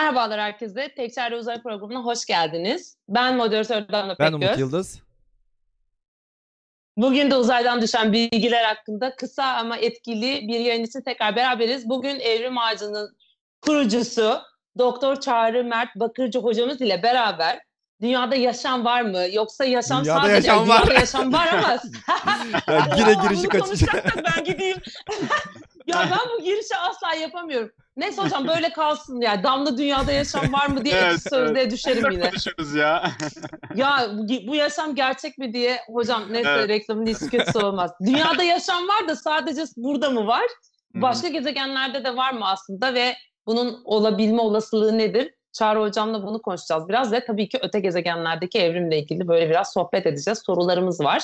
Merhabalar herkese. Tekçerli Uzay Programı'na hoş geldiniz. Ben moderatör Damla Ben Pekgöz. Umut Yıldız. Bugün de uzaydan düşen bilgiler hakkında kısa ama etkili bir yayın için tekrar beraberiz. Bugün Evrim Ağacı'nın kurucusu Doktor Çağrı Mert Bakırcı hocamız ile beraber dünyada yaşam var mı? Yoksa yaşam Dünyada sadece yaşam var. dünyada yaşam var ama Ya yine girişi konuşacaksak ben gideyim. ya ben bu girişi asla yapamıyorum. Neyse hocam böyle kalsın ya. Damla dünyada yaşam var mı diye Evet, evet, sözde düşerim yine. konuşuruz ya. Ya bu, bu yaşam gerçek mi diye hocam neyse Evet. reklamın iyisi kötüsü olmaz. Dünyada yaşam var da sadece burada mı var? Başka gezegenlerde de var mı aslında ve bunun olabilme olasılığı nedir? Çağrı hocamla bunu konuşacağız biraz ve tabii ki öte gezegenlerdeki evrimle ilgili böyle biraz sohbet edeceğiz. Sorularımız var.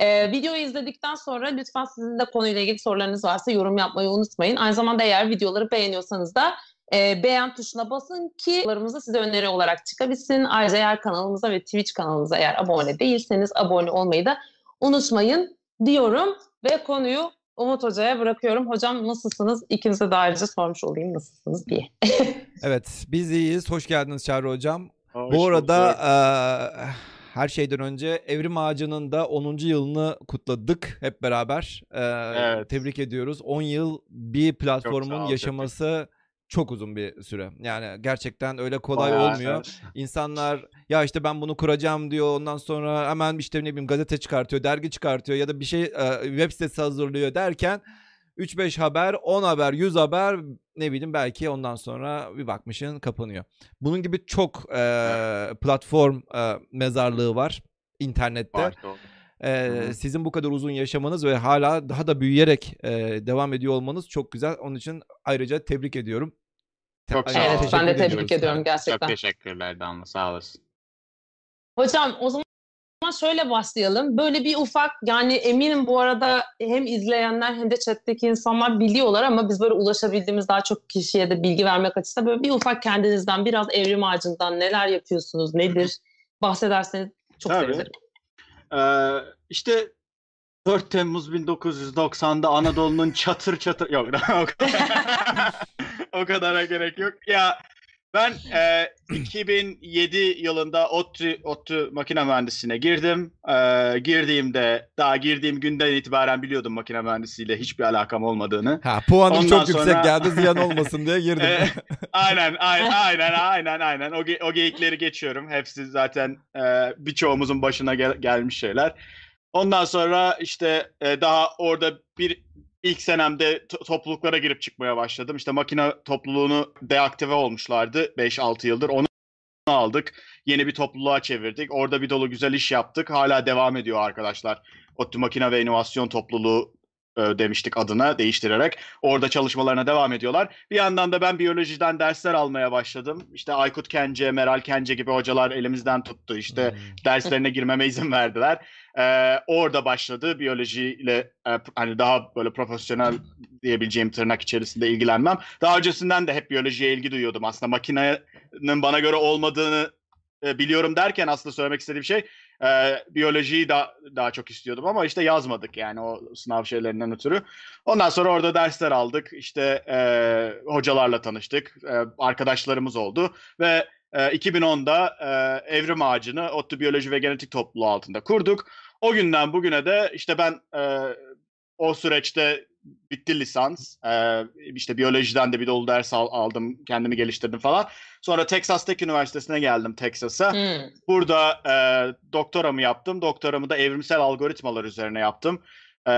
Ee, videoyu izledikten sonra lütfen sizin de konuyla ilgili sorularınız varsa yorum yapmayı unutmayın. Aynı zamanda eğer videoları beğeniyorsanız da e, beğen tuşuna basın ki videolarımız size öneri olarak çıkabilsin. Ayrıca eğer kanalımıza ve Twitch kanalımıza eğer abone değilseniz abone olmayı da unutmayın diyorum ve konuyu Umut Hoca'ya bırakıyorum. Hocam nasılsınız? İkinize de ayrıca sormuş olayım nasılsınız diye. Evet biz iyiyiz. Hoş geldiniz Çağrı Hocam. Hoş Bu arada her şeyden önce Evrim Ağacı'nın da 10. yılını kutladık hep beraber. Eee, Evet. Tebrik ediyoruz. 10 yıl bir platformun ol, yaşaması çok uzun bir süre. Yani gerçekten öyle kolay Bayağı, olmuyor. evet. İnsanlar ya işte ben bunu kuracağım diyor. Ondan sonra hemen işte ne bileyim gazete çıkartıyor, dergi çıkartıyor ya da bir şey e, web sitesi hazırlıyor derken 3-5 haber, 10 haber, 100 haber ne bileyim belki ondan sonra bir bakmışın kapanıyor. Bunun gibi çok e, platform e, mezarlığı var internette. Var, doğru. E, sizin bu kadar uzun yaşamanız ve hala daha da büyüyerek e, devam ediyor olmanız çok güzel. Onun için ayrıca tebrik ediyorum. Te- Çok sağ ayrıca ol. evet ben de tebrik ediyorum Çok gerçekten. teşekkürler Damla sağ olasın. Hocam o zaman şöyle başlayalım. Böyle bir ufak yani eminim bu arada hem izleyenler hem de chat'teki insanlar biliyorlar ama biz böyle ulaşabildiğimiz daha çok kişiye de bilgi vermek açısından böyle bir ufak kendinizden biraz evrim ağacından neler yapıyorsunuz, nedir bahsederseniz çok Tabii. sevinirim. Ee, işte 4 Temmuz 1990'da Anadolu'nun çatır çatır yok o kadar, o kadara gerek yok. Ya ben e, 2007 yılında ODTÜ, ODTÜ makine mühendisliğine girdim. E, girdiğimde daha girdiğim günden itibaren biliyordum makine mühendisliğiyle hiçbir alakam olmadığını. Ha puanım Ondan çok yüksek sonra- geldi ziyan olmasın diye girdim. Ee, aynen, aynen, aynen, aynen, aynen. O, ge- o geyikleri geçiyorum. Hepsi zaten e, birçoğumuzun başına gel- gelmiş şeyler. Ondan sonra işte e, daha orada bir ilk senemde to- topluluklara girip çıkmaya başladım. İşte makine topluluğunu deaktive olmuşlardı 5-6 yıldır. Onu aldık. Yeni bir topluluğa çevirdik. Orada bir dolu güzel iş yaptık. Hala devam ediyor arkadaşlar. ODTÜ Makine ve İnovasyon Topluluğu e, demiştik adına değiştirerek. Orada çalışmalarına devam ediyorlar. Bir yandan da ben biyolojiden dersler almaya başladım. İşte Aykut Kence, Meral Kence gibi hocalar elimizden tuttu. İşte Hmm. derslerine girmeme izin verdiler. Ee, orada başladı biyolojiyle e, hani daha böyle profesyonel diyebileceğim tırnak içerisinde ilgilenmem. Daha öncesinden de hep biyolojiye ilgi duyuyordum. Aslında makinenin bana göre olmadığını e, biliyorum derken aslında söylemek istediğim şey e, biyolojiyi da, daha çok istiyordum ama işte yazmadık yani o sınav şeylerinden ötürü. Ondan sonra orada dersler aldık. İşte e, hocalarla tanıştık. E, arkadaşlarımız oldu ve e, 2010'da e, Evrim Ağacı'nı ODTÜ Biyoloji ve Genetik Topluluğu altında kurduk. O günden bugüne de işte ben e, o süreçte bitti lisans. E, işte biyolojiden de bir dolu ders al- aldım, kendimi geliştirdim falan. Sonra Texas Tech Üniversitesi'ne geldim Texas'a. Hmm. Burada e, doktoramı yaptım. Doktoramı da evrimsel algoritmalar üzerine yaptım. E,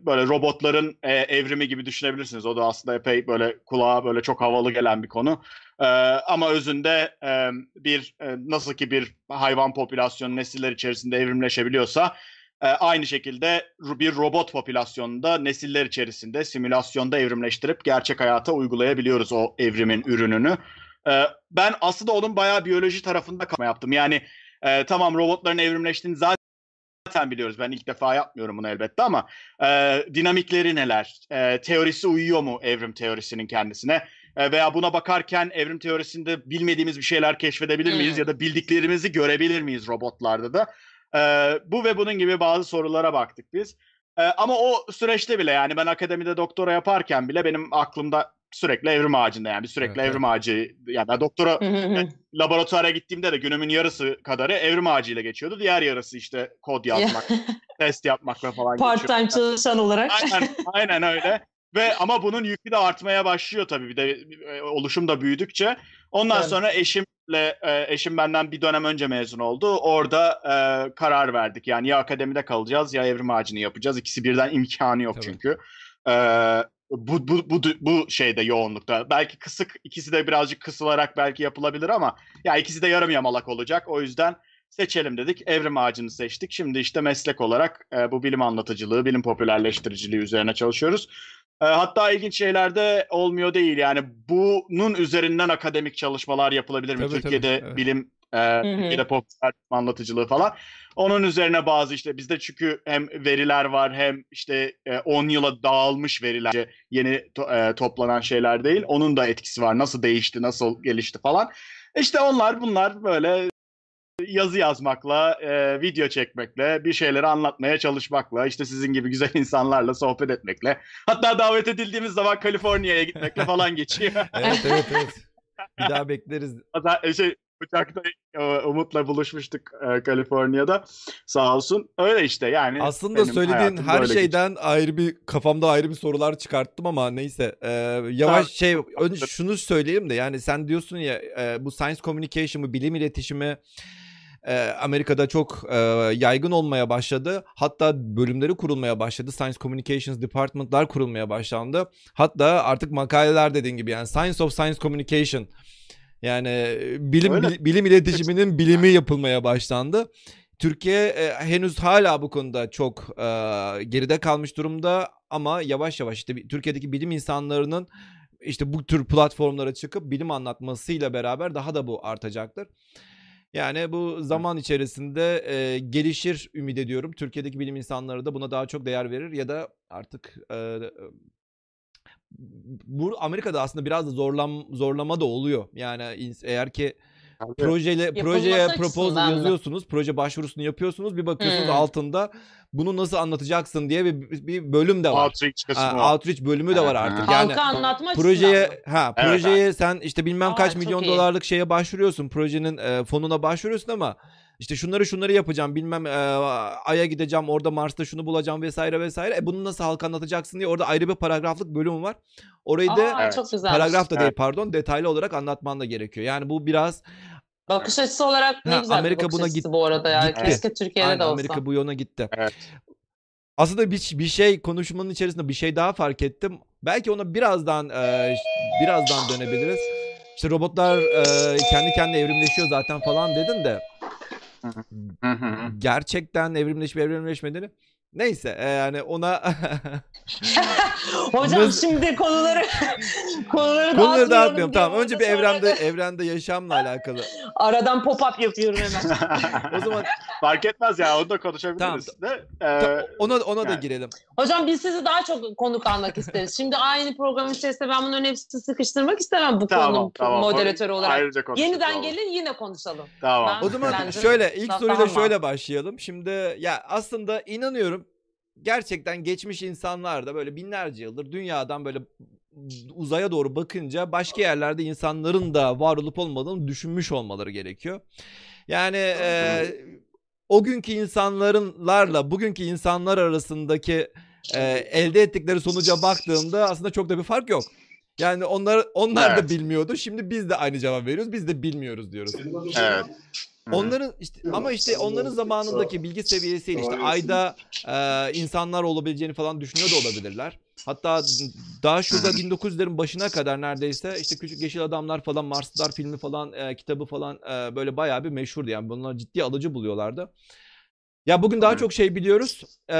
böyle robotların e, evrimi gibi düşünebilirsiniz. O da aslında epey böyle kulağa böyle çok havalı gelen bir konu. E, ama özünde e, bir e, nasıl ki bir hayvan popülasyonu nesiller içerisinde evrimleşebiliyorsa e, aynı şekilde bir robot popülasyonunda nesiller içerisinde simülasyonda evrimleştirip gerçek hayata uygulayabiliyoruz o evrimin ürününü. E, ben aslında onun bayağı biyoloji tarafında kama yaptım. Yani e, tamam robotların evrimleştiğini zaten biliyoruz. Ben ilk defa yapmıyorum bunu elbette ama e, dinamikleri neler? E, teorisi uyuyor mu evrim teorisinin kendisine? E, veya buna bakarken evrim teorisinde bilmediğimiz bir şeyler keşfedebilir miyiz? Hmm. Ya da bildiklerimizi görebilir miyiz robotlarda da? E, bu ve bunun gibi bazı sorulara baktık biz. E, ama o süreçte bile yani ben akademide doktora yaparken bile benim aklımda sürekli evrim ağacında yani bir sürekli Evet, evrim ağacı yani doktora laboratuvara gittiğimde de günümün yarısı kadarı evrim ağacıyla geçiyordu. Diğer yarısı işte kod yazmak, test yapmakla falan Part geçiyor. time çalışan olarak. Aynen, aynen öyle. Ve ama bunun yükü de artmaya başlıyor tabii bir de e, oluşum da büyüdükçe. Ondan Tabii. sonra eşimle e, eşim benden bir dönem önce mezun oldu. Orada e, karar verdik. Yani ya akademide kalacağız ya evrim ağacını yapacağız. İkisi birden imkanı yok Tabii. çünkü. E, bu, bu, bu, bu şeyde yoğunlukta. Belki kısık ikisi de birazcık kısılarak belki yapılabilir ama ya ikisi de yarım yamalak olacak. O yüzden seçelim dedik. Evrim ağacını seçtik. Şimdi işte meslek olarak e, bu bilim anlatıcılığı, bilim popülerleştiriciliği üzerine çalışıyoruz. E, hatta ilginç şeyler de olmuyor değil. Yani bunun üzerinden akademik çalışmalar yapılabilir mi? Tabii, tabii, Türkiye'de evet. bilim, e, hı. Türkiye'de popüler anlatıcılığı falan. Onun üzerine bazı işte bizde çünkü hem veriler var hem işte e, 10 yıla dağılmış veriler. Yeni to- e, toplanan şeyler değil. Onun da etkisi var. Nasıl değişti, nasıl gelişti falan. İşte onlar bunlar böyle yazı yazmakla, e, video çekmekle, bir şeyleri anlatmaya çalışmakla, işte sizin gibi güzel insanlarla sohbet etmekle, hatta davet edildiğimiz zaman Kaliforniya'ya gitmekle falan geçiyor. Evet evet evet. Bir daha bekleriz. Hatta e, şey uçakta e, Umut'la buluşmuştuk e, Kaliforniya'da. Sağ olsun. Öyle işte yani. Aslında söylediğin her şeyden ayrı bir kafamda ayrı bir sorular çıkarttım ama neyse. Ee, yavaş Tabii. şey önce şunu söyleyeyim de yani sen diyorsun ya e, bu science communication bu bilim iletişimi e, Amerika'da çok e, yaygın olmaya başladı. Hatta bölümleri kurulmaya başladı. Science Communications Department'lar kurulmaya başlandı. Hatta artık makaleler dediğin gibi yani Science of Science Communication yani e, bilim Öyle. bil- bilim iletişiminin bilimi yapılmaya başlandı. Türkiye e, henüz hala bu konuda çok e, geride kalmış durumda ama yavaş yavaş işte Türkiye'deki bilim insanlarının işte bu tür platformlara çıkıp bilim anlatmasıyla beraber daha da bu artacaktır. Yani bu zaman içerisinde e, gelişir ümit ediyorum. Türkiye'deki bilim insanları da buna daha çok değer verir ya da artık e, bu Amerika'da aslında biraz da zorlam zorlama da oluyor. Yani eğer ki Yapılması projeye proposal yazıyorsunuz, proje başvurusunu yapıyorsunuz, bir bakıyorsunuz Hmm. altında bunu nasıl anlatacaksın diye bir, bir bölüm de var. Outreach kısmı Ha, outreach bölümü de var artık. Yani Halka anlatma projeye ha Evet, projeye sen işte bilmem Aa, kaç milyon iyi. dolarlık şeye başvuruyorsun. Projenin e, fonuna başvuruyorsun ama işte şunları şunları yapacağım bilmem e, aya gideceğim orada Mars'ta şunu bulacağım vesaire vesaire. E bunu nasıl halka anlatacaksın diye orada ayrı bir paragraflık bölümü var. Orayı da Aa, çok güzel. paragraf da değil Evet. pardon detaylı olarak anlatman da gerekiyor. Yani bu biraz Bakış açısı olarak ne Ha, güzel Amerika bir bakış buna açısı git- bu arada ya. gitti. Keşke Türkiye'de Aynen, de olsa. Amerika bu yöne gitti. Evet. Aslında bir, bir şey konuşmanın içerisinde bir şey daha fark ettim. Belki ona birazdan e, birazdan dönebiliriz. İşte robotlar e, kendi kendine evrimleşiyor zaten falan dedin de. Gerçekten evrimleşme evrimleşmediğini neyse e, yani ona Hocam Nasıl- şimdi konuları konuları konuları dağıtmayalım Tamam önce bir evrende evrende yaşamla alakalı. aradan pop-up yapıyorum hemen. O zaman Fark etmez ya onu da konuşabiliriz. De, e, ta- ona ona da yani. girelim. Hocam biz sizi daha çok konuk almak isteriz. Şimdi aynı programın içerisinde ben bunların hepsini sıkıştırmak istemem bu tamam, konunun tamam. moderatörü olarak. Ayrıca. Yeniden Tamam. gelin yine konuşalım. Tamam. Ben- O zaman şöyle ilk soruyla daha şöyle başlayalım. Şimdi ya aslında inanıyorum gerçekten geçmiş insanlar da böyle binlerce yıldır dünyadan böyle uzaya doğru bakınca başka yerlerde insanların da var olup olmadığını düşünmüş olmaları gerekiyor. Yani e, o günkü insanlarla bugünkü insanlar arasındaki e, elde ettikleri sonuca baktığımda aslında çok da bir fark yok. Yani onlar onlar da Evet. bilmiyordu. Şimdi biz de aynı cevap veriyoruz. Biz de bilmiyoruz diyoruz. Evet. Onların işte ama işte onların zamanındaki bilgi seviyesiyle işte ayda e, insanlar olabileceğini falan düşünüyor da olabilirler. Hatta daha şurada 1900'lerin başına kadar neredeyse işte küçük yeşil adamlar falan Marslılar filmi falan e, kitabı falan e, böyle bayağı bir meşhurdu yani bunlar ciddi alıcı buluyorlardı. Ya bugün daha çok şey biliyoruz. E,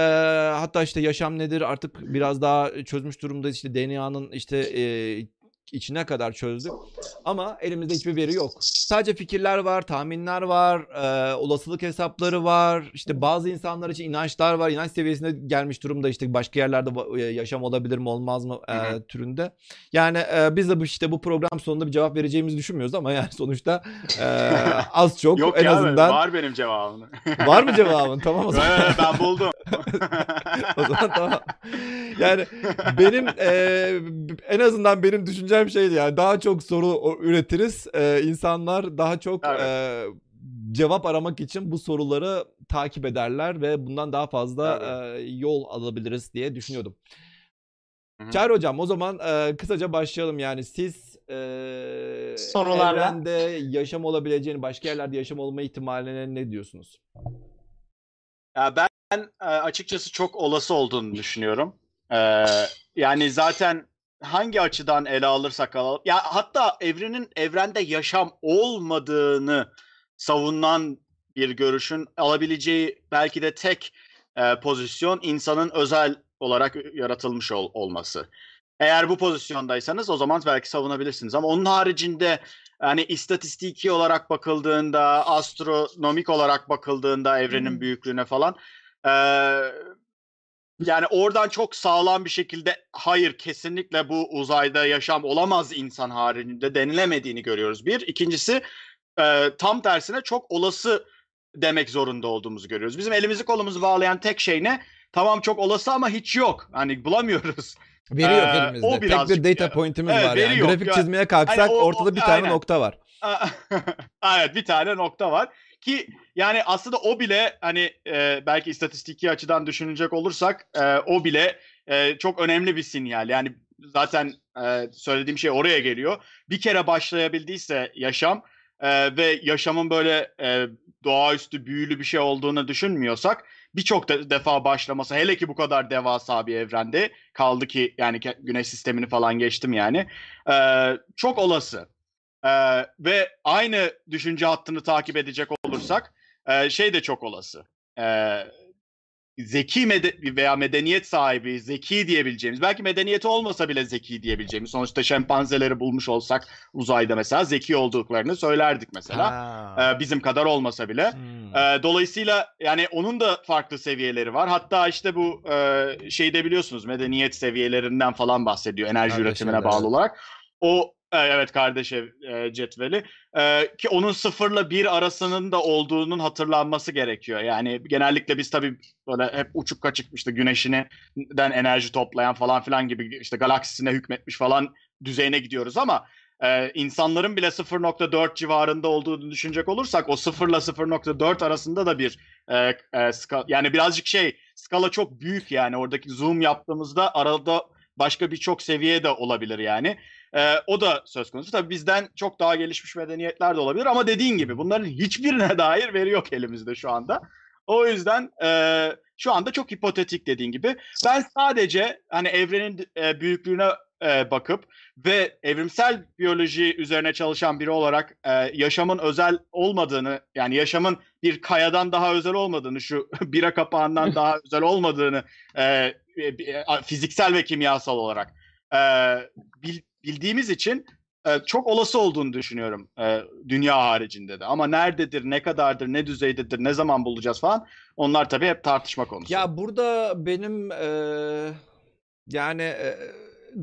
hatta işte yaşam nedir artık biraz daha çözmüş durumda işte DNA'nın işte e, içine kadar çözdük. Ama elimizde hiçbir veri yok. Sadece fikirler var, tahminler var, e, olasılık hesapları var. İşte bazı insanlar için inançlar var. İnanç seviyesine gelmiş durumda işte başka yerlerde e, yaşam olabilir mi olmaz mı e, türünde. Yani e, biz de bu işte bu program sonunda bir cevap vereceğimizi düşünmüyoruz ama yani sonuçta e, az çok Yok en ya azından var benim cevabım. var mı cevabın? Tamam o zaman. Evet, ben buldum. o zaman tamam. Yani benim e, en azından benim düşüncem şeydi yani daha çok soru üretiriz. E, insanlar daha çok Evet. e, cevap aramak için bu soruları takip ederler ve bundan daha fazla e, yol alabiliriz diye düşünüyordum. Çağrı hocam o zaman e, kısaca başlayalım yani siz e, Sorularla. evrende yaşam olabileceğini başka yerlerde yaşam olma ihtimaline ne diyorsunuz? Ya ben e, açıkçası çok olası olduğunu düşünüyorum. Ee, yani zaten hangi açıdan ele alırsak alalım. Ya hatta evrenin evrende yaşam olmadığını savunan bir görüşün alabileceği belki de tek e, pozisyon insanın özel olarak yaratılmış ol- olması. Eğer bu pozisyondaysanız o zaman belki savunabilirsiniz ama onun haricinde hani istatistiki olarak bakıldığında, astronomik olarak bakıldığında evrenin Hmm. büyüklüğüne falan e, yani oradan çok sağlam bir şekilde hayır kesinlikle bu uzayda yaşam olamaz insan haricinde denilemediğini görüyoruz. Bir. İkincisi e, tam tersine çok olası demek zorunda olduğumuzu görüyoruz. Bizim elimizi kolumuzu bağlayan tek şey ne? Tamam çok olası ama hiç yok. Hani bulamıyoruz. Veri yok Ee, elimizde. o Tek bir data point'imiz Evet, var yani. yok. Grafik çizmeye kalksak Hani o- o- ortada bir tane aynen. nokta var. evet bir tane nokta var ki yani aslında o bile hani e, belki istatistiki açıdan düşünecek olursak e, o bile e, çok önemli bir sinyal. Yani zaten e, söylediğim şey oraya geliyor. Bir kere başlayabildiyse yaşam e, ve yaşamın böyle e, doğaüstü büyülü bir şey olduğunu düşünmüyorsak birçok de- defa başlaması hele ki bu kadar devasa bir evrende kaldı ki yani güneş sistemini falan geçtim yani e, çok olası. Ee, ve aynı düşünce hattını takip edecek olursak e, şey de çok olası. Ee, zeki mede- veya medeniyet sahibi, zeki diyebileceğimiz, belki medeniyeti olmasa bile zeki diyebileceğimiz, sonuçta şempanzeleri bulmuş olsak uzayda mesela zeki olduklarını söylerdik mesela. Ha. Ee, bizim kadar olmasa bile. Hmm. Ee, dolayısıyla yani onun da farklı seviyeleri var. Hatta işte bu e, şeyde biliyorsunuz medeniyet seviyelerinden falan bahsediyor enerji Kardeş üretimine evleri, bağlı olarak. O e, evet kardeş ev e, cetveli E, ki onun sıfırla bir arasının da olduğunun hatırlanması gerekiyor. Yani genellikle biz tabii böyle hep uçuk kaçık işte güneşinden enerji toplayan falan filan gibi işte galaksisine hükmetmiş falan düzeyine gidiyoruz ama e, insanların bile 0.4 civarında olduğunu düşünecek olursak o 0 ile 0.4 arasında da bir e, yani birazcık şey skala çok büyük yani oradaki zoom yaptığımızda arada başka birçok seviye de olabilir yani. E, o da söz konusu. Tabii bizden çok daha gelişmiş medeniyetler de olabilir ama dediğin gibi bunların hiçbirine dair veri yok elimizde şu anda. O yüzden e, şu anda çok hipotetik dediğin gibi. Ben sadece hani evrenin e, büyüklüğüne e, bakıp ve evrimsel biyoloji üzerine çalışan biri olarak e, yaşamın özel olmadığını yani yaşamın bir kayadan daha özel olmadığını şu bira kapağından daha özel olmadığını e, e, fiziksel ve kimyasal olarak e, bil- bildiğimiz için e, çok olası olduğunu düşünüyorum e, dünya haricinde de ama nerededir ne kadardır ne düzeydedir ne zaman bulacağız falan onlar tabii hep tartışma konusu. Ya burada benim eee, yani eee,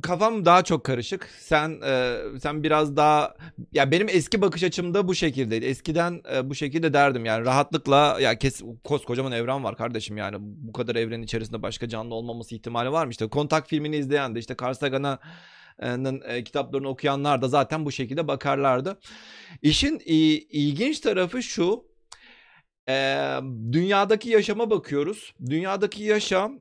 kafam daha çok karışık. Sen eee, sen biraz daha ya benim eski bakış açımda bu şekildeydi. Eskiden eee, bu şekilde derdim yani rahatlıkla ya kes koskocaman evren var kardeşim yani bu kadar evrenin içerisinde başka canlı olmaması ihtimali var mı? İşte Kontak filmini izleyen de işte Carl Sagan'ın e, kitaplarını okuyanlar da zaten bu şekilde bakarlardı. İşin ilginç tarafı şu. Dünyadaki yaşama bakıyoruz. Dünyadaki yaşam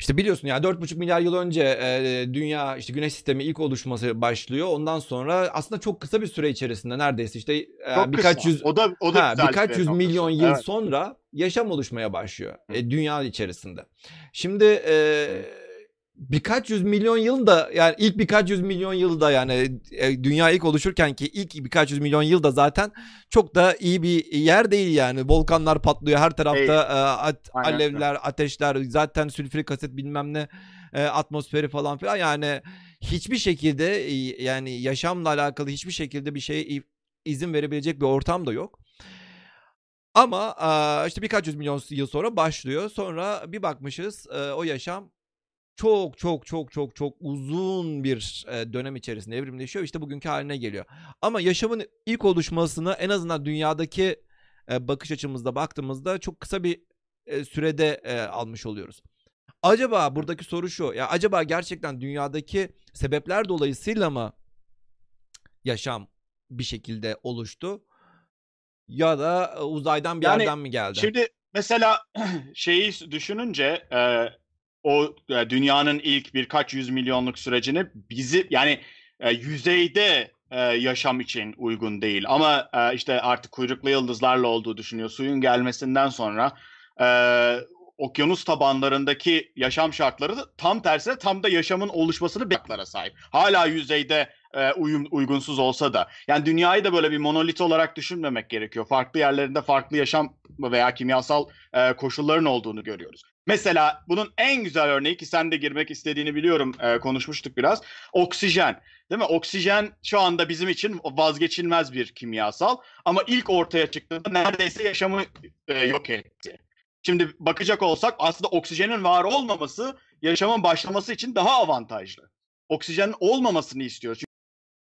işte biliyorsun ya 4,5 milyar yıl önce e, dünya işte güneş sistemi ilk oluşması başlıyor. Ondan sonra aslında çok kısa bir süre içerisinde neredeyse işte e, Çok birkaç kısa. yüz o da o da ha, birkaç bir yüz milyon yıl Evet. sonra yaşam oluşmaya başlıyor e, dünya içerisinde. Şimdi e, birkaç yüz milyon yıl da yani ilk birkaç yüz milyon yılda yani e, dünya ilk oluşurken ki ilk birkaç yüz milyon yılda zaten çok da iyi bir yer değil yani. Volkanlar patlıyor her tarafta Değil. e, at- Aynen alevler, ateşler zaten sülfürik asit bilmem ne e, atmosferi falan filan yani hiçbir şekilde yani yaşamla alakalı hiçbir şekilde bir şeye izin verebilecek bir ortam da yok. Ama işte birkaç yüz milyon yıl sonra başlıyor. Sonra bir bakmışız o yaşam çok çok çok çok çok uzun bir dönem içerisinde evrimleşiyor. İşte bugünkü haline geliyor. Ama yaşamın ilk oluşmasını en azından dünyadaki bakış açımızda baktığımızda çok kısa bir sürede almış oluyoruz. Acaba buradaki soru şu. Ya acaba gerçekten dünyadaki sebepler dolayısıyla mı yaşam bir şekilde oluştu? Ya da uzaydan bir yani, yerden mi geldi? Şimdi mesela şeyi düşününce e, o e, dünyanın ilk birkaç yüz milyonluk sürecini bizi yani e, yüzeyde e, yaşam için uygun değil. Ama işte artık kuyruklu yıldızlarla olduğu düşünüyor. Suyun gelmesinden sonra okyanus tabanlarındaki yaşam şartları da tam tersine tam da yaşamın oluşmasını beklara sahip. Hala yüzeyde uyum, uygunsuz olsa da. Yani dünyayı da böyle bir monolit olarak düşünmemek gerekiyor. Farklı yerlerinde farklı yaşam veya kimyasal koşulların olduğunu görüyoruz. Mesela bunun en güzel örneği ki sen de girmek istediğini biliyorum e, konuşmuştuk biraz. Oksijen. Değil mi? Oksijen şu anda bizim için vazgeçilmez bir kimyasal ama ilk ortaya çıktığında neredeyse yaşamı e, yok etti. Şimdi bakacak olsak aslında oksijenin var olmaması yaşamın başlaması için daha avantajlı. Oksijenin olmamasını istiyoruz.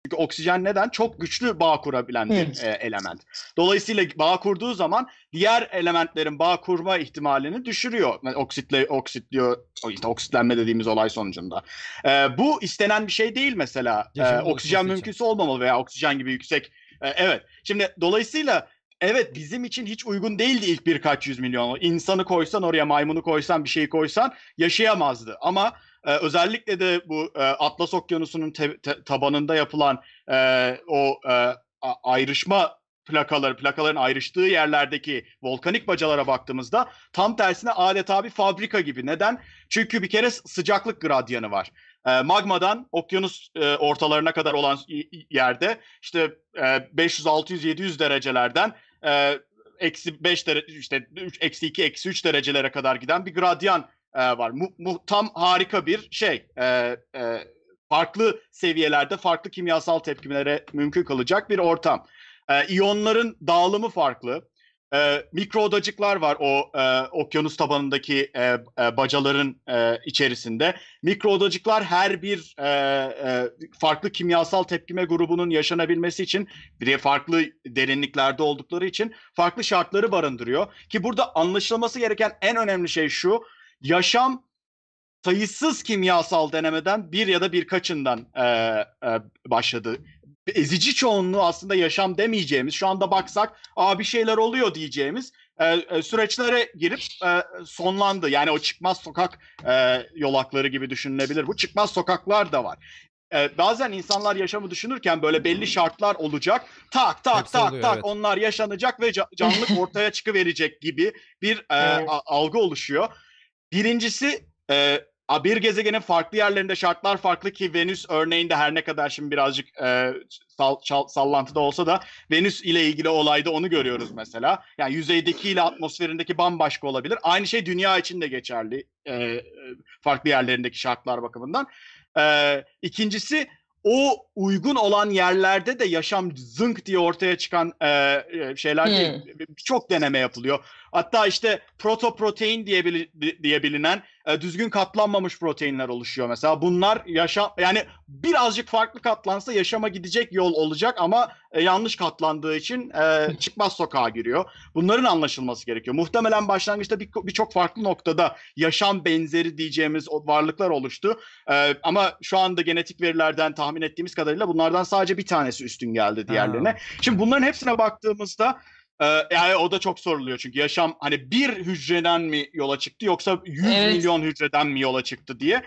Çünkü oksijen neden? Çok güçlü bağ kurabilen bir evet. e, element. Dolayısıyla bağ kurduğu zaman diğer elementlerin bağ kurma ihtimalini düşürüyor. Yani oksitle oksitliyor, işte oksitlenme dediğimiz olay sonucunda. E, bu istenen bir şey değil mesela. E, oksijen mümkünse olmamalı veya oksijen gibi yüksek. E, evet. Şimdi dolayısıyla evet bizim için hiç uygun değildi ilk birkaç yüz milyon. İnsanı koysan oraya maymunu koysan bir şey koysan yaşayamazdı. Ama e, özellikle de bu e, Atlas Okyanusu'nun te, te, tabanında yapılan e, o e, ayrışma plakaları, plakaların ayrıştığı yerlerdeki volkanik bacalara baktığımızda tam tersine adeta bir fabrika gibi. Neden? Çünkü bir kere sıcaklık gradyanı var. E, magmadan okyanus e, ortalarına kadar olan yerde işte e, 500, 600, 700 derecelerden e, eksi 5 derece işte eksi 2 eksi 3 derecelere kadar giden bir gradyan e, var. Mu, mu, tam harika bir şey. E, e, farklı seviyelerde farklı kimyasal tepkimelere mümkün kalacak bir ortam. E, iyonların dağılımı farklı. E, mikro odacıklar var o e, okyanus tabanındaki e, e, bacaların e, içerisinde. Mikro odacıklar her bir e, e, farklı kimyasal tepkime grubunun yaşanabilmesi için bir farklı derinliklerde oldukları için farklı şartları barındırıyor. Ki burada anlaşılması gereken en önemli şey şu yaşam sayısız kimyasal denemeden bir ya da birkaçından e, e, başladı. Ezici çoğunluğu aslında yaşam demeyeceğimiz, şu anda baksak aa bir şeyler oluyor diyeceğimiz e, e, süreçlere girip e, sonlandı. Yani o çıkmaz sokak e, yolakları gibi düşünülebilir. Bu çıkmaz sokaklar da var. E, bazen insanlar yaşamı düşünürken böyle belli şartlar olacak. Tak tak Hepsi tak oluyor, tak evet. onlar yaşanacak ve canlılık ortaya çıkıverecek gibi bir e, evet. algı oluşuyor. Birincisi e, bir gezegenin farklı yerlerinde şartlar farklı ki Venüs örneğinde her ne kadar şimdi birazcık e, sal, çal, sallantıda olsa da Venüs ile ilgili olayda onu görüyoruz mesela. Yani yüzeydeki ile atmosferindeki bambaşka olabilir. Aynı şey dünya için de geçerli e, farklı yerlerindeki şartlar bakımından. E, ikincisi o uygun olan yerlerde de yaşam zınk diye ortaya çıkan e, şeyler hmm. birçok deneme yapılıyor. Hatta işte protoprotein diye, diye bilinen e, düzgün katlanmamış proteinler oluşuyor mesela. Bunlar yaşam yani birazcık farklı katlansa yaşama gidecek yol olacak ama e, yanlış katlandığı için e, çıkmaz sokağa giriyor. Bunların anlaşılması gerekiyor. Muhtemelen başlangıçta birçok bir farklı noktada yaşam benzeri diyeceğimiz varlıklar oluştu. E, ama şu anda genetik verilerden tahmin ettiğimiz kadarıyla bunlardan sadece bir tanesi üstün geldi diğerlerine. Ha. Şimdi bunların hepsine baktığımızda ee, yani o da çok soruluyor çünkü yaşam hani bir hücreden mi yola çıktı yoksa 100 evet. milyon hücreden mi yola çıktı diye.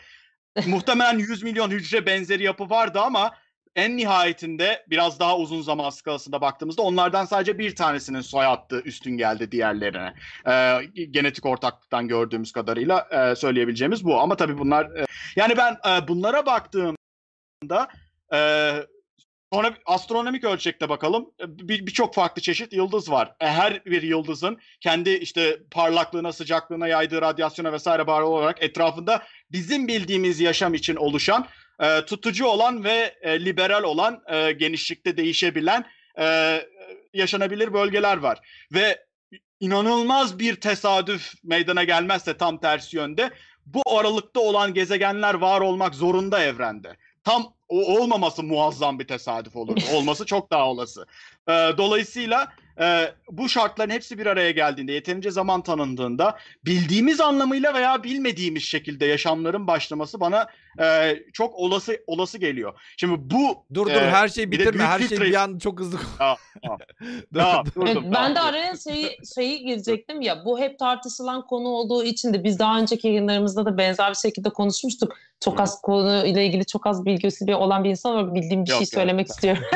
Muhtemelen 100 milyon hücre benzeri yapı vardı ama en nihayetinde biraz daha uzun zaman skalasında baktığımızda onlardan sadece bir tanesinin soy hattı üstün geldi diğerlerine. Ee, genetik ortaklıktan gördüğümüz kadarıyla e, söyleyebileceğimiz bu. Ama tabii bunlar e, yani ben e, bunlara baktığımda e, Sonra astronomik ölçekte bakalım. E, birçok bir farklı çeşit yıldız var. E, her bir yıldızın kendi işte parlaklığına, sıcaklığına, yaydığı radyasyona vesaire bağlı olarak etrafında bizim bildiğimiz yaşam için oluşan e, tutucu olan ve liberal olan genişlikte değişebilen yaşanabilir bölgeler var. Ve inanılmaz bir tesadüf meydana gelmezse tam tersi yönde bu aralıkta olan gezegenler var olmak zorunda evrende. Tam o olmaması muazzam bir tesadüf olur. Olması çok daha olası. Ee, dolayısıyla e, bu şartların hepsi bir araya geldiğinde, yeterince zaman tanındığında bildiğimiz anlamıyla veya bilmediğimiz şekilde yaşamların başlaması bana e, çok olası olası geliyor. Şimdi bu Dur dur e, her şeyi bitirme. Her şey bir an çok hızlı. Tamam, tamam. Durdum, ben de araya şeyi, şeyi girecektim ya bu hep tartışılan konu olduğu için de biz daha önceki yayınlarımızda da benzer bir şekilde konuşmuştuk. Çok az konuyla ilgili çok az bilgisi olan bir insan olarak bildiğim bir Yok, şey yok. söylemek istiyorum.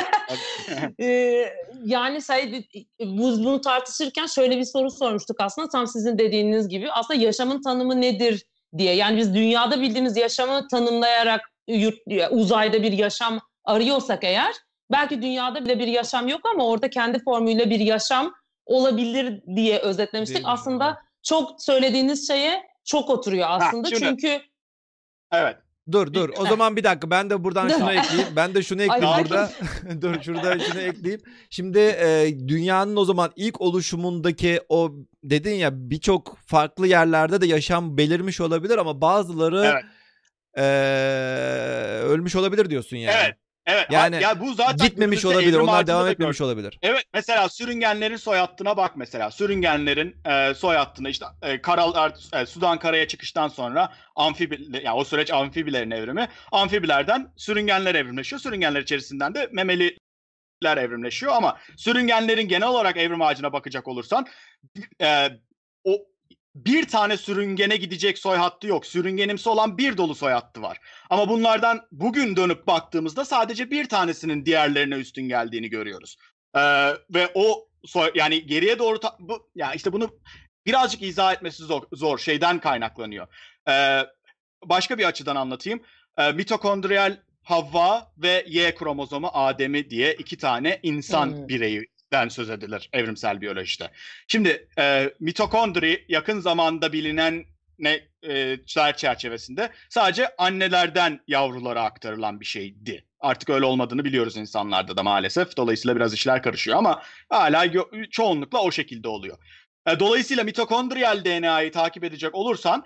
Ee, yani say, bu, bunu tartışırken şöyle bir soru sormuştuk aslında tam sizin dediğiniz gibi. Aslında yaşamın tanımı nedir diye. Yani biz dünyada bildiğimiz yaşamı tanımlayarak yurt, uzayda bir yaşam arıyorsak eğer belki dünyada bile bir yaşam yok ama orada kendi formuyla bir yaşam olabilir diye özetlemiştik. Değil mi? aslında çok söylediğiniz şeye çok oturuyor aslında. şimdi- Çünkü Evet. Dur dur. O zaman bir dakika ben de buradan şunu ekleyeyim. Ben de şunu ekleyeyim Ay, burada. dur şurada şunu ekleyeyim. Şimdi e, dünyanın o zaman ilk oluşumundaki o dedin ya birçok farklı yerlerde de yaşam belirmiş olabilir ama bazıları Evet. e, ölmüş olabilir diyorsun yani. Evet. Evet. Yani ya bu zaten Gitmemiş olabilir. Onlar devam etmemiş gördük. olabilir. Evet mesela sürüngenlerin soy hattına bak mesela. Sürüngenlerin e, soy hattına işte e, karalar, e, Sudan karaya çıkıştan sonra amfibi yani o süreç amfibilerin evrimi. Amfibilerden sürüngenler evrimleşiyor. Sürüngenler içerisinden de memeliler evrimleşiyor ama sürüngenlerin genel olarak evrim ağacına bakacak olursan e, o bir tane sürüngene gidecek soy hattı yok. Sürüngenimsi olan bir dolu soy hattı var. Ama bunlardan bugün dönüp baktığımızda sadece bir tanesinin diğerlerine üstün geldiğini görüyoruz. Ee, ve o soy, yani geriye doğru ta- bu ya işte bunu birazcık izah etmesi zor, zor şeyden kaynaklanıyor. Ee, başka bir açıdan anlatayım. Ee, mitokondriyal Havva ve Y kromozomu Adem'i diye iki tane insan Hmm. Bireyinden söz edilir evrimsel biyolojide. Şimdi e, mitokondri yakın zamanda bilinen ne e, çerçevesinde sadece annelerden yavrulara aktarılan bir şeydi. Artık öyle olmadığını biliyoruz insanlarda da maalesef. Dolayısıyla biraz işler karışıyor ama hala çoğunlukla o şekilde oluyor. E, dolayısıyla mitokondriyal DNA'yı takip edecek olursan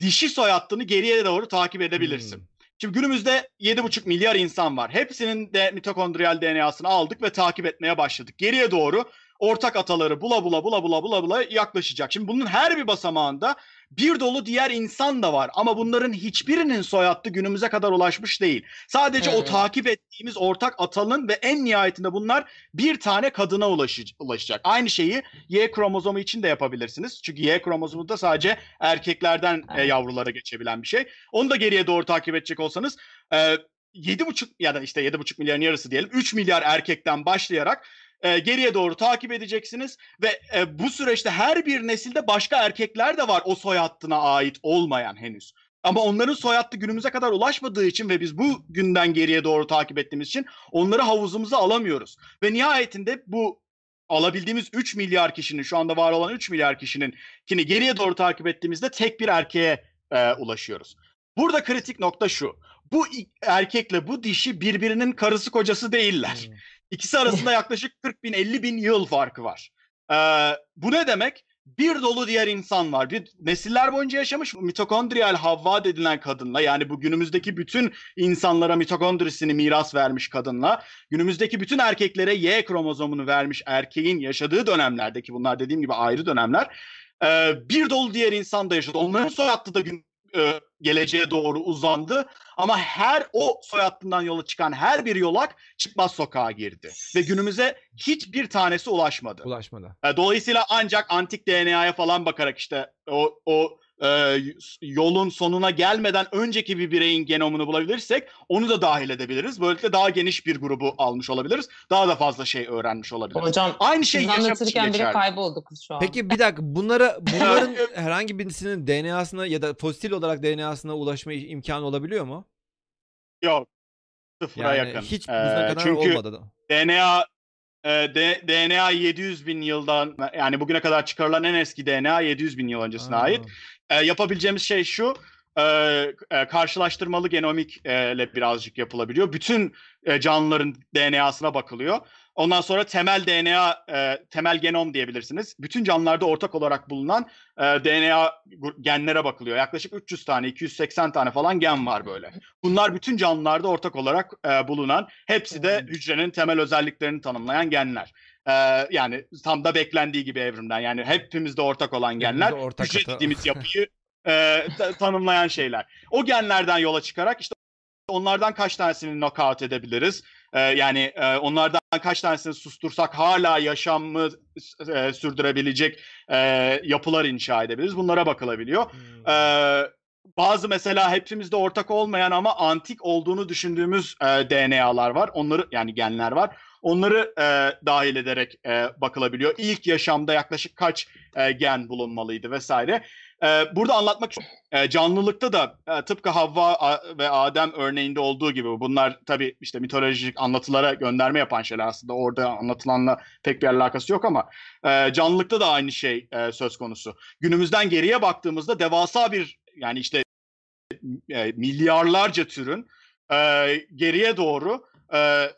dişi soy hattını geriye doğru takip edebilirsin. Hmm. Şimdi günümüzde 7,5 milyar insan var. Hepsinin de mitokondriyal DNA'sını aldık ve takip etmeye başladık. Geriye doğru ortak ataları bula bula bula bula bula bula yaklaşacak. Şimdi bunun her bir basamağında bir dolu diğer insan da var ama bunların hiçbirinin soy hattı günümüze kadar ulaşmış değil. Sadece o Evet. takip ettiğimiz ortak atalın ve en nihayetinde bunlar bir tane kadına ulaşacak. Aynı şeyi Y kromozomu için de yapabilirsiniz. Çünkü Y kromozomu da sadece erkeklerden e, Evet. yavrulara geçebilen bir şey. Onu da geriye doğru takip edecek olsanız e, 7,5 ya da işte 7,5 milyarın yarısı diyelim 3 milyar erkekten başlayarak e, geriye doğru takip edeceksiniz ve e, bu süreçte her bir nesilde başka erkekler de var o soy hattına ait olmayan henüz. Ama onların soy hattı günümüze kadar ulaşmadığı için ve biz bu günden geriye doğru takip ettiğimiz için onları havuzumuza alamıyoruz. Ve nihayetinde bu alabildiğimiz 3 milyar kişinin şu anda var olan 3 milyar kişinin kini geriye doğru takip ettiğimizde tek bir erkeğe e, ulaşıyoruz. Burada kritik nokta şu. Bu erkekle bu dişi birbirinin karısı kocası değiller. İkisi arasında yaklaşık 40 bin 50 bin yıl farkı var. Ee, bu ne demek? Bir dolu diğer insan var. Bir nesiller boyunca yaşamış mitokondriyal Havva dedilen kadınla yani bu günümüzdeki bütün insanlara mitokondrisini miras vermiş kadınla günümüzdeki bütün erkeklere Y kromozomunu vermiş erkeğin yaşadığı dönemlerdeki bunlar dediğim gibi ayrı dönemler e, bir dolu diğer insan da yaşadı. Onların soy hattı da gün, e, geleceğe doğru uzandı. Ama her o soy hattından yola çıkan her bir yolak çıkmaz sokağa girdi. Ve günümüze hiçbir tanesi ulaşmadı. Ulaşmadı. E, Dolayısıyla ancak antik DNA'ya falan bakarak işte o, o e, yolun sonuna gelmeden önceki bir bireyin genomunu bulabilirsek onu da dahil edebiliriz. Böylelikle daha geniş bir grubu almış olabiliriz. Daha da fazla şey öğrenmiş olabiliriz. hocam Aynı şey anlatırken bile kaybolduk şu an. Peki bir dakika bunlara bunların herhangi birisinin DNA'sına ya da fosil olarak DNA'sına ulaşma imkanı olabiliyor mu? Yok. Sıfıra Yani yakın. hiç Ee, bugüne kadar çünkü olmadı da. DNA e, D- DNA 700 bin yıldan yani bugüne kadar çıkarılan en eski DNA 700 bin yıl öncesine Aa. ait. E, yapabileceğimiz şey şu. e, e, karşılaştırmalı genomik e, ile birazcık yapılabiliyor. Bütün e, canlıların DNA'sına bakılıyor. Ondan sonra temel DNA, e, temel genom diyebilirsiniz. Bütün canlılarda ortak olarak bulunan e, DNA genlere bakılıyor. Yaklaşık 300 tane, 280 tane falan gen var böyle. Bunlar bütün canlılarda ortak olarak e, bulunan, hepsi de hücrenin temel özelliklerini tanımlayan genler. E, yani tam da beklendiği gibi evrimden. Yani hepimizde ortak olan genler, ortak hücre yapıyı e, ta- tanımlayan şeyler. O genlerden yola çıkarak işte onlardan kaç tanesini knockout edebiliriz? Ee, yani e, onlardan kaç tanesini sustursak hala yaşamı e, sürdürebilecek e, yapılar inşa edebiliriz. Bunlara bakılabiliyor. Hmm. Ee, bazı mesela hepimizde ortak olmayan ama antik olduğunu düşündüğümüz e, DNA'lar var. Onları yani genler var. Onları e, dahil ederek e, bakılabiliyor. İlk yaşamda yaklaşık kaç e, gen bulunmalıydı vesaire. E, burada anlatmak e, canlılıkta da e, tıpkı Havva ve Adem örneğinde olduğu gibi bunlar tabii işte mitolojik anlatılara gönderme yapan şeyler aslında orada anlatılanla pek bir alakası yok ama e, canlılıkta da aynı şey e, söz konusu. Günümüzden geriye baktığımızda devasa bir yani işte e, milyarlarca türün e, geriye doğru e,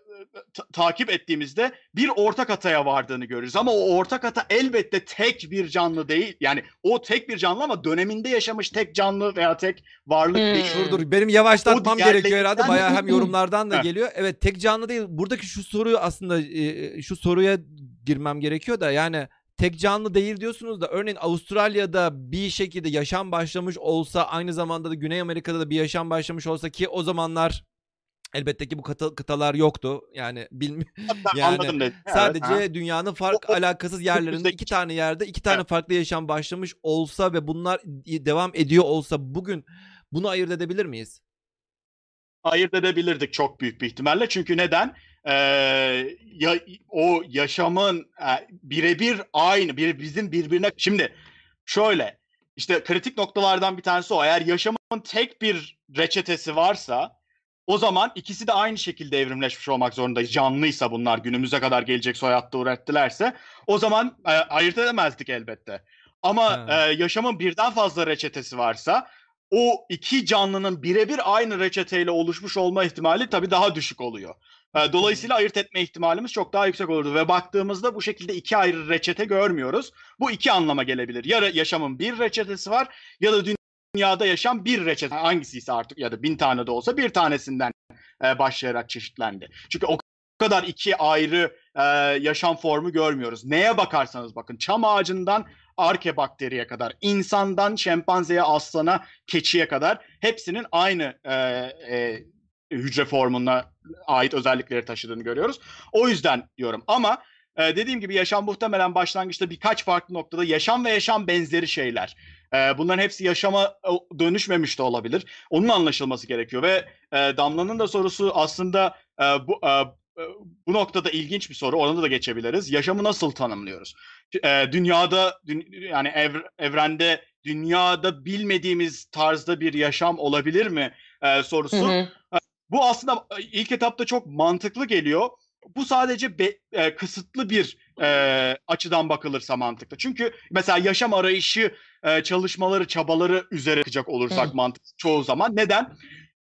ta- takip ettiğimizde bir ortak hataya vardığını görürüz. Ama o ortak hata elbette tek bir canlı değil. Yani o tek bir canlı ama döneminde yaşamış tek canlı veya tek varlık Hmm. değil. Dur dur benim yavaşlatmam gerekiyor herhalde. Bayağı hem yorumlardan da geliyor. Evet tek canlı değil. Buradaki şu soruyu aslında e, şu soruya girmem gerekiyor da yani tek canlı değil diyorsunuz da örneğin Avustralya'da bir şekilde yaşam başlamış olsa aynı zamanda da Güney Amerika'da da bir yaşam başlamış olsa ki o zamanlar elbette ki bu kıta- kıtalar yoktu. Yani bilmiyorum. Yani anladım. Evet, Sadece ha. dünyanın fark alakasız yerlerinde iki tane yerde iki tane Evet. farklı yaşam başlamış olsa ve bunlar devam ediyor olsa bugün bunu ayırt edebilir miyiz? ayırt edebilirdik çok büyük bir ihtimalle. Çünkü neden? Ee, ya, o yaşamın e, birebir aynı, bir bizim birbirine. Şimdi şöyle, işte kritik noktalardan bir tanesi o. Eğer yaşamın tek bir reçetesi varsa, o zaman ikisi de aynı şekilde evrimleşmiş olmak zorunda. Canlıysa bunlar günümüze kadar gelecek soyatta ürettilerse, o zaman e, ayırt edemezdik elbette. Ama Ha. e, yaşamın birden fazla reçetesi varsa, o iki canlının birebir aynı reçeteyle oluşmuş olma ihtimali tabii daha düşük oluyor. E, Dolayısıyla ayırt etme ihtimalimiz çok daha yüksek olurdu ve baktığımızda bu şekilde iki ayrı reçete görmüyoruz. Bu iki anlama gelebilir. Ya yaşamın bir reçetesi var ya da dünyada yaşam bir reçete hangisiyse artık ya da bin tane de olsa bir tanesinden e, başlayarak çeşitlendi. Çünkü o kadar iki ayrı e, yaşam formu görmüyoruz. Neye bakarsanız bakın çam ağacından arke bakteriye kadar, insandan şempanzeye, aslana, keçiye kadar hepsinin aynı e, e, hücre formuna ait özellikleri taşıdığını görüyoruz. O yüzden diyorum ama e, dediğim gibi yaşam muhtemelen başlangıçta birkaç farklı noktada yaşam ve yaşam benzeri şeyler. E, bunların hepsi yaşama e, dönüşmemiş de olabilir. Onun anlaşılması gerekiyor ve e, Damla'nın da sorusu aslında e, bu e, e, bu noktada ilginç bir soru. Ona da geçebiliriz. Yaşamı nasıl tanımlıyoruz? E, dünyada dün- yani ev- evrende dünyada bilmediğimiz tarzda bir yaşam olabilir mi e, sorusu. Hı hı. Bu aslında e, ilk etapta çok mantıklı geliyor. Bu sadece be- e, kısıtlı bir e, açıdan bakılırsa mantıklı. Çünkü mesela yaşam arayışı e, çalışmaları, çabaları üzere bakacak olursak Hı. mantık çoğu zaman. Neden?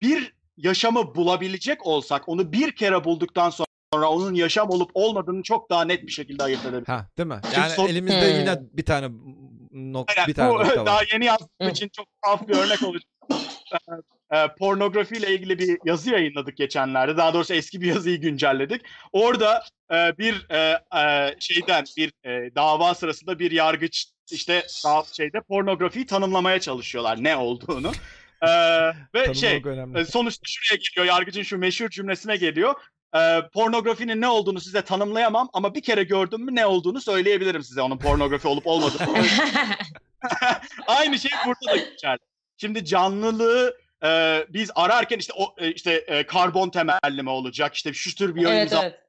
Bir yaşamı bulabilecek olsak, onu bir kere bulduktan sonra onun yaşam olup olmadığını çok daha net bir şekilde ayırt edebiliriz. Ha, değil mi? Çünkü Yani sor- elimizde Hmm. yine bir tane nok Aynen, bir tane bu nokta daha var. yeni yazdığım için çok saf bir örnek olacak. E, pornografiyle ilgili bir yazı yayınladık geçenlerde. Daha doğrusu eski bir yazıyı güncelledik. Orada e, bir e, e, şeyden bir e, dava sırasında bir yargıç işte daha şeyde pornografiyi tanımlamaya çalışıyorlar ne olduğunu. Ee, ve şey Tanımlamak önemli. e, sonuçta şuraya geliyor yargıcın şu meşhur cümlesine geliyor. Ee, pornografinin ne olduğunu size tanımlayamam ama bir kere gördüm mü ne olduğunu söyleyebilirim size onun pornografi olup olmadığını. Aynı şey burada da geçerli. Şimdi canlılığı e, biz ararken işte o e, işte e, karbon temelli mi olacak? İşte şu tür bir evet evet.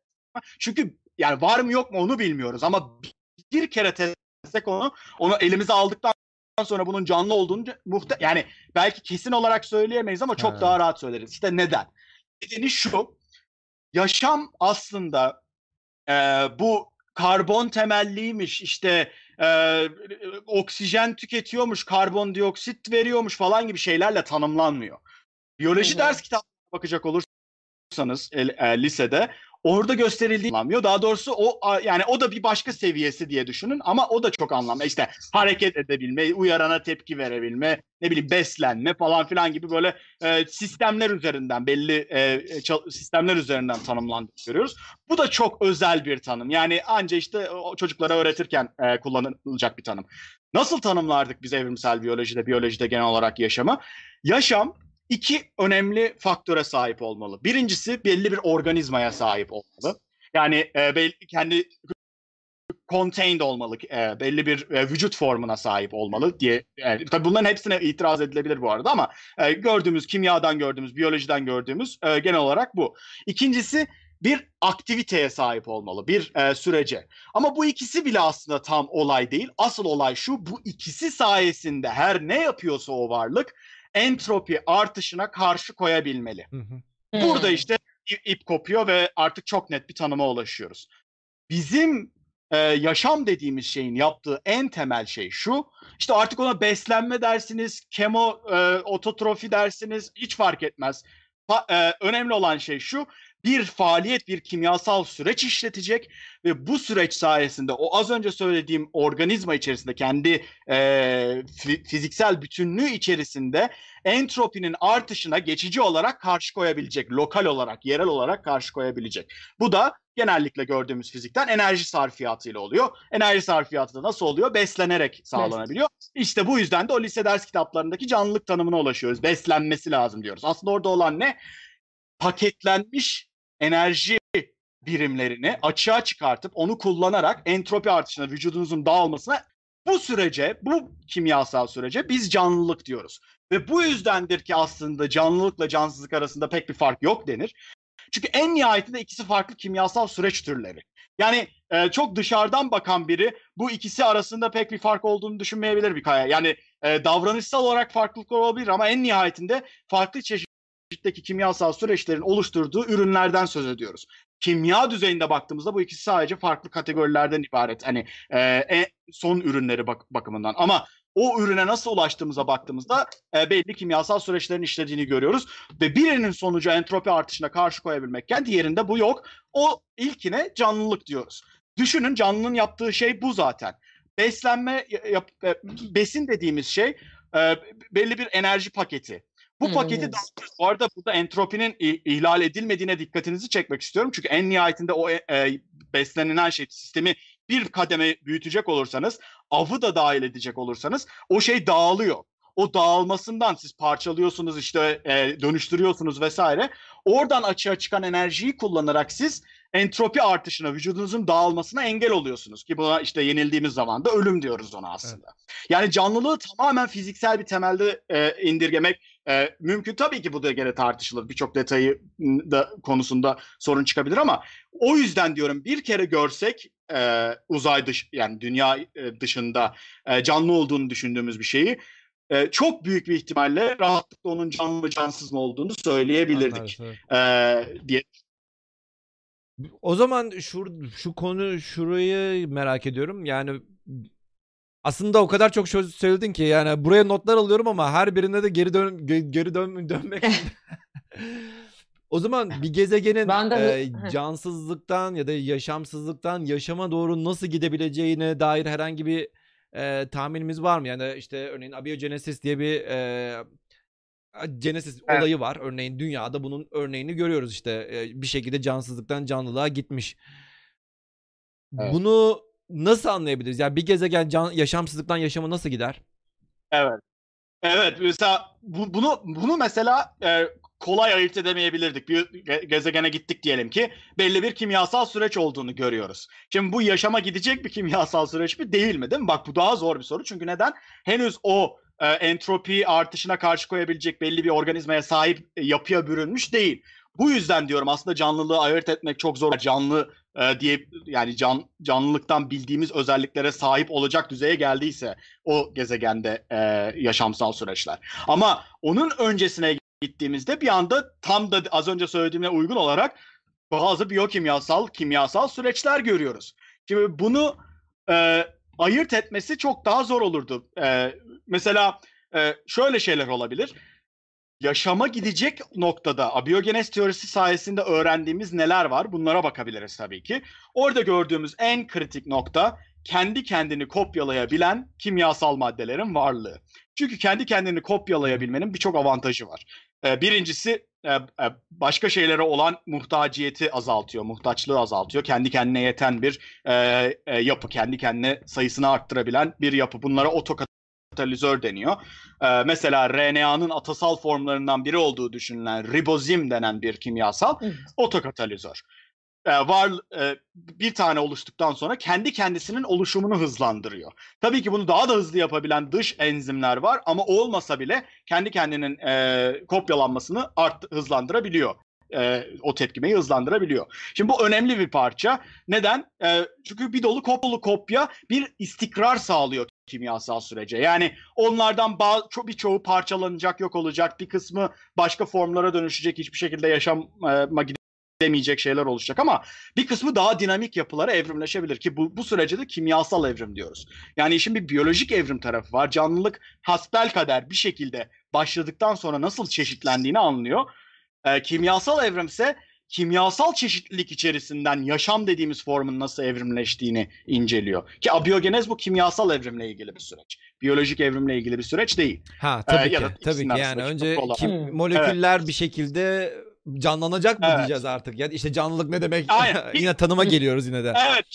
Çünkü yani var mı yok mu onu bilmiyoruz ama bir kere testlesek onu onu elimize aldıktan sonra bunun canlı olduğunu muhte yani belki kesin olarak söyleyemeyiz ama çok Ha. daha rahat söyleriz. İşte neden? Nedeni şu. Yaşam aslında e, bu karbon temelliymiş işte e, oksijen tüketiyormuş, karbondioksit veriyormuş falan gibi şeylerle tanımlanmıyor. Biyoloji hı. ders kitabına bakacak olursanız e, e, lisede orada gösterildiği anlamıyor. Daha doğrusu o yani o da bir başka seviyesi diye düşünün ama o da çok anlamlı. İşte hareket edebilme, uyarana tepki verebilme, ne bileyim beslenme falan filan gibi böyle e, sistemler üzerinden belli e, ça- sistemler üzerinden tanımlandığını görüyoruz. Bu da çok özel bir tanım. Yani anca işte o çocuklara öğretirken e, kullanılacak bir tanım. Nasıl tanımlardık biz evrimsel biyolojide, biyolojide genel olarak yaşamı? Yaşam iki önemli faktöre sahip olmalı. Birincisi belli bir organizmaya sahip olmalı. Yani e, belli, kendi contained olmalı, e, belli bir e, vücut formuna sahip olmalı diye. Yani, tabii bunların hepsine itiraz edilebilir bu arada ama e, gördüğümüz, kimyadan gördüğümüz, biyolojiden gördüğümüz e, genel olarak bu. İkincisi bir aktiviteye sahip olmalı, bir e, sürece. Ama bu ikisi bile aslında tam olay değil. Asıl olay şu, bu ikisi sayesinde her ne yapıyorsa o varlık entropi artışına karşı koyabilmeli. Hı hı. Burada Hmm. işte ip, ip kopuyor ve artık çok net bir tanıma ulaşıyoruz. Bizim e, yaşam dediğimiz şeyin yaptığı en temel şey şu. İşte artık ona beslenme dersiniz, kemo, e, ototrofi dersiniz hiç fark etmez. Pa- e, önemli olan şey şu. Bir faaliyet, bir kimyasal süreç işletecek ve bu süreç sayesinde o az önce söylediğim organizma içerisinde kendi e, fi- fiziksel bütünlüğü içerisinde entropinin artışına geçici olarak karşı koyabilecek, lokal olarak, yerel olarak karşı koyabilecek. Bu da genellikle gördüğümüz fizikten enerji sarfiyatıyla oluyor. Enerji sarfiyatı da nasıl oluyor? Beslenerek sağlanabiliyor. İşte bu yüzden de o lise ders kitaplarındaki canlılık tanımına ulaşıyoruz. Beslenmesi lazım diyoruz. Aslında orada olan ne? Paketlenmiş enerji birimlerini açığa çıkartıp onu kullanarak entropi artışına, vücudunuzun dağılmasına bu sürece, bu kimyasal sürece biz canlılık diyoruz. Ve bu yüzdendir ki aslında canlılıkla cansızlık arasında pek bir fark yok denir. Çünkü en nihayetinde ikisi farklı kimyasal süreç türleri. Yani e, çok dışarıdan bakan biri bu ikisi arasında pek bir fark olduğunu düşünmeyebilir bir kaya. Yani e, davranışsal olarak farklılıklar olabilir ama en nihayetinde farklı çeşitteki kimyasal süreçlerin oluşturduğu ürünlerden söz ediyoruz. Kimya düzeyinde baktığımızda bu ikisi sadece farklı kategorilerden ibaret. Hani e, e, son ürünleri bak- bakımından ama o ürüne nasıl ulaştığımıza baktığımızda e, belli kimyasal süreçlerin işlediğini görüyoruz. Ve birinin sonucu entropi artışına karşı koyabilmekken diğerinde bu yok. O ilkine canlılık diyoruz. Düşünün canlının yaptığı şey bu zaten. Beslenme, yap, e, besin dediğimiz şey e, belli bir enerji paketi. Bu Hmm. paketi dağıtıyoruz. Bu arada burada entropinin ihlal edilmediğine dikkatinizi çekmek istiyorum. Çünkü en nihayetinde o e, e, beslenilen şey sistemi bir kademe büyütecek olursanız, avı da dahil edecek olursanız o şey dağılıyor. O dağılmasından siz parçalıyorsunuz işte e, dönüştürüyorsunuz vesaire. Oradan açığa çıkan enerjiyi kullanarak siz entropi artışına, vücudunuzun dağılmasına engel oluyorsunuz. Ki buna işte yenildiğimiz zaman da ölüm diyoruz ona aslında. Yani canlılığı tamamen fiziksel bir temelde e, indirgemek e, mümkün. Tabii ki bu da gene tartışılır. Birçok detayı da konusunda sorun çıkabilir ama o yüzden diyorum bir kere görsek e, uzay dış yani dünya e, dışında e, canlı olduğunu düşündüğümüz bir şeyi e, çok büyük bir ihtimalle rahatlıkla onun canlı mı cansız mı olduğunu söyleyebilirdik evet. e, diye O zaman şu, şu konu şurayı merak ediyorum. Yani aslında o kadar çok söz söyledin ki yani buraya notlar alıyorum ama her birinde de geri dön ge- geri dön dönmek. o zaman bir gezegenin Ben de e, cansızlıktan ya da yaşamsızlıktan yaşama doğru nasıl gidebileceğine dair herhangi bir e, tahminimiz var mı? Yani işte örneğin abiyogenesis diye bir e, Genesis Evet. olayı var. Örneğin dünyada bunun örneğini görüyoruz işte. E, bir şekilde cansızlıktan canlılığa gitmiş. Evet. Bunu nasıl anlayabiliriz? Yani bir gezegen can, yaşamsızlıktan yaşama nasıl gider? Evet. Evet mesela bu, bunu bunu mesela e, kolay ayırt edemeyebilirdik. Bir ge- gezegene gittik diyelim ki belli bir kimyasal süreç olduğunu görüyoruz. Şimdi bu yaşama gidecek bir kimyasal süreç mi değil mi değil mi? Bak bu daha zor bir soru. Çünkü neden? Henüz o e, entropi artışına karşı koyabilecek belli bir organizmaya sahip e, yapıya bürünmüş değil. Bu yüzden diyorum aslında canlılığı ayırt etmek çok zor. Canlı e, diye yani can canlılıktan bildiğimiz özelliklere sahip olacak düzeye geldiyse o gezegende e, yaşamsal süreçler. Ama onun öncesine gittiğimizde bir anda tam da az önce söylediğime uygun olarak bazı biyokimyasal, kimyasal süreçler görüyoruz. Şimdi bunu e, ayırt etmesi çok daha zor olurdu. Ee, mesela e, şöyle şeyler olabilir. Yaşama gidecek noktada abiyogenez teorisi sayesinde öğrendiğimiz neler var? Bunlara bakabiliriz tabii ki. Orada gördüğümüz en kritik nokta kendi kendini kopyalayabilen kimyasal maddelerin varlığı. Çünkü kendi kendini kopyalayabilmenin birçok avantajı var. Ee, birincisi e, e, başka şeylere olan muhtaciyeti azaltıyor, muhtaçlığı azaltıyor. Kendi kendine yeten bir e, yapı, kendi kendine sayısını arttırabilen bir yapı. Bunlara otokatalizör deniyor. E, mesela RNA'nın atasal formlarından biri olduğu düşünülen ribozim denen bir kimyasal Evet. otokatalizör. E, var e, bir tane oluştuktan sonra kendi kendisinin oluşumunu hızlandırıyor. Tabii ki bunu daha da hızlı yapabilen dış enzimler var ama olmasa bile kendi kendinin e, kopyalanmasını art hızlandırabiliyor. E, o tepkimeyi hızlandırabiliyor. Şimdi bu önemli bir parça. Neden? E, çünkü bir dolu kopyalı kopya bir istikrar sağlıyor kimyasal sürece. Yani onlardan çok birçoğu parçalanacak, yok olacak. Bir kısmı başka formlara dönüşecek, hiçbir şekilde yaşama gidemeyecek şeyler oluşacak ama bir kısmı daha dinamik yapılara evrimleşebilir ki bu, bu sürece de kimyasal evrim diyoruz. Yani işin bir biyolojik evrim tarafı var. Canlılık hasbelkader bir şekilde başladıktan sonra nasıl çeşitlendiğini anlıyor. Ee, kimyasal evrimse kimyasal çeşitlilik içerisinden yaşam dediğimiz formun nasıl evrimleştiğini inceliyor. Ki abiyogenez bu kimyasal evrimle ilgili bir süreç. Biyolojik evrimle ilgili bir süreç değil. Ha tabii Ee, ya ki. da Tabii ki yani önce kim, moleküller bir şekilde canlanacak mı Evet. diyeceğiz artık. Ya işte canlılık ne demek? Aynen. yine tanıma geliyoruz yine de. Evet.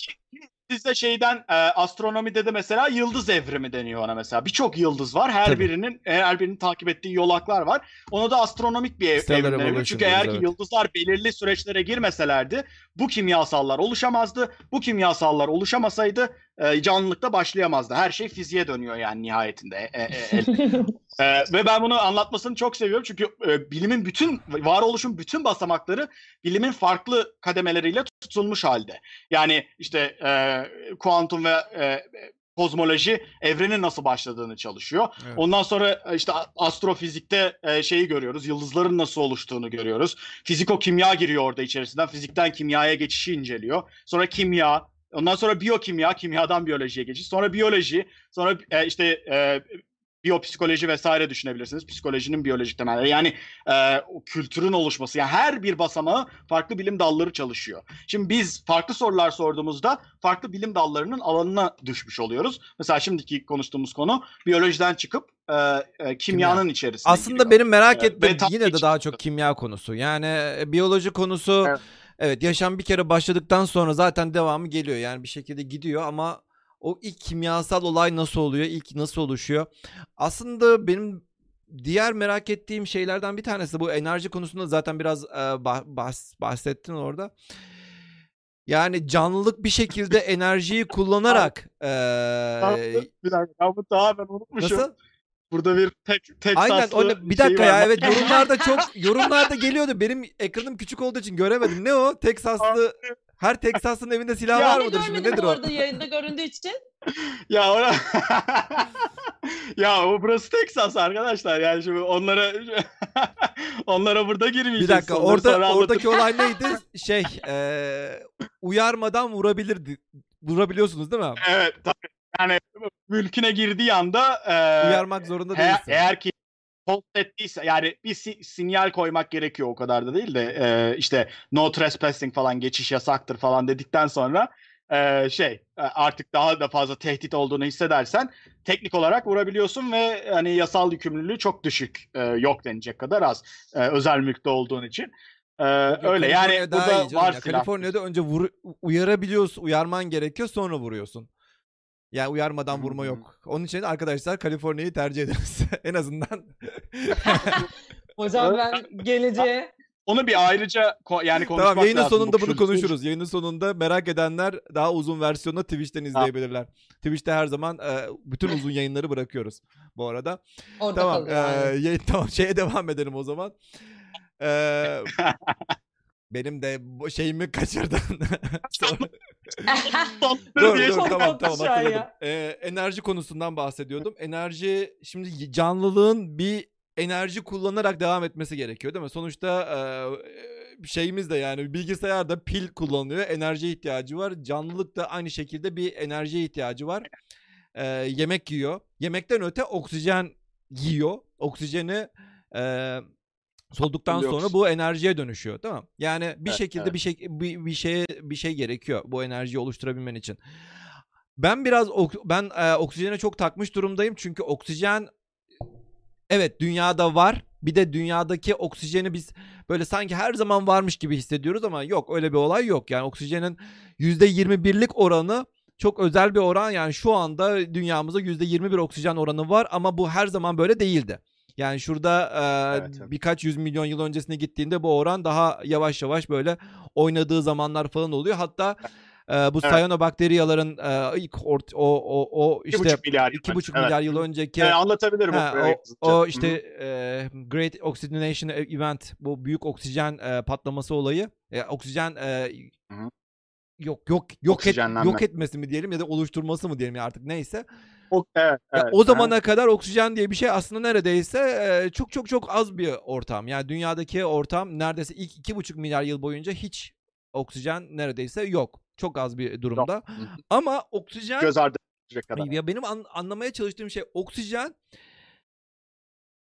Sizde şeyden e, astronomide de mesela yıldız evrimi deniyor ona mesela. Birçok yıldız var. Her Tabii. birinin her birinin takip ettiği yolaklar var. Ona da astronomik bir ev, Stellar evrim deniyor. Çünkü eğer ki evet. yıldızlar belirli süreçlere girmeselerdi bu kimyasallar oluşamazdı. Bu kimyasallar oluşamasaydı e, canlılıkta başlayamazdı. Her şey fiziğe dönüyor yani nihayetinde. E, e, e, ee, ve ben bunu anlatmasını çok seviyorum çünkü e, bilimin bütün varoluşun bütün basamakları bilimin farklı kademeleriyle tutulmuş halde. Yani işte e, kuantum ve e, kozmoloji evrenin nasıl başladığını çalışıyor. Evet. Ondan sonra e, işte astrofizikte e, şeyi görüyoruz. Yıldızların nasıl oluştuğunu görüyoruz. Fiziko-kimya giriyor orada içerisinden. Fizikten kimyaya geçişi inceliyor. Sonra kimya, ondan sonra biyokimya, kimyadan biyolojiye geçiş. Sonra biyoloji, sonra e, işte biyopsikoloji vesaire düşünebilirsiniz. Psikolojinin biyolojik temelleri. Yani e, o kültürün oluşması. Yani her bir basamağı farklı bilim dalları çalışıyor. Şimdi biz farklı sorular sorduğumuzda farklı bilim dallarının alanına düşmüş oluyoruz. Mesela şimdiki konuştuğumuz konu biyolojiden çıkıp e, e, kimyanın içerisine Aslında giriyor. benim merak Evet, ettiğim yine de daha çok kimya konusu. Yani e, biyoloji konusu evet. Evet. yaşam bir kere başladıktan sonra zaten devamı geliyor. Yani bir şekilde gidiyor ama o ilk kimyasal olay nasıl oluyor? İlk nasıl oluşuyor? Aslında benim diğer merak ettiğim şeylerden bir tanesi bu enerji konusunda zaten biraz e, bah- bahs- bahsettin orada. Yani canlılık bir şekilde enerjiyi kullanarak e, bir dakika ben bunu tamamen unutmuşum. nasıl? Burada bir tek tek Aynen saslı o ne- bir şey dakika var. ya evet yorumlarda çok yorumlarda geliyordu. Benim ekranım küçük olduğu için göremedim. Ne o? Teksaslı her Teksaslı'nın evinde silah Ya var mıdır şimdi? Nedir o? arada yayında göründüğü için. Ya ona... ya o burası Texas arkadaşlar yani şimdi onlara onlara burada girmeyeceğiz. Bir dakika Onları orada sonra oradaki olay neydi? Şey eee, uyarmadan vurabilirdi. Vurabiliyorsunuz değil mi? anlatırım. Evet tabii. Yani mülküne girdiği anda e, Uyarmak zorunda değilsin. eğer ki post ettiyse yani bir si- sinyal koymak gerekiyor o kadar da değil de e, işte no trespassing falan geçiş yasaktır falan dedikten sonra e, şey e, artık daha da fazla tehdit olduğunu hissedersen teknik olarak vurabiliyorsun ve hani yasal yükümlülüğü çok düşük e, yok denecek kadar az e, özel mülkte olduğun için. E, Yok, yok, öyle yani burada var ya. Kaliforniya'da önce vur, uyarabiliyorsun, uyarman gerekiyor sonra vuruyorsun. Yani uyarmadan vurma Hmm. yok. Onun için arkadaşlar Kaliforniya'yı tercih ederiz. en azından. Hocam ben geleceğe Onu bir ayrıca ko- yani konuşmak tamam yayının lazım. sonunda Bu bunu konuşuruz. Yayının sonunda merak edenler daha uzun versiyonunu Twitch'ten izleyebilirler. Twitch'te her zaman e, bütün uzun yayınları bırakıyoruz bu arada. orada Tamam. eee, yayın- tamam şeye devam edelim o zaman. Eee, benim de bu şeyimi kaçırdın. Dur dur tamam tamam an hatırladım. Eee, enerji konusundan bahsediyordum. Enerji şimdi canlılığın bir enerji kullanarak devam etmesi gerekiyor değil mi? Sonuçta eee, şeyimiz de yani bilgisayarda pil kullanıyor. Enerji ihtiyacı var. Canlılık da aynı şekilde bir enerjiye ihtiyacı var. Ee, yemek yiyor. Yemekten öte oksijen yiyor. Oksijeni e, solduktan Dioksit. sonra bu enerjiye dönüşüyor, değil mi? Yani bir Evet, şekilde evet. bir şey bir, bir şeye bir şey gerekiyor bu enerjiyi oluşturabilmen için. Ben biraz ben e, oksijene çok takmış durumdayım çünkü oksijen evet dünyada var. Bir de dünyadaki oksijeni biz böyle sanki her zaman varmış gibi hissediyoruz ama yok öyle bir olay yok. Yani oksijenin %21'lik oranı çok özel bir oran. Yani şu anda dünyamızda %21 oksijen oranı var ama bu her zaman böyle değildi. Yani şurada e, Evet, evet. birkaç yüz milyon yıl öncesine gittiğinde bu oran daha yavaş yavaş böyle oynadığı zamanlar falan oluyor. Hatta e, bu Evet. cyanobakteriyaların e, ilk ort- o o o işte buçuk milyar yıl iki buçuk önce. milyar Evet. yıl önceki Yani anlatabilirim Ha, o, o, o işte hı. e, Great Oxidation Event bu büyük oksijen e, patlaması olayı. E, oksijen e, Hı yok yok yok et, yok etmesi mi diyelim ya da oluşturması mı diyelim ya artık neyse. O, evet, evet. o zamana kadar oksijen diye bir şey aslında neredeyse e, çok çok çok az bir ortam. Yani dünyadaki ortam neredeyse ilk iki buçuk milyar yıl boyunca hiç oksijen neredeyse yok. Çok az bir durumda. Hı. Ama oksijen göz ardı edilecek kadar. ya benim an- anlamaya çalıştığım şey oksijen.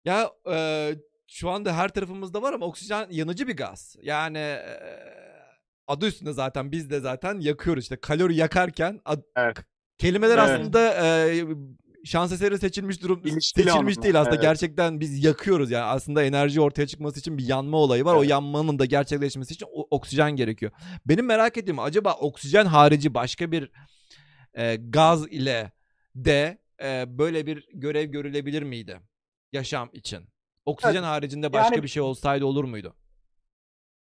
Ya e, şu anda her tarafımızda var ama oksijen yanıcı bir gaz. Yani e, adı üstünde zaten biz de zaten yakıyoruz işte kalori yakarken ad- Evet. Kelimeler Evet. aslında e, şans eseri seçilmiş durum İlişkili seçilmiş anlamda, değil aslında evet. gerçekten biz yakıyoruz yani aslında enerji ortaya çıkması için bir yanma olayı var o Evet. yanmanın da gerçekleşmesi için o- oksijen gerekiyor. Benim merak ettiğim acaba oksijen harici başka bir e, gaz ile de e, böyle bir görev görülebilir miydi yaşam için? Oksijen Evet, haricinde başka yani- bir şey olsaydı olur muydu?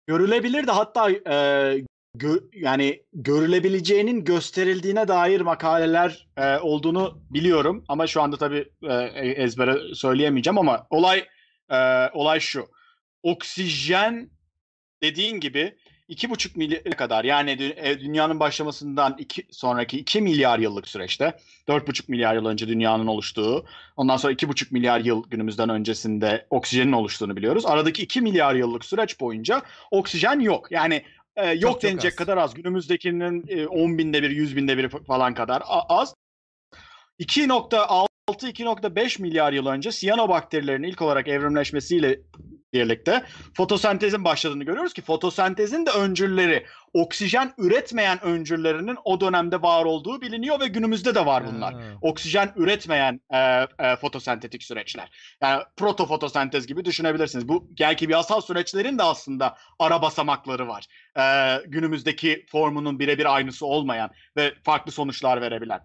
Görülebilir de hatta e, gö- yani görülebileceğinin gösterildiğine dair makaleler e, olduğunu biliyorum ama şu anda tabii e, ezbere söyleyemeyeceğim ama olay e, olay şu. Oksijen dediğin gibi iki buçuk milyara kadar yani e, dünyanın başlamasından iki, sonraki 2 milyar yıllık süreçte 4,5 milyar yıl önce dünyanın oluştuğu ondan sonra 2,5 milyar yıl günümüzden öncesinde oksijenin oluştuğunu biliyoruz. Aradaki 2 milyar yıllık süreç boyunca oksijen yok. Yani e, yok çok, denecek çok kadar az. Günümüzdekinin e, 10 binde bir, 100 binde bir falan kadar az. 2.6 6-2.5 milyar yıl önce siyanobakterilerin ilk olarak evrimleşmesiyle birlikte fotosentezin başladığını görüyoruz ki fotosentezin de öncülleri oksijen üretmeyen öncüllerinin o dönemde var olduğu biliniyor ve günümüzde de var bunlar. Oksijen üretmeyen e, e, fotosentetik süreçler. Yani proto fotosentez gibi düşünebilirsiniz. Bu yani kimyasal süreçlerin de aslında ara basamakları var. E, günümüzdeki formunun birebir aynısı olmayan ve farklı sonuçlar verebilen.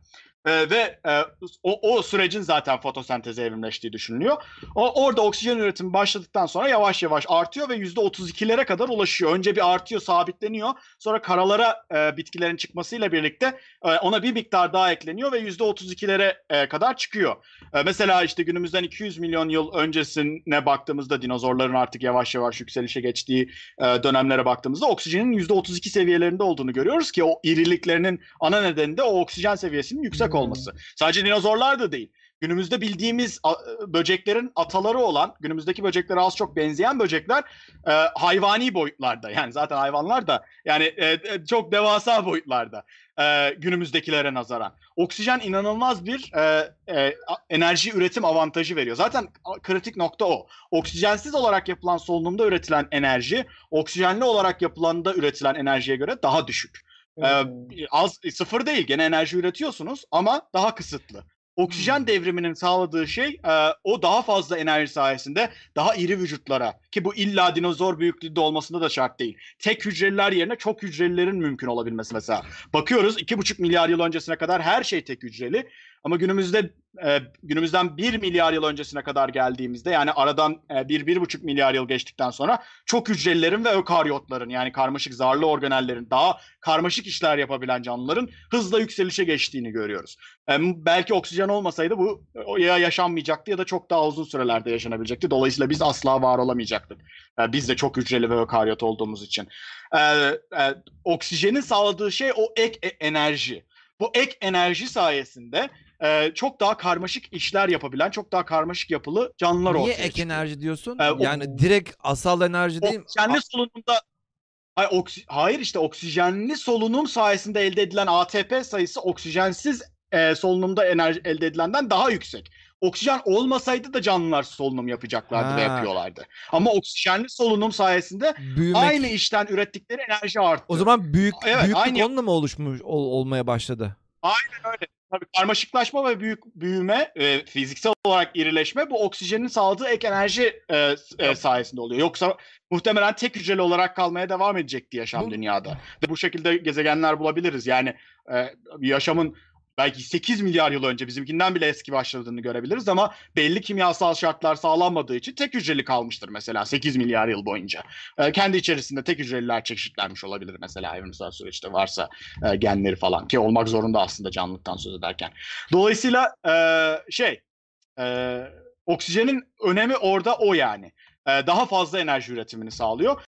E, ve e, o, o sürecin zaten fotosenteze evrimleştiği düşünülüyor. O, orada oksijen üretimi başladıktan sonra yavaş yavaş artıyor ve %32'lere kadar ulaşıyor. Önce bir artıyor, sabitleniyor. Sonra karalara e, bitkilerin çıkmasıyla birlikte e, ona bir miktar daha ekleniyor ve %32'lere e, kadar çıkıyor. E, mesela işte günümüzden 200 milyon yıl öncesine baktığımızda dinozorların artık yavaş yavaş yükselişe geçtiği e, dönemlere baktığımızda oksijenin %32 seviyelerinde olduğunu görüyoruz ki o iriliklerinin ana nedeni de o oksijen seviyesinin yüksek. Olması. Sadece dinozorlar da değil. Günümüzde bildiğimiz a- böceklerin ataları olan, günümüzdeki böceklere az çok benzeyen böcekler e, hayvani boyutlarda. Yani zaten hayvanlar da yani e, e, çok devasa boyutlarda e, günümüzdekilere nazaran. Oksijen inanılmaz bir e, e, enerji üretim avantajı veriyor. Zaten kritik nokta o. Oksijensiz olarak yapılan solunumda üretilen enerji, oksijenli olarak yapılanda üretilen enerjiye göre daha düşük. Ee, az sıfır değil gene enerji üretiyorsunuz ama daha kısıtlı. Oksijen Hmm. devriminin sağladığı şey e, o daha fazla enerji sayesinde daha iri vücutlara ki bu illa dinozor büyüklüğünde olmasında da şart değil. Tek hücreliler yerine çok hücrelilerin mümkün olabilmesi mesela. Bakıyoruz 2,5 milyar yıl öncesine kadar her şey tek hücreli ama günümüzde e, günümüzden 1 milyar yıl öncesine kadar geldiğimizde yani aradan e, 1-1,5 milyar yıl geçtikten sonra çok hücrelilerin ve ökaryotların yani karmaşık zarlı organellerin daha karmaşık işler yapabilen canlıların hızla yükselişe geçtiğini görüyoruz. E, belki oksijen olmasaydı bu ya yaşanmayacaktı ya da çok daha uzun sürelerde yaşanabilecekti. Dolayısıyla biz asla var olamayacaktık. E, biz de çok hücreli ve ökaryot olduğumuz için. E, e, oksijenin sağladığı şey o ek e- enerji. Bu ek enerji sayesinde e, çok daha karmaşık işler yapabilen, çok daha karmaşık yapılı canlılar Niye ortaya ek çıkıyor. enerji diyorsun? Ee, o- yani direkt asal enerji değil mi? Oksijenli solunumda Hayır, oksi- hayır işte oksijenli solunum sayesinde elde edilen ATP sayısı oksijensiz e, solunumda enerji elde edilenden daha yüksek. Oksijen olmasaydı da canlılar solunum yapacaklardı ve Ha. yapıyorlardı. Ama oksijenli solunum sayesinde Büyümek. aynı işten ürettikleri enerji arttı. O zaman büyük Evet, büyüklük aynı- onunla mı oluşmuş ol- olmaya başladı? öyle. Tabii karmaşıklaşma ve büyük büyüme, e, fiziksel olarak irileşme bu oksijenin sağladığı ek enerji e, e, sayesinde oluyor. Yoksa muhtemelen tek hücreli olarak kalmaya devam edecekti yaşam Bu- dünyada. Ve bu şekilde gezegenler bulabiliriz. Yani e, yaşamın belki 8 milyar yıl önce bizimkinden bile eski başladığını görebiliriz ama belli kimyasal şartlar sağlanmadığı için tek hücreli kalmıştır mesela 8 milyar yıl boyunca. E, kendi içerisinde tek hücreliler çeşitlenmiş olabilir mesela evrimsel süreçte varsa e, genleri falan ki olmak zorunda aslında canlılıktan söz ederken. Dolayısıyla e, şey e, oksijenin önemi orada o yani. E, daha fazla enerji üretimini sağlıyor.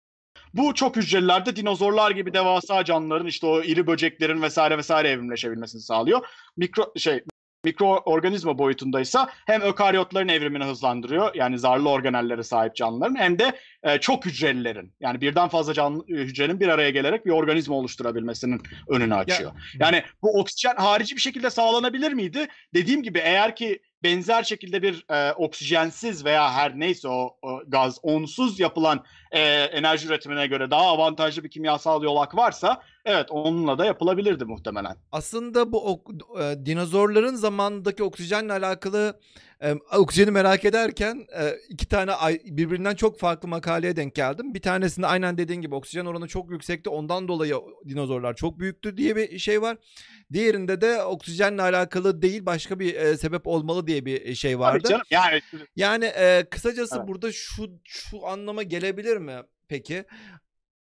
Bu çok hücrelilerde dinozorlar gibi devasa canlıların işte o iri böceklerin vesaire vesaire evrimleşebilmesini sağlıyor. Mikro şey mikroorganizma boyutundaysa hem ökaryotların evrimini hızlandırıyor yani zarlı organellere sahip canlıların hem de e, çok hücrelilerin yani birden fazla canlı e, hücrenin bir araya gelerek bir organizma oluşturabilmesinin önünü açıyor. Yani bu oksijen harici bir şekilde sağlanabilir miydi? Dediğim gibi eğer ki benzer şekilde bir e, oksijensiz veya her neyse o, o gaz onsuz yapılan e, enerji üretimine göre daha avantajlı bir kimyasal yolak varsa evet onunla da yapılabilirdi muhtemelen. Aslında bu ok- e, dinozorların zamandaki oksijenle alakalı e, oksijeni merak ederken e, iki tane birbirinden çok farklı makaleye denk geldim. Bir tanesinde aynen dediğin gibi oksijen oranı çok yüksekti. Ondan dolayı dinozorlar çok büyüktü diye bir şey var. Diğerinde de oksijenle alakalı değil başka bir e, sebep olmalı diye bir şey Tabii vardı. canım yani Yani e, kısacası Evet. burada şu şu anlama gelebilir mi peki?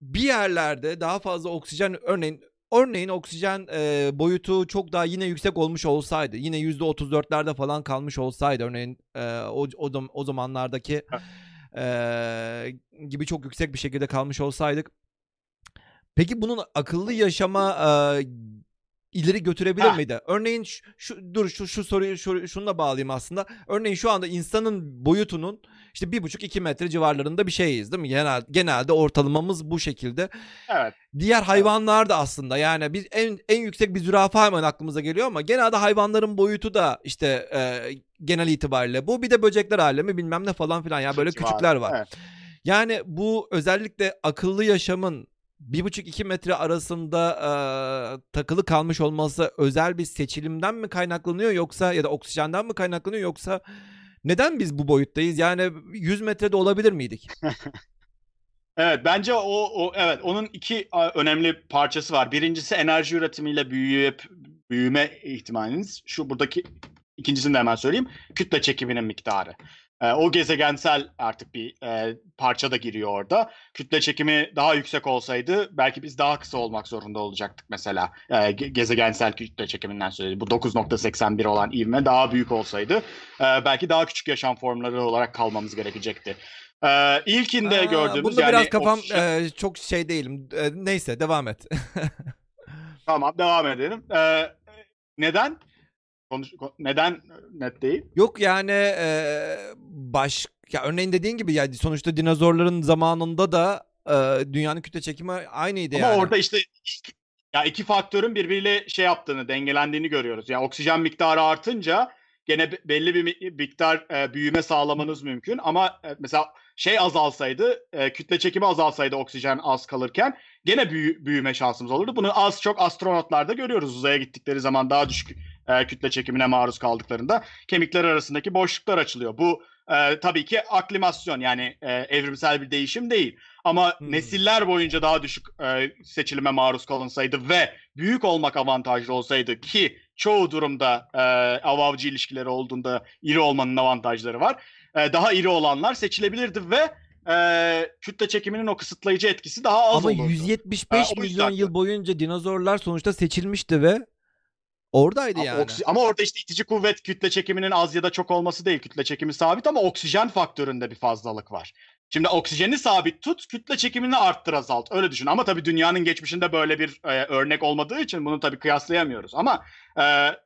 Bir yerlerde daha fazla oksijen örneğin örneğin oksijen e, boyutu çok daha yine yüksek olmuş olsaydı yine %34'lerde falan kalmış olsaydı örneğin e, o, o, o zamanlardaki e, gibi çok yüksek bir şekilde kalmış olsaydık. Peki bunun akıllı yaşama e, ileri götürebilir Ha. miydi? Örneğin şu, şu- dur şu şu soruyu şu, şununla bağlayayım aslında. Örneğin şu anda insanın boyutunun işte bir buçuk iki metre civarlarında bir şeyiz değil mi? Genel, genelde ortalamamız bu şekilde. evet. Diğer hayvanlar da aslında yani biz en en yüksek bir zürafa hemen aklımıza geliyor ama genelde hayvanların boyutu da işte e, genel itibariyle bu bir de böcekler alemi bilmem ne falan filan ya böyle Civarı. küçükler var. Evet. Yani bu özellikle akıllı yaşamın bir buçuk iki metre arasında e, takılı kalmış olması özel bir seçilimden mi kaynaklanıyor yoksa ya da oksijenden mi kaynaklanıyor yoksa neden biz bu boyuttayız? Yani 100 metrede olabilir miydik? Evet bence o, o evet onun iki önemli parçası var. Birincisi enerji üretimiyle büyüyüp büyüme ihtimaliniz. Şu buradaki ikincisini de hemen söyleyeyim. Kütle çekiminin miktarı. Ee, o gezegensel artık bir e, parça da giriyor orada. Kütle çekimi daha yüksek olsaydı belki biz daha kısa olmak zorunda olacaktık mesela. Ge- gezegensel kütle çekiminden söyledi. Bu 9.81 olan ivme daha büyük olsaydı e, belki daha küçük yaşam formları olarak kalmamız gerekecekti. Ee, ilkinde Aa, gördüğümüz Bunda yani biraz kafam oksijen- e, çok şey değilim. E, neyse devam et. Tamam devam edelim. Ee, neden? Konuş, ko- neden net değil? Yok yani e, baş ya örneğin dediğin gibi yani sonuçta dinozorların zamanında da e, dünyanın kütle çekimi aynıydı Ama yani. orada işte ya iki faktörün birbiriyle şey yaptığını, dengelendiğini görüyoruz. Yani oksijen miktarı artınca gene be- belli bir mi- miktar e, büyüme sağlamanız mümkün. Ama e, mesela şey azalsaydı, e, kütle çekimi azalsaydı oksijen az kalırken gene büyü- büyüme şansımız olurdu. Bunu az çok astronotlarda görüyoruz. Uzaya gittikleri zaman daha düşük e, kütle çekimine maruz kaldıklarında kemikler arasındaki boşluklar açılıyor. Bu e, tabii ki aklimasyon yani e, evrimsel bir değişim değil. Ama Hmm. nesiller boyunca daha düşük e, seçilime maruz kalınsaydı ve büyük olmak avantajlı olsaydı ki çoğu durumda e, av-avcı ilişkileri olduğunda iri olmanın avantajları var. E, daha iri olanlar seçilebilirdi ve e, kütle çekiminin o kısıtlayıcı etkisi daha az Ama olurdu. 175 Ha, o milyon yıl boyunca dinozorlar sonuçta seçilmişti ve oradaydı Ama, yani. oksi- ama orada işte itici kuvvet kütle çekiminin az ya da çok olması değil. Kütle çekimi sabit ama oksijen faktöründe bir fazlalık var. Şimdi oksijeni sabit tut, kütle çekimini arttır azalt. Öyle düşün. Ama tabii dünyanın geçmişinde böyle bir e, örnek olmadığı için bunu tabii kıyaslayamıyoruz. Ama e,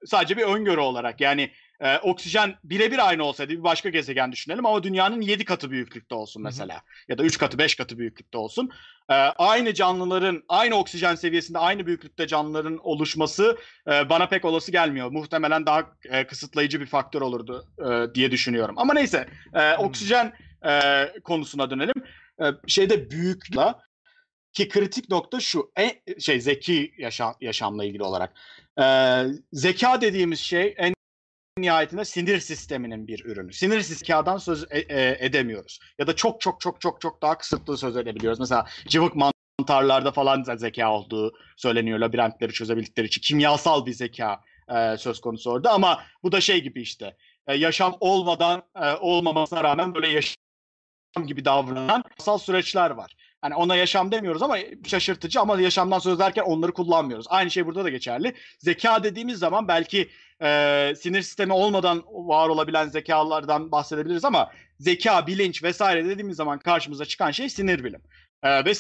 sadece bir öngörü olarak yani e, oksijen birebir aynı olsaydı bir başka gezegen düşünelim ama dünyanın 7 katı büyüklükte olsun mesela. Hı hı. Ya da 3 katı 5 katı büyüklükte olsun. E, aynı canlıların aynı oksijen seviyesinde aynı büyüklükte canlıların oluşması e, bana pek olası gelmiyor. Muhtemelen daha e, kısıtlayıcı bir faktör olurdu e, diye düşünüyorum. Ama neyse e, oksijen e, konusuna dönelim. E, şeyde büyüklükle ki kritik nokta şu en, şey zeki yaşam, yaşamla ilgili olarak. Ee, zeka dediğimiz şey en nihayetinde sinir sisteminin bir ürünü. Sinir zekadan söz e, e, edemiyoruz. Ya da çok çok çok çok çok daha kısıtlı söz edebiliyoruz. Mesela cıvık mantarlarda falan zeka olduğu söyleniyor labirentleri çözebildikleri için. Kimyasal bir zeka e, söz konusu orada ama bu da şey gibi işte. E, yaşam olmadan e, olmamasına rağmen böyle yaşam gibi davranan yasal süreçler var. Hani ona yaşam demiyoruz ama şaşırtıcı ama yaşamdan söz ederken onları kullanmıyoruz. Aynı şey burada da geçerli. Zeka dediğimiz zaman belki e, sinir sistemi olmadan var olabilen zekalardan bahsedebiliriz ama zeka, bilinç vesaire dediğimiz zaman karşımıza çıkan şey sinir bilim e, ve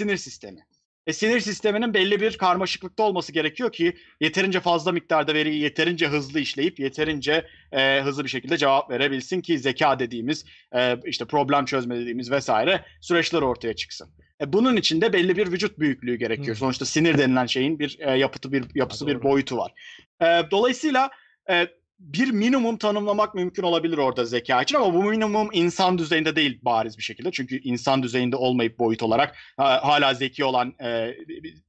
sinir sistemi. E, sinir sisteminin belli bir karmaşıklıkta olması gerekiyor ki yeterince fazla miktarda veriyi yeterince hızlı işleyip yeterince e, hızlı bir şekilde cevap verebilsin ki zeka dediğimiz e, işte problem çözme dediğimiz vesaire süreçler ortaya çıksın. E, bunun için de belli bir vücut büyüklüğü gerekiyor. Hmm. Sonuçta sinir denilen şeyin bir e, yapıtı bir yapısı ha, bir boyutu var. E, dolayısıyla e, bir minimum tanımlamak mümkün olabilir orada zeka için ama bu minimum insan düzeyinde değil bariz bir şekilde. Çünkü insan düzeyinde olmayıp boyut olarak hala zeki olan,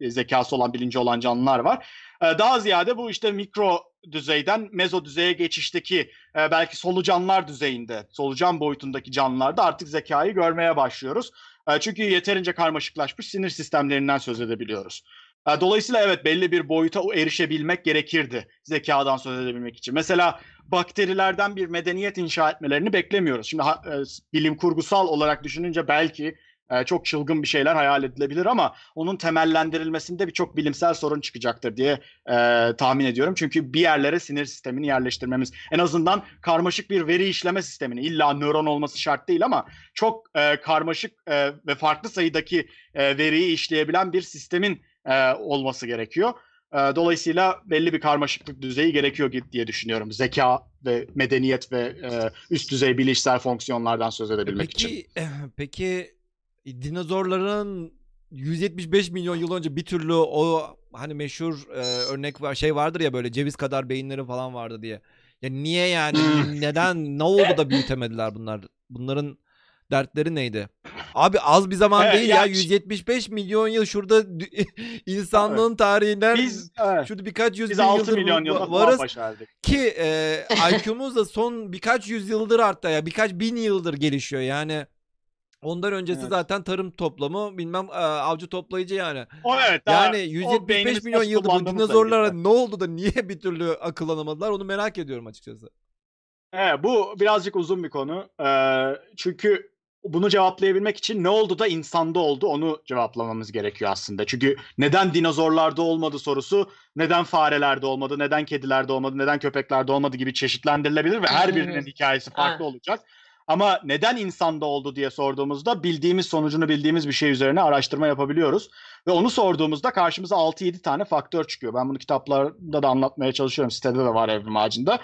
e, zekası olan, bilinci olan canlılar var. E, daha ziyade bu işte mikro düzeyden mezo düzeye geçişteki e, belki solucanlar düzeyinde, solucan boyutundaki canlılarda artık zekayı görmeye başlıyoruz. E, çünkü yeterince karmaşıklaşmış sinir sistemlerinden söz edebiliyoruz. Dolayısıyla evet belli bir boyuta erişebilmek gerekirdi zekadan söz edebilmek için. Mesela bakterilerden bir medeniyet inşa etmelerini beklemiyoruz. Şimdi e, bilim kurgusal olarak düşününce belki e, çok çılgın bir şeyler hayal edilebilir ama onun temellendirilmesinde birçok bilimsel sorun çıkacaktır diye e, tahmin ediyorum. Çünkü bir yerlere sinir sistemini yerleştirmemiz en azından karmaşık bir veri işleme sistemini illa nöron olması şart değil ama çok e, karmaşık e, ve farklı sayıdaki e, veriyi işleyebilen bir sistemin e, olması gerekiyor. E, dolayısıyla belli bir karmaşıklık düzeyi gerekiyor diye düşünüyorum. Zeka ve medeniyet ve e, üst düzey bilişsel fonksiyonlardan söz edebilmek peki, için. Peki dinozorların 175 milyon yıl önce bir türlü o hani meşhur e, örnek var şey vardır ya böyle ceviz kadar beyinleri falan vardı diye. Ya niye yani neden ne oldu da büyütemediler bunlar? Bunların dertleri neydi? Abi az bir zaman evet, değil ya, ya 175 milyon yıl şurada insanlığın evet. tarihinden biz, evet. şurada birkaç yüz biz bin 6 yıldır milyon yıl varız ki e, IQ'muz da son birkaç yüz yıldır arttı ya birkaç bin yıldır gelişiyor yani. Ondan öncesi evet. zaten tarım toplamı bilmem avcı toplayıcı yani. O evet. Yani 175 milyon yıldır bu dinozorlara ne oldu da niye bir türlü akıllanamadılar onu merak ediyorum açıkçası. Evet bu birazcık uzun bir konu. Ee, çünkü bunu cevaplayabilmek için ne oldu da insanda oldu onu cevaplamamız gerekiyor aslında. Çünkü neden dinozorlarda olmadı sorusu neden farelerde olmadı, neden kedilerde olmadı, neden köpeklerde olmadı gibi çeşitlendirilebilir ve her birinin hikayesi farklı olacak. Ama neden insanda oldu diye sorduğumuzda bildiğimiz sonucunu bildiğimiz bir şey üzerine araştırma yapabiliyoruz. Ve onu sorduğumuzda karşımıza 6-7 tane faktör çıkıyor. Ben bunu kitaplarda da anlatmaya çalışıyorum. Sitede de var Evrim Ağacı'nda.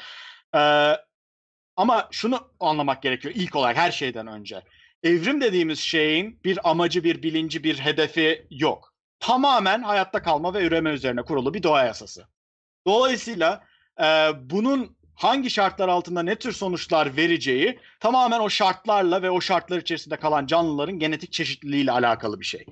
Ee, ama şunu anlamak gerekiyor ilk olarak her şeyden önce evrim dediğimiz şeyin bir amacı, bir bilinci, bir hedefi yok. Tamamen hayatta kalma ve üreme üzerine kurulu bir doğa yasası. Dolayısıyla e, bunun hangi şartlar altında ne tür sonuçlar vereceği tamamen o şartlarla ve o şartlar içerisinde kalan canlıların genetik çeşitliliğiyle alakalı bir şey.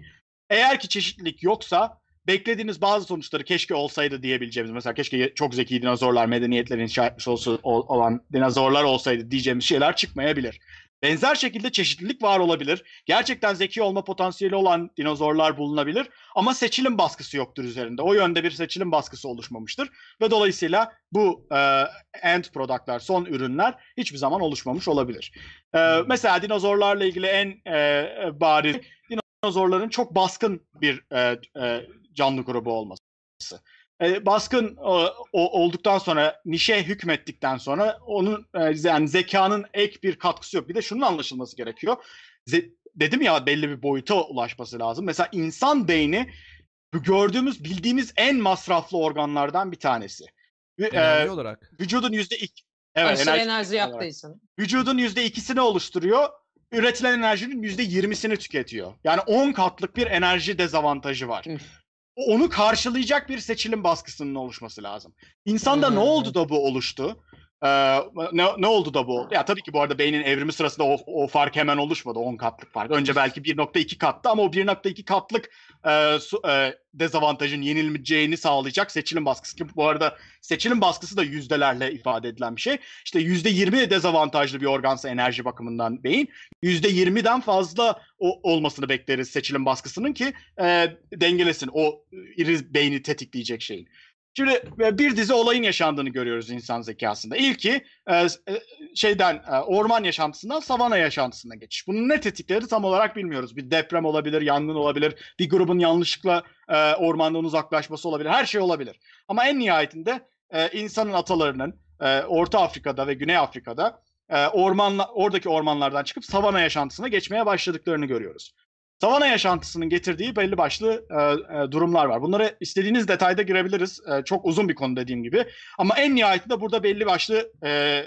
Eğer ki çeşitlilik yoksa beklediğiniz bazı sonuçları keşke olsaydı diyebileceğimiz mesela keşke çok zeki dinozorlar medeniyetlerin inşa etmiş olsa, olan dinozorlar olsaydı diyeceğimiz şeyler çıkmayabilir. Benzer şekilde çeşitlilik var olabilir. Gerçekten zeki olma potansiyeli olan dinozorlar bulunabilir ama seçilim baskısı yoktur üzerinde. O yönde bir seçilim baskısı oluşmamıştır ve dolayısıyla bu e, end product'lar, son ürünler hiçbir zaman oluşmamış olabilir. E, mesela dinozorlarla ilgili en e, bariz dinozorların çok baskın bir e, e, canlı grubu olması e, baskın o, o, olduktan sonra nişe hükmettikten sonra onun e, yani zekanın ek bir katkısı yok. Bir de şunun anlaşılması gerekiyor. Ze, dedim ya belli bir boyuta ulaşması lazım. Mesela insan beyni gördüğümüz bildiğimiz en masraflı organlardan bir tanesi. Enerji e, olarak. Vücudun yüzde Evet, Aşırı enerji, enerji yaptığı için. Vücudun %2'sini oluşturuyor. Üretilen enerjinin %20'sini tüketiyor. Yani 10 katlık bir enerji dezavantajı var. Onu karşılayacak bir seçilim baskısının oluşması lazım. İnsanda ne oldu da bu oluştu? Ee, ne, ne oldu da bu? Ya tabii ki bu arada beynin evrimi sırasında o, o fark hemen oluşmadı. 10 katlık fark. Önce belki 1.2 kattı ama o 1.2 katlık e, su, e, dezavantajın yenilmeyeceğini sağlayacak seçilim baskısı. Ki bu arada seçilim baskısı da yüzdelerle ifade edilen bir şey. İşte %20 dezavantajlı bir organsa enerji bakımından beyin. %20'den fazla o, olmasını bekleriz seçilim baskısının ki e, dengelesin o iri beyni tetikleyecek şeyin. Şimdi e, bir dizi olayın yaşandığını görüyoruz insan zekasında. İlki e, e, şeyden orman yaşantısından savana yaşantısına geçiş. Bunun ne tetikleri tam olarak bilmiyoruz. Bir deprem olabilir, yangın olabilir, bir grubun yanlışlıkla ormandan uzaklaşması olabilir. Her şey olabilir. Ama en nihayetinde insanın atalarının Orta Afrika'da ve Güney Afrika'da ormanla, oradaki ormanlardan çıkıp savana yaşantısına geçmeye başladıklarını görüyoruz. Savana yaşantısının getirdiği belli başlı e, e, durumlar var. Bunlara istediğiniz detayda girebiliriz. E, çok uzun bir konu dediğim gibi. Ama en nihayetinde burada belli başlı e,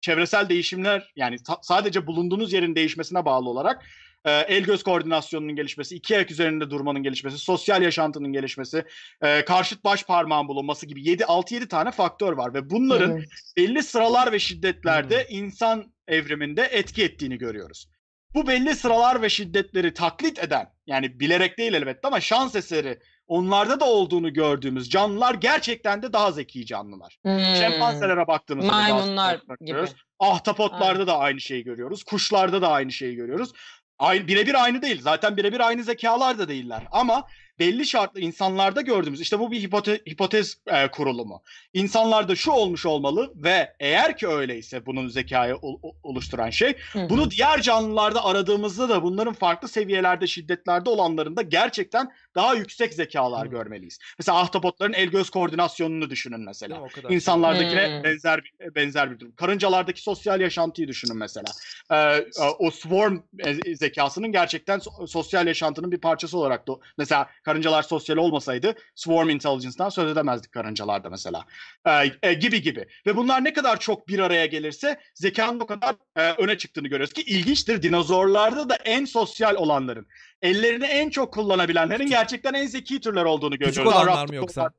çevresel değişimler yani sadece bulunduğunuz yerin değişmesine bağlı olarak e, el göz koordinasyonunun gelişmesi, iki ayak üzerinde durmanın gelişmesi, sosyal yaşantının gelişmesi, e, karşıt baş parmağın bulunması gibi 7 6-7 tane faktör var ve bunların evet. belli sıralar ve şiddetlerde evet. insan evriminde etki ettiğini görüyoruz. Bu belli sıralar ve şiddetleri taklit eden yani bilerek değil elbette ama şans eseri onlarda da olduğunu gördüğümüz canlılar gerçekten de daha zeki canlılar. Hmm. Şempanzelere baktığımızda maymunlar gibi. Ahtapotlarda Aynen. da aynı şeyi görüyoruz. Kuşlarda da aynı şeyi görüyoruz. Aynı birebir aynı değil. Zaten birebir aynı zekalar da değiller. Ama belli şartlı insanlarda gördüğümüz işte bu bir hipote, hipotez e, kurulumu. İnsanlarda şu olmuş olmalı ve eğer ki öyleyse bunun zekayı o, oluşturan şey Hı-hı. bunu diğer canlılarda aradığımızda da bunların farklı seviyelerde şiddetlerde olanlarında gerçekten daha yüksek zekalar Hı-hı. görmeliyiz. Mesela ahtapotların el göz koordinasyonunu düşünün mesela. Ya, İnsanlardakine Hı-hı. benzer bir benzer bir durum. Karıncalardaki sosyal yaşantıyı düşünün mesela. Ee, o swarm e, zekasının gerçekten sosyal yaşantının bir parçası olarak da mesela karıncalar sosyal olmasaydı Swarm Intelligence'dan söz edemezdik karıncalarda mesela. E, e, gibi gibi. Ve bunlar ne kadar çok bir araya gelirse zekanın o kadar e, öne çıktığını görüyoruz ki ilginçtir. Dinozorlarda da en sosyal olanların, ellerini en çok kullanabilenlerin gerçekten en zeki türler olduğunu görüyoruz. Küçük olanlar mı yoksa?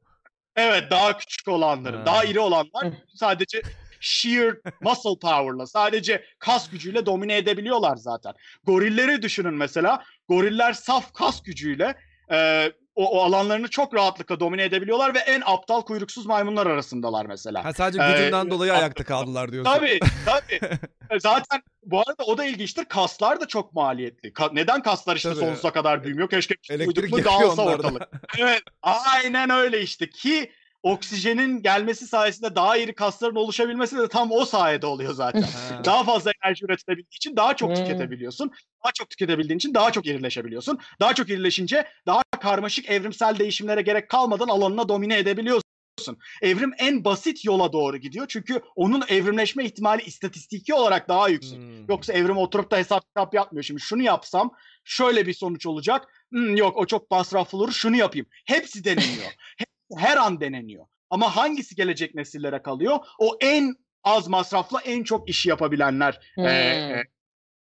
Evet daha küçük olanların, ha. daha iri olanlar sadece sheer muscle power'la sadece kas gücüyle domine edebiliyorlar zaten. Gorilleri düşünün mesela. Goriller saf kas gücüyle e, o, o alanlarını çok rahatlıkla domine edebiliyorlar ve en aptal kuyruksuz maymunlar arasındalar mesela. Ha, sadece gücünden ee, dolayı ayakta kaldılar diyorsun. Tabii tabii. E, zaten bu arada o da ilginçtir. Kaslar da çok maliyetli. Ka- neden kaslar işte tabii. sonsuza kadar büyümüyor? Keşke elektrik dağılsa ortalık. evet aynen öyle işte ki oksijenin gelmesi sayesinde daha iri kasların oluşabilmesi de tam o sayede oluyor zaten. daha fazla enerji üretilebildiği için daha çok tüketebiliyorsun. Daha çok tüketebildiğin için daha çok irileşebiliyorsun. Daha çok irileşince daha karmaşık evrimsel değişimlere gerek kalmadan alanına domine edebiliyorsun. Evrim en basit yola doğru gidiyor. Çünkü onun evrimleşme ihtimali istatistiki olarak daha yüksek. Hmm. Yoksa evrim oturup da hesap kitap yapmıyor. Şimdi şunu yapsam şöyle bir sonuç olacak. Hmm, yok o çok masraflı olur. Şunu yapayım. Hepsi deneniyor. her an deneniyor. Ama hangisi gelecek nesillere kalıyor? O en az masrafla en çok işi yapabilenler. Hmm. E,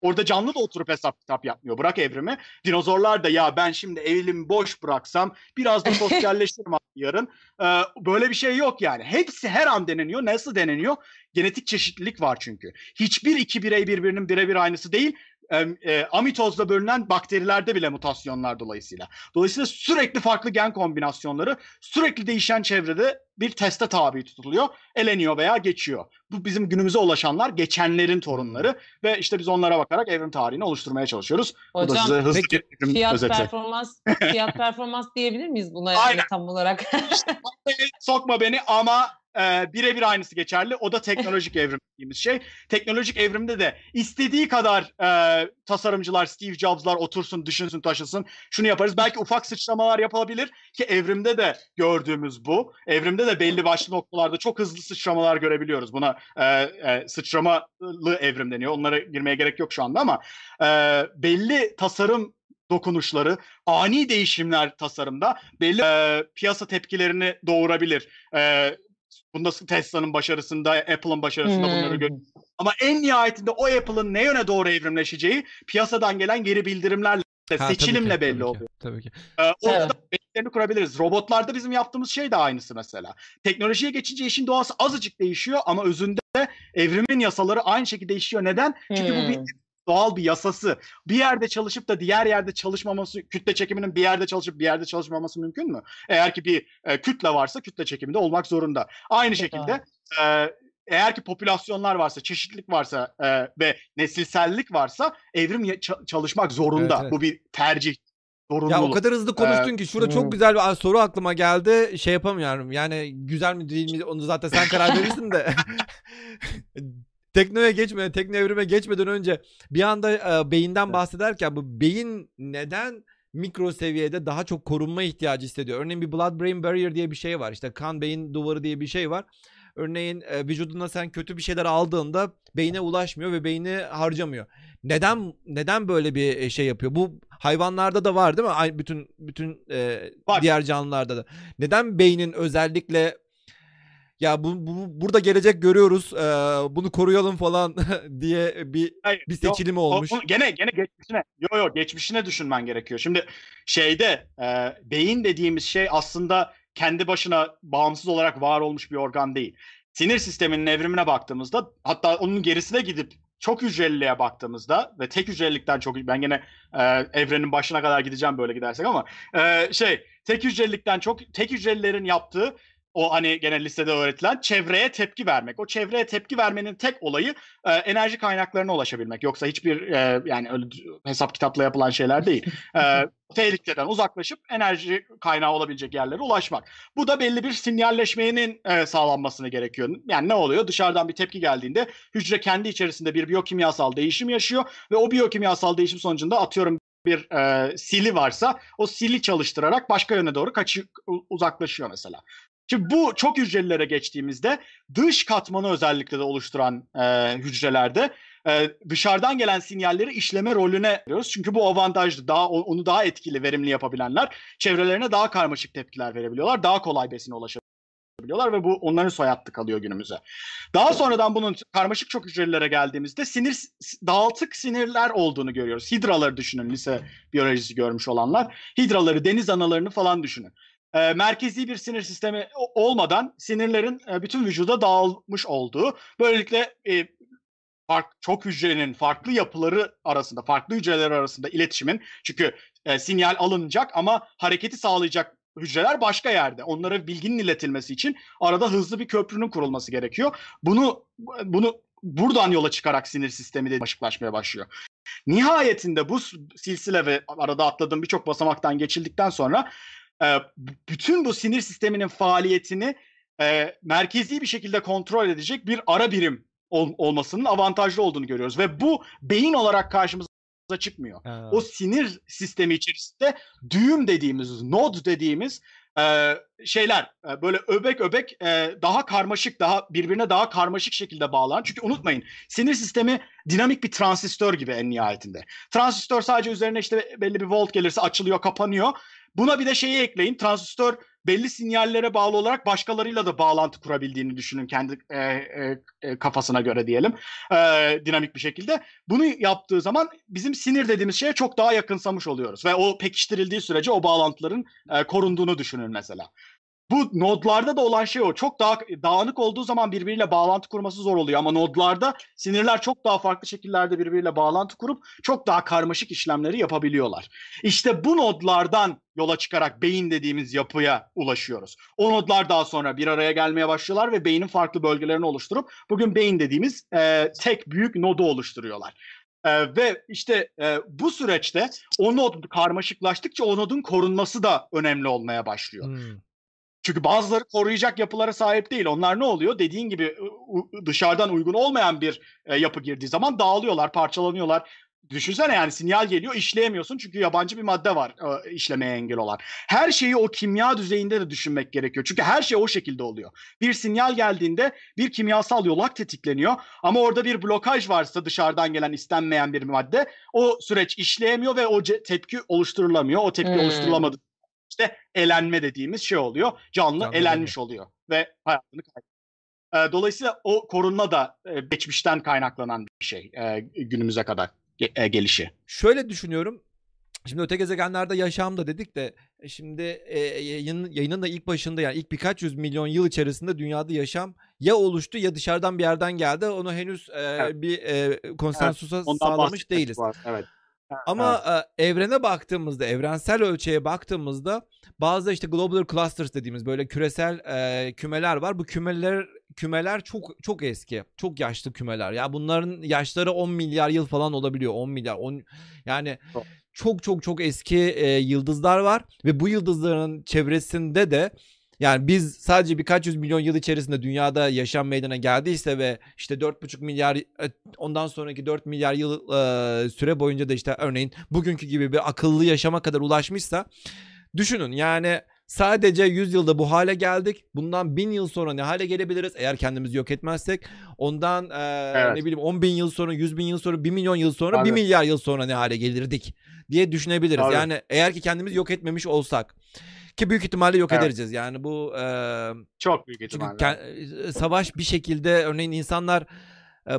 orada canlı da oturup hesap kitap yapmıyor. Bırak evrimi. Dinozorlar da ya ben şimdi evimi boş bıraksam biraz da sosyalleşirim yarın. E, böyle bir şey yok yani. Hepsi her an deneniyor. Nasıl deneniyor? Genetik çeşitlilik var çünkü. Hiçbir iki birey birbirinin birebir aynısı değil e, amitozla bölünen bakterilerde bile mutasyonlar dolayısıyla. Dolayısıyla sürekli farklı gen kombinasyonları sürekli değişen çevrede bir teste tabi tutuluyor, eleniyor veya geçiyor. Bu bizim günümüze ulaşanlar geçenlerin torunları ve işte biz onlara bakarak evrim tarihini oluşturmaya çalışıyoruz. Hocam, Bu da size hızlı peki, bir fiyat özeti. performans fiyat performans diyebilir miyiz buna yani tam olarak? işte, sokma beni ama e, birebir aynısı geçerli. O da teknolojik evrim dediğimiz şey. Teknolojik evrimde de istediği kadar e, tasarımcılar, Steve Jobs'lar otursun, düşünsün, taşısın. Şunu yaparız. Belki ufak sıçramalar yapılabilir ki evrimde de gördüğümüz bu. Evrimde de belli başlı noktalarda çok hızlı sıçramalar görebiliyoruz. Buna e, e, sıçramalı evrim deniyor. Onlara girmeye gerek yok şu anda ama e, belli tasarım dokunuşları, ani değişimler tasarımda belli e, piyasa tepkilerini doğurabilir. E, bunda Tesla'nın başarısında, Apple'ın başarısında bunları Hmm. görüyoruz. Ama en nihayetinde o Apple'ın ne yöne doğru evrimleşeceği piyasadan gelen geri bildirimlerle, Ha, tabii ki, seçilimle belli tabii ki, oluyor. Tabii ki. Ee, orada Evet. belirlerini kurabiliriz. Robotlarda bizim yaptığımız şey de aynısı mesela. Teknolojiye geçince işin doğası azıcık değişiyor ama özünde evrimin yasaları aynı şekilde işliyor. Neden? Çünkü bu bir Hmm. Doğal bir yasası. Bir yerde çalışıp da diğer yerde çalışmaması, kütle çekiminin bir yerde çalışıp bir yerde çalışmaması mümkün mü? Eğer ki bir e, kütle varsa kütle çekimi de olmak zorunda. Aynı Çok şekilde e, eğer ki popülasyonlar varsa, çeşitlilik varsa e, ve nesilsellik varsa evrim ça- çalışmak zorunda. Evet, evet. Bu bir tercih. Zorunluluk. Ya o kadar hızlı konuştun ki şurada hmm. çok güzel bir soru aklıma geldi. Şey yapamıyorum. Yani güzel mi değil mi onu zaten sen karar verirsin de. Teknoya geçmeden, tekno evrime geçmeden önce bir anda e, beyinden bahsederken bu beyin neden mikro seviyede daha çok korunma ihtiyacı hissediyor? Örneğin bir blood brain barrier diye bir şey var. İşte kan beyin duvarı diye bir şey var. Örneğin e, vücuduna sen kötü bir şeyler aldığında beyine ulaşmıyor ve beyni harcamıyor. Neden neden böyle bir e, şey yapıyor? Bu hayvanlarda da var değil mi? Ay, bütün bütün e, Var. diğer canlılarda da. Neden beynin özellikle ya bu, bu burada gelecek görüyoruz. e, bunu koruyalım falan diye bir Hayır, bir yok. seçilimi O- olmuş. o- gene gene geçmişine. Yo yo geçmişine düşünmen gerekiyor. Şimdi şeyde e, beyin dediğimiz şey aslında kendi başına bağımsız olarak var olmuş bir organ değil. Sinir sisteminin evrimine baktığımızda hatta onun gerisine gidip çok hücreliliğe baktığımızda ve tek hücrelilikten çok ben gene e, evrenin başına kadar gideceğim böyle gidersek ama e, şey tek hücrelilikten çok tek hücrelilerin yaptığı o hani gene lisede öğretilen çevreye tepki vermek. O çevreye tepki vermenin tek olayı e, enerji kaynaklarına ulaşabilmek. Yoksa hiçbir e, yani öyle hesap kitapla yapılan şeyler değil. E, tehlikeden uzaklaşıp enerji kaynağı olabilecek yerlere ulaşmak. Bu da belli bir sinyalleşmenin e, sağlanmasını gerekiyor. Yani ne oluyor? Dışarıdan bir tepki geldiğinde hücre kendi içerisinde bir biyokimyasal değişim yaşıyor ve o biyokimyasal değişim sonucunda atıyorum bir e, sili varsa o sili çalıştırarak başka yöne doğru kaçı, uzaklaşıyor mesela. Şimdi bu çok hücrelilere geçtiğimizde dış katmanı özellikle de oluşturan e, hücrelerde e, dışarıdan gelen sinyalleri işleme rolüne veriyoruz. Çünkü bu avantajlı. Daha onu daha etkili, verimli yapabilenler çevrelerine daha karmaşık tepkiler verebiliyorlar. Daha kolay besine ulaşabiliyorlar ve bu onların soy hattı kalıyor günümüze. Daha sonradan bunun karmaşık çok hücrelilere geldiğimizde sinir dağıltık sinirler olduğunu görüyoruz. Hidraları düşünün lise biyolojisi görmüş olanlar. Hidraları, deniz analarını falan düşünün e, merkezi bir sinir sistemi olmadan sinirlerin e, bütün vücuda dağılmış olduğu, böylelikle e, fark, çok hücrenin farklı yapıları arasında, farklı hücreler arasında iletişimin, çünkü e, sinyal alınacak ama hareketi sağlayacak hücreler başka yerde. Onlara bilginin iletilmesi için arada hızlı bir köprünün kurulması gerekiyor. Bunu bunu buradan yola çıkarak sinir sistemi de başıklaşmaya başlıyor. Nihayetinde bu silsile ve arada atladığım birçok basamaktan geçildikten sonra e, bütün bu sinir sisteminin faaliyetini e, merkezi bir şekilde kontrol edecek bir ara birim ol, olmasının avantajlı olduğunu görüyoruz. Ve bu beyin olarak karşımıza çıkmıyor. Ha. O sinir sistemi içerisinde düğüm dediğimiz, nod dediğimiz e, şeyler e, böyle öbek öbek e, daha karmaşık, daha birbirine daha karmaşık şekilde bağlanan. Çünkü unutmayın sinir sistemi dinamik bir transistör gibi en nihayetinde. Transistör sadece üzerine işte belli bir volt gelirse açılıyor, kapanıyor. Buna bir de şeyi ekleyin. Transistör belli sinyallere bağlı olarak başkalarıyla da bağlantı kurabildiğini düşünün kendi e, e, e, kafasına göre diyelim. E, dinamik bir şekilde. Bunu yaptığı zaman bizim sinir dediğimiz şeye çok daha yakınsamış oluyoruz. Ve o pekiştirildiği sürece o bağlantıların e, korunduğunu düşünün mesela. Bu nodlarda da olan şey o. Çok daha dağınık olduğu zaman birbiriyle bağlantı kurması zor oluyor ama nodlarda sinirler çok daha farklı şekillerde birbiriyle bağlantı kurup çok daha karmaşık işlemleri yapabiliyorlar. İşte bu nodlardan yola çıkarak beyin dediğimiz yapıya ulaşıyoruz. O nodlar daha sonra bir araya gelmeye başlıyorlar ve beynin farklı bölgelerini oluşturup bugün beyin dediğimiz e, tek büyük nodu oluşturuyorlar. Ee, ve işte e, bu süreçte o nod karmaşıklaştıkça o nodun korunması da önemli olmaya başlıyor. Hmm. Çünkü bazıları koruyacak yapılara sahip değil. Onlar ne oluyor? Dediğin gibi dışarıdan uygun olmayan bir e, yapı girdiği zaman dağılıyorlar, parçalanıyorlar. Düşünsene yani sinyal geliyor işleyemiyorsun çünkü yabancı bir madde var e, işlemeye engel olan. Her şeyi o kimya düzeyinde de düşünmek gerekiyor. Çünkü her şey o şekilde oluyor. Bir sinyal geldiğinde bir kimyasal yolak tetikleniyor ama orada bir blokaj varsa dışarıdan gelen istenmeyen bir madde o süreç işleyemiyor ve o tepki oluşturulamıyor. O tepki hmm. oluşturulamadı işte elenme dediğimiz şey oluyor. Canlı, Canlı elenmiş oluyor ve hayatını kaybediyor. E, dolayısıyla o korunma da e, geçmişten kaynaklanan bir şey e, günümüze kadar e, gelişi. Şöyle düşünüyorum. Şimdi öte gezegenlerde yaşam da dedik de e, şimdi e, yayının, yayının da ilk başında yani ilk birkaç yüz milyon yıl içerisinde dünyada yaşam ya oluştu ya dışarıdan bir yerden geldi. Onu henüz e, Evet. bir e, konsensusa Ondan sağlamış değiliz. var, Evet. Ama e, evrene baktığımızda, evrensel ölçeğe baktığımızda bazı işte global clusters dediğimiz böyle küresel e, kümeler var. Bu kümeler kümeler çok çok eski, çok yaşlı kümeler. Ya bunların yaşları 10 milyar yıl falan olabiliyor. 10 milyar, 10 yani Çok. çok çok çok eski e, yıldızlar var ve bu yıldızların çevresinde de yani biz sadece birkaç yüz milyon yıl içerisinde dünyada yaşam meydana geldiyse ve işte 4,5 milyar e, ondan sonraki 4 milyar yıl e, süre boyunca da işte örneğin bugünkü gibi bir akıllı yaşama kadar ulaşmışsa düşünün yani sadece 100 yılda bu hale geldik. Bundan 1000 yıl sonra ne hale gelebiliriz eğer kendimizi yok etmezsek. Ondan e, Evet. ne bileyim 10 bin yıl sonra 100 bin yıl sonra 1 milyon yıl sonra 1 Tabii. milyar yıl sonra ne hale gelirdik diye düşünebiliriz. Tabii. Yani eğer ki kendimizi yok etmemiş olsak ki büyük ihtimalle yok Evet. ederiz yani bu e, Çok büyük çünkü ihtimalle. e, savaş bir şekilde örneğin insanlar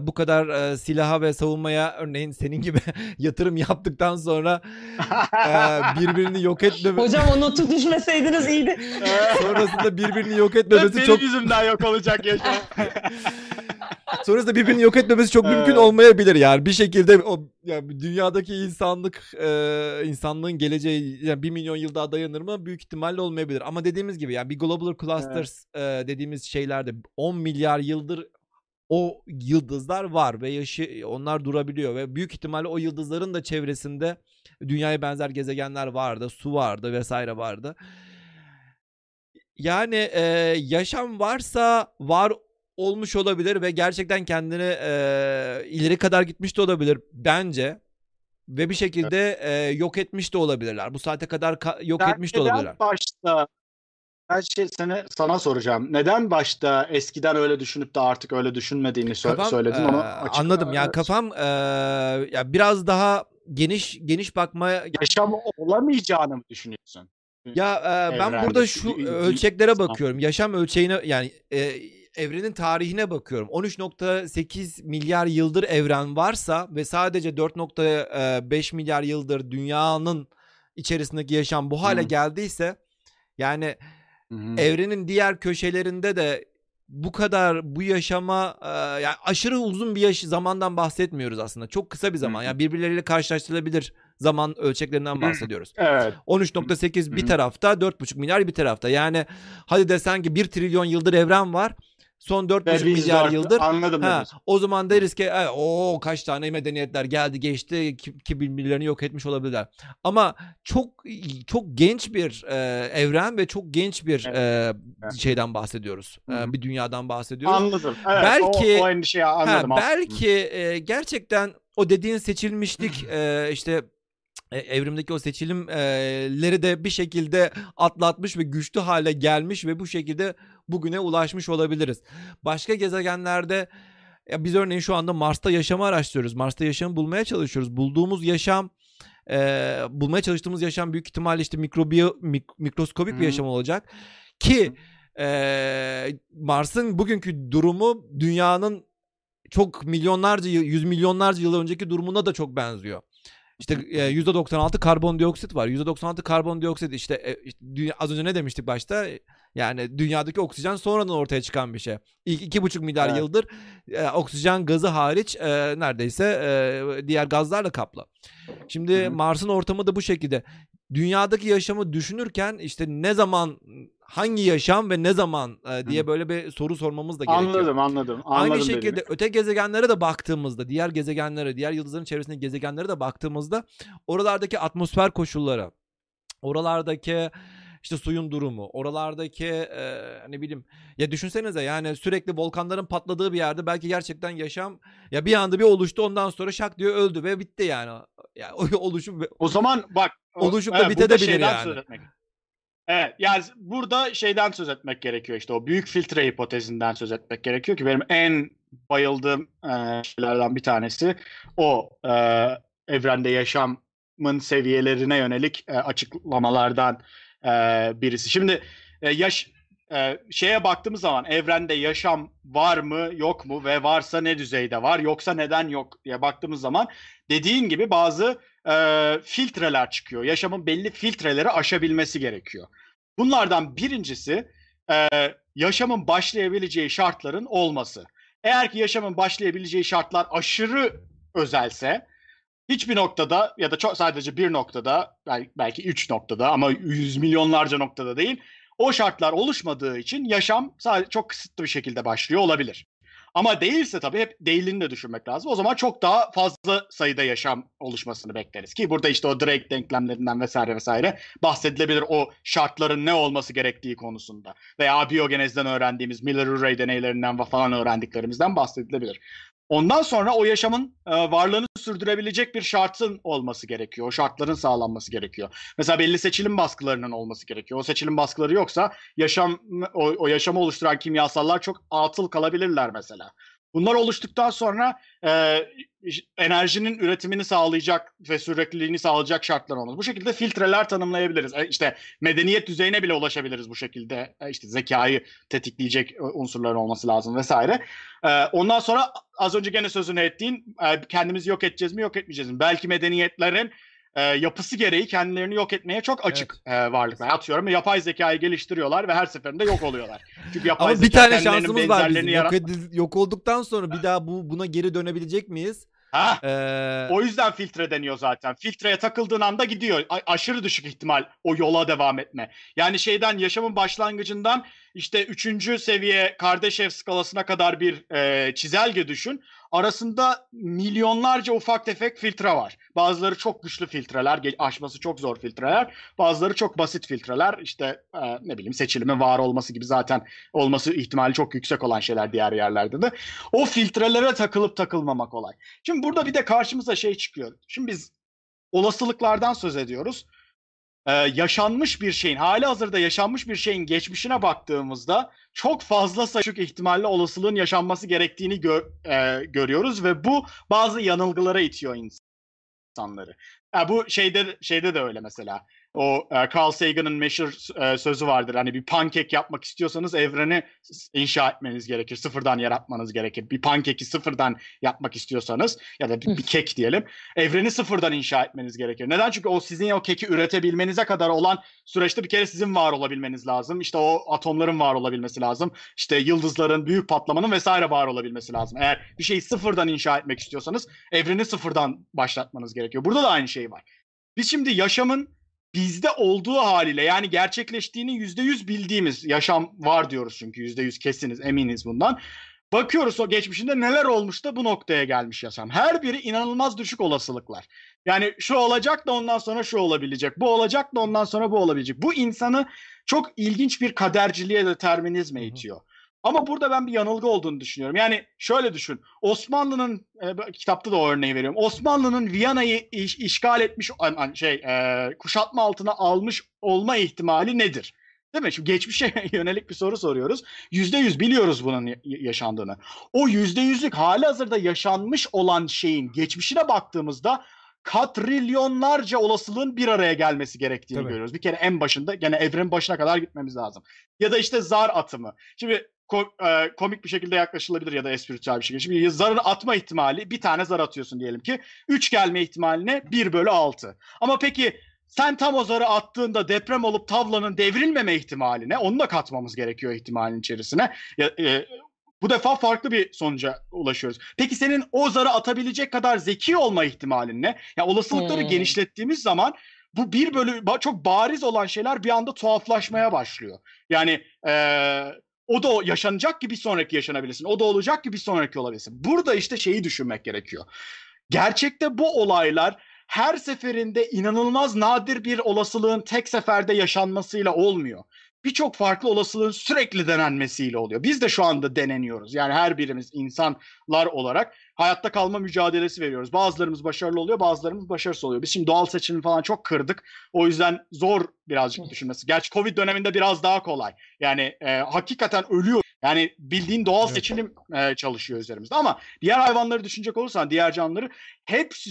bu kadar e, silaha ve savunmaya örneğin senin gibi yatırım yaptıktan sonra e, birbirini yok etmeme Hocam o notu düşmeseydiniz iyiydi. sonrasında birbirini yok etmemesi benim çok yüzümden yok olacak yaşam. sonrasında birbirini yok etmemesi çok mümkün Evet. olmayabilir yani bir şekilde o yani dünyadaki insanlık e, insanlığın geleceği yani 1 milyon yıl daha dayanır mı büyük ihtimalle olmayabilir ama dediğimiz gibi yani bir global clusters e, dediğimiz şeylerde 10 milyar yıldır o yıldızlar var ve yaşı onlar durabiliyor ve büyük ihtimalle o yıldızların da çevresinde dünyaya benzer gezegenler vardı, su vardı vesaire vardı. Yani e, yaşam varsa var olmuş olabilir ve gerçekten kendini e, ileri kadar gitmiş de olabilir bence. Ve bir şekilde e, yok etmiş de olabilirler. Bu saate kadar ka- yok Sen etmiş de olabilirler. başta ben şey seni sana soracağım. Neden başta eskiden öyle düşünüp de artık öyle düşünmediğini sö- Kafam, söyledin eee, onu anladım. Yani kafam eee, ya biraz daha geniş geniş bakmaya yaşam olamayacağını mı düşünüyorsun? ya eee, ben Evrende, burada şu ölçeklere bakıyorum. Yaşam ölçeğine yani eee, evrenin tarihine bakıyorum. 13.8 milyar yıldır evren varsa ve sadece 4.5 milyar yıldır dünyanın içerisindeki yaşam bu hale Hı. geldiyse yani Hı hı. evrenin diğer köşelerinde de bu kadar bu yaşama e, yani aşırı uzun bir yaş zamandan bahsetmiyoruz aslında. Çok kısa bir zaman. Yani birbirleriyle karşılaştırılabilir zaman ölçeklerinden bahsediyoruz. Evet. 13.8 bir tarafta, 4.5 milyar bir tarafta. Yani hadi desen ki 1 trilyon yıldır evren var. Son Ve 4.5 biz milyar dört- yıldır anladım. Ha, o zaman deriz ki e, o kaç tane medeniyetler geldi geçti ki, ki birbirlerini yok etmiş olabilirler. Ama çok çok genç bir e, evren ve çok genç bir e, şeyden bahsediyoruz. E, bir dünyadan bahsediyoruz. Anladım. Evet, Belki- o, o endişeyi Ha, anladım. belki e, gerçekten o dediğin seçilmişlik e, işte evrimdeki o seçilimleri de bir şekilde atlatmış ve güçlü hale gelmiş ve bu şekilde bugüne ulaşmış olabiliriz. Başka gezegenlerde ya biz örneğin şu anda Mars'ta yaşamı araştırıyoruz. Mars'ta yaşamı bulmaya çalışıyoruz. Bulduğumuz yaşam e, bulmaya çalıştığımız yaşam büyük ihtimalle işte mikrobiyo, mik- mikroskobik bir Hı. yaşam olacak. Ki e, Mars'ın bugünkü durumu dünyanın çok milyonlarca yüz milyonlarca yıl önceki durumuna da çok benziyor. İşte e, %96 karbondioksit var. %96 karbondioksit işte, e, az önce ne demiştik başta? Yani dünyadaki oksijen sonradan ortaya çıkan bir şey. İlk iki buçuk milyar Evet. yıldır e, oksijen gazı hariç e, neredeyse e, diğer gazlarla kaplı. Şimdi. Mars'ın ortamı da bu şekilde. Dünyadaki yaşamı düşünürken işte ne zaman hangi yaşam ve ne zaman e, diye böyle bir soru sormamız da gerekiyor. Anladım, anladım. Aynı anladım şekilde dediğini. öte gezegenlere de baktığımızda, diğer gezegenlere, diğer yıldızların çevresindeki gezegenlere de baktığımızda oralardaki atmosfer koşulları, oralardaki işte suyun durumu, oralardaki e, ne bileyim ya düşünsenize yani sürekli volkanların patladığı bir yerde belki gerçekten yaşam ya bir anda bir oluştu ondan sonra şak diye öldü ve bitti yani. Ya o oluşum O zaman bak o- Oluşup da evet, bitebilir yani. söz etmek. Evet yani burada şeyden söz etmek gerekiyor işte o büyük filtre hipotezinden söz etmek gerekiyor ki benim en bayıldığım e, şeylerden bir tanesi o e, evrende yaşamın seviyelerine yönelik e, açıklamalardan e, birisi. Şimdi e, yaş e, şeye baktığımız zaman evrende yaşam var mı yok mu ve varsa ne düzeyde var yoksa neden yok diye baktığımız zaman dediğin gibi bazı e, filtreler çıkıyor. Yaşamın belli filtreleri aşabilmesi gerekiyor. Bunlardan birincisi e, yaşamın başlayabileceği şartların olması. Eğer ki yaşamın başlayabileceği şartlar aşırı özelse hiçbir noktada ya da çok sadece bir noktada belki üç noktada ama yüz milyonlarca noktada değil o şartlar oluşmadığı için yaşam sadece çok kısıtlı bir şekilde başlıyor olabilir. Ama değilse tabii hep değilini de düşünmek lazım. O zaman çok daha fazla sayıda yaşam oluşmasını bekleriz. Ki burada işte o Drake denklemlerinden vesaire vesaire bahsedilebilir o şartların ne olması gerektiği konusunda. Veya biyogenezden öğrendiğimiz Miller-Urey deneylerinden falan öğrendiklerimizden bahsedilebilir. Ondan sonra o yaşamın e, varlığını sürdürebilecek bir şartın olması gerekiyor. O şartların sağlanması gerekiyor. Mesela belli seçilim baskılarının olması gerekiyor. O seçilim baskıları yoksa yaşam o, o yaşamı oluşturan kimyasallar çok atıl kalabilirler mesela. Bunlar oluştuktan sonra e, enerjinin üretimini sağlayacak ve sürekliliğini sağlayacak şartlar olmaz. Bu şekilde filtreler tanımlayabiliriz. E, işte medeniyet düzeyine bile ulaşabiliriz bu şekilde. E, işte zekayı tetikleyecek e, unsurlar olması lazım vesaire. E, ondan sonra az önce gene sözünü ettiğin e, kendimizi yok edeceğiz mi yok etmeyeceğiz mi? Belki medeniyetlerin e, yapısı gereği kendilerini yok etmeye çok açık evet. e, varlıklar. Atıyorum yapay zekayı geliştiriyorlar ve her seferinde yok oluyorlar. Çünkü yapay Ama bir tane şansımız var bizim. Yarat- yok, yok olduktan sonra bir daha bu buna geri dönebilecek miyiz? Ha, ee... O yüzden filtre deniyor zaten. Filtreye takıldığın anda gidiyor. A- aşırı düşük ihtimal o yola devam etme. Yani şeyden yaşamın başlangıcından işte üçüncü seviye Kardashev skalasına kadar bir e, çizelge düşün arasında milyonlarca ufak tefek filtre var. Bazıları çok güçlü filtreler, aşması çok zor filtreler. Bazıları çok basit filtreler. İşte e, ne bileyim seçilimin var olması gibi zaten olması ihtimali çok yüksek olan şeyler diğer yerlerde de. O filtrelere takılıp takılmamak olay. Şimdi burada bir de karşımıza şey çıkıyor. Şimdi biz olasılıklardan söz ediyoruz e, yaşanmış bir şeyin, hali hazırda yaşanmış bir şeyin geçmişine baktığımızda çok fazla sayık ihtimalle olasılığın yaşanması gerektiğini gör, e, görüyoruz ve bu bazı yanılgılara itiyor insanları. Yani bu şeyde şeyde de öyle mesela. O e, Carl Sagan'ın meşhur e, sözü vardır. Hani bir pankek yapmak istiyorsanız evreni inşa etmeniz gerekir. Sıfırdan yaratmanız gerekir. Bir pankeki sıfırdan yapmak istiyorsanuz ya da bir, bir kek diyelim. Evreni sıfırdan inşa etmeniz gerekir. Neden? Çünkü o sizin o keki üretebilmenize kadar olan süreçte bir kere sizin var olabilmeniz lazım. İşte o atomların var olabilmesi lazım. İşte yıldızların, büyük patlamanın vesaire var olabilmesi lazım. Eğer bir şeyi sıfırdan inşa etmek istiyorsanız evreni sıfırdan başlatmanız gerekiyor. Burada da aynı şey var. Biz şimdi yaşamın bizde olduğu haliyle yani gerçekleştiğini yüzde yüz bildiğimiz yaşam var diyoruz çünkü yüzde yüz kesiniz eminiz bundan. Bakıyoruz o geçmişinde neler olmuş da bu noktaya gelmiş yaşam. Her biri inanılmaz düşük olasılıklar. Yani şu olacak da ondan sonra şu olabilecek. Bu olacak da ondan sonra bu olabilecek. Bu insanı çok ilginç bir kaderciliğe determinizme itiyor. Ama burada ben bir yanılgı olduğunu düşünüyorum. Yani şöyle düşün. Osmanlı'nın e, kitapta da o örneği veriyorum. Osmanlı'nın Viyana'yı iş, işgal etmiş şey e, kuşatma altına almış olma ihtimali nedir? Değil mi? Şimdi geçmişe yönelik bir soru soruyoruz. Yüzde yüz biliyoruz bunun yaşandığını. O yüzde yüzlük hali hazırda yaşanmış olan şeyin geçmişine baktığımızda katrilyonlarca olasılığın bir araya gelmesi gerektiğini Tabii. görüyoruz. Bir kere en başında gene evrenin başına kadar gitmemiz lazım. Ya da işte zar atımı. Şimdi ko- e, komik bir şekilde yaklaşılabilir ya da espritüel bir şekilde. Şimdi zarın atma ihtimali bir tane zar atıyorsun diyelim ki. 3 gelme ihtimaline 1 bölü 6. Ama peki sen tam o zarı attığında deprem olup tavlanın devrilmeme ihtimaline onu da katmamız gerekiyor ihtimalin içerisine. Ya, e, bu defa farklı bir sonuca ulaşıyoruz. Peki senin o zarı atabilecek kadar zeki olma ihtimalin ne? Ya olasılıkları hmm. genişlettiğimiz zaman bu bir bölü çok bariz olan şeyler bir anda tuhaflaşmaya başlıyor. Yani eee o da yaşanacak ki bir sonraki yaşanabilirsin. O da olacak ki bir sonraki olabilirsin. Burada işte şeyi düşünmek gerekiyor. Gerçekte bu olaylar her seferinde inanılmaz nadir bir olasılığın tek seferde yaşanmasıyla olmuyor birçok farklı olasılığın sürekli denenmesiyle oluyor. Biz de şu anda deneniyoruz. Yani her birimiz insanlar olarak hayatta kalma mücadelesi veriyoruz. Bazılarımız başarılı oluyor, bazılarımız başarısız oluyor. Biz şimdi doğal seçimi falan çok kırdık. O yüzden zor birazcık düşünmesi. Gerçi Covid döneminde biraz daha kolay. Yani e, hakikaten ölüyor. Yani bildiğin doğal evet. seçilim e, çalışıyor üzerimizde. Ama diğer hayvanları düşünecek olursan, diğer canlıları hepsi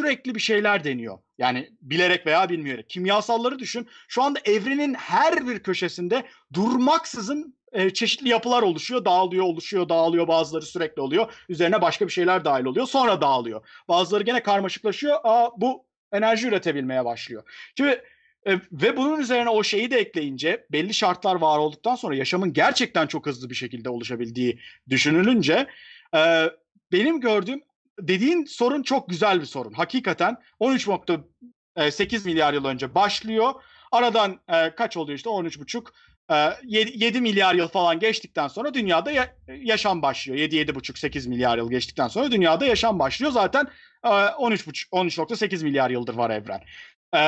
sürekli bir şeyler deniyor. Yani bilerek veya bilmeyerek. Kimyasalları düşün. Şu anda evrenin her bir köşesinde durmaksızın e, çeşitli yapılar oluşuyor, dağılıyor, oluşuyor, dağılıyor. Bazıları sürekli oluyor. Üzerine başka bir şeyler dahil oluyor. Sonra dağılıyor. Bazıları gene karmaşıklaşıyor. Aa bu enerji üretebilmeye başlıyor. Şimdi e, ve bunun üzerine o şeyi de ekleyince belli şartlar var olduktan sonra yaşamın gerçekten çok hızlı bir şekilde oluşabildiği düşünülünce e, benim gördüğüm dediğin sorun çok güzel bir sorun. Hakikaten 13.8 milyar yıl önce başlıyor. Aradan e, kaç oluyor işte 13.5 e, 7, 7 milyar yıl falan geçtikten sonra dünyada ya, yaşam başlıyor. 7 7.5 8 milyar yıl geçtikten sonra dünyada yaşam başlıyor. Zaten e, 13.5 13.8 milyar yıldır var evren. E,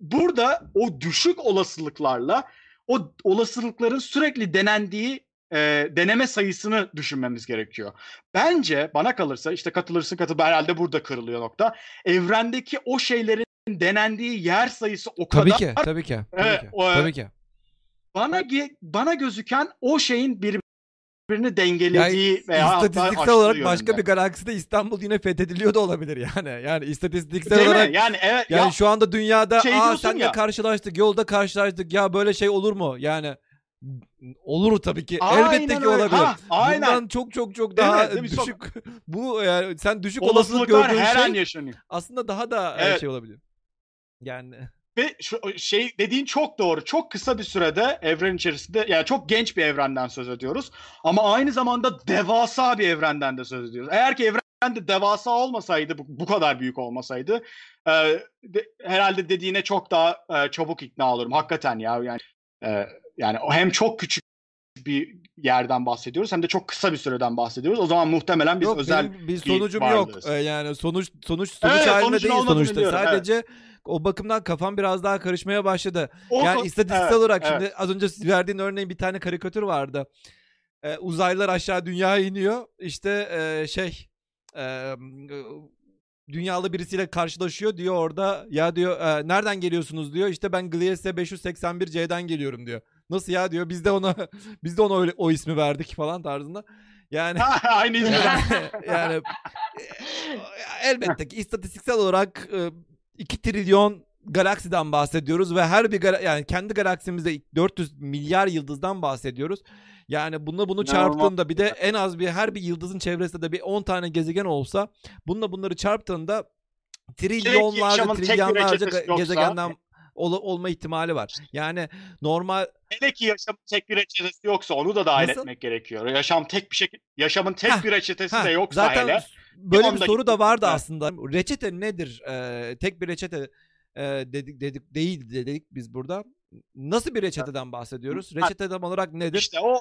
burada o düşük olasılıklarla o olasılıkların sürekli denendiği e, deneme sayısını düşünmemiz gerekiyor. Bence bana kalırsa işte katılırsın katı herhalde burada kırılıyor nokta. Evrendeki o şeylerin denendiği yer sayısı o tabii kadar ki, tabii ki. Tabii Evet, ki. o- tabii ki. bana bana gözüken o şeyin birbirini dengelediği Yani veya istatistiksel olarak başka yönünde. bir galakside İstanbul yine fethediliyor da olabilir yani. Yani istatistiksel Değil mi? olarak Yani evet yani ya, şu anda dünyada şey aa senle ya. karşılaştık, yolda karşılaştık. Ya böyle şey olur mu? Yani olur tabii ki. Aynen Elbette ki öyle. olabilir. Ha, aynen. Bundan çok çok çok mi? daha mi? Çok- düşük bu yani sen düşük olasılık gördüğün her şey an yaşanıyor. aslında daha da e, Evet. şey olabilir. Yani Ve şu şey dediğin çok doğru. Çok kısa bir sürede evren içerisinde yani çok genç bir evrenden söz ediyoruz. Ama aynı zamanda devasa bir evrenden de söz ediyoruz. Eğer ki evren de devasa olmasaydı, bu, bu kadar büyük olmasaydı e, de- herhalde dediğine çok daha e, çabuk ikna olurum. Hakikaten ya yani e, yani hem çok küçük bir yerden bahsediyoruz hem de çok kısa bir süreden bahsediyoruz. O zaman muhtemelen biz yok özel benim bir sonucum yok. varlığız. Ee, yani sonuç sonuç sonuç Evet, halinde değil sonuçta. biliyorum, evet. O bakımdan kafam biraz daha karışmaya başladı. O Yani istatistiksel evet, olarak evet. şimdi az önce verdiğin örneğin bir tane karikatür vardı. Ee, uzaylılar aşağı dünyaya iniyor. İşte e, şey e, dünyalı birisiyle karşılaşıyor diyor orada ya diyor "E, nereden geliyorsunuz diyor. İşte ben Gliese 581C'den geliyorum diyor. Nasıl ya diyor. Biz de ona biz de ona öyle o ismi verdik falan tarzında. Yani Aynı İzmir'den. yani, yani e, elbette ki istatistiksel olarak 2 trilyon galaksiden bahsediyoruz ve her bir gala- yani kendi galaksimizde 400 milyar yıldızdan bahsediyoruz. Yani bunu bunu çarptığında bir de en az bir her bir yıldızın çevresinde de bir 10 tane gezegen olsa bununla bunları çarptığında trilyonlarca trilyonlarca gezegenden ol- olma ihtimali var. Yani normal Hele ki yaşamın tek bir reçetesi yoksa onu da dahil Nasıl? etmek gerekiyor. Yaşam tek bir şey yaşamın tek Heh, bir reçetesi Ha, de yoksa zaten hele. Böyle bir soru da vardı aslında. Reçete nedir? Ee, tek bir reçete e, dedik dedik değil dedik biz burada. Nasıl bir reçeteden bahsediyoruz? Reçete tam olarak nedir? İşte o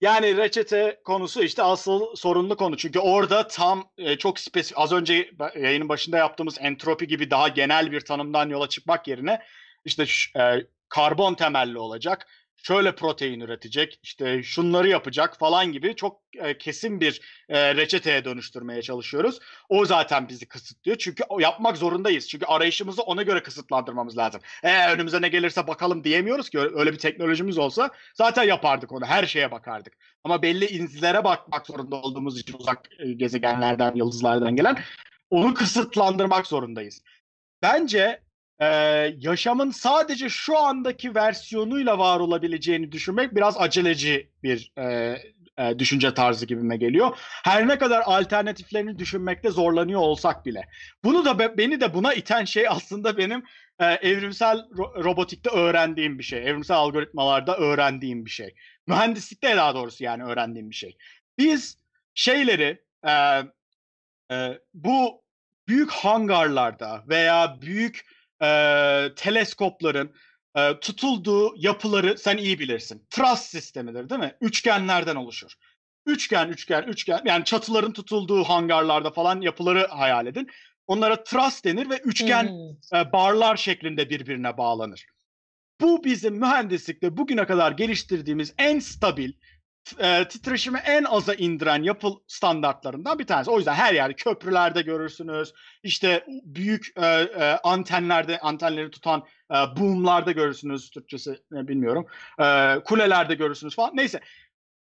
yani reçete konusu işte asıl sorunlu konu. Çünkü orada tam e, çok spesifik az önce yayının başında yaptığımız entropi gibi daha genel bir tanımdan yola çıkmak yerine işte e, karbon temelli olacak. Şöyle protein üretecek, işte şunları yapacak falan gibi çok e, kesin bir e, reçeteye dönüştürmeye çalışıyoruz. O zaten bizi kısıtlıyor. Çünkü yapmak zorundayız. Çünkü arayışımızı ona göre kısıtlandırmamız lazım. E, önümüze ne gelirse bakalım diyemiyoruz ki. Öyle bir teknolojimiz olsa zaten yapardık onu. Her şeye bakardık. Ama belli inzilere bakmak zorunda olduğumuz için uzak e, gezegenlerden, yıldızlardan gelen onu kısıtlandırmak zorundayız. Bence e, yaşamın sadece şu andaki versiyonuyla var olabileceğini düşünmek biraz aceleci bir e, e, düşünce tarzı gibime geliyor. Her ne kadar alternatiflerini düşünmekte zorlanıyor olsak bile. Bunu da be- beni de buna iten şey aslında benim e, evrimsel ro- robotikte öğrendiğim bir şey. Evrimsel algoritmalarda öğrendiğim bir şey. Mühendislikte daha doğrusu yani öğrendiğim bir şey. Biz şeyleri e, e, bu büyük hangarlarda veya büyük e, teleskopların e, tutulduğu yapıları sen iyi bilirsin. Truss sistemidir değil mi? Üçgenlerden oluşur. Üçgen, üçgen, üçgen yani çatıların tutulduğu hangarlarda falan yapıları hayal edin. Onlara truss denir ve üçgen Hmm. e, barlar şeklinde birbirine bağlanır. Bu bizim mühendislikte bugüne kadar geliştirdiğimiz en stabil, e, titreşimi en aza indiren yapı standartlarından bir tanesi. O yüzden her yerde köprülerde görürsünüz. İşte büyük e, e, antenlerde antenleri tutan e, boomlarda görürsünüz. Türkçesi ne bilmiyorum. E, kulelerde görürsünüz falan. Neyse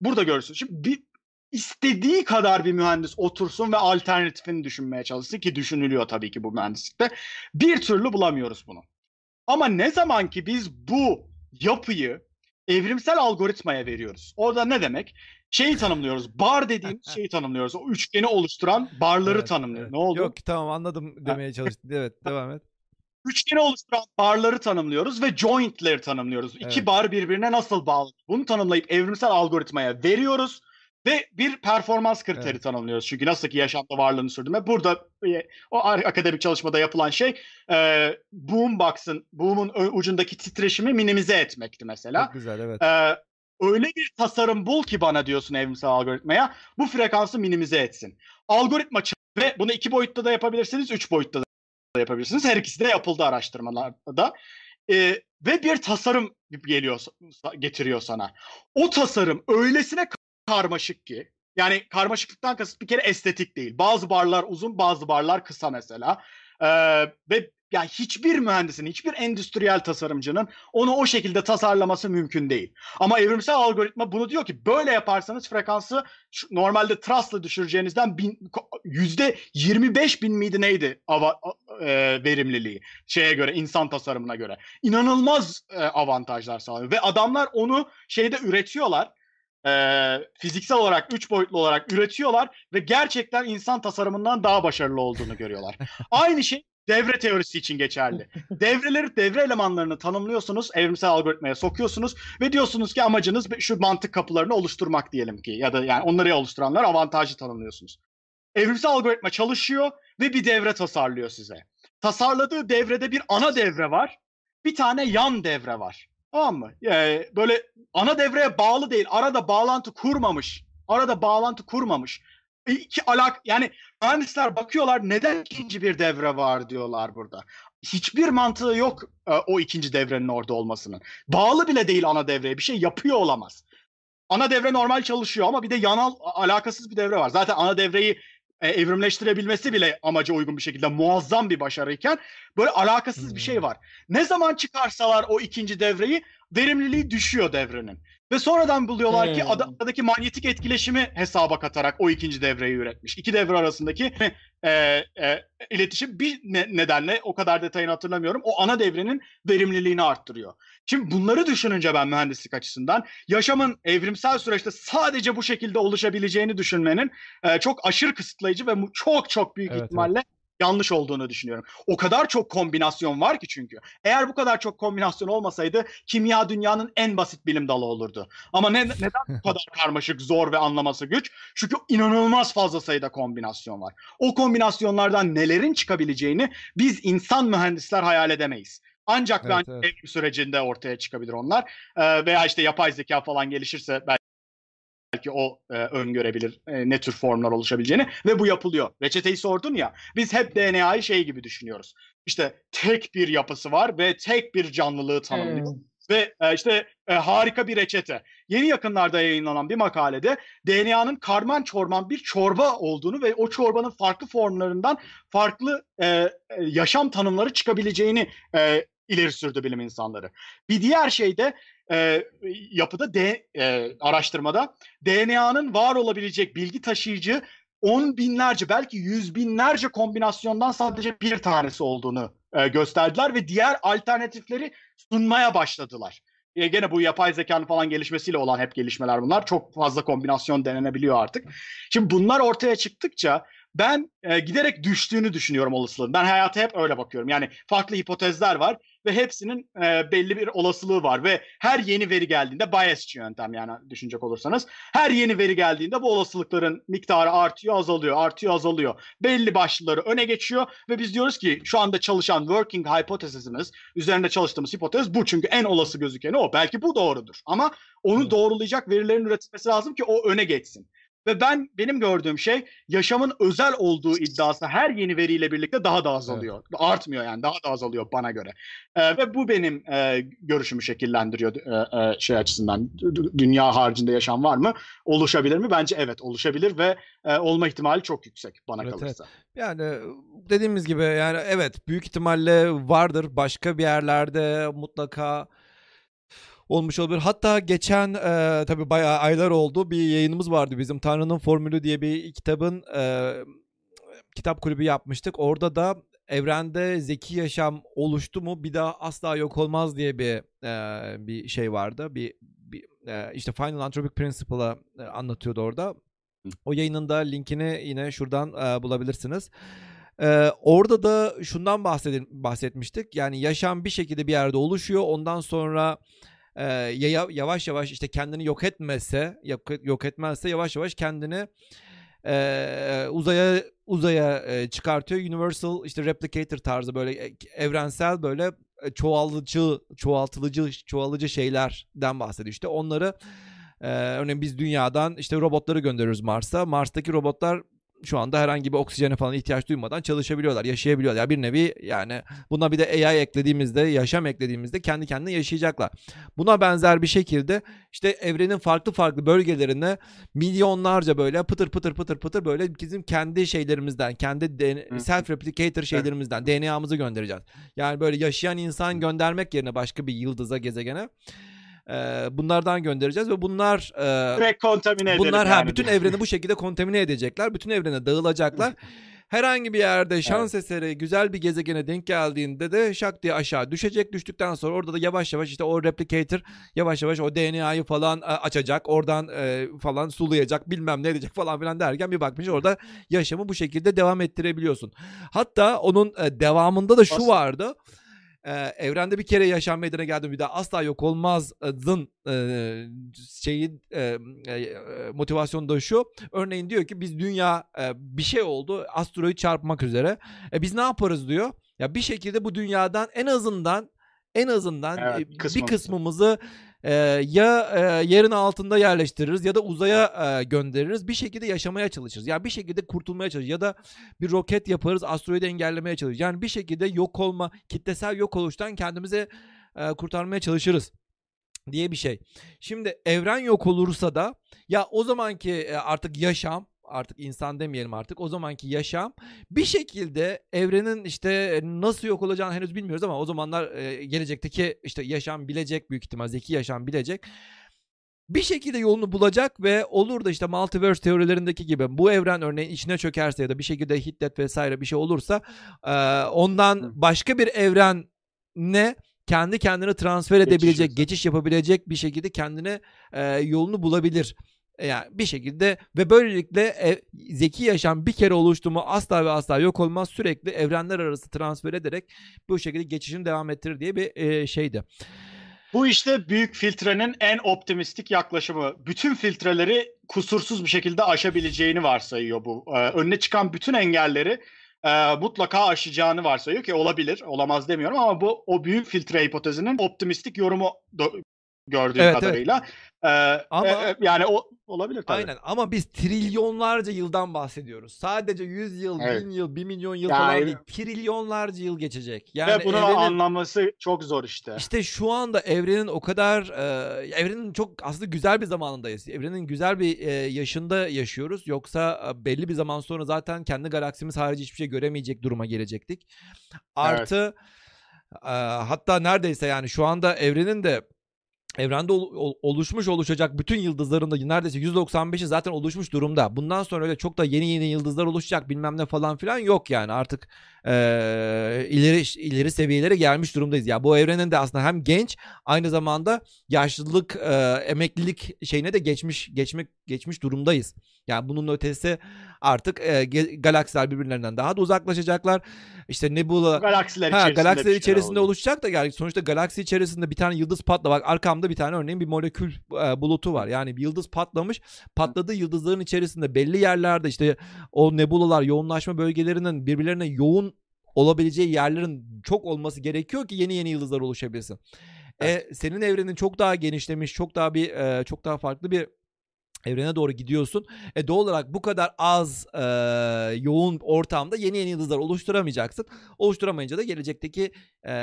burada görürsünüz. Şimdi bir, istediği kadar bir mühendis otursun ve alternatifini düşünmeye çalışsın ki düşünülüyor tabii ki bu mühendislikte. Bir türlü bulamıyoruz bunu. Ama ne zaman ki biz bu yapıyı evrimsel algoritmaya veriyoruz. Orada ne demek? Şeyi tanımlıyoruz. Bar dediğimiz şeyi tanımlıyoruz. O üçgeni oluşturan barları Evet, tanımlıyor. evet. Ne oldu? Yok tamam anladım demeye çalıştım. Evet devam et. Üçgeni oluşturan barları tanımlıyoruz ve jointleri tanımlıyoruz. İki Evet. bar birbirine nasıl bağlı? Bunu tanımlayıp evrimsel algoritmaya veriyoruz ve bir performans kriteri Evet. tanımlıyoruz. Çünkü nasıl ki yaşamda varlığını sürdürme. Burada e, o akademik çalışmada yapılan şey e, boombox'ın, boom'un ucundaki titreşimi minimize etmekti mesela. Çok güzel evet. Ee, öyle bir tasarım bul ki bana diyorsun evrimsel algoritmaya bu frekansı minimize etsin. Algoritma ve bunu iki boyutta da yapabilirsiniz, üç boyutta da yapabilirsiniz. Her ikisi de yapıldı araştırmalarda. Ee, ve bir tasarım geliyor getiriyor sana. O tasarım öylesine karmaşık ki yani karmaşıklıktan kasıt bir kere estetik değil. Bazı barlar uzun, bazı barlar kısa mesela. Ee, ve yani hiçbir mühendisin, hiçbir endüstriyel tasarımcının onu o şekilde tasarlaması mümkün değil. Ama evrimsel algoritma bunu diyor ki böyle yaparsanız frekansı normalde trust'la düşüreceğinizden bin- yüzde 25 bin miydi neydi ava, e, verimliliği şeye göre insan tasarımına göre. İnanılmaz e, avantajlar sağlıyor ve adamlar onu şeyde üretiyorlar. E, fiziksel olarak, üç boyutlu olarak üretiyorlar ve gerçekten insan tasarımından daha başarılı olduğunu görüyorlar. Aynı şey devre teorisi için geçerli. Devreleri, devre elemanlarını tanımlıyorsunuz, evrimsel algoritmaya sokuyorsunuz ve diyorsunuz ki amacınız şu mantık kapılarını oluşturmak diyelim ki ya da yani onları oluşturanlar avantajı tanımlıyorsunuz. Evrimsel algoritma çalışıyor ve bir devre tasarlıyor size. Tasarladığı devrede bir ana devre var, bir tane yan devre var. Tamam mı? Ee, böyle ana devreye bağlı değil, arada bağlantı kurmamış. Arada bağlantı kurmamış. İki alak yani mühendisler bakıyorlar neden ikinci bir devre var diyorlar burada. Hiçbir mantığı yok e, o ikinci devrenin orada olmasının. Bağlı bile değil ana devreye bir şey yapıyor olamaz. Ana devre normal çalışıyor ama bir de yanal alakasız bir devre var. Zaten ana devreyi e, evrimleştirebilmesi bile amaca uygun bir şekilde muazzam bir başarıyken böyle alakasız bir şey var. Ne zaman çıkarsalar o ikinci devreyi verimliliği düşüyor devrenin. Ve sonradan buluyorlar ki Hmm. ada- aradaki manyetik etkileşimi hesaba katarak o ikinci devreyi üretmiş. İki devre arasındaki e, e, iletişim bir ne- nedenle o kadar detayını hatırlamıyorum. O ana devrenin verimliliğini arttırıyor. Şimdi bunları düşününce ben mühendislik açısından yaşamın evrimsel süreçte sadece bu şekilde oluşabileceğini düşünmenin e, çok aşırı kısıtlayıcı ve çok çok büyük Evet, ihtimalle yanlış olduğunu düşünüyorum. O kadar çok kombinasyon var ki çünkü. Eğer bu kadar çok kombinasyon olmasaydı kimya dünyanın en basit bilim dalı olurdu. Ama ne, neden bu kadar karmaşık, zor ve anlaması güç? Çünkü inanılmaz fazla sayıda kombinasyon var. O kombinasyonlardan nelerin çıkabileceğini biz insan mühendisler hayal edemeyiz. Ancak Evet, ben evet. evrim sürecinde ortaya çıkabilir onlar. Ee, veya işte yapay zeka falan gelişirse belki belki o e, öngörebilir e, ne tür formlar oluşabileceğini ve bu yapılıyor. Reçeteyi sordun ya biz hep DNA'yı şey gibi düşünüyoruz. İşte tek bir yapısı var ve tek bir canlılığı tanımlıyor. Hmm. Ve e, işte e, harika bir reçete. Yeni yakınlarda yayınlanan bir makalede DNA'nın karman çorman bir çorba olduğunu ve o çorbanın farklı formlarından farklı e, e, yaşam tanımları çıkabileceğini e, ileri sürdü bilim insanları. Bir diğer şey de e, yapıda D, e, araştırmada DNA'nın var olabilecek bilgi taşıyıcı on binlerce belki yüz binlerce kombinasyondan sadece bir tanesi olduğunu e, gösterdiler ve diğer alternatifleri sunmaya başladılar. E, gene bu yapay zekanın falan gelişmesiyle olan hep gelişmeler bunlar. Çok fazla kombinasyon denenebiliyor artık. Şimdi bunlar ortaya çıktıkça ben e, giderek düştüğünü düşünüyorum olasılığın. Ben hayata hep öyle bakıyorum. Yani farklı hipotezler var ve hepsinin e, belli bir olasılığı var ve her yeni veri geldiğinde biasçı yöntem yani düşünecek olursanız her yeni veri geldiğinde bu olasılıkların miktarı artıyor, azalıyor, artıyor, azalıyor. Belli başlıları öne geçiyor ve biz diyoruz ki şu anda çalışan working hypothesis'imiz, üzerinde çalıştığımız hipotez bu çünkü en olası gözükeni o. Belki bu doğrudur ama onu doğrulayacak verilerin üretilmesi lazım ki o öne geçsin. Ve ben benim gördüğüm şey yaşamın özel olduğu iddiası her yeni veriyle birlikte daha da azalıyor. Artmıyor yani daha da azalıyor bana göre. Ee, ve bu benim e, görüşümü şekillendiriyor e, e, şey açısından. Dünya haricinde yaşam var mı? Oluşabilir mi? Bence evet oluşabilir ve e, olma ihtimali çok yüksek bana Evet, kalırsa. Yani dediğimiz gibi yani evet büyük ihtimalle vardır başka bir yerlerde mutlaka olmuş olabilir. Hatta geçen e, tabii bayağı aylar oldu bir yayınımız vardı bizim Tanrı'nın Formülü diye bir kitabın e, kitap kulübü yapmıştık. Orada da evrende zeki yaşam oluştu mu bir daha asla yok olmaz diye bir e, bir şey vardı. Bir, bir e, işte Final Anthropic Principle'ı e, anlatıyordu orada. O yayının da linkini yine şuradan e, bulabilirsiniz. Ee, orada da şundan bahsedin, bahsetmiştik. Yani yaşam bir şekilde bir yerde oluşuyor. Ondan sonra e, yavaş yavaş işte kendini yok etmezse, yok, etmezse yavaş yavaş kendini e, uzaya uzaya e, çıkartıyor. Universal işte replicator tarzı böyle evrensel böyle çoğaltıcı çoğaltılıcı çoğalıcı şeylerden bahsediyor. İşte onları örneğin biz dünyadan işte robotları gönderiyoruz Mars'a. Mars'taki robotlar şu anda herhangi bir oksijene falan ihtiyaç duymadan çalışabiliyorlar, yaşayabiliyorlar. Yani bir nevi yani buna bir de AI eklediğimizde, yaşam eklediğimizde kendi kendine yaşayacaklar. Buna benzer bir şekilde işte evrenin farklı farklı bölgelerine milyonlarca böyle pıtır pıtır pıtır pıtır böyle bizim kendi şeylerimizden, kendi self replicator şeylerimizden DNA'mızı göndereceğiz. Yani böyle yaşayan insan göndermek yerine başka bir yıldıza, gezegene e, bunlardan göndereceğiz ve bunlar e, direkt kontamine. Bunlar yani. ha bütün evreni bu şekilde kontamine edecekler. Bütün evrene dağılacaklar. Herhangi bir yerde şans evet. eseri güzel bir gezegene denk geldiğinde de şak diye aşağı düşecek. Düştükten sonra orada da yavaş yavaş işte o replicator yavaş yavaş o DNA'yı falan açacak. Oradan e, falan sulayacak bilmem ne edecek falan filan derken bir bakmış orada yaşamı bu şekilde devam ettirebiliyorsun. Hatta onun e, devamında da şu Aslında. E, evrende bir kere yaşam meydana geldi bir daha asla yok olmazın e, şeyi e, e, motivasyonu da şu. Örneğin diyor ki biz dünya e, bir şey oldu asteroid çarpmak üzere. E, biz ne yaparız diyor. Ya bir şekilde bu dünyadan en azından en azından evet, bir kısmımızı e, ya e, yerin altında yerleştiririz ya da uzaya e, göndeririz. Bir şekilde yaşamaya çalışırız. Yani bir şekilde kurtulmaya çalışırız. Ya da bir roket yaparız asteroidi engellemeye çalışırız. Yani bir şekilde yok olma, kitlesel yok oluştan kendimize e, kurtarmaya çalışırız diye bir şey. Şimdi evren yok olursa da ya o zamanki artık yaşam artık insan demeyelim artık. O zamanki yaşam bir şekilde evrenin işte nasıl yok olacağını henüz bilmiyoruz ama o zamanlar e, gelecekteki işte yaşam bilecek büyük ihtimal zeki yaşam bilecek. Bir şekilde yolunu bulacak ve olur da işte multiverse teorilerindeki gibi bu evren örneğin içine çökerse ya da bir şekilde hiddet vesaire bir şey olursa e, ondan başka bir evren ne kendi kendini transfer edebilecek, geçiş, geçiş yapabilecek bir şekilde kendine e, yolunu bulabilir. Yani bir şekilde ve böylelikle ev, zeki yaşam bir kere oluştu mu asla ve asla yok olmaz. Sürekli evrenler arası transfer ederek bu şekilde geçişini devam ettirir diye bir e, şeydi. Bu işte büyük filtrenin en optimistik yaklaşımı. Bütün filtreleri kusursuz bir şekilde aşabileceğini varsayıyor bu. Ee, önüne çıkan bütün engelleri e, mutlaka aşacağını varsayıyor ki olabilir, olamaz demiyorum ama bu o büyük filtre hipotezinin optimistik yorumu gördüğüm evet, kadarıyla. Evet. Ee, ama e, yani o olabilir tabii. Aynen ama biz trilyonlarca yıldan bahsediyoruz. Sadece 100 yıl, evet. 1000 yıl, 1 milyon yıl yani, falan değil. Trilyonlarca yıl geçecek. Yani ve bunun evrenin, anlaması çok zor işte. İşte şu anda evrenin o kadar e, evrenin çok aslında güzel bir zamanındayız. Evrenin güzel bir e, yaşında yaşıyoruz. Yoksa e, belli bir zaman sonra zaten kendi galaksimiz harici hiçbir şey göremeyecek duruma gelecektik. Artı evet. e, hatta neredeyse yani şu anda evrenin de evrende ol, oluşmuş oluşacak bütün yıldızların da neredeyse %95'i zaten oluşmuş durumda. Bundan sonra öyle çok da yeni yeni yıldızlar oluşacak bilmem ne falan filan yok yani artık e, ileri ileri seviyelere gelmiş durumdayız. Ya yani bu evrenin de aslında hem genç aynı zamanda yaşlılık e, emeklilik şeyine de geçmiş geçmek geçmiş durumdayız. Yani bunun ötesi artık e, galaksiler birbirlerinden daha da uzaklaşacaklar. İşte nebula galaksiler ha, içerisinde, galaksiler içerisinde oluşacak da yani sonuçta galaksi içerisinde bir tane yıldız patla bak arkamda bir tane örneğin bir molekül e, bulutu var. Yani bir yıldız patlamış. Patladığı yıldızların içerisinde belli yerlerde işte o nebulalar yoğunlaşma bölgelerinin birbirlerine yoğun olabileceği yerlerin çok olması gerekiyor ki yeni yeni yıldızlar oluşabilsin. Evet. E, senin evrenin çok daha genişlemiş, çok daha bir e, çok daha farklı bir evrene doğru gidiyorsun. E doğal olarak bu kadar az e, yoğun ortamda yeni yeni yıldızlar oluşturamayacaksın. Oluşturamayınca da gelecekteki e,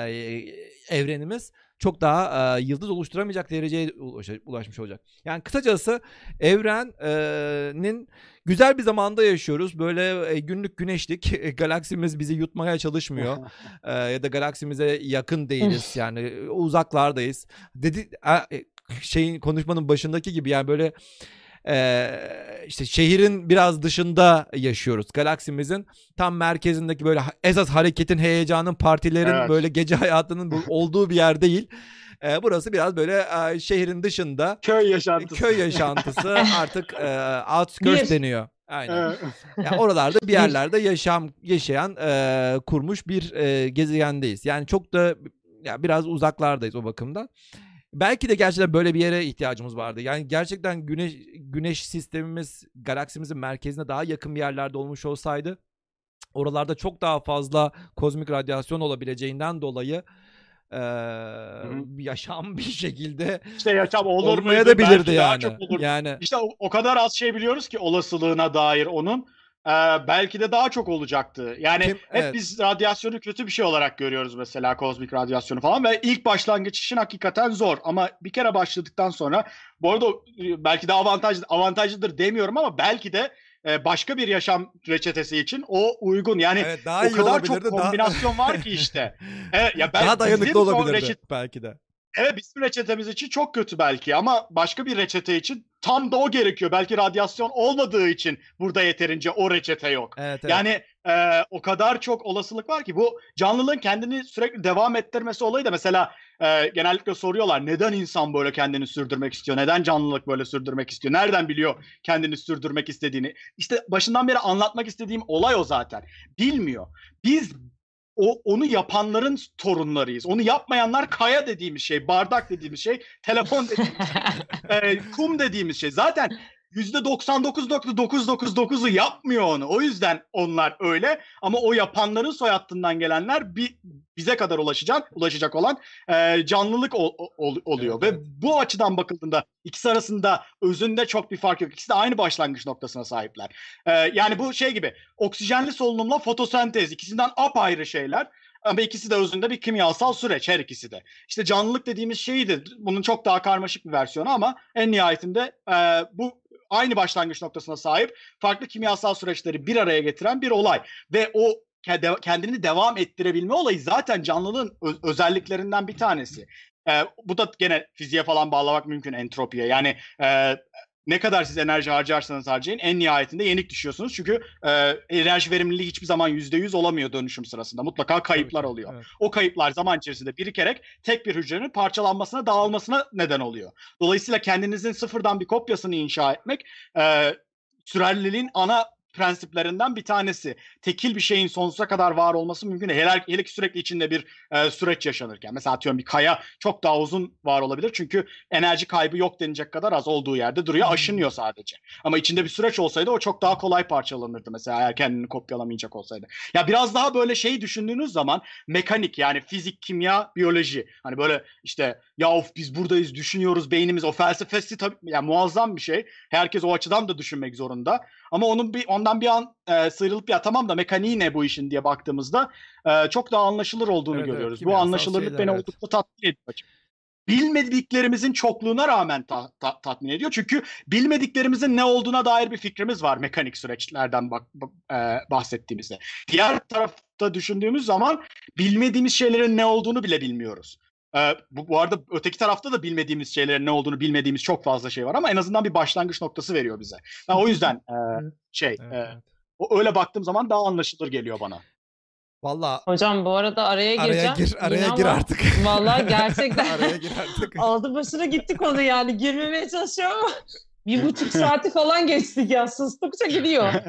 evrenimiz çok daha e, yıldız oluşturamayacak dereceye ulaş- ulaşmış olacak. Yani kısacası evrenin güzel bir zamanda yaşıyoruz. Böyle günlük güneşlik galaksimiz bizi yutmaya çalışmıyor. E, ya da galaksimize yakın değiliz. yani uzaklardayız. Dedi e, şeyin konuşmanın başındaki gibi yani böyle e, işte şehrin biraz dışında yaşıyoruz. Galaksimizin tam merkezindeki böyle esas hareketin, heyecanın, partilerin Evet. böyle gece hayatının olduğu bir yer değil. E, burası biraz böyle e, şehrin dışında Köy yaşantısı. köy yaşantısı artık e, outskirts Bir- deniyor. Aynen. Evet. Yani oralarda bir yerlerde yaşam yaşayan e, kurmuş bir e, gezegendeyiz. Yani çok da ya biraz uzaklardayız o bakımdan. Belki de gerçekten böyle bir yere ihtiyacımız vardı. Yani gerçekten güneş güneş sistemimiz galaksimizin merkezine daha yakın bir yerlerde olmuş olsaydı oralarda çok daha fazla kozmik radyasyon olabileceğinden dolayı e, yaşam bir şekilde İşte yaşam olur olmaya muydu? da bilirdi Belki daha yani. çok olurdu. Yani İşte o, o kadar az şey biliyoruz ki olasılığına dair onun. Ee, belki de daha çok olacaktı. Yani Kim- hep evet. biz radyasyonu kötü bir şey olarak görüyoruz mesela kozmik radyasyonu falan ve ilk başlangıç için hakikaten zor ama bir kere başladıktan sonra bu arada e, belki de avantajlı avantajlıdır demiyorum ama belki de e, başka bir yaşam reçetesi için o uygun. Yani evet, daha o kadar çok olabilirdi. daha- kombinasyon var ki işte. Evet, ya ben, daha dayanıklı olabilirdi reçet- belki de. Evet bizim reçetemiz için çok kötü belki ama başka bir reçete için tam da o gerekiyor. Belki radyasyon olmadığı için burada yeterince o reçete yok. Evet, evet. Yani e, o kadar çok olasılık var ki bu canlılığın kendini sürekli devam ettirmesi olayı da mesela e, genellikle soruyorlar neden insan böyle kendini sürdürmek istiyor? Neden canlılık böyle sürdürmek istiyor? Nereden biliyor kendini sürdürmek istediğini? İşte başından beri anlatmak istediğim olay o zaten. Bilmiyor. Biz o onu yapanların torunlarıyız. Onu yapmayanlar kaya dediğimiz şey, bardak dediğimiz şey, telefon dediğimiz e, kum dediğimiz şey. Zaten %99.999'u yapmıyor onu. O yüzden onlar öyle. Ama o yapanların soyadından gelenler bir bize kadar ulaşacak, ulaşacak olan e, canlılık ol- ol- oluyor. Evet, Ve evet. bu açıdan bakıldığında ikisi arasında özünde çok bir fark yok. İkisi de aynı başlangıç noktasına sahipler. E, yani bu şey gibi oksijenli solunumla fotosentez ikisinden apayrı şeyler. Ama ikisi de özünde bir kimyasal süreç her ikisi de. İşte canlılık dediğimiz şeydir. Bunun çok daha karmaşık bir versiyonu ama en nihayetinde e, bu aynı başlangıç noktasına sahip farklı kimyasal süreçleri bir araya getiren bir olay. Ve o ke- kendini devam ettirebilme olayı zaten canlılığın özelliklerinden bir tanesi. E, bu da gene fiziğe falan bağlamak mümkün entropiye. Yani e, ne kadar siz enerji harcarsanız harcayın en nihayetinde yenik düşüyorsunuz. Çünkü e, enerji verimliliği hiçbir zaman %100 olamıyor dönüşüm sırasında. Mutlaka kayıplar oluyor. evet. O kayıplar zaman içerisinde birikerek tek bir hücrenin parçalanmasına, dağılmasına neden oluyor. Dolayısıyla kendinizin sıfırdan bir kopyasını inşa etmek e, sürerliliğin ana prensiplerinden bir tanesi. Tekil bir şeyin sonsuza kadar var olması mümkün değil. Hele, hele ki sürekli içinde bir e, süreç yaşanırken. Mesela atıyorum bir kaya çok daha uzun var olabilir. Çünkü enerji kaybı yok denecek kadar az olduğu yerde duruyor. Aşınıyor sadece. Ama içinde bir süreç olsaydı o çok daha kolay parçalanırdı mesela eğer kendini kopyalamayacak olsaydı. Ya biraz daha böyle şey düşündüğünüz zaman mekanik yani fizik, kimya, biyoloji. Hani böyle işte ya of biz buradayız düşünüyoruz beynimiz o felsefesi tabii yani muazzam bir şey. Herkes o açıdan da düşünmek zorunda. Ama onun bir ondan bir an e, sıyrılıp ya tamam da mekaniği ne bu işin diye baktığımızda e, çok daha anlaşılır olduğunu Evet, evet, görüyoruz. bu kimyasal anlaşılırlık şeyler, beni evet. oldukça tatmin ediyor. açıkçası. Bilmediklerimizin çokluğuna rağmen ta- ta- tatmin ediyor. Çünkü bilmediklerimizin ne olduğuna dair bir fikrimiz var mekanik süreçlerden bak, e, bahsettiğimizde. Diğer tarafta düşündüğümüz zaman bilmediğimiz şeylerin ne olduğunu bile bilmiyoruz. Ee, bu, bu arada öteki tarafta da bilmediğimiz şeylerin ne olduğunu bilmediğimiz çok fazla şey var ama en azından bir başlangıç noktası veriyor bize. Ben o yüzden e, şey Evet, e, o öyle baktığım zaman daha anlaşılır geliyor bana. Vallahi Hocam bu arada araya araya gireceğim. gir, araya Yine gir artık. Vallahi gerçekten araya gir artık. aldı başına gitti konu yani. Girmemeye çalışıyorum ama bir buçuk saati falan geçtik ya. Sustukça gidiyor.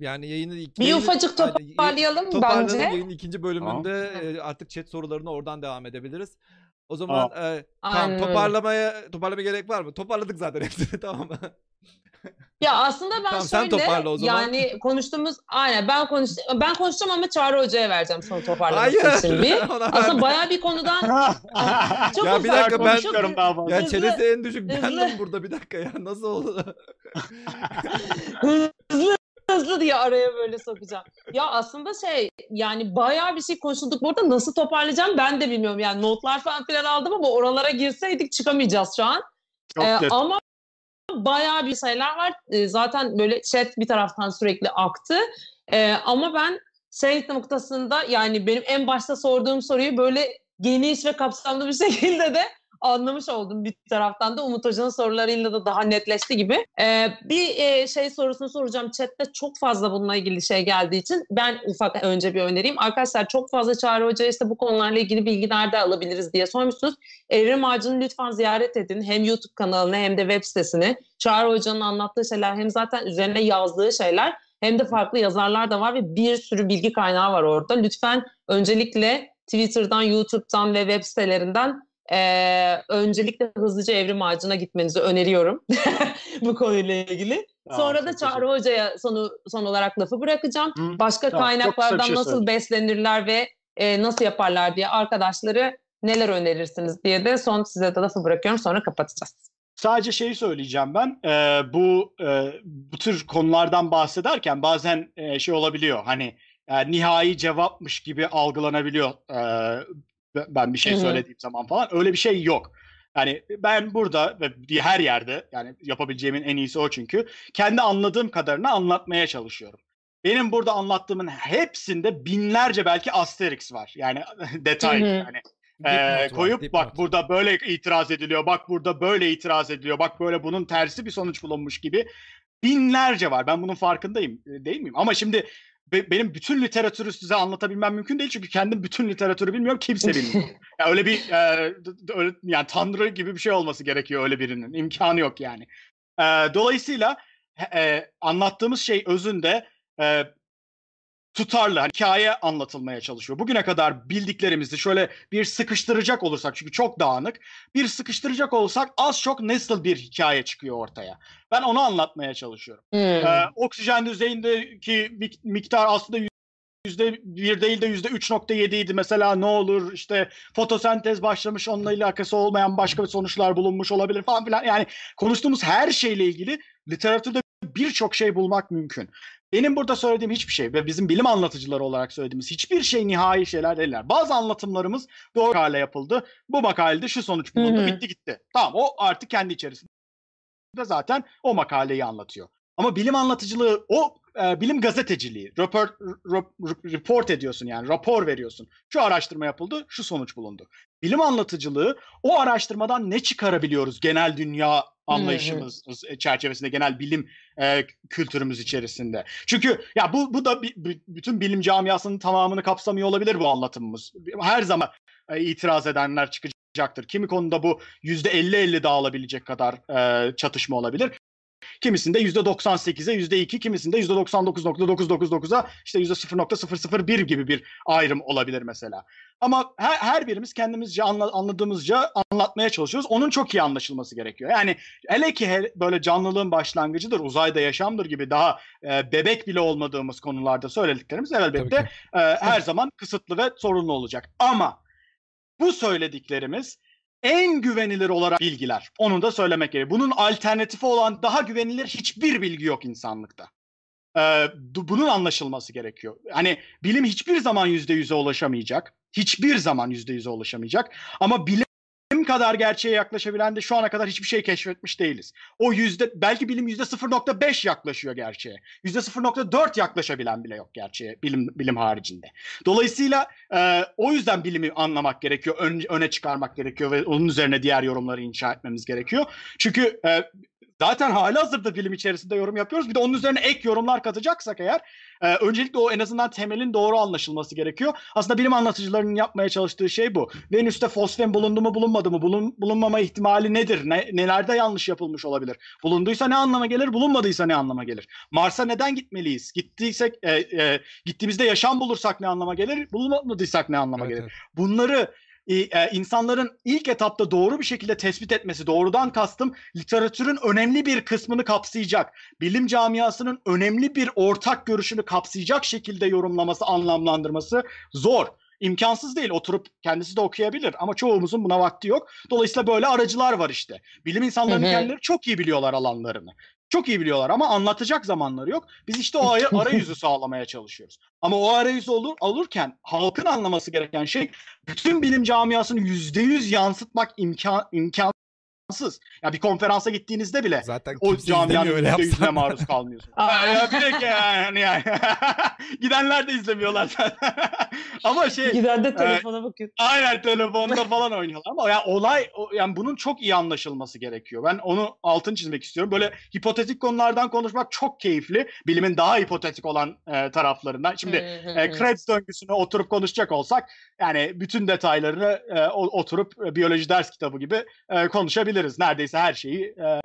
Yani yayını iki, Bir yayını- ufacık toparlayalım toparlayalım. bence. Yayının ikinci bölümünde e, artık chat sorularına oradan devam edebiliriz. O zaman e, tamam Aynen öyle. toparlamaya toparlamaya gerek var mı? Toparladık zaten hepsini tamam mı? Ya aslında ben Tamam, sen şöyle toparla o zaman. yani konuştuğumuz aynen ben konuş ben konuşacağım ama Çağrı Hoca'ya vereceğim son toparlaması Hayır. için bir. Ona Aslında verme. bayağı bir konudan çok Ya bir uzak dakika, ben- konuşup- konuşuyorum daha fazla. Ya Hızlı- çenesi en düşük hızlı. bendim burada bir dakika ya nasıl oldu? hızlı hızlı diye araya böyle sokacağım. Ya aslında şey yani bayağı bir şey konuşulduk. Burada nasıl toparlayacağım ben de bilmiyorum. Yani notlar falan filan aldım ama oralara girseydik çıkamayacağız şu an. Çok Ee, net. ama bayağı bir şeyler var. Ee, zaten böyle chat bir taraftan sürekli aktı. Ee, ama ben şey noktasında yani benim en başta sorduğum soruyu böyle geniş ve kapsamlı bir şekilde de anlamış oldum bir taraftan da Umut Hoca'nın sorularıyla da daha netleşti gibi. Ee, bir e, şey sorusunu soracağım. Chatte çok fazla bununla ilgili şey geldiği için ben ufak önce bir önereyim. Arkadaşlar çok fazla Çağrı Hoca'ya işte bu konularla ilgili bilgi nerede alabiliriz diye sormuşsunuz. Evrim Ağacı'nı lütfen ziyaret edin. Hem YouTube kanalını hem de web sitesini. Çağrı Hoca'nın anlattığı şeyler hem zaten üzerine yazdığı şeyler hem de farklı yazarlar da var ve bir sürü bilgi kaynağı var orada. Lütfen öncelikle Twitter'dan, YouTube'dan ve web sitelerinden eee, öncelikle hızlıca Evrim Ağacı'na gitmenizi öneriyorum bu konuyla ilgili. Aa, Sonra da Çağrı Hoca'ya sonu, son olarak lafı bırakacağım. Hı, Başka tamam, kaynaklardan şey nasıl beslenirler ve e, nasıl yaparlar diye arkadaşları neler önerirsiniz diye de son size de lafı bırakıyorum sonra kapatacağız. Sadece şeyi söyleyeceğim ben. Ee, bu e, bu tür konulardan bahsederken bazen e, şey olabiliyor. Hani e, nihai cevapmış gibi algılanabiliyor. e, ben bir şey söylediğim zaman falan. Öyle bir şey yok. Yani ben burada ve her yerde yani yapabileceğimin en iyisi o çünkü. Kendi anladığım kadarını anlatmaya çalışıyorum. Benim burada anlattığımın hepsinde binlerce belki asterix var. Yani detay yani var, koyup bak burada böyle itiraz ediliyor, bak burada böyle itiraz ediliyor, bak böyle bunun tersi bir sonuç bulunmuş gibi binlerce var. Ben bunun farkındayım e, değil miyim? Ama şimdi be- benim bütün literatürü size anlatabilmem mümkün değil çünkü kendim bütün literatürü bilmiyorum, kimse bilmiyor. ya öyle bir e, öyle, yani tanrı gibi bir şey olması gerekiyor öyle birinin. İmkanı yok yani. E, dolayısıyla e, anlattığımız şey özünde e, tutarlı hani hikaye anlatılmaya çalışıyor. Bugüne kadar bildiklerimizi şöyle bir sıkıştıracak olursak çünkü çok dağınık bir sıkıştıracak olursak az çok nasıl bir hikaye çıkıyor ortaya. Ben onu anlatmaya çalışıyorum. Hmm. Ee, oksijen düzeyindeki mik- miktar aslında yüzde bir değil de yüzde 3.7 idi mesela ne olur işte fotosentez başlamış onunla alakası olmayan başka sonuçlar bulunmuş olabilir falan filan. Yani konuştuğumuz her şeyle ilgili literatürde birçok şey bulmak mümkün. Benim burada söylediğim hiçbir şey ve bizim bilim anlatıcıları olarak söylediğimiz hiçbir şey nihai şeyler değiller. Bazı anlatımlarımız doğru hale yapıldı. Bu makalede şu sonuç bulundu. Hı hı. Bitti gitti. Tamam o artık kendi içerisinde zaten o makaleyi anlatıyor. Ama bilim anlatıcılığı o e, bilim gazeteciliği. Report, rep- report ediyorsun yani rapor veriyorsun. Şu araştırma yapıldı, şu sonuç bulundu. Bilim anlatıcılığı o araştırmadan ne çıkarabiliyoruz genel dünya anlayışımız e, çerçevesinde, genel bilim e, kültürümüz içerisinde. Çünkü ya bu bu da bi- bütün bilim camiasının tamamını kapsamıyor olabilir bu anlatımımız. Her zaman e, itiraz edenler çıkacaktır. Kimi konuda bu %50-50 dağılabilecek kadar e, çatışma olabilir. Kimisinde %98'e %2, kimisinde %99.999'a işte %0.001 gibi bir ayrım olabilir mesela. Ama her, her birimiz kendimizce anla- anladığımızca anlatmaya çalışıyoruz. Onun çok iyi anlaşılması gerekiyor. Yani hele ki hele böyle canlılığın başlangıcıdır, uzayda yaşamdır gibi daha e, bebek bile olmadığımız konularda söylediklerimiz elbette e, her zaman kısıtlı ve sorunlu olacak. Ama bu söylediklerimiz en güvenilir olarak bilgiler. Onu da söylemek gerekiyor. Bunun alternatifi olan daha güvenilir hiçbir bilgi yok insanlıkta. Ee, bunun anlaşılması gerekiyor. Hani bilim hiçbir zaman yüzde yüze ulaşamayacak. Hiçbir zaman yüzde yüze ulaşamayacak. Ama bilim kadar gerçeğe yaklaşabilen de şu ana kadar hiçbir şey keşfetmiş değiliz. O yüzde belki bilim yüzde 0.5 yaklaşıyor gerçeğe. Yüzde 0.4 yaklaşabilen bile yok gerçeğe bilim bilim haricinde. Dolayısıyla e, o yüzden bilimi anlamak gerekiyor, ön- öne çıkarmak gerekiyor ve onun üzerine diğer yorumları inşa etmemiz gerekiyor. Çünkü e, zaten hali hazırda bilim içerisinde yorum yapıyoruz. Bir de onun üzerine ek yorumlar katacaksak eğer e, öncelikle o en azından temelin doğru anlaşılması gerekiyor. Aslında bilim anlatıcılarının yapmaya çalıştığı şey bu. Venüs'te fosfen bulundu mu bulunmadı mı? Bulun, bulunmama ihtimali nedir? Ne, nelerde yanlış yapılmış olabilir? Bulunduysa ne anlama gelir? Bulunmadıysa ne anlama gelir? Mars'a neden gitmeliyiz? Gittiysek e, e, gittiğimizde yaşam bulursak ne anlama gelir? Bulunmadıysak ne anlama Evet, gelir? evet. Bunları e, insanların ilk etapta doğru bir şekilde tespit etmesi, doğrudan kastım literatürün önemli bir kısmını kapsayacak, bilim camiasının önemli bir ortak görüşünü kapsayacak şekilde yorumlaması, anlamlandırması zor imkansız değil. Oturup kendisi de okuyabilir ama çoğumuzun buna vakti yok. Dolayısıyla böyle aracılar var işte. Bilim insanlarının kendileri çok iyi biliyorlar alanlarını. Çok iyi biliyorlar ama anlatacak zamanları yok. Biz işte o arayüzü sağlamaya çalışıyoruz. Ama o arayüzü olur, olurken halkın anlaması gereken şey bütün bilim camiasını yüzde yüz yansıtmak imkan, imkan imkansız. Ya bir konferansa gittiğinizde bile Zaten o camianın yüzde yüzüne maruz kalmıyorsun. ya, direkt yani, yani. Gidenler de izlemiyorlar zaten. ama şey. Giden de telefona e, bakıyor. Aynen telefonda falan oynuyorlar ama yani olay yani bunun çok iyi anlaşılması gerekiyor. Ben onu altın çizmek istiyorum. Böyle hipotetik konulardan konuşmak çok keyifli. Bilimin daha hipotetik olan e, taraflarından. Şimdi e, Krebs döngüsünü oturup konuşacak olsak yani bütün detaylarını e, oturup e, biyoloji ders kitabı gibi e, konuşabiliriz diyebiliriz. Neredeyse her şeyi e,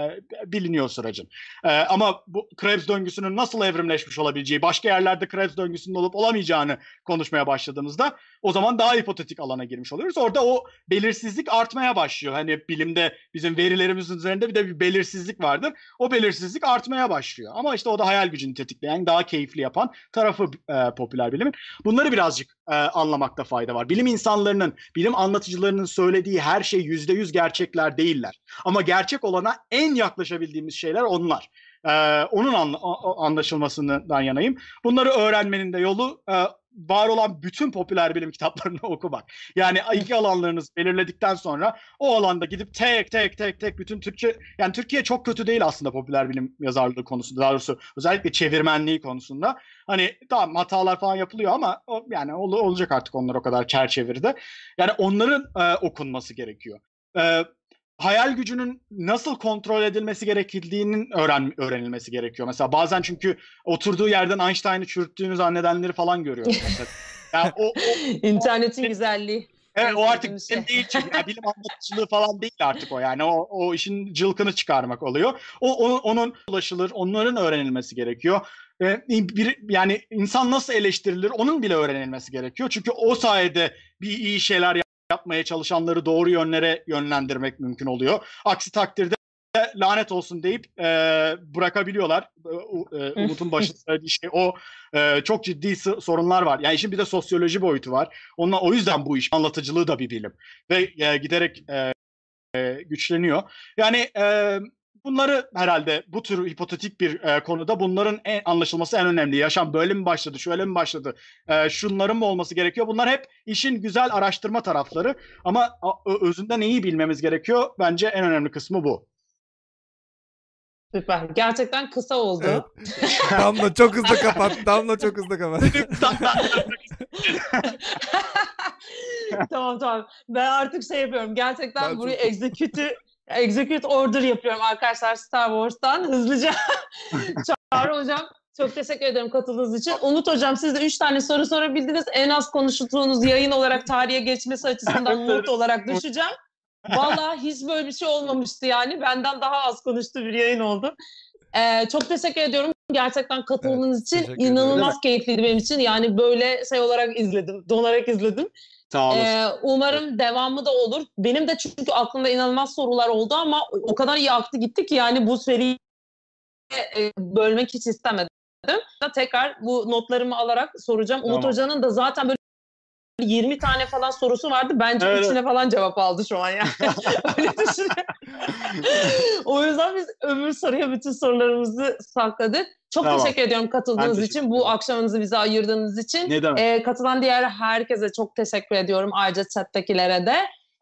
biliniyor sürecin. E, ama bu Krebs döngüsünün nasıl evrimleşmiş olabileceği, başka yerlerde Krebs döngüsünün olup olamayacağını konuşmaya başladığımızda o zaman daha hipotetik alana girmiş oluyoruz. Orada o belirsizlik artmaya başlıyor. Hani bilimde bizim verilerimizin üzerinde bir de bir belirsizlik vardır. O belirsizlik artmaya başlıyor. Ama işte o da hayal gücünü tetikleyen, daha keyifli yapan tarafı e, popüler bilimin. Bunları birazcık e, anlamakta fayda var. Bilim insanlarının, bilim anlatıcılarının söylediği her şey yüzde yüz gerçekler değiller. Ama gerçek olana en yaklaşabildiğimiz şeyler onlar. Ee, onun anla, anlaşılmasından yanayım. Bunları öğrenmenin de yolu e, var olan bütün popüler bilim kitaplarını okumak. Yani iki alanlarınızı belirledikten sonra o alanda gidip tek tek tek tek bütün Türkçe yani Türkiye çok kötü değil aslında popüler bilim yazarlığı konusunda. Daha doğrusu özellikle çevirmenliği konusunda. Hani tamam hatalar falan yapılıyor ama o, yani ol, olacak artık onlar o kadar çerçevirde. Yani onların e, okunması gerekiyor. E, hayal gücünün nasıl kontrol edilmesi gerektiğinin öğren öğrenilmesi gerekiyor. Mesela bazen çünkü oturduğu yerden Einstein'ı çürüttüğünü zannedenleri falan cılkını Yani o, o, İnternetin o, güzelliği. Evet o artık şey. değil çünkü yani bilim anlatıcılığı falan değil artık o yani o, o işin cılkını çıkarmak oluyor. O, o onun ulaşılır, onların öğrenilmesi gerekiyor. Ee, bir, yani insan nasıl eleştirilir onun bile öğrenilmesi gerekiyor. Çünkü o sayede bir iyi şeyler yapmaya çalışanları doğru yönlere yönlendirmek mümkün oluyor. Aksi takdirde lanet olsun deyip e, bırakabiliyorlar. E, Umut'un başında söylediği şey o e, çok ciddi sorunlar var. Yani işin bir de sosyoloji boyutu var. Onunla, o yüzden bu iş anlatıcılığı da bir bilim ve e, giderek e, e, güçleniyor. Yani e, Bunları herhalde bu tür hipotetik bir e, konuda bunların en, anlaşılması en önemli. Yaşam böyle mi başladı, şöyle mi başladı, e, şunların mı olması gerekiyor? Bunlar hep işin güzel araştırma tarafları ama a, özünde neyi bilmemiz gerekiyor? Bence en önemli kısmı bu. Süper. Gerçekten kısa oldu. Evet. Damla çok hızlı kapat. Damla çok hızlı kapat. tamam tamam. Ben artık şey yapıyorum. Gerçekten ben burayı çok... execute'ü execute order yapıyorum arkadaşlar Star Wars'tan hızlıca. Çağrı hocam çok teşekkür ederim katıldığınız için. Umut hocam siz de 3 tane soru sorabildiniz. En az konuştuğunuz yayın olarak tarihe geçmesi açısından not olarak düşeceğim. Vallahi hiç böyle bir şey olmamıştı yani. Benden daha az konuştu bir yayın oldu. Ee, çok teşekkür ediyorum gerçekten katılımınız evet, için. inanılmaz keyifliydi benim için. Yani böyle şey olarak izledim, donarak izledim. Sağ olasın. Ee, umarım devamı da olur. Benim de çünkü aklımda inanılmaz sorular oldu ama o kadar iyi aktı gitti ki yani bu seriyi e, bölmek hiç istemedim. Tekrar bu notlarımı alarak soracağım. Tamam. Umut Hoca'nın da zaten böyle 20 tane falan sorusu vardı. Bence evet. içine falan cevap aldı şu an yani. Öyle o yüzden biz öbür soruya bütün sorularımızı sakladık. Çok tamam. teşekkür ediyorum katıldığınız için, bu akşamınızı bize ayırdığınız için. Ne demek? Ee, katılan diğer herkese çok teşekkür ediyorum. Ayrıca chat'tekilere de.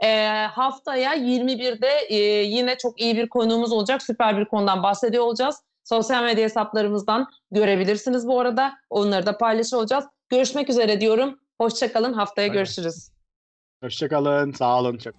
Ee, haftaya 21'de e, yine çok iyi bir konuğumuz olacak. Süper bir konudan bahsediyor olacağız. Sosyal medya hesaplarımızdan görebilirsiniz bu arada. Onları da paylaşıyor olacağız. Görüşmek üzere diyorum. Hoşçakalın. Haftaya Aynen. görüşürüz. Hoşçakalın. Sağ olun. Çok...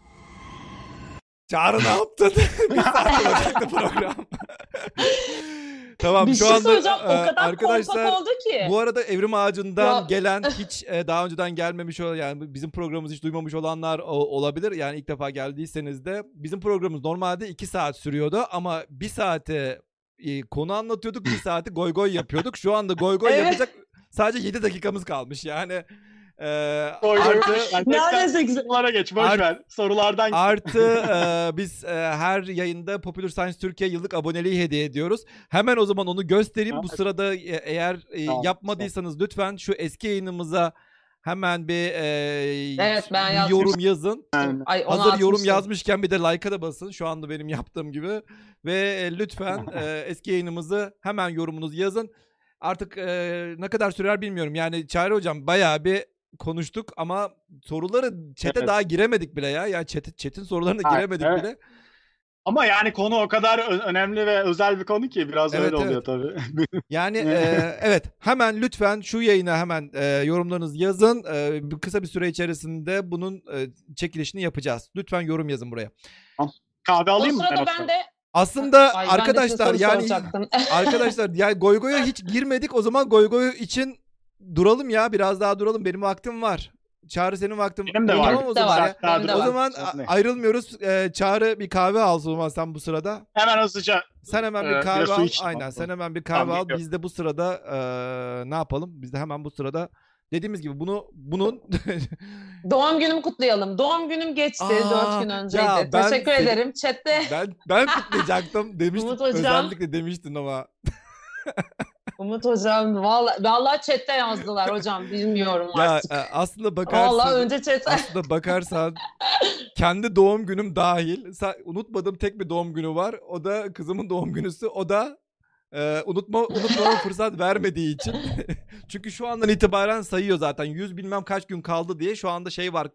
Çağrı ne yaptın? bir saat olacaktı program. tamam bir şu şey anda o kadar arkadaşlar oldu ki. bu arada Evrim Ağacı'ndan ya. gelen hiç e, daha önceden gelmemiş olan yani bizim programımızı hiç duymamış olanlar olabilir. Yani ilk defa geldiyseniz de bizim programımız normalde 2 saat sürüyordu ama bir saate e, konu anlatıyorduk bir saati goy goy yapıyorduk. Şu anda goy goy evet. yapacak sadece 7 dakikamız kalmış yani. Ee, Spoiler. artı Neredeyse sorulara geç. Boş Art- ver. Sorulardan Artı e, biz e, her yayında Popular Science Türkiye yıllık aboneliği hediye ediyoruz. Hemen o zaman onu göstereyim. Bu sırada e, eğer e, Tamam, yapmadıysanız lütfen şu eski yayınımıza hemen bir, e, Evet, ben bir yorum yazın. Ay, Hazır yorum atmıştım. yazmışken bir de like'a da basın. Şu anda benim yaptığım gibi. Ve e, lütfen e, eski yayınımızı hemen yorumunuzu yazın. Artık e, ne kadar sürer bilmiyorum. Yani Çağrı Hocam bayağı bir konuştuk ama soruları chat'e Evet. daha giremedik bile ya. Yani chat, chat'in sorularına Ha, giremedik evet. bile. Ama yani konu o kadar önemli ve özel bir konu ki biraz Evet, öyle oluyor evet. tabii. Yani Evet. e, evet hemen lütfen şu yayına hemen e, yorumlarınızı yazın. E, kısa bir süre içerisinde bunun e, çekilişini yapacağız. Lütfen yorum yazın buraya. Kahve O alayım mı? o ben sırada? de Aslında Ay, ben de arkadaşlar soru yani arkadaşlar yani Goygoy'a hiç girmedik. O zaman Goygoy için duralım ya. Biraz daha duralım. Benim vaktim var. Çağrı senin vaktin Benim de var. Tamam o de zaman. var. ya. Daha Benim de O var. zaman a- ayrılmıyoruz. Ee, Çağrı bir kahve al o zaman sen bu sırada. Hemen hızlıca Sen hemen Ee, bir biraz kahve su al. Aynen sen hemen bir kahve Tamam, al. geliyorum. Biz de bu sırada eee, ne yapalım? Biz de hemen bu sırada dediğimiz gibi bunu bunun Doğum günümü kutlayalım. Doğum günüm geçti. Aa, Dört gün önceydi. ya ben Teşekkür seni- ederim. Chat'te ben ben kutlayacaktım demiştin. Umut hocam. Özellikle demiştin ama. Umut hocam valla vallahi chat'te yazdılar hocam. Bilmiyorum Ya artık. e, aslında bakarsın. Vallahi önce chat'te. aslında bakarsan kendi doğum günüm dahil unutmadığım tek bir doğum günü var. O da kızımın doğum günüsü. O da e, unutma unutmama fırsat vermediği için. Çünkü şu andan itibaren sayıyor zaten. Yüz bilmem kaç gün kaldı diye şu anda şey var.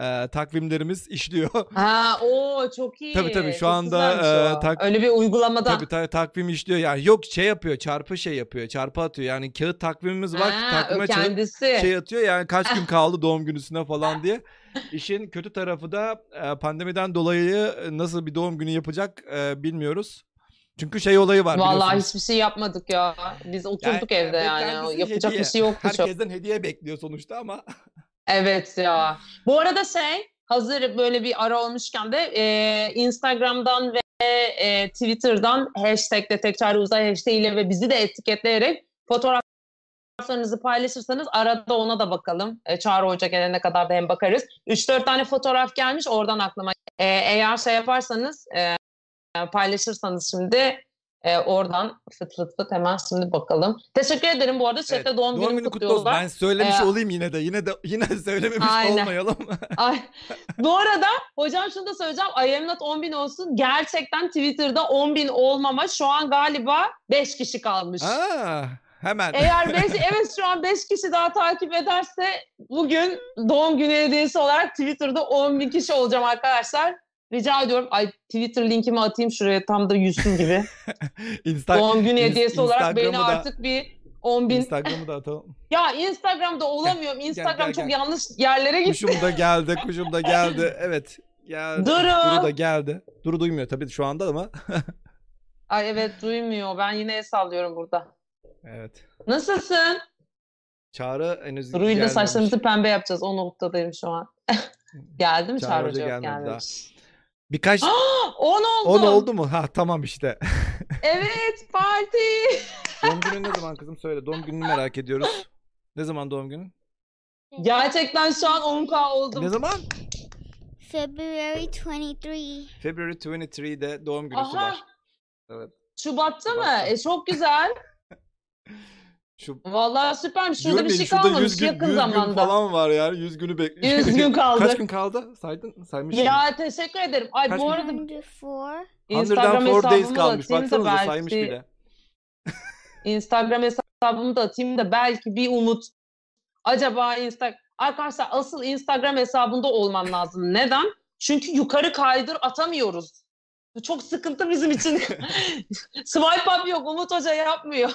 e, takvimlerimiz işliyor. Ha o çok iyi. Tabii, tabii, şu Çok anda, e, tak- Öyle bir uygulamada. Tabii tabii takvim işliyor. Yani yok şey yapıyor. Çarpı şey yapıyor. Çarpı atıyor. Yani kağıt takvimimiz var. Ha, takvime kendisi. şey atıyor yani kaç gün kaldı doğum günüsüne falan diye. İşin kötü tarafı da e, pandemiden dolayı e, nasıl bir doğum günü yapacak e, bilmiyoruz. Çünkü şey olayı var Vallahi hiçbir şey yapmadık ya. Biz oturduk Yani, evde yani. Yapacak hediye. bir şey yoktu çok. Herkesten hediye bekliyor sonuçta ama. Evet ya. Bu arada şey hazır böyle bir ara olmuşken de e, Instagram'dan ve e, Twitter'dan hashtag'le tekrar uzay hashtag ile ve bizi de etiketleyerek fotoğraflarınızı paylaşırsanız arada ona da bakalım. E, Çağrı Hoca gelene kadar da hem bakarız. 3-4 tane fotoğraf gelmiş oradan aklıma. E, eğer şey yaparsanız e, paylaşırsanız şimdi e, oradan fıt fıt fıt hemen şimdi bakalım. Teşekkür ederim bu arada. Chat'te Evet, doğum, günümü günü kutlu olsun. Ben söylemiş Ee, olayım yine de. Yine de yine söylememiş Aynen. olmayalım. Ay, bu arada hocam şunu da söyleyeceğim. I am not 10.000 olsun. Gerçekten Twitter'da 10.000 olmama şu an galiba 5 kişi kalmış. Aa, hemen. Eğer 5, evet şu an 5 kişi daha takip ederse bugün doğum günü hediyesi olarak Twitter'da 10.000 kişi olacağım arkadaşlar. Rica ediyorum. Ay Twitter linkimi atayım şuraya tam da yüzsün gibi. Insta- Doğum günü hediyesi olarak beni da- artık bir 10.000. Instagram'ı da atalım. Ya Instagram'da olamıyorum. Instagram gel, çok gel. yanlış yerlere gitti. Kuşum da geldi, kuşum da geldi. Evet. Geldi. Duru. Duru da geldi. Duru duymuyor tabii şu anda ama. Ay evet duymuyor. Ben yine el sallıyorum burada. evet. Nasılsın? Çağrı henüz Duru'yla gelmemiş. saçlarımızı pembe yapacağız. O noktadayım şu an. Geldi mi Çağrı Çağrı Hoca? Yok, gelmedi gelmemiş. Birkaç 10 oldu. 10 oldu mu? Ha tamam işte. Evet parti. doğum günün ne zaman kızım söyle. Doğum gününü merak ediyoruz. Ne zaman doğum günün? Gerçekten şu an 10K oldum. Ne zaman? February 23. February 23'de doğum günüsü Aha. var. Evet. Şubat'ta mı? E çok güzel. Şu Vallahi süpermiş. Şurada bir şey kalmamış 100 gün, yakın 100 gün zamanda. falan var yani. 100 günü bekliyor. 100 gün kaldı. Kaç gün kaldı? Saydın? Saymışsın. Ya teşekkür ederim. Ay Kaç bu gün? arada 104. Instagram 104 days hesabımı da kalmış. atayım da Baksanıza saymış belki bile. Instagram hesabımı da atayım da belki bir umut. Acaba Insta Arkadaşlar asıl Instagram hesabında olmam lazım. Neden? Çünkü yukarı kaydır atamıyoruz. Bu çok sıkıntı bizim için. Swipe up yok. Umut Hoca yapmıyor.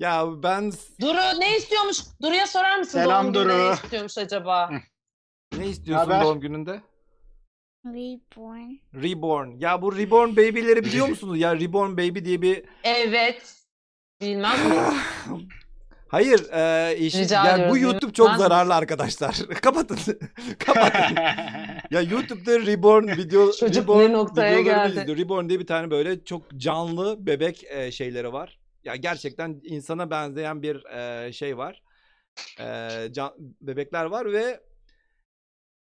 Ya ben Duru ne istiyormuş? Duru'ya sorar mısın? Selam doğum gününde Duru. Ne istiyormuş acaba? ne istiyorsun Haber? doğum gününde? Reborn. Reborn. Ya bu Reborn Baby'leri biliyor musunuz? Ya Reborn Baby diye bir Evet. Bilmem mi? Hayır, e, işin, Rica yani bu. YouTube çok Ben- zararlı arkadaşlar. Kapatın. Kapatın. ya YouTube'da Reborn video Çocuk Reborn ne noktaya videolarını geldi? izliyor. Reborn diye bir tane böyle çok canlı bebek e, şeyleri var. Ya gerçekten insana benzeyen bir e, şey var. e, can, bebekler var ve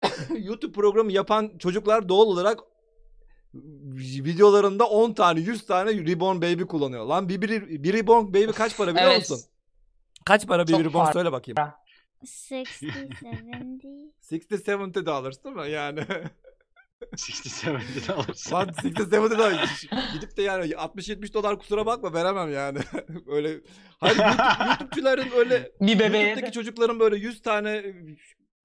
YouTube programı yapan çocuklar doğal olarak videolarında 10 tane 100 tane Reborn Baby kullanıyor. Lan bir, bir, bir Reborn Baby kaç para biliyor Evet. musun? Kaç para bir Çok Reborn farklı. söyle bakayım. 60, 70. 60-70 dollars değil mi yani? 67 alırsın. Lan 60-70 dolar. Gidip de yani 60-70 dolar kusura bakma veremem yani. öyle Hayır YouTube, YouTube'cuların öyle Bir bebeğe YouTube'daki de. çocukların böyle 100 tane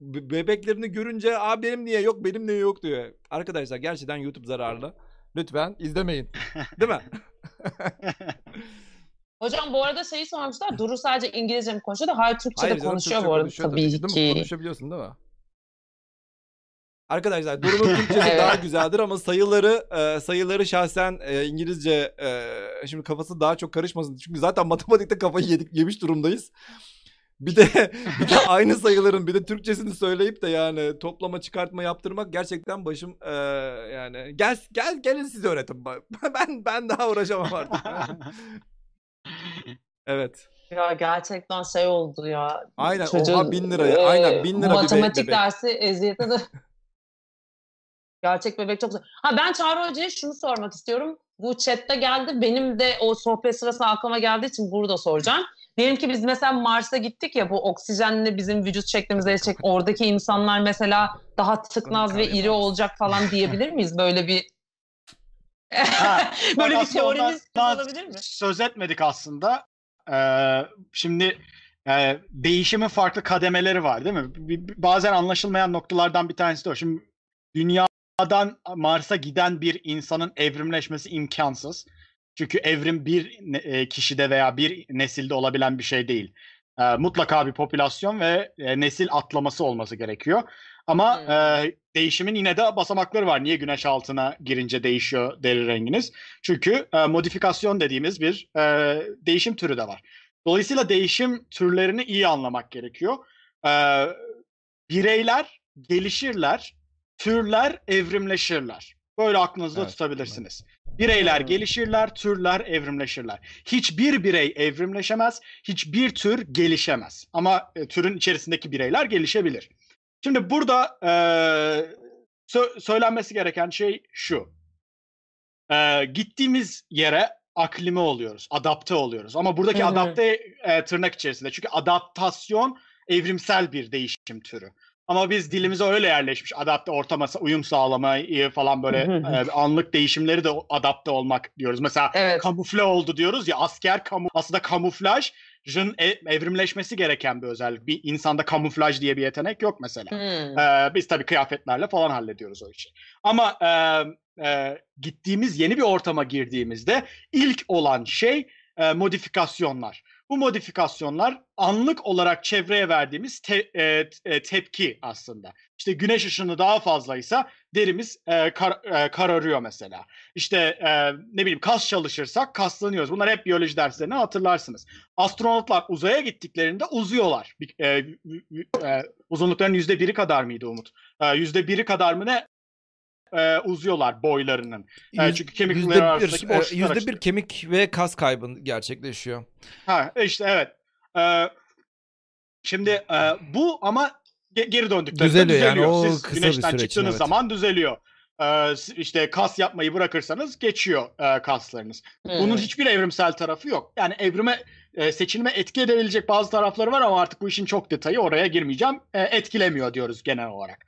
be- bebeklerini görünce Aa benim niye yok benim niye yok diyor. Arkadaşlar gerçekten YouTube zararlı. Lütfen izlemeyin. Değil mi? Hocam bu arada şeyi sormuşlar. Duru sadece İngilizce mi konuşuyor da hayır Türkçe de canım, konuşuyor Türkçe bu arada konuşuyor tabii Değil mi? ki. Konuşabiliyorsun değil mi? Arkadaşlar Duru'nun Türkçesi Evet. daha güzeldir ama sayıları e, sayıları şahsen e, İngilizce e, şimdi kafası daha çok karışmasın. Çünkü zaten matematikte kafayı yedik yemiş durumdayız. Bir de bir de aynı sayıların bir de Türkçesini söyleyip de yani toplama çıkartma yaptırmak gerçekten başım e, yani gel gel gelin siz öğretin. Ben ben daha uğraşamam artık. evet. Ya gerçekten şey oldu ya. Aynen, Çocuğun, oha, bin liraya, aynen, e, bin lira bir be- Matematik dersi eziyete de. Gerçek bebek çok güzel. Ha ben Çağrı Hoca'ya şunu sormak istiyorum. Bu chatte geldi. Benim de o sohbet sırasında aklıma geldiği için burada soracağım. Diyelim ki biz mesela Mars'a gittik ya bu oksijenle bizim vücut şeklimizi değişecek. Oradaki insanlar mesela daha tıknaz ve iri olacak falan diyebilir miyiz? Böyle bir Ha, böyle bir teorimiz olabilir mi? Söz etmedik aslında. Ee, şimdi e, değişimin farklı kademeleri var değil mi? Bazen anlaşılmayan noktalardan bir tanesi de o. Şimdi dünyadan Mars'a giden bir insanın evrimleşmesi imkansız. Çünkü evrim bir e, kişide veya bir nesilde olabilen bir şey değil. Ee, mutlaka bir popülasyon ve e, nesil atlaması olması gerekiyor. Ama Hmm. e, değişimin yine de basamakları var. Niye güneş altına girince değişiyor deri renginiz? Çünkü e, modifikasyon dediğimiz bir e, değişim türü de var. Dolayısıyla değişim türlerini iyi anlamak gerekiyor. E, bireyler gelişirler, türler evrimleşirler. Böyle aklınızda Evet, tutabilirsiniz. Bireyler Hmm. gelişirler, türler evrimleşirler. Hiçbir birey evrimleşemez, hiçbir tür gelişemez. Ama e, türün içerisindeki bireyler gelişebilir. Şimdi burada e, sö- söylenmesi gereken şey şu. E, gittiğimiz yere aklime oluyoruz, adapte oluyoruz. Ama buradaki hı. adapte e, tırnak içerisinde. Çünkü adaptasyon evrimsel bir değişim türü. Ama biz dilimize öyle yerleşmiş adapte ortama uyum sağlamayı falan böyle e, anlık değişimleri de adapte olmak diyoruz. Mesela Evet. kamufle oldu diyoruz ya asker kamu aslında kamuflajın e- evrimleşmesi gereken bir özellik. Bir insanda kamuflaj diye bir yetenek yok mesela. Hmm. Ee, biz tabii kıyafetlerle falan hallediyoruz o işi. Ama e, e, gittiğimiz yeni bir ortama girdiğimizde ilk olan şey e, modifikasyonlar. Bu modifikasyonlar anlık olarak çevreye verdiğimiz te- e, e, tepki aslında. İşte güneş ışını daha fazlaysa derimiz e, kar- e, kararıyor mesela. İşte e, ne bileyim kas çalışırsak kaslanıyoruz. Bunlar hep biyoloji derslerine hatırlarsınız. Astronotlar uzaya gittiklerinde uzuyorlar. E, e, uzunluklarının yüzde biri kadar mıydı Umut? E, Yüzde biri kadar mı ne e, uzuyorlar boylarının. E, Yüz- çünkü kemik yüzde bir, arasındaki e, boşluklar yüzde bir kemik ve kas kaybı gerçekleşiyor. Ha işte evet. Ee, şimdi e, bu ama ge- geri döndüklerinde Düzeliyor yani, düzeliyor. o Siz kısa bir güneşten süre için, çıktığınız evet. zaman düzeliyor. S- işte kas yapmayı bırakırsanız geçiyor e, kaslarınız. Bunun Hmm. hiçbir evrimsel tarafı yok. Yani evrime e, seçilime etki edebilecek bazı tarafları var ama artık bu işin çok detayı oraya girmeyeceğim. E, etkilemiyor diyoruz genel olarak.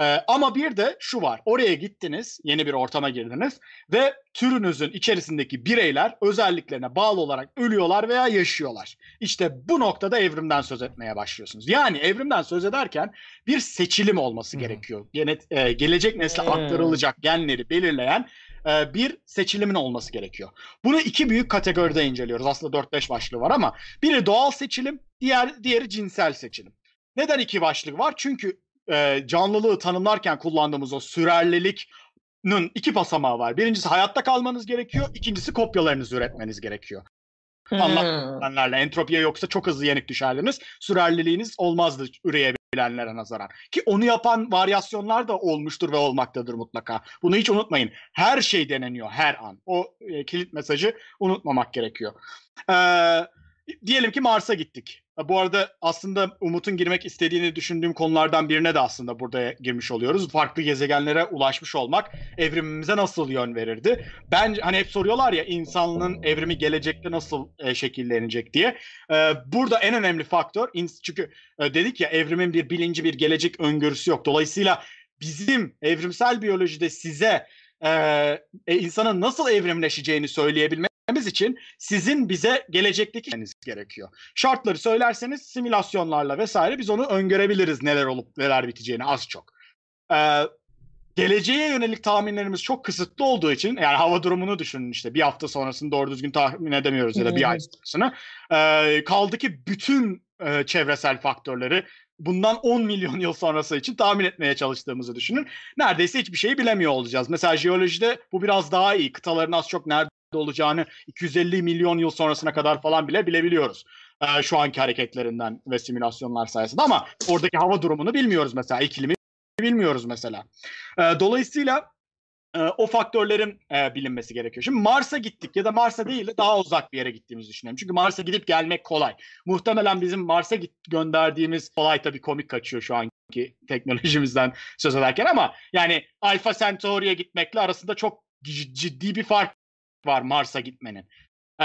E, ama bir de şu var. Oraya gittiniz, yeni bir ortama girdiniz ve türünüzün içerisindeki bireyler özelliklerine bağlı olarak ölüyorlar veya yaşıyorlar. İşte bu noktada evrimden söz etmeye başlıyorsunuz. Yani evrimden söz ederken bir seçilim olması Hı. gerekiyor. Gene, e, gelecek nesle Hmm. aktarılacak genleri belirleyen e, bir seçilimin olması gerekiyor. Bunu iki büyük kategoride inceliyoruz. Aslında 4-5 başlığı var ama biri doğal seçilim, diğer diğeri cinsel seçilim. Neden iki başlık var? Çünkü e, canlılığı tanımlarken kullandığımız o sürerlilik'nin iki basamağı var. Birincisi hayatta kalmanız gerekiyor, ikincisi kopyalarınızı üretmeniz gerekiyor. Hmm. Nelerle entropiye yoksa çok hızlı yenik düşerdiniz. Sürerliliğiniz olmazdı üreyebilenlere nazaran. Ki onu yapan varyasyonlar da olmuştur ve olmaktadır mutlaka. Bunu hiç unutmayın. Her şey deneniyor her an. O e, kilit mesajı unutmamak gerekiyor. Ee, diyelim ki Mars'a gittik. Bu arada aslında Umut'un girmek istediğini düşündüğüm konulardan birine de aslında burada girmiş oluyoruz. Farklı gezegenlere ulaşmış olmak evrimimize nasıl yön verirdi? Ben hani hep soruyorlar ya insanlığın evrimi gelecekte nasıl e, şekillenecek diye. E, burada en önemli faktör çünkü e, dedik ya evrimin bir bilinci bir gelecek öngörüsü yok. Dolayısıyla bizim evrimsel biyolojide size e, e, insanın nasıl evrimleşeceğini söyleyebilmemiz için sizin bize gelecekteki gerekiyor. Şartları söylerseniz simülasyonlarla vesaire biz onu öngörebiliriz neler olup neler biteceğini az çok. Ee, geleceğe yönelik tahminlerimiz çok kısıtlı olduğu için yani hava durumunu düşünün işte bir hafta sonrasını doğru düzgün tahmin edemiyoruz ya da bir ay sonrasını. Ee, kaldı ki bütün e, çevresel faktörleri bundan 10 milyon yıl sonrası için tahmin etmeye çalıştığımızı düşünün. Neredeyse hiçbir şeyi bilemiyor olacağız. Mesela jeolojide bu biraz daha iyi. Kıtaların az çok nerede olacağını 250 milyon yıl sonrasına kadar falan bile bilebiliyoruz. Ee, şu anki hareketlerinden ve simülasyonlar sayesinde ama oradaki hava durumunu bilmiyoruz mesela. iklimi bilmiyoruz mesela. Ee, dolayısıyla e, o faktörlerin e, bilinmesi gerekiyor. Şimdi Mars'a gittik ya da Mars'a değil de daha uzak bir yere gittiğimizi düşünüyorum. Çünkü Mars'a gidip gelmek kolay. Muhtemelen bizim Mars'a gönderdiğimiz kolay tabii komik kaçıyor şu anki teknolojimizden söz ederken ama yani Alpha Centauri'ye gitmekle arasında çok ciddi bir fark var Mars'a gitmenin. Ee,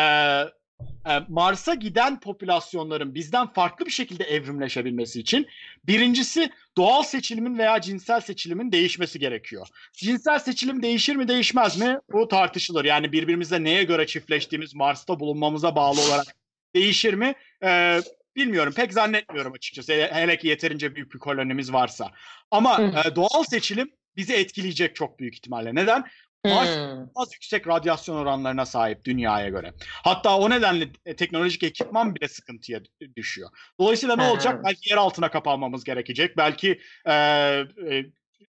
e, Mars'a giden popülasyonların bizden farklı bir şekilde evrimleşebilmesi için birincisi doğal seçilimin veya cinsel seçilimin değişmesi gerekiyor. Cinsel seçilim değişir mi değişmez mi? Bu tartışılır. Yani birbirimizle neye göre çiftleştiğimiz Mars'ta bulunmamıza bağlı olarak değişir mi? Ee, bilmiyorum. Pek zannetmiyorum açıkçası. Hele, hele ki yeterince büyük bir kolonimiz varsa. Ama e, doğal seçilim bizi etkileyecek çok büyük ihtimalle. Neden? Mars Hmm. az yüksek radyasyon oranlarına sahip dünyaya göre. Hatta o nedenle e, teknolojik ekipman bile sıkıntıya d- düşüyor. Dolayısıyla ne olacak? Belki yer altına kapanmamız gerekecek. Belki e, e,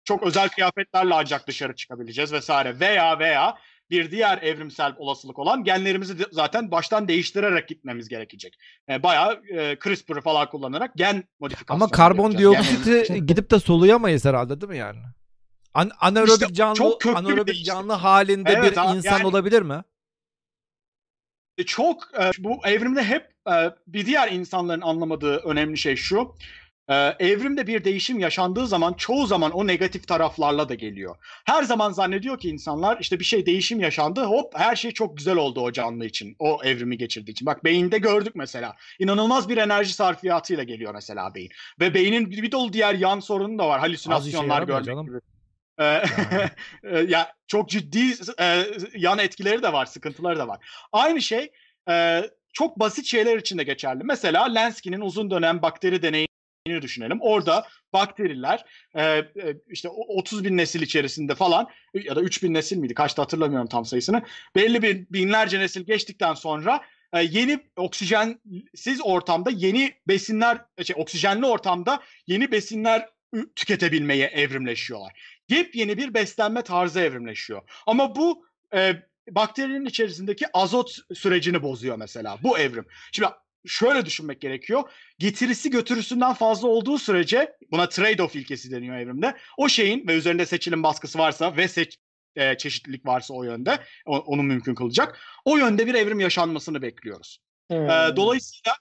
çok özel kıyafetlerle ancak dışarı çıkabileceğiz vesaire. Veya veya bir diğer evrimsel olasılık olan genlerimizi de zaten baştan değiştirerek gitmemiz gerekecek. E, bayağı e, CRISPR'ı falan kullanarak gen modifikasyonu Ama karbondioksiti gidip de soluyamayız herhalde değil mi yani? An- anaerobik İşte canlı çok köklü bir anaerobik değişim. canlı halinde Evet bir insan yani- olabilir mi? E, çok e, bu evrimde hep e, bir diğer insanların anlamadığı önemli şey şu. E, evrimde bir değişim yaşandığı zaman çoğu zaman o negatif taraflarla da geliyor. Her zaman zannediyor ki insanlar işte bir şey değişim yaşandı hop her şey çok güzel oldu o canlı için. O evrimi geçirdiği için. Bak beyinde gördük mesela. İnanılmaz bir enerji sarfiyatıyla geliyor mesela beyin. Ve beynin bir, bir dolu diğer yan sorunu da var. Halüsinasyonlar yaramıyor görmek canım. gibi. E, e, ya çok ciddi e, yan etkileri de var, sıkıntıları da var. Aynı şey e, çok basit şeyler için de geçerli. Mesela Lansky'nin uzun dönem bakteri deneyini düşünelim. Orada bakteriler e, e, işte o- 30 bin nesil içerisinde falan ya da 3 bin nesil miydi? Kaçta hatırlamıyorum tam sayısını. Belli bir binlerce nesil geçtikten sonra e, yeni oksijensiz ortamda yeni besinler, şey, oksijenli ortamda yeni besinler tüketebilmeye evrimleşiyorlar. Yepyeni bir beslenme tarzı evrimleşiyor. Ama bu e, bakterinin içerisindeki azot sürecini bozuyor mesela. Bu evrim. Şimdi şöyle düşünmek gerekiyor. Getirisi götürüsünden fazla olduğu sürece buna trade-off ilkesi deniyor evrimde. O şeyin ve üzerinde seçilim baskısı varsa ve seç, e, çeşitlilik varsa o yönde onu mümkün kılacak. O yönde bir evrim yaşanmasını bekliyoruz. Hmm. Ee, dolayısıyla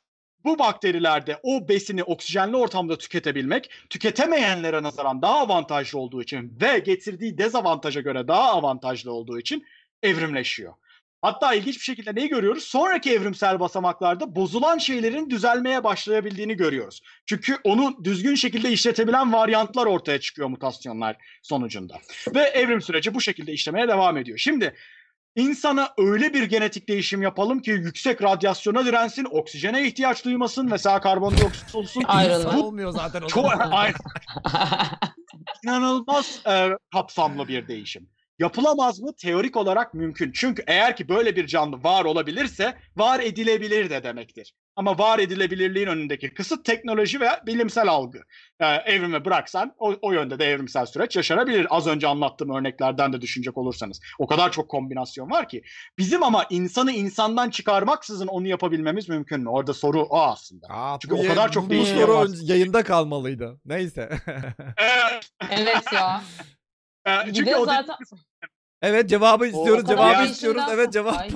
bu bakterilerde o besini oksijenli ortamda tüketebilmek tüketemeyenlere nazaran daha avantajlı olduğu için ve getirdiği dezavantaja göre daha avantajlı olduğu için evrimleşiyor. Hatta ilginç bir şekilde neyi görüyoruz? Sonraki evrimsel basamaklarda bozulan şeylerin düzelmeye başlayabildiğini görüyoruz. Çünkü onu düzgün şekilde işletebilen varyantlar ortaya çıkıyor mutasyonlar sonucunda. Ve evrim süreci bu şekilde işlemeye devam ediyor. Şimdi İnsana öyle bir genetik değişim yapalım ki yüksek radyasyona dirensin, oksijene ihtiyaç duymasın, mesela karbondioksit olsun. Ayrılma. Olmuyor zaten o çok inanılmaz e, kapsamlı bir değişim. Yapılamaz mı? Teorik olarak mümkün. Çünkü eğer ki böyle bir canlı var olabilirse var edilebilir de demektir. Ama var edilebilirliğin önündeki kısıt teknoloji ve bilimsel algı. E, evrime bıraksan o, o yönde de evrimsel süreç yaşanabilir. Az önce anlattığım örneklerden de düşünecek olursanız. O kadar çok kombinasyon var ki. Bizim ama insanı insandan çıkarmaksızın onu yapabilmemiz mümkün mü? Orada soru o aslında. Aa, Çünkü o kadar çok bu soru var. yayında kalmalıydı. Neyse. E, evet ya. e, Bir çünkü o zaten evet cevabı istiyoruz. o Cevabı istiyoruz. Evet cevap. Ay,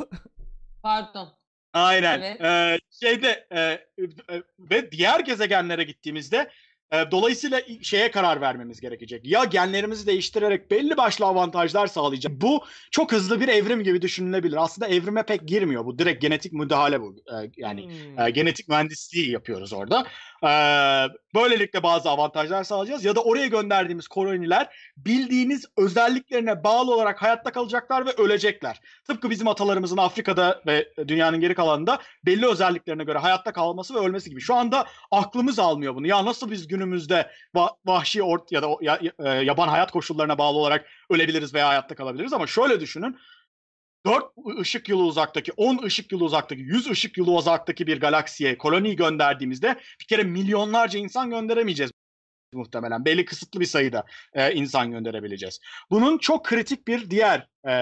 Pardon. Aynen. Evet. Ee, şeyde e, e, ve diğer gezegenlere gittiğimizde e, dolayısıyla şeye karar vermemiz gerekecek. Ya genlerimizi değiştirerek belli başlı avantajlar sağlayacak. Bu çok hızlı bir evrim gibi düşünülebilir. Aslında evrime pek girmiyor bu. Direkt genetik müdahale bu. E, yani Hmm. e, genetik mühendisliği yapıyoruz orada. E, böylelikle bazı avantajlar sağlayacağız. Ya da oraya gönderdiğimiz koloniler bildiğiniz özelliklerine bağlı olarak hayatta kalacaklar ve ölecekler. Tıpkı bizim atalarımızın Afrika'da ve dünyanın geri kalanında belli özelliklerine göre hayatta kalması ve ölmesi gibi. Şu anda aklımız almıyor bunu. Ya nasıl biz günümüzde va- vahşi ort ya da ya- e, yaban hayat koşullarına bağlı olarak ölebiliriz veya hayatta kalabiliriz ama şöyle düşünün. 4 ışık yılı uzaktaki, 10 ışık yılı uzaktaki, 100 ışık yılı uzaktaki bir galaksiye koloniyi gönderdiğimizde bir kere milyonlarca insan gönderemeyeceğiz muhtemelen. Belli kısıtlı bir sayıda e, insan gönderebileceğiz. Bunun çok kritik bir diğer e,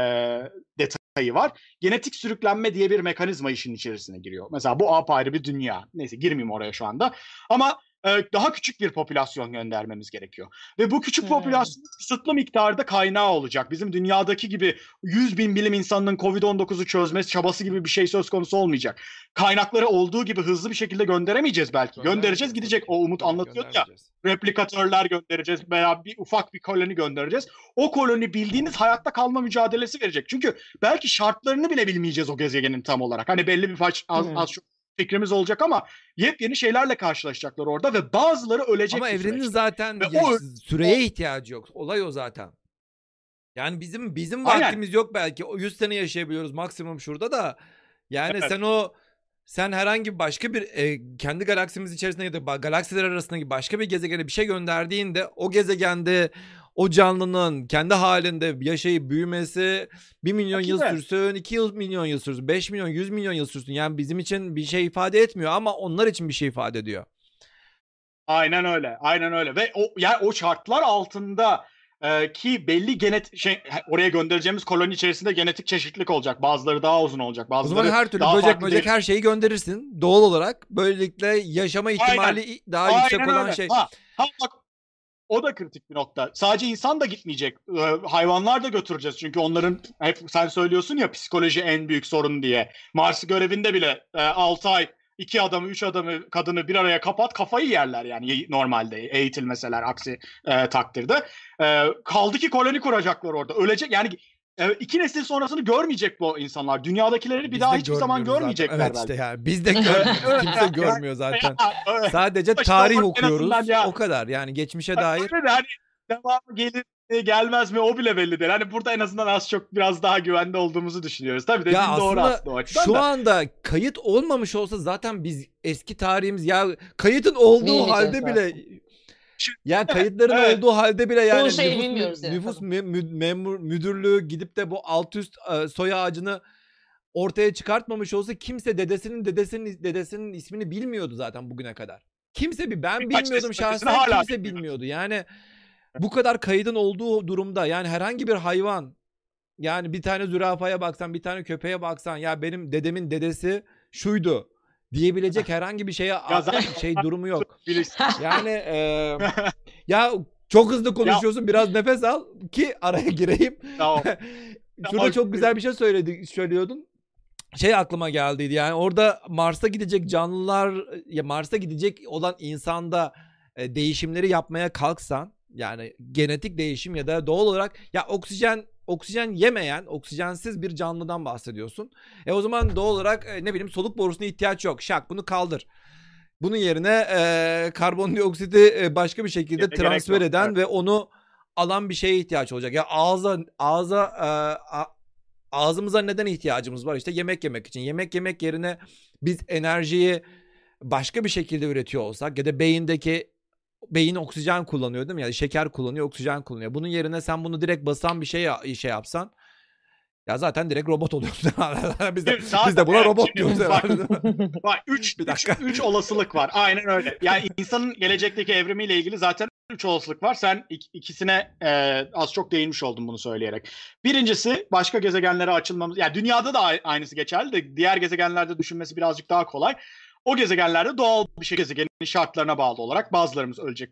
detayı var. Genetik sürüklenme diye bir mekanizma işin içerisine giriyor. Mesela bu apayrı bir dünya. Neyse girmeyeyim oraya şu anda. Ama daha küçük bir popülasyon göndermemiz gerekiyor. Ve bu küçük Hmm. popülasyon kısıtlı miktarda kaynağı olacak. Bizim dünyadaki gibi 100 bin bilim insanının COVID-19'u çözmesi çabası gibi bir şey söz konusu olmayacak. Kaynakları olduğu gibi hızlı bir şekilde gönderemeyeceğiz belki. Göndereceğiz gidecek. O Umut anlatıyor ya replikatörler göndereceğiz veya bir ufak bir koloni göndereceğiz. O koloni bildiğiniz hayatta kalma mücadelesi verecek. Çünkü belki şartlarını bile bilmeyeceğiz o gezegenin tam olarak. Hani belli bir faç, az, Hmm. az çok fikrimiz olacak ama yepyeni şeylerle karşılaşacaklar orada ve bazıları ölecek. Ama evrenin süreçte. zaten Ve o- süreye ihtiyacı yok. Olay o zaten. Yani bizim bizim Aynen. vaktimiz yok belki. O 100 sene yaşayabiliyoruz maksimum şurada da. Yani Evet. sen o sen herhangi başka bir e, kendi galaksimiz içerisinde ya da galaksiler arasındaki başka bir gezegene bir şey gönderdiğinde o gezegende o canlının kendi halinde yaşayıp büyümesi 1 milyon yıl Tabii. sürsün, 2 yıl milyon yıl sürsün, 5 milyon, 100 milyon yıl sürsün. Yani bizim için bir şey ifade etmiyor ama onlar için bir şey ifade ediyor. Aynen öyle. Aynen öyle. Ve o yani o şartlar altında e, ki belli genet şey oraya göndereceğimiz koloni içerisinde genetik çeşitlilik olacak. Bazıları daha uzun olacak. O Bazıları zaman her türlü daha böcek böcek her şeyi gönderirsin doğal olarak. Böylelikle yaşama ihtimali daha Aynen yüksek olan öyle. şey. Ha, ha bak o da kritik bir nokta. Sadece insan da gitmeyecek. Ee, hayvanlar da götüreceğiz. Çünkü onların hep sen söylüyorsun ya psikoloji en büyük sorun diye. Mars görevinde bile 6 ay iki adamı, üç adamı, kadını bir araya kapat kafayı yerler yani normalde eğitilmeseler aksi e, takdirde. E, kaldı ki koloni kuracaklar orada. Ölecek yani e, iki nesil sonrasını görmeyecek bu insanlar. Dünyadakileri bir Biz daha hiçbir zaman zaten. görmeyecekler Evet belki. işte yani biz de görmüyoruz. Kimse görmüyor zaten. Evet. Sadece tarih okuyoruz. ya- O kadar yani geçmişe dair. öyle de hani devamı gelir mi, gelmez mi o bile belli değil. Hani burada en azından az çok biraz daha güvende olduğumuzu düşünüyoruz. Tabii dediğin Ya doğru aslında aslında o açıdan Şu da. anda kayıt olmamış olsa zaten biz eski tarihimiz ya kayıtın olduğu Bilmeyeceğiz halde zaten. bile ya kayıtların Evet. olduğu halde bile yani nüfus, bilmiyoruz yani, nüfus mü- memur müdürlüğü gidip de bu alt üst e, soy ağacını ortaya çıkartmamış olsa kimse dedesinin dedesinin dedesinin ismini bilmiyordu zaten bugüne kadar. Kimse bir ben Birkaç bilmiyordum şahsen hala kimse bilmiyoruz. bilmiyordu. Yani bu kadar kaydın olduğu durumda yani herhangi bir hayvan yani bir tane zürafaya baksan bir tane köpeğe baksan ya benim dedemin dedesi şuydu diyebilecek herhangi bir şeye şey durumu yok. Yani e, ya çok hızlı konuşuyorsun biraz nefes al ki araya gireyim. tamam. Şurada çok güzel bir şey söyledi, söylüyordun. Şey aklıma geldiydi yani orada Mars'a gidecek canlılar ya Mars'a gidecek olan insanda e, değişimleri yapmaya kalksan yani genetik değişim ya da doğal olarak ya oksijen oksijen yemeyen oksijensiz bir canlıdan bahsediyorsun. E o zaman doğal olarak e, ne bileyim soluk borusuna ihtiyaç yok. Şak bunu kaldır. Bunun yerine e, karbondioksiti e, başka bir şekilde Gerek transfer yok, eden evet. ve onu alan bir şeye ihtiyaç olacak. Ya ağza ağza e, a- ağzımıza neden ihtiyacımız var? İşte yemek yemek için. Yemek yemek yerine biz enerjiyi başka bir şekilde üretiyor olsak ya da beyindeki beyin oksijen kullanıyor değil mi? Yani şeker kullanıyor, oksijen kullanıyor. Bunun yerine sen bunu direkt basan bir şey şey yapsan ya zaten direkt robot oluyorsun. biz de, Zaten biz de buna evet, robot diyoruz bak-? Bak 3 Bir dakika. 3 olasılık var. Aynen öyle. Yani insanın gelecekteki evrimiyle ilgili zaten 3 olasılık var. Sen ik- ikisine e, az çok değinmiş oldun bunu söyleyerek. Birincisi başka gezegenlere açılmamız. Yani dünyada da aynısı geçerli de diğer gezegenlerde düşünmesi birazcık daha kolay. O gezegenlerde doğal bir şey gezegenin şartlarına bağlı olarak bazılarımız ölecek,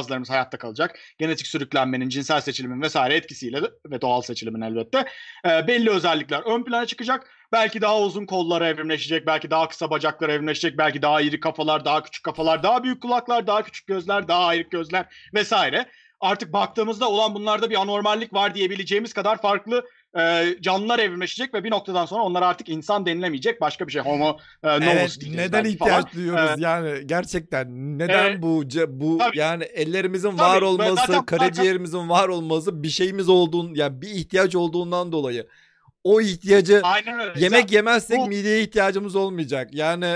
bazılarımız hayatta kalacak. Genetik sürüklenmenin, cinsel seçilimin vesaire etkisiyle ve doğal seçilimin elbette e, belli özellikler ön plana çıkacak. Belki daha uzun kollar evrimleşecek, belki daha kısa bacaklar evrimleşecek, belki daha iri kafalar, daha küçük kafalar, daha büyük kulaklar, daha küçük gözler, daha ayrık gözler vesaire. Artık baktığımızda olan bunlarda bir anormallik var diyebileceğimiz kadar farklı e, canlılar evrimleşecek ve bir noktadan sonra onlar artık insan denilemeyecek başka bir şey. Homo e, novus Evet, neden ihtiyaç falan. duyuyoruz Evet. yani gerçekten neden Evet. bu bu Tabii. yani ellerimizin Tabii, var olması, zaten karaciğerimizin var olması bir şeyimiz olduğun yani bir ihtiyaç olduğundan dolayı o ihtiyacı Aynen öyle. yemek yemezsek bu- mideye ihtiyacımız olmayacak. Yani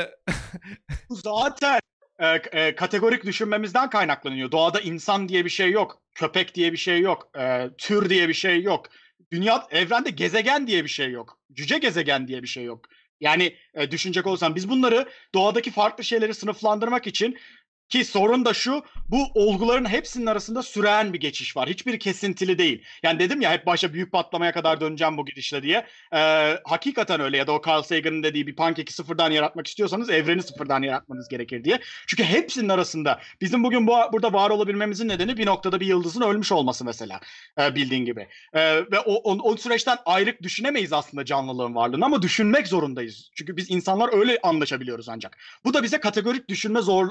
Bu zaten e, e, kategorik düşünmemizden kaynaklanıyor. Doğada insan diye bir şey yok. Köpek diye bir şey yok. e, tür diye bir şey yok. Dünya, evrende gezegen diye bir şey yok. Cüce gezegen diye bir şey yok. Yani e, düşünecek olursan biz bunları doğadaki farklı şeyleri sınıflandırmak için ki sorun da şu bu olguların hepsinin arasında süren bir geçiş var. Hiçbiri kesintili değil. Yani dedim ya hep başta büyük patlamaya kadar döneceğim bu gidişle diye. Ee, hakikaten öyle ya da o Carl Sagan'ın dediği bir pankeki sıfırdan yaratmak istiyorsanız evreni sıfırdan yaratmanız gerekir diye. Çünkü hepsinin arasında bizim bugün bu, burada var olabilmemizin nedeni bir noktada bir yıldızın ölmüş olması mesela e, bildiğin gibi. E, ve o, o, o süreçten ayrık düşünemeyiz aslında canlılığın varlığını ama düşünmek zorundayız. Çünkü biz insanlar öyle anlaşabiliyoruz ancak. Bu da bize kategorik düşünme zor,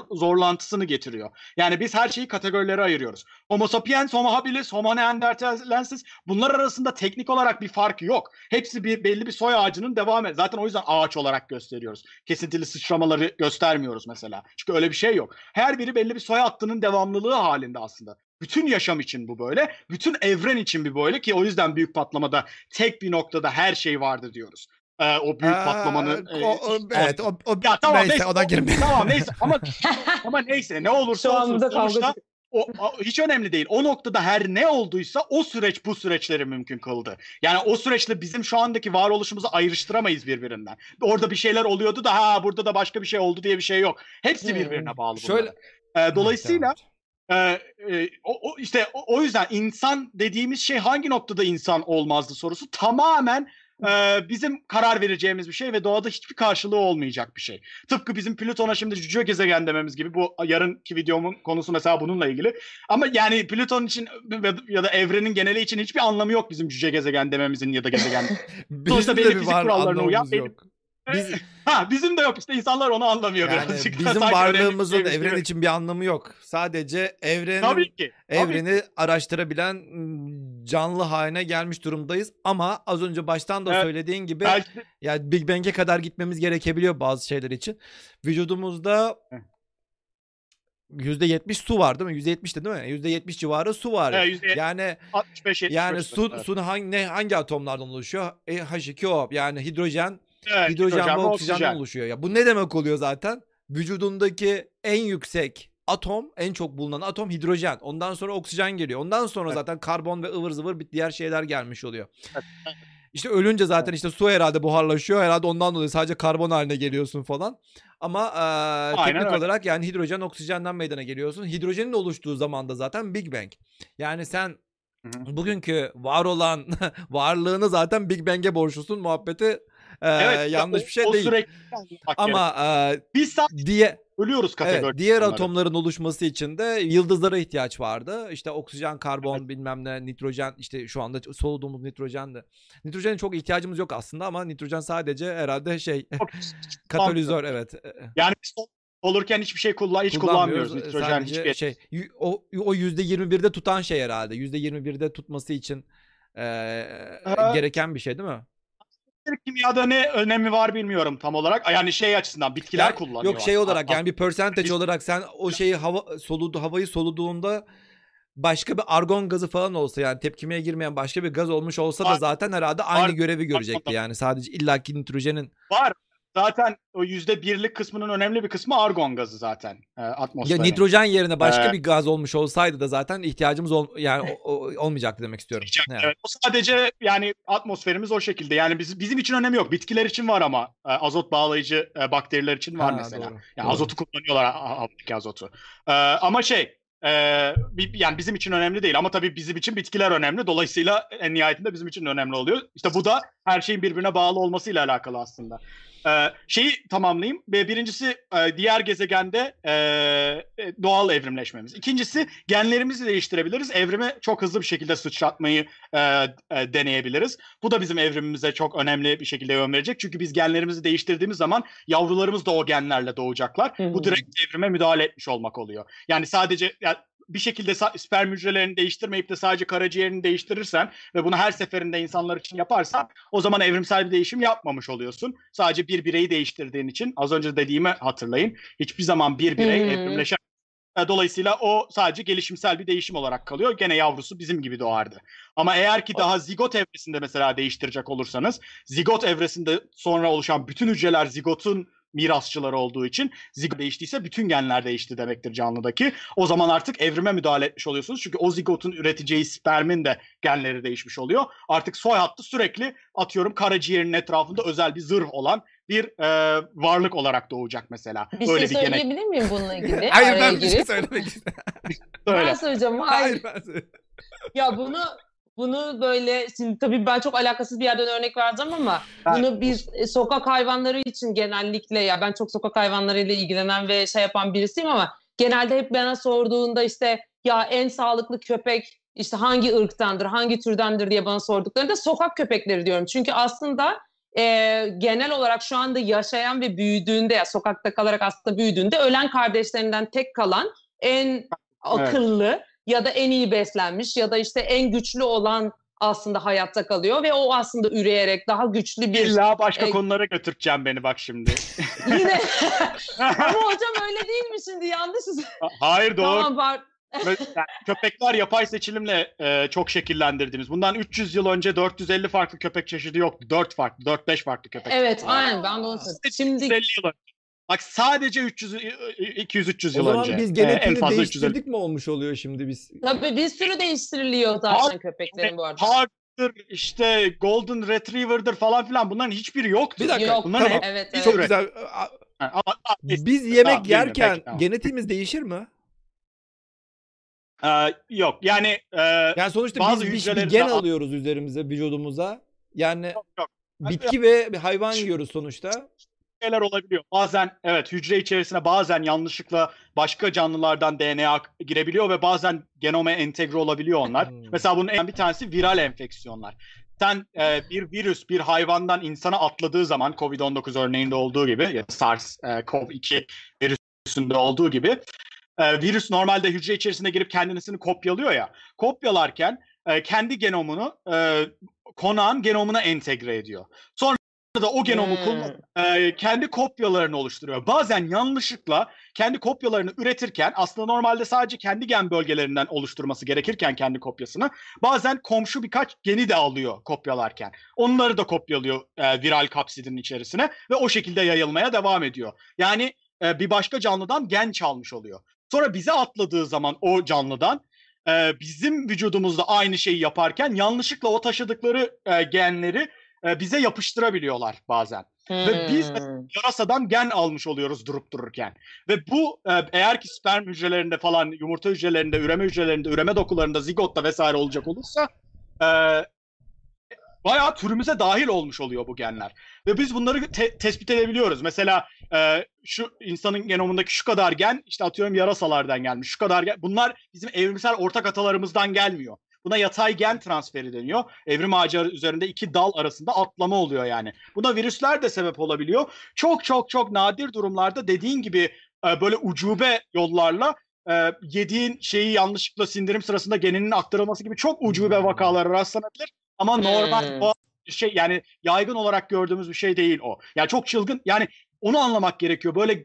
zorlantısını getiriyor. Yani biz her şeyi kategorilere ayırıyoruz. Homo sapiens, Homo habilis, Homo neanderthalensis bunlar arasında teknik olarak bir fark yok. Hepsi bir belli bir soy ağacının devamı. Zaten o yüzden ağaç olarak gösteriyoruz. Kesintili sıçramaları göstermiyoruz mesela. Çünkü öyle bir şey yok. Her biri belli bir soy hattının devamlılığı halinde aslında. Bütün yaşam için bu böyle. Bütün evren için bir böyle ki o yüzden büyük patlamada tek bir noktada her şey vardı diyoruz. Ee, o büyük Aa, patlamanın e, o- evet o, o ya tamam neyse, neyse, ona o- girmeyelim. Tamam neyse ama ama neyse ne olursa olsun sonuçta çıkıyor. o, o- hiç önemli değil. O noktada her ne olduysa o süreç bu süreçleri mümkün kıldı. Yani o süreçle bizim şu andaki varoluşumuzu ayrıştıramayız birbirinden. Orada bir şeyler oluyordu da ha burada da başka bir şey oldu diye bir şey yok. Hepsi Hmm. birbirine bağlı Şöyle. Ee, dolayısıyla Devam et. ee, e, o, o- işte o, o yüzden insan dediğimiz şey hangi noktada insan olmazdı sorusu tamamen e, bizim karar vereceğimiz bir şey ve doğada hiçbir karşılığı olmayacak bir şey. Tıpkı bizim Plüton'a şimdi cüce gezegen dememiz gibi bu yarınki videomun konusu mesela bununla ilgili. Ama yani Plüton için ya da evrenin geneli için hiçbir anlamı yok bizim cüce gezegen dememizin ya da gezegen. Bizim belli fizik kurallarına uyan, belli-. Biz, ha bizim de yok işte insanlar onu anlamıyor yani birazcık. bizim varlığımızın şeymiş evren gibi. için bir anlamı yok. Sadece evrenin Tabii ki. tabii evreni araştırabilen m, canlı haline gelmiş durumdayız. Ama az önce baştan da Evet. söylediğin gibi Belki yani Big Bang'e kadar gitmemiz gerekebiliyor bazı şeyler için. Vücudumuzda Heh. %70 su var değil mi? %70 de değil mi? %70 civarı su var. Evet, %70, yani 65 70 yani su su hangi ne hangi atomlardan oluşuyor? E, H2O yani hidrojen, Evet, hidrojen, ve ve oksijenden oluşuyor. Ya bu ne demek oluyor zaten? Vücudundaki en yüksek atom, en çok bulunan atom hidrojen. Ondan sonra oksijen geliyor. Ondan sonra Evet. zaten karbon ve ıvır zıvır bir diğer şeyler gelmiş oluyor. Evet. İşte ölünce zaten işte su herhalde buharlaşıyor. Herhalde ondan dolayı sadece karbon haline geliyorsun falan. Ama eee, teknik öyle. olarak yani hidrojen oksijenden meydana geliyorsun. Hidrojenin oluştuğu zaman da zaten Big Bang. Yani sen Hı hı. bugünkü var olan varlığını zaten Big Bang'e borçlusun muhabbeti eee, Evet, yanlış o- bir şey o değil. sürekli Ama eee, Biz diye ölüyoruz kategori. evet, diğer bunları. atomların oluşması için de yıldızlara ihtiyaç vardı. İşte oksijen, karbon, bilmem ne, nitrojen işte şu anda soluduğumuz nitrojen de. Nitrojene çok ihtiyacımız yok aslında ama nitrojen sadece herhalde şey katalizör evet. e, Yani biz sol- olurken hiçbir şey kullan hiç kullanmıyoruz. kullanmıyoruz. Nitrojen Sadece hiçbir şey o o %21'de tutan şey herhalde. %21'de tutması için eee, Ha. gereken bir şey değil mi? Kimyada ne önemi var bilmiyorum tam olarak. Yani şey açısından bitkiler Yani- kullanıyor. Yok şey olarak yani bir percentage olarak sen o şeyi hava soludu havayı soluduğunda başka bir argon gazı falan olsa yani tepkimeye girmeyen başka bir gaz olmuş olsa da Var. zaten herhalde aynı Var. görevi görecekti da- yani sadece illaki nitrojenin var. Zaten o yüzde birlik kısmının önemli bir kısmı argon gazı zaten e, ya atmosferin. nitrojen yerine başka Ee, bir gaz olmuş olsaydı da zaten ihtiyacımız ol, yani o- o- olmayacaktı demek istiyorum. Yani. Evet, o sadece yani atmosferimiz o şekilde. Yani biz, bizim için önemi yok. Bitkiler için var ama e, azot bağlayıcı e, bakteriler için var Ha, mesela. doğru, Yani doğru. azotu kullanıyorlar ha- ha- havadaki azotu. Ee, ama şey e, bir- yani bizim için önemli değil ama tabii bizim için bitkiler önemli. Dolayısıyla en nihayetinde bizim için önemli oluyor. İşte bu da her şeyin birbirine bağlı olmasıyla alakalı aslında. Ee, şeyi tamamlayayım. Birincisi e, diğer gezegende e, e, doğal evrimleşmemiz. İkincisi genlerimizi değiştirebiliriz. Evrimi çok hızlı bir şekilde sıçratmayı e, e, deneyebiliriz. Bu da bizim evrimimize çok önemli bir şekilde yön verecek. Çünkü biz genlerimizi değiştirdiğimiz zaman yavrularımız da o genlerle doğacaklar. Hı hı. Bu direkt evrime müdahale etmiş olmak oluyor. Yani sadece yani bir şekilde sperm hücrelerini değiştirmeyip de sadece karaciğerini değiştirirsen ve bunu her seferinde insanlar için yaparsan o zaman evrimsel bir değişim yapmamış oluyorsun. Sadece bir bireyi değiştirdiğin için az önce dediğimi hatırlayın. Hiçbir zaman bir birey Hmm. evrimleşemez. E, Dolayısıyla o sadece gelişimsel bir değişim olarak kalıyor. Gene yavrusu bizim gibi doğardı. Ama eğer ki daha zigot evresinde mesela değiştirecek olursanız, zigot evresinde sonra oluşan bütün hücreler zigotun mirasçıları olduğu için zigot değiştiyse bütün genler değişti demektir canlıdaki. O zaman artık evrime müdahale etmiş oluyorsunuz. Çünkü o zigotun üreteceği spermin de genleri değişmiş oluyor. Artık soy hattı sürekli atıyorum karaciğerin etrafında özel bir zırh olan bir e, varlık olarak doğacak mesela. Bir Öyle şey bir gene söyleyebilir miyim bununla ilgili? Hayır Araya ben bir şey girip. söylemek istedim. öyle. Ben söyleyeceğim. Hayır. Hayır ben söyle- Ya bunu bunu böyle şimdi tabii ben çok alakasız bir yerden örnek vereceğim ama Ben- bunu bir e, sokak hayvanları için genellikle ya ben çok sokak hayvanlarıyla ilgilenen ve şey yapan birisiyim ama genelde hep bana sorduğunda işte ya en sağlıklı köpek işte hangi ırktandır, hangi türdendir diye bana sorduklarında sokak köpekleri diyorum. Çünkü aslında e, genel olarak şu anda yaşayan ve büyüdüğünde ya sokakta kalarak aslında büyüdüğünde ölen kardeşlerinden tek kalan en akıllı ya da en iyi beslenmiş ya da işte en güçlü olan aslında hayatta kalıyor ve o aslında üreyerek daha güçlü bir İlla başka E, konulara götüreceğim beni bak şimdi. yine ama hocam öyle değil mi şimdi yanlışız. Hayır doğru. Tamam var. Köpekler yapay seçilimle e, çok şekillendirdiğimiz. Bundan 300 yıl önce 450 farklı köpek çeşidi yoktu. 4 farklı, 4-5 farklı köpek. Evet aynen ben de onu söyledim. Şimdi 350 yıl önce. Bak sadece 300 200-300 O yıl zaman önce. biz E, genetiğini 350. değiştirdik mi olmuş oluyor şimdi biz? tabii bir sürü değiştiriliyor zaten Har- köpeklerin bu arada. Pug'dır, işte Golden Retriever'dır falan filan bunların hiçbiri yoktu. Bir dakika, Yok bunlar tamam. ne? evet evet. Çok Süre. güzel. Ama, Biz Tamam, yemek bilmiyorum, yerken peki, tamam. genetiğimiz değişir mi? e, yok yani e, Yani sonuçta Bazı biz bir, bir gen alıyoruz üzerimize, vücudumuza. Yani yok, yok. bitki ve bir hayvan yiyoruz sonuçta. Şeyler olabiliyor. Bazen evet hücre içerisine bazen yanlışlıkla başka canlılardan DNA girebiliyor ve bazen genome entegre olabiliyor onlar. Hmm. Mesela bunun en bir tanesi viral enfeksiyonlar. Sen e, bir virüs bir hayvandan insana atladığı zaman COVID-19 örneğinde olduğu gibi ya SARS-CoV-2 virüsünde olduğu gibi e, virüs normalde hücre içerisine girip kendisini kopyalıyor ya. Kopyalarken e, kendi genomunu e, konağın genomuna entegre ediyor. Sonra da o genomu Hmm. kullan- e, kendi kopyalarını oluşturuyor. Bazen yanlışlıkla kendi kopyalarını üretirken aslında normalde sadece kendi gen bölgelerinden oluşturması gerekirken kendi kopyasını bazen komşu birkaç geni de alıyor kopyalarken. Onları da kopyalıyor e, viral kapsidin içerisine ve o şekilde yayılmaya devam ediyor. Yani e, bir başka canlıdan gen çalmış oluyor. Sonra bize atladığı zaman o canlıdan e, bizim vücudumuzda aynı şeyi yaparken yanlışlıkla o taşıdıkları e, genleri e, bize yapıştırabiliyorlar bazen Ve biz- Hmm. yarasadan gen almış oluyoruz durup dururken. Ve bu e, eğer ki sperm hücrelerinde falan yumurta hücrelerinde, üreme hücrelerinde, üreme dokularında, zigotta vesaire olacak olursa e, bayağı türümüze dahil olmuş oluyor bu genler. Ve biz bunları te- tespit edebiliyoruz. Mesela e, şu insanın genomundaki şu kadar gen işte atıyorum yarasalardan gelmiş. Şu kadar gen. Bunlar bizim evrimsel ortak atalarımızdan gelmiyor. Buna yatay gen transferi deniyor. Evrim ağacı üzerinde iki dal arasında atlama oluyor yani. Buna virüsler de sebep olabiliyor. Çok çok çok nadir durumlarda dediğin gibi e, böyle ucube yollarla e, yediğin şeyi yanlışlıkla sindirim sırasında geninin aktarılması gibi çok ucube vakalara rastlanabilir. Ama normal Hmm. o şey yani yaygın olarak gördüğümüz bir şey değil o. Yani çok çılgın yani onu anlamak gerekiyor. Böyle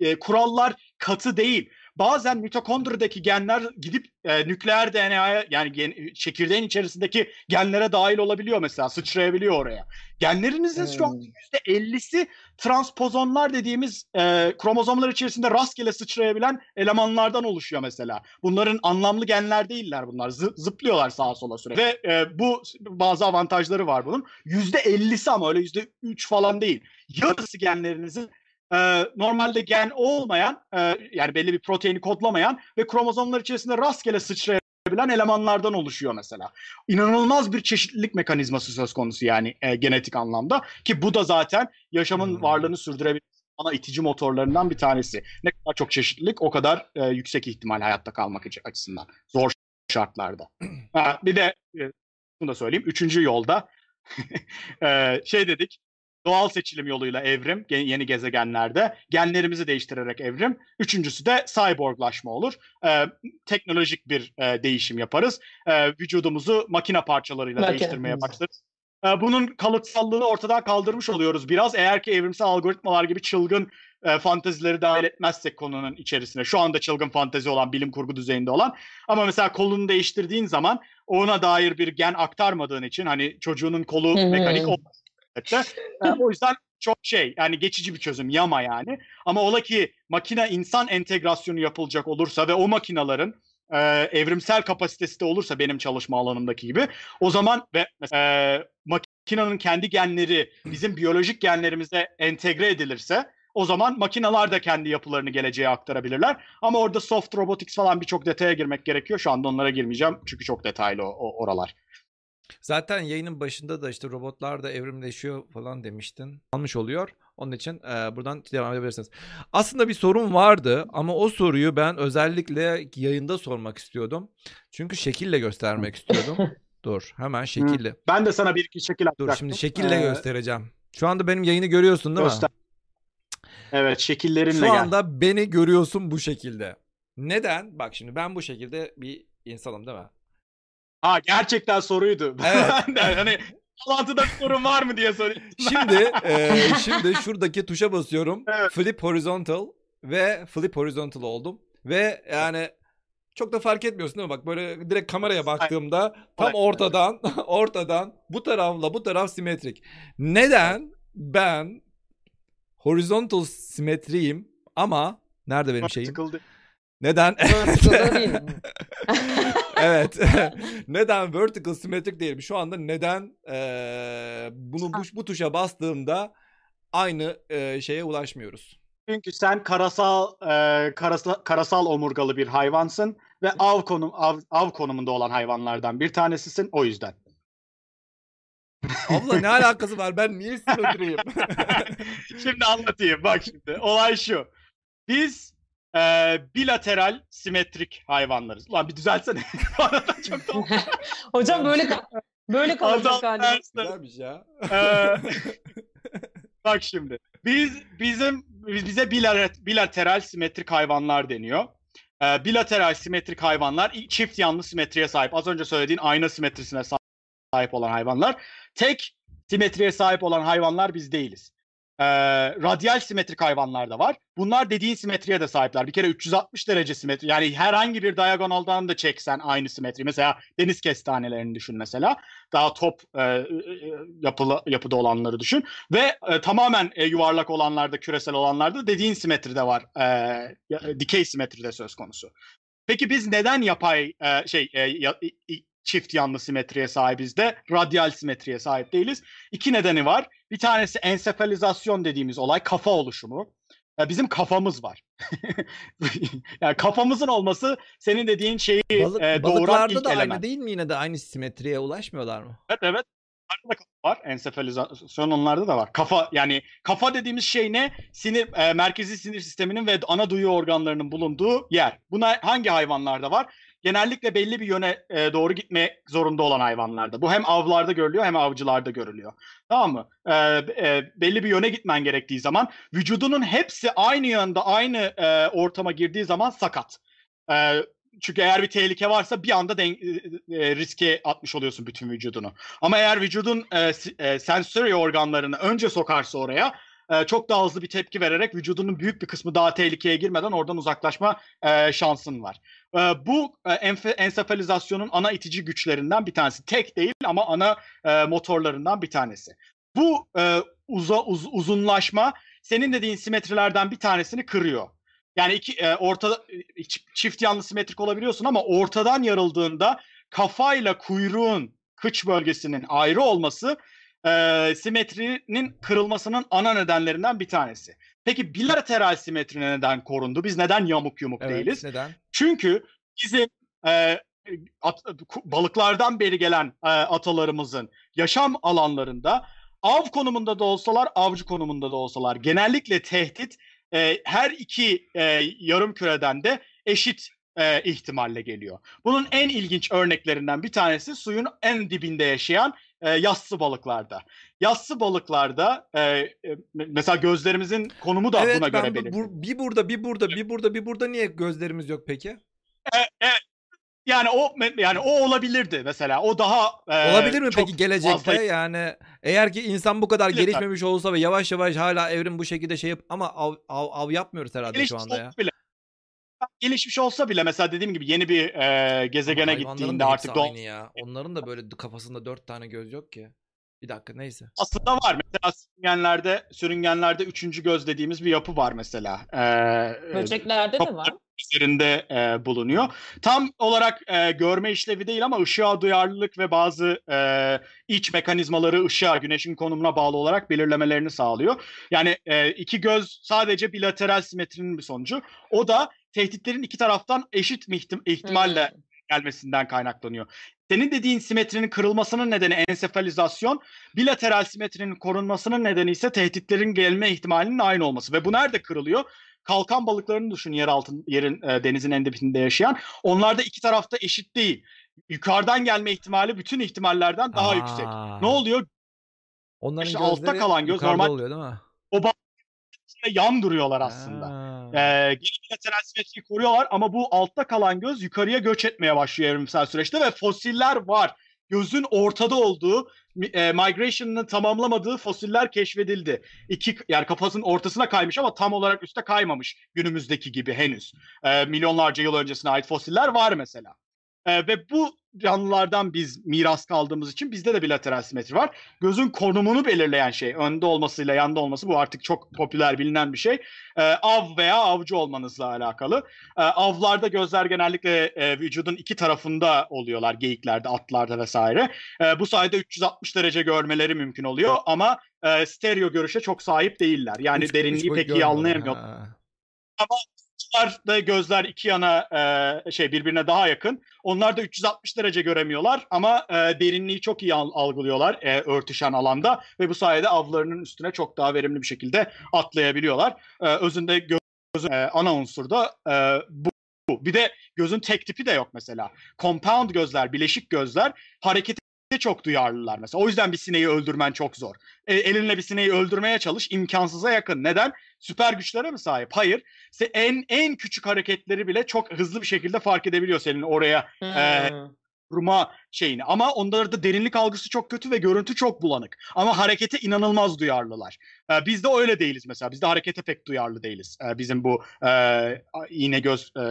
e, kurallar katı değil. Bazen mitokondrideki genler gidip e, nükleer DNA'ya yani gen, çekirdeğin içerisindeki genlere dahil olabiliyor mesela sıçrayabiliyor oraya. Genlerinizin şu an Hmm. %50'si transpozonlar dediğimiz e, kromozomlar içerisinde rastgele sıçrayabilen elemanlardan oluşuyor mesela. Bunların anlamlı genler değiller bunlar. Zı- zıplıyorlar sağa sola sürekli. Ve e, bu bazı avantajları var bunun. %50'si ama öyle %3 falan değil. Yarısı genlerinizin e, normalde gen olmayan e, yani belli bir proteini kodlamayan ve kromozomlar içerisinde rastgele sıçrayan değiştirebilen elemanlardan oluşuyor mesela. İnanılmaz bir çeşitlilik mekanizması söz konusu yani e, genetik anlamda ki bu da zaten yaşamın Hmm. varlığını sürdürebilen ana itici motorlarından bir tanesi. Ne kadar çok çeşitlilik o kadar e, yüksek ihtimal hayatta kalmak açısından. Zor şartlarda. Ha, bir de e, bunu da söyleyeyim. Üçüncü yolda e, şey dedik. Doğal seçilim yoluyla evrim yeni gezegenlerde. Genlerimizi değiştirerek evrim. Üçüncüsü de cyborglaşma olur. E, teknolojik bir e, değişim yaparız. E, vücudumuzu makine parçalarıyla Makine. değiştirmeye başlarız. E, bunun kalıtsallığını ortadan kaldırmış oluyoruz biraz. Eğer ki evrimsel algoritmalar gibi çılgın e, fantezileri dahil etmezsek konunun içerisine. Şu anda çılgın fantezi olan, bilim kurgu düzeyinde olan. Ama mesela kolunu değiştirdiğin zaman ona dair bir gen aktarmadığın için hani çocuğunun kolu mekanik olmaz. Elbette. E, o yüzden çok şey yani geçici bir çözüm yama yani. Ama ola ki makine insan entegrasyonu yapılacak olursa ve o makinaların e, evrimsel kapasitesi de olursa benim çalışma alanımdaki gibi o zaman ve e, makinenin kendi genleri bizim biyolojik genlerimize entegre edilirse o zaman makineler de kendi yapılarını geleceğe aktarabilirler. Ama orada soft robotics falan birçok detaya girmek gerekiyor. Şu anda onlara girmeyeceğim çünkü çok detaylı o, o oralar. Zaten yayının başında da işte robotlar da evrimleşiyor falan demiştin. Almış oluyor. Onun için e, buradan devam edebilirsiniz. Aslında bir sorun vardı ama o soruyu ben özellikle yayında sormak istiyordum. Çünkü şekille göstermek istiyordum. Dur hemen şekille. Ben de sana bir iki şekil Dur atacaktım. şimdi şekille Ee, göstereceğim. Şu anda benim yayını görüyorsun değil göster. mi? Evet şekillerinle Şu gel. anda beni görüyorsun bu şekilde. Neden? Bak şimdi ben bu şekilde bir insanım değil mi? Ha gerçekten soruydu. Evet. Ben de hani bağlantıda bir sorun var mı diye soruyorum. Şimdi e, şimdi şuradaki tuşa basıyorum. Evet. Flip horizontal ve flip horizontal oldum. Ve yani çok da fark etmiyorsun değil mi? Bak böyle direkt kameraya baktığımda tam ortadan ortadan bu tarafla bu taraf simetrik. Neden ben horizontal simetriyim ama nerede benim şeyim? Neden? Vertical değil. Evet. neden vertical symmetric değilim? Şu anda neden eee, bunu bu, bu tuşa bastığımda aynı eee, şeye ulaşmıyoruz? Çünkü sen karasal e, karasal, karasal omurgalı bir hayvansın ve av konum av, av konumunda olan hayvanlardan bir tanesisin o yüzden. Abla ne alakası var? Ben niye simetriyim? şimdi anlatayım bak şimdi. Olay şu. Biz e, bilateral simetrik hayvanlarız. Ulan bir düzeltsene. Arada çok da Hocam böyle böyle kalacak galiba. Güzelmiş ya. Ee, bak şimdi. Biz bizim biz- bize bilater- bilateral simetrik hayvanlar deniyor. Ee, bilateral simetrik hayvanlar çift yanlı simetriye sahip. Az önce söylediğin ayna simetrisine sa- sahip olan hayvanlar. Tek simetriye sahip olan hayvanlar biz değiliz. Ee, radyal simetrik hayvanlar da var. Bunlar dediğin simetriye de sahipler. Bir kere 360 derece simetri. Yani herhangi bir diagonaldan da çeksen aynı simetri. Mesela deniz kestanelerini düşün mesela. Daha top e, e, yapılı yapıda olanları düşün. Ve e, tamamen e, yuvarlak olanlarda, küresel olanlarda dediğin simetri de var. E, ya- dikey simetri de söz konusu. Peki biz neden yapay e, şey e, ya- çift yanlı simetriye sahibiz de radyal simetriye sahip değiliz? İki nedeni var. Bir tanesi ensefalizasyon dediğimiz olay, kafa oluşumu. Ya bizim kafamız var. yani kafamızın olması senin dediğin şeyi Balık, e, doğuran balıklarda ilk da element. aynı değil mi yine de aynı simetriye ulaşmıyorlar mı? Evet evet. Onlarda da var. Ensefalizasyon onlarda da var. Kafa yani kafa dediğimiz şey ne? Sinir e, merkezi sinir sisteminin ve ana duyu organlarının bulunduğu yer. Buna hangi hayvanlarda var? Genellikle belli bir yöne e, doğru gitmek zorunda olan hayvanlarda. Bu hem avlarda görülüyor hem avcılarda görülüyor. Tamam mı? E, e, belli bir yöne gitmen gerektiği zaman vücudunun hepsi aynı yönde aynı e, ortama girdiği zaman sakat. E, çünkü eğer bir tehlike varsa bir anda den- e, e, riske atmış oluyorsun bütün vücudunu. Ama eğer vücudun e, e, sensory organlarını önce sokarsa oraya e, çok daha hızlı bir tepki vererek vücudunun büyük bir kısmı daha tehlikeye girmeden oradan uzaklaşma e, şansın var. E, bu e, ensefalizasyonun ana itici güçlerinden bir tanesi. Tek değil ama ana e, motorlarından bir tanesi. Bu e, uza, uz- uzunlaşma senin dediğin simetrilerden bir tanesini kırıyor. Yani iki e, ortada e, çi- çift yanlı simetrik olabiliyorsun ama ortadan yarıldığında kafayla kuyruğun kıç bölgesinin ayrı olması e, simetrinin kırılmasının ana nedenlerinden bir tanesi. Peki bilateral simetri neden korundu? Biz neden yamuk yumuk Evet, değiliz? neden? Çünkü bizim e, at- balıklardan beri gelen e, atalarımızın yaşam alanlarında av konumunda da olsalar, avcı konumunda da olsalar genellikle tehdit e, her iki e, yarım küreden de eşit e, ihtimalle geliyor. Bunun en ilginç örneklerinden bir tanesi suyun en dibinde yaşayan e, yassı balıklarda. Yassı balıklarda e, e, mesela gözlerimizin konumu da evet buna ben göre bu- belirli. bu- bir burada bir burada bir burada bir burada niye gözlerimiz yok peki? Yani o yani o olabilirdi mesela. O daha e, Olabilir mi peki gelecekte? fazla- Yani eğer ki insan bu kadar gelişmemiş olsa ve yavaş yavaş hala evrim bu şekilde şey yap ama av, av, av yapmıyoruz herhalde şu gelişmiş anda ya. bile gelişmiş olsa bile mesela dediğim gibi yeni bir e, gezegene Ama hayvanların gittiğinde da artık hepsi doğ- aynı ya. Onların da böyle kafasında dört tane göz yok ki. Bir dakika neyse. aslında var. Mesela sürüngenlerde sürüngenlerde üçüncü göz dediğimiz bir yapı var mesela. E, Böceklerde de var. üzerinde e, bulunuyor. Tam olarak e, görme işlevi değil ama ışığa duyarlılık ve bazı e, iç mekanizmaları ışığa, güneşin konumuna bağlı olarak belirlemelerini sağlıyor. Yani e, iki göz sadece bilateral simetrinin bir sonucu. O da tehditlerin iki taraftan eşit mi ihtim- ihtimalle Hmm. gelmesinden kaynaklanıyor. Senin dediğin simetrinin kırılmasının nedeni ensefalizasyon, bilateral simetrinin korunmasının nedeni ise tehditlerin gelme ihtimalinin aynı olması. Ve bu nerede kırılıyor? Kalkan balıklarını düşün yer altın yerin e, denizin en dibinde yaşayan. Onlarda iki tarafta eşit değil. Yukarıdan gelme ihtimali bütün ihtimallerden daha yüksek. Aa, Ne oluyor? Onların İşte altta gözleri kalan göz normal- oluyor değil mi? Yan duruyorlar aslında. Ee, geri bilateral simetriyi koruyorlar ama bu altta kalan göz yukarıya göç etmeye başlıyor evrimsel süreçte ve fosiller var. Gözün ortada olduğu, e, migration'ını tamamlamadığı fosiller keşfedildi. İki yani kafasının ortasına kaymış ama tam olarak üste kaymamış günümüzdeki gibi henüz. Ee, milyonlarca yıl öncesine ait fosiller var mesela. Ee, ve bu canlılardan biz miras kaldığımız için bizde de bilateral simetri var. Gözün konumunu belirleyen şey, önde olmasıyla yanda olması bu artık çok popüler bilinen bir şey. Ee, av veya avcı olmanızla alakalı. Ee, avlarda gözler genellikle e, vücudun iki tarafında oluyorlar. Geyiklerde, atlarda vesaire. Ee, bu sayede 360 derece görmeleri mümkün oluyor ama e, stereo görüşe çok sahip değiller. Yani Üç- üç derinliği boyut pek iyi anlayamıyor. Ha. Da gözler iki yana e, şey birbirine daha yakın. Onlar da 360 derece göremiyorlar ama e, derinliği çok iyi al- algılıyorlar e, örtüşen alanda ve bu sayede avlarının üstüne çok daha verimli bir şekilde atlayabiliyorlar. E, özünde gö- gözün e, ana unsur da e, bu. Bir de gözün tek tipi de yok mesela. Compound gözler, bileşik gözler harekete çok duyarlılar mesela. O yüzden bir sineği öldürmen çok zor. E, elinle bir sineği öldürmeye çalış imkansıza yakın. Neden? Süper güçlere mi sahip? Hayır. Se- en en küçük hareketleri bile çok hızlı bir şekilde fark edebiliyor senin oraya Hmm. vurma şeyini. Ama onlarda derinlik algısı çok kötü ve görüntü çok bulanık. Ama harekete inanılmaz duyarlılar. Ee, biz de öyle değiliz mesela. Biz de harekete pek duyarlı değiliz. Ee, bizim bu e, iğne göz e,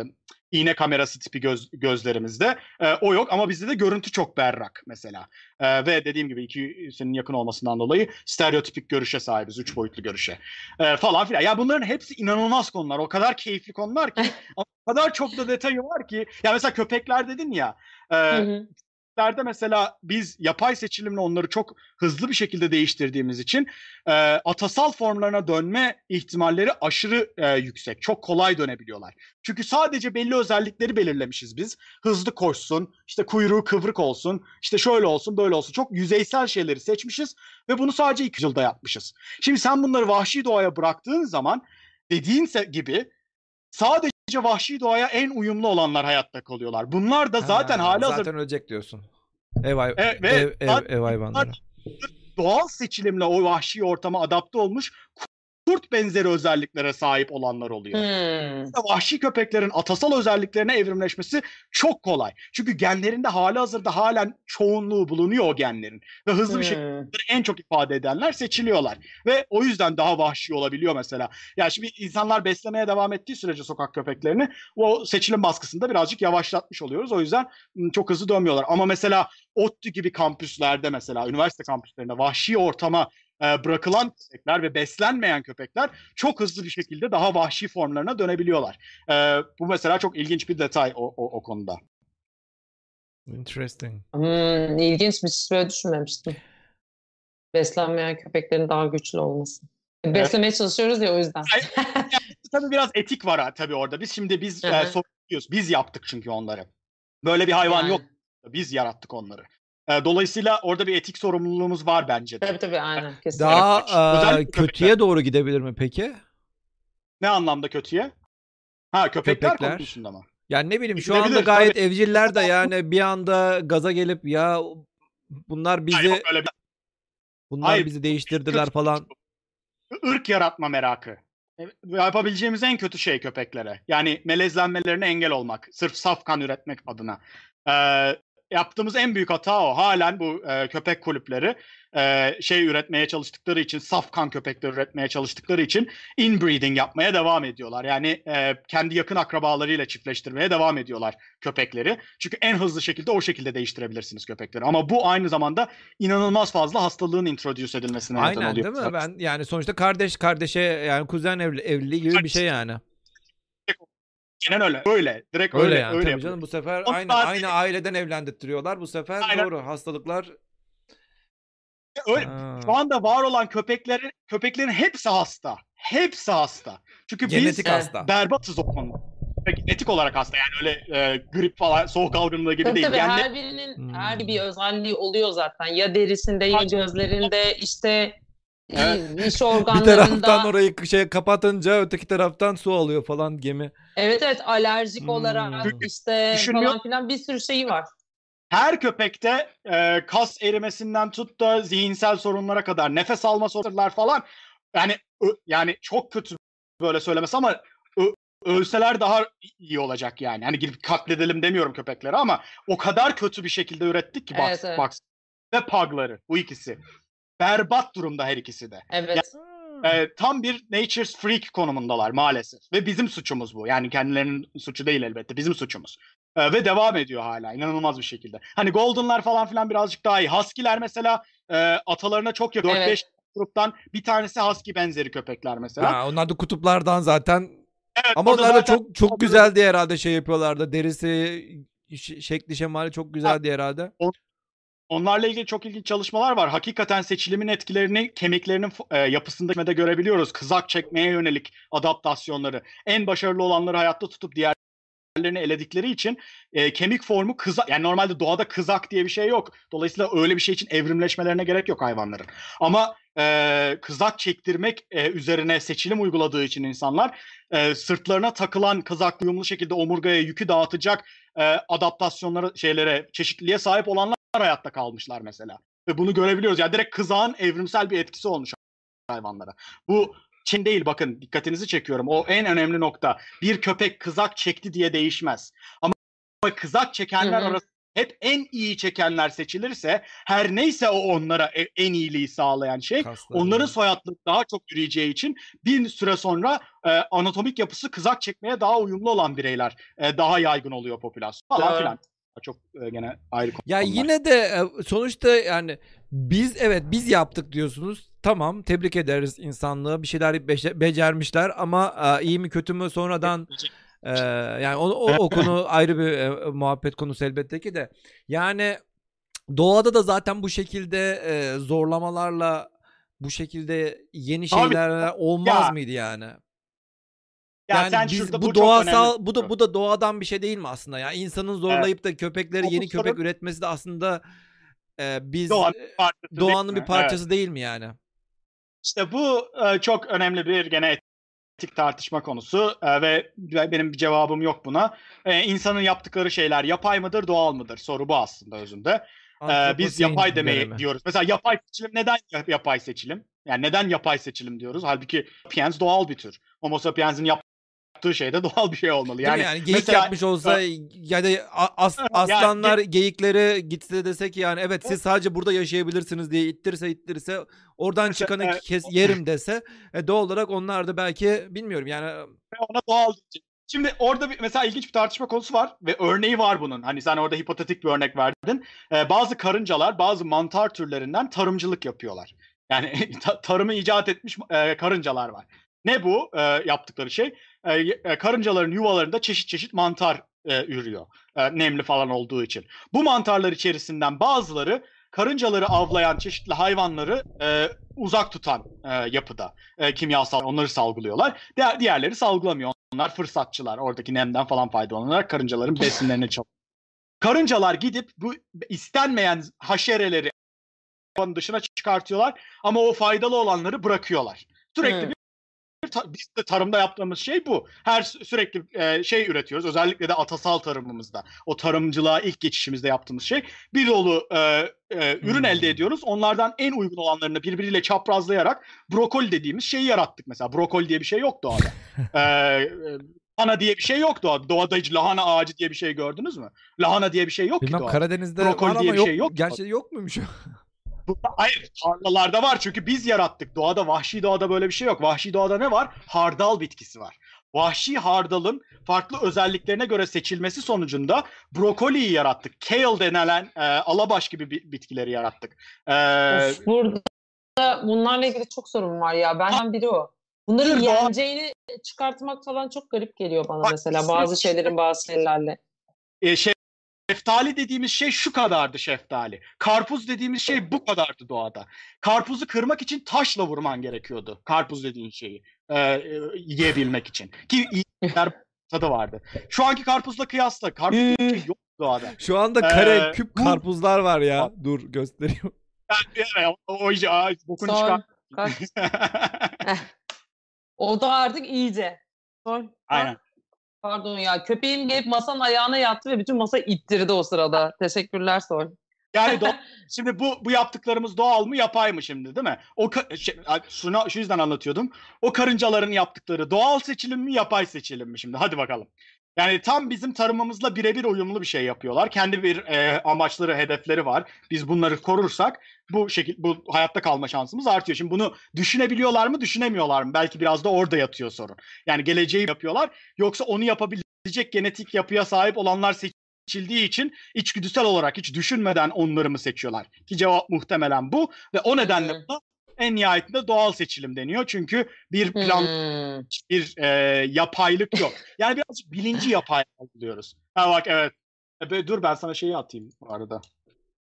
iğne kamerası tipi göz, gözlerimizde. E, o yok ama bizde de görüntü çok berrak mesela. E, ve dediğim gibi ikisinin yakın olmasından dolayı stereotipik görüşe sahibiz. Üç boyutlu görüşe. E, falan filan. Ya bunların hepsi inanılmaz konular. O kadar keyifli konular ki. ama o kadar çok da detayı var ki. Ya mesela köpekler dedin ya. e, Hı hı. Köpeklerde mesela biz yapay seçilimle onları çok hızlı bir şekilde değiştirdiğimiz için e, atasal formlarına dönme ihtimalleri aşırı e, yüksek. Çok kolay dönebiliyorlar. Çünkü sadece belli özellikleri belirlemişiz biz. Hızlı koşsun, işte kuyruğu kıvrık olsun, işte şöyle olsun, böyle olsun. Çok yüzeysel şeyleri seçmişiz ve bunu sadece 200 yılda yapmışız. Şimdi sen bunları vahşi doğaya bıraktığın zaman dediğin gibi sadece vahşi doğaya en uyumlu olanlar hayatta kalıyorlar. Bunlar da zaten Ha, hazır Zaten ölecek diyorsun. Ev, hay- ve ev, ev, ev hayvanları. doğal seçilimle o vahşi ortama adapte olmuş kurt benzeri özelliklere sahip olanlar oluyor. Hmm. Vahşi köpeklerin atasal özelliklerine evrimleşmesi çok kolay. Çünkü genlerinde hali hazırda halen çoğunluğu bulunuyor o genlerin. Ve hızlı bir şekilde Hmm. en çok ifade edenler seçiliyorlar. Ve o yüzden daha vahşi olabiliyor mesela. Yani şimdi insanlar beslemeye devam ettiği sürece sokak köpeklerini o seçilim baskısını da birazcık yavaşlatmış oluyoruz. O yüzden çok hızlı dönmüyorlar. Ama mesela ODTÜ gibi kampüslerde mesela üniversite kampüslerinde vahşi ortama e, bırakılan köpekler ve beslenmeyen köpekler çok hızlı bir şekilde daha vahşi formlarına dönebiliyorlar. E, bu mesela çok ilginç bir detay o, o, o konuda. Interesting. Hmm, ilginçmiş. Hiç böyle düşünmemiştim. Beslenmeyen köpeklerin daha güçlü olması. Beslemeye çalışıyoruz ya o yüzden. Tabii biraz etik var ha, tabii orada. Biz şimdi biz e, hı. sorumluyuz. Biz yaptık çünkü onları. Böyle bir hayvan Yani. yok. Biz yarattık onları. E, dolayısıyla orada bir etik sorumluluğumuz var bence de. Tabii tabii aynen kesinlikle. Daha e, kötüye doğru gidebilir mi peki? Ne anlamda kötüye? Ha köpekler, Köpekler. konusunda mı? Yani ne bileyim şu anda gayet tabii. evciller de yani bir anda gaza gelip ya bunlar bizi Hayır, bir bunlar Hayır, bizi değiştirdiler falan. ırk yaratma merakı. E, Yapabileceğimiz en kötü şey köpeklere. Yani melezlenmelerine engel olmak. Sırf saf kan üretmek adına. Ee, yaptığımız en büyük hata o. Halen bu e, köpek kulüpleri e, şey üretmeye çalıştıkları için, saf kan köpekleri üretmeye çalıştıkları için inbreeding yapmaya devam ediyorlar. Yani e, kendi yakın akrabalarıyla çiftleştirmeye devam ediyorlar köpekleri. Çünkü en hızlı şekilde o şekilde değiştirebilirsiniz köpekleri. Ama bu aynı zamanda inanılmaz fazla hastalığın introduce edilmesine neden Aynen oluyor. değil mi? Ben yani sonuçta kardeş kardeşe yani kuzen evli, evliliği gibi bir şey yani. Aynen öyle. Öyle. Direkt Öyle, öyle. yani öyle tabii yapıyor. canım bu sefer Onlar aynı değil. aynı aileden evlendirtiyorlar. Bu sefer Aynen. doğru hastalıklar. Öyle. Ha. Şu anda var olan köpeklerin köpeklerin hepsi hasta. Hepsi hasta. Çünkü Genetik biz hasta. berbatız o konuda. Peki, Genetik olarak hasta yani öyle e, grip falan soğuk algınlığı gibi Tabii değil. tabii Yani her birinin Hmm. her bir özelliği oluyor zaten. Ya derisinde ya Aynen. gözlerinde işte Evet. iş Bir taraftan orayı şey kapatınca öteki taraftan su alıyor falan gemi. Evet evet alerjik olarak Hmm. işte Düşünmüyor- falan filan bir sürü şeyi var. her köpekte e, kas erimesinden tut da zihinsel sorunlara kadar nefes alma sorunlar falan yani ö- yani çok kötü böyle söylemesi ama ö- ölseler daha iyi olacak yani. Hani gidip katledelim demiyorum köpekleri ama o kadar kötü bir şekilde ürettik ki Evet, Box, evet. Box ve Pug'ları bu ikisi. Berbat durumda her ikisi de. Evet. Ee, tam bir nature's freak konumundalar maalesef. Ve bizim suçumuz bu. Yani kendilerinin suçu değil elbette. Bizim suçumuz. Ee, ve devam ediyor hala inanılmaz bir şekilde. Hani Golden'lar falan filan birazcık daha iyi. Husky'ler mesela e, atalarına çok yakın. 4-5 Evet. gruptan bir tanesi Husky benzeri köpekler mesela. Ha, onlar da kutuplardan zaten. Evet, Ama onlar da zaten- çok çok güzel diye herhalde şey yapıyorlardı. Derisi şekli şemali çok güzel diye herhalde. Onlarla ilgili çok ilginç çalışmalar var. Hakikaten seçilimin etkilerini kemiklerinin e, yapısında da görebiliyoruz. Kızak çekmeye yönelik adaptasyonları. En başarılı olanları hayatta tutup diğerlerini eledikleri için e, kemik formu kızak. Yani normalde doğada kızak diye bir şey yok. Dolayısıyla öyle bir şey için evrimleşmelerine gerek yok hayvanların. Ama e, kızak çektirmek e, üzerine seçilim uyguladığı için insanlar e, sırtlarına takılan kızaklı uyumlu şekilde omurgaya yükü dağıtacak e, adaptasyonlara şeylere çeşitliliğe sahip olanlar hayatta kalmışlar mesela. Ve bunu görebiliyoruz. Yani direkt kızağın evrimsel bir etkisi olmuş hayvanlara. Bu Çin değil bakın dikkatinizi çekiyorum. O en önemli nokta. Bir köpek kızak çekti diye değişmez. Ama kızak çekenler Hı hı. arasında hep en iyi çekenler seçilirse her neyse o onlara e- en iyiliği sağlayan şey Kasları. onların soyadları daha çok yürüyeceği için bir süre sonra e, anatomik yapısı kızak çekmeye daha uyumlu olan bireyler e, daha yaygın oluyor popülasyon falan filan. Çok e, gene ayrı Ya konular. yine de e, sonuçta yani biz evet biz yaptık diyorsunuz. Tamam tebrik ederiz insanlığı bir şeyler becermişler ama e, iyi mi kötü mü sonradan e, yani o, o, o konu ayrı bir e, muhabbet konusu elbette ki de. Yani doğada da zaten bu şekilde e, zorlamalarla bu şekilde yeni Abi, şeyler olmaz ya. mıydı yani? Ya yani sen biz bu, çok doğasal bu da bu da doğadan bir şey değil mi aslında? Yani insanın zorlayıp da köpekleri bu yeni köpek üretmesi de aslında e, biz Doğanın e, parçası değil doğanın mi? bir parçası değil mi yani? İşte bu e, çok önemli bir gene etik tartışma konusu e, ve benim bir cevabım yok buna. E, insanın yaptıkları şeyler yapay mıdır, doğal mıdır? Soru bu aslında özünde. E, biz yapay demeyi dönemi. diyoruz. Mesela yapay seçilim neden ya- yapay seçilim? Yani neden yapay seçilim diyoruz? Halbuki sapiens doğal bir tür. Homo sapiens'in yaptığı şey de doğal bir şey olmalı. Yani, yani geyik mesela- yapmış olsa ya da as- aslanlar geyikleri gitse de desek yani evet siz sadece burada yaşayabilirsiniz diye ittirse ittirse oradan Mesela, çıkanı evet. kes yerim dese e, doğal olarak onlar da belki bilmiyorum yani ona doğal diyecek. Şimdi orada bir, mesela ilginç bir tartışma konusu var ve örneği var bunun. Hani sen orada hipotetik bir örnek verdin. Ee, bazı karıncalar bazı mantar türlerinden tarımcılık yapıyorlar. Yani ta- tarımı icat etmiş e, karıncalar var. Ne bu e, yaptıkları şey? E, e, karıncaların yuvalarında çeşit çeşit mantar e, ürüyor. E, nemli falan olduğu için. Bu mantarlar içerisinden bazıları karıncaları avlayan çeşitli hayvanları e, uzak tutan e, yapıda. E, kimyasal onları salgılıyorlar. Diğer, diğerleri salgılamıyor. Onlar fırsatçılar. Oradaki nemden falan faydalanarak karıncaların besinlerini çalıyor. Karıncalar gidip bu istenmeyen haşereleri dışına çıkartıyorlar ama o faydalı olanları bırakıyorlar. Sürekli Hı. Ta- biz de tarımda yaptığımız şey bu. Her sü- sürekli e, şey üretiyoruz. Özellikle de atasal tarımımızda. O tarımcılığa ilk geçişimizde yaptığımız şey. Bir dolu e, e, ürün Hmm. elde ediyoruz. Onlardan en uygun olanlarını birbiriyle çaprazlayarak brokoli dediğimiz şeyi yarattık mesela. Brokoli diye bir şey yok doğada. e, e, lahana diye bir şey yok doğada. Doğada hiç lahana ağacı diye bir şey gördünüz mü? Lahana diye bir şey yok ki Bilmem doğada. Karadeniz'de Brokoli var diye ama bir yok. şey yok. Gerçi yok muymuş? Hayır tarlalarda var çünkü biz yarattık. Doğada vahşi doğada böyle bir şey yok. Vahşi doğada ne var? Hardal bitkisi var. Vahşi hardalın farklı özelliklerine göre seçilmesi sonucunda brokoliyi yarattık. Kale denilen e, alabaş gibi bi- bitkileri yarattık. E, Of, burada bunlarla ilgili çok sorun var ya. Benden biri o. Bunların doğa- yeneceğini çıkartmak falan çok garip geliyor bana Bak, mesela bazı şeylerin bazı şeylerle. e, şey, şeftali dediğimiz şey şu kadardı şeftali. Karpuz dediğimiz şey bu kadardı doğada. Karpuzu kırmak için taşla vurman gerekiyordu. Karpuz dediğin şeyi e, e, yiyebilmek için. Ki iyi tadı vardı. Şu anki karpuzla kıyasla karpuz şey yok doğada. Şu anda kare Ee, küp karpuzlar var ya. Dur gösteriyorum. Yani o, o bokunu Son, çıkar. kaç- o da artık iyice. Son, Aynen. Pardon ya köpeğim gelip masanın ayağına yattı ve bütün masa ittirdi o sırada. Teşekkürler Sol. Yani do- şimdi bu bu yaptıklarımız doğal mı yapay mı şimdi değil mi? O ka- şey, şunu şu yüzden anlatıyordum. O karıncaların yaptıkları doğal seçilim mi yapay seçilim mi şimdi? Hadi bakalım. Yani tam bizim tarımımızla birebir uyumlu bir şey yapıyorlar. Kendi bir e, amaçları, hedefleri var. Biz bunları korursak bu şekil bu hayatta kalma şansımız artıyor. Şimdi bunu düşünebiliyorlar mı, düşünemiyorlar mı? Belki biraz da orada yatıyor sorun. Yani geleceği yapıyorlar yoksa onu yapabilecek genetik yapıya sahip olanlar seçildiği için içgüdüsel olarak hiç düşünmeden onları mı seçiyorlar? Ki cevap muhtemelen bu ve o nedenle buna en nihayetinde doğal seçilim deniyor. Çünkü bir plan Hmm. bir e, yapaylık yok. Yani birazcık bilinci yapay algılıyoruz. Ha bak evet. E, be- dur ben sana şeyi atayım bu arada.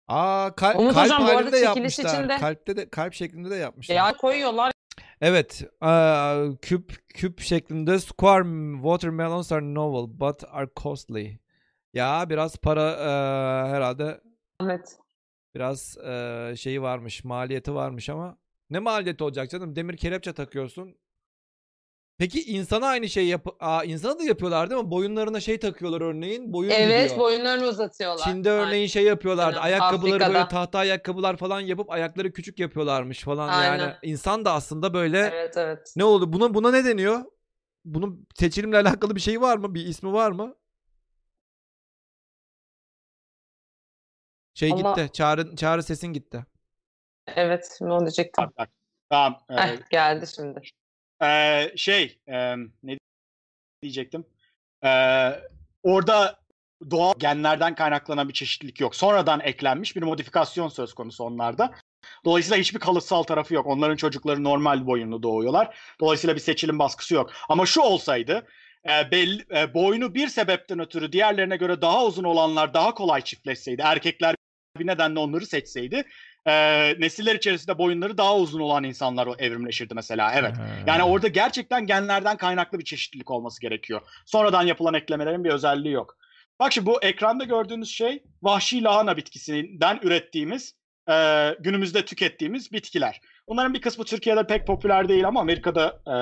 Aa kal- Umut kalp hocam, bu arada halinde çekiliş yapmışlar. içinde- Kalpte de kalp şeklinde de yapmışlar. Ya koyuyorlar. Evet, eee, küp küp şeklinde square watermelons are novel but are costly. Ya biraz para eee, herhalde Evet. biraz eee, şeyi varmış, maliyeti varmış ama ne maliyeti olacak canım? Demir kelepçe takıyorsun. Peki insana aynı şeyi yap Aa, insana da yapıyorlar değil mi? Boyunlarına şey takıyorlar örneğin. Boyun Evet gidiyor. boyunlarını uzatıyorlar. Çin'de Aynen. örneğin şey yapıyorlardı. Aynen, Ayakkabıları böyle Afrika'da. tahta ayakkabılar falan yapıp ayakları küçük yapıyorlarmış falan. Yani Aynen. insan da aslında böyle Evet evet. ne oldu? Buna buna ne deniyor? Bunun seçilimle alakalı bir şey var mı? Bir ismi var mı? Şey Allah- gitti. Çağrı, çağrı sesin gitti. Evet onu diyecektim. Bak, bak. Tamam. e, Heh, geldi şimdi. e, şey e, ne diyecektim? E, orada doğal genlerden kaynaklanan bir çeşitlilik yok. Sonradan eklenmiş bir modifikasyon söz konusu onlarda. Dolayısıyla hiçbir kalıtsal tarafı yok. Onların çocukları normal boyunlu doğuyorlar. Dolayısıyla bir seçilim baskısı yok. Ama şu olsaydı e, belli, e, boynu bir sebepten ötürü diğerlerine göre daha uzun olanlar daha kolay çiftleşseydi, erkekler bir nedenle onları seçseydi, e, nesiller içerisinde boyunları daha uzun olan insanlar o evrimleşirdi mesela. Evet. Yani orada gerçekten genlerden kaynaklı bir çeşitlilik olması gerekiyor. Sonradan yapılan eklemelerin bir özelliği yok. Bak şimdi bu ekranda gördüğünüz şey vahşi lahana bitkisinden ürettiğimiz, e, günümüzde tükettiğimiz bitkiler. Bunların bir kısmı Türkiye'de pek popüler değil ama Amerika'da e,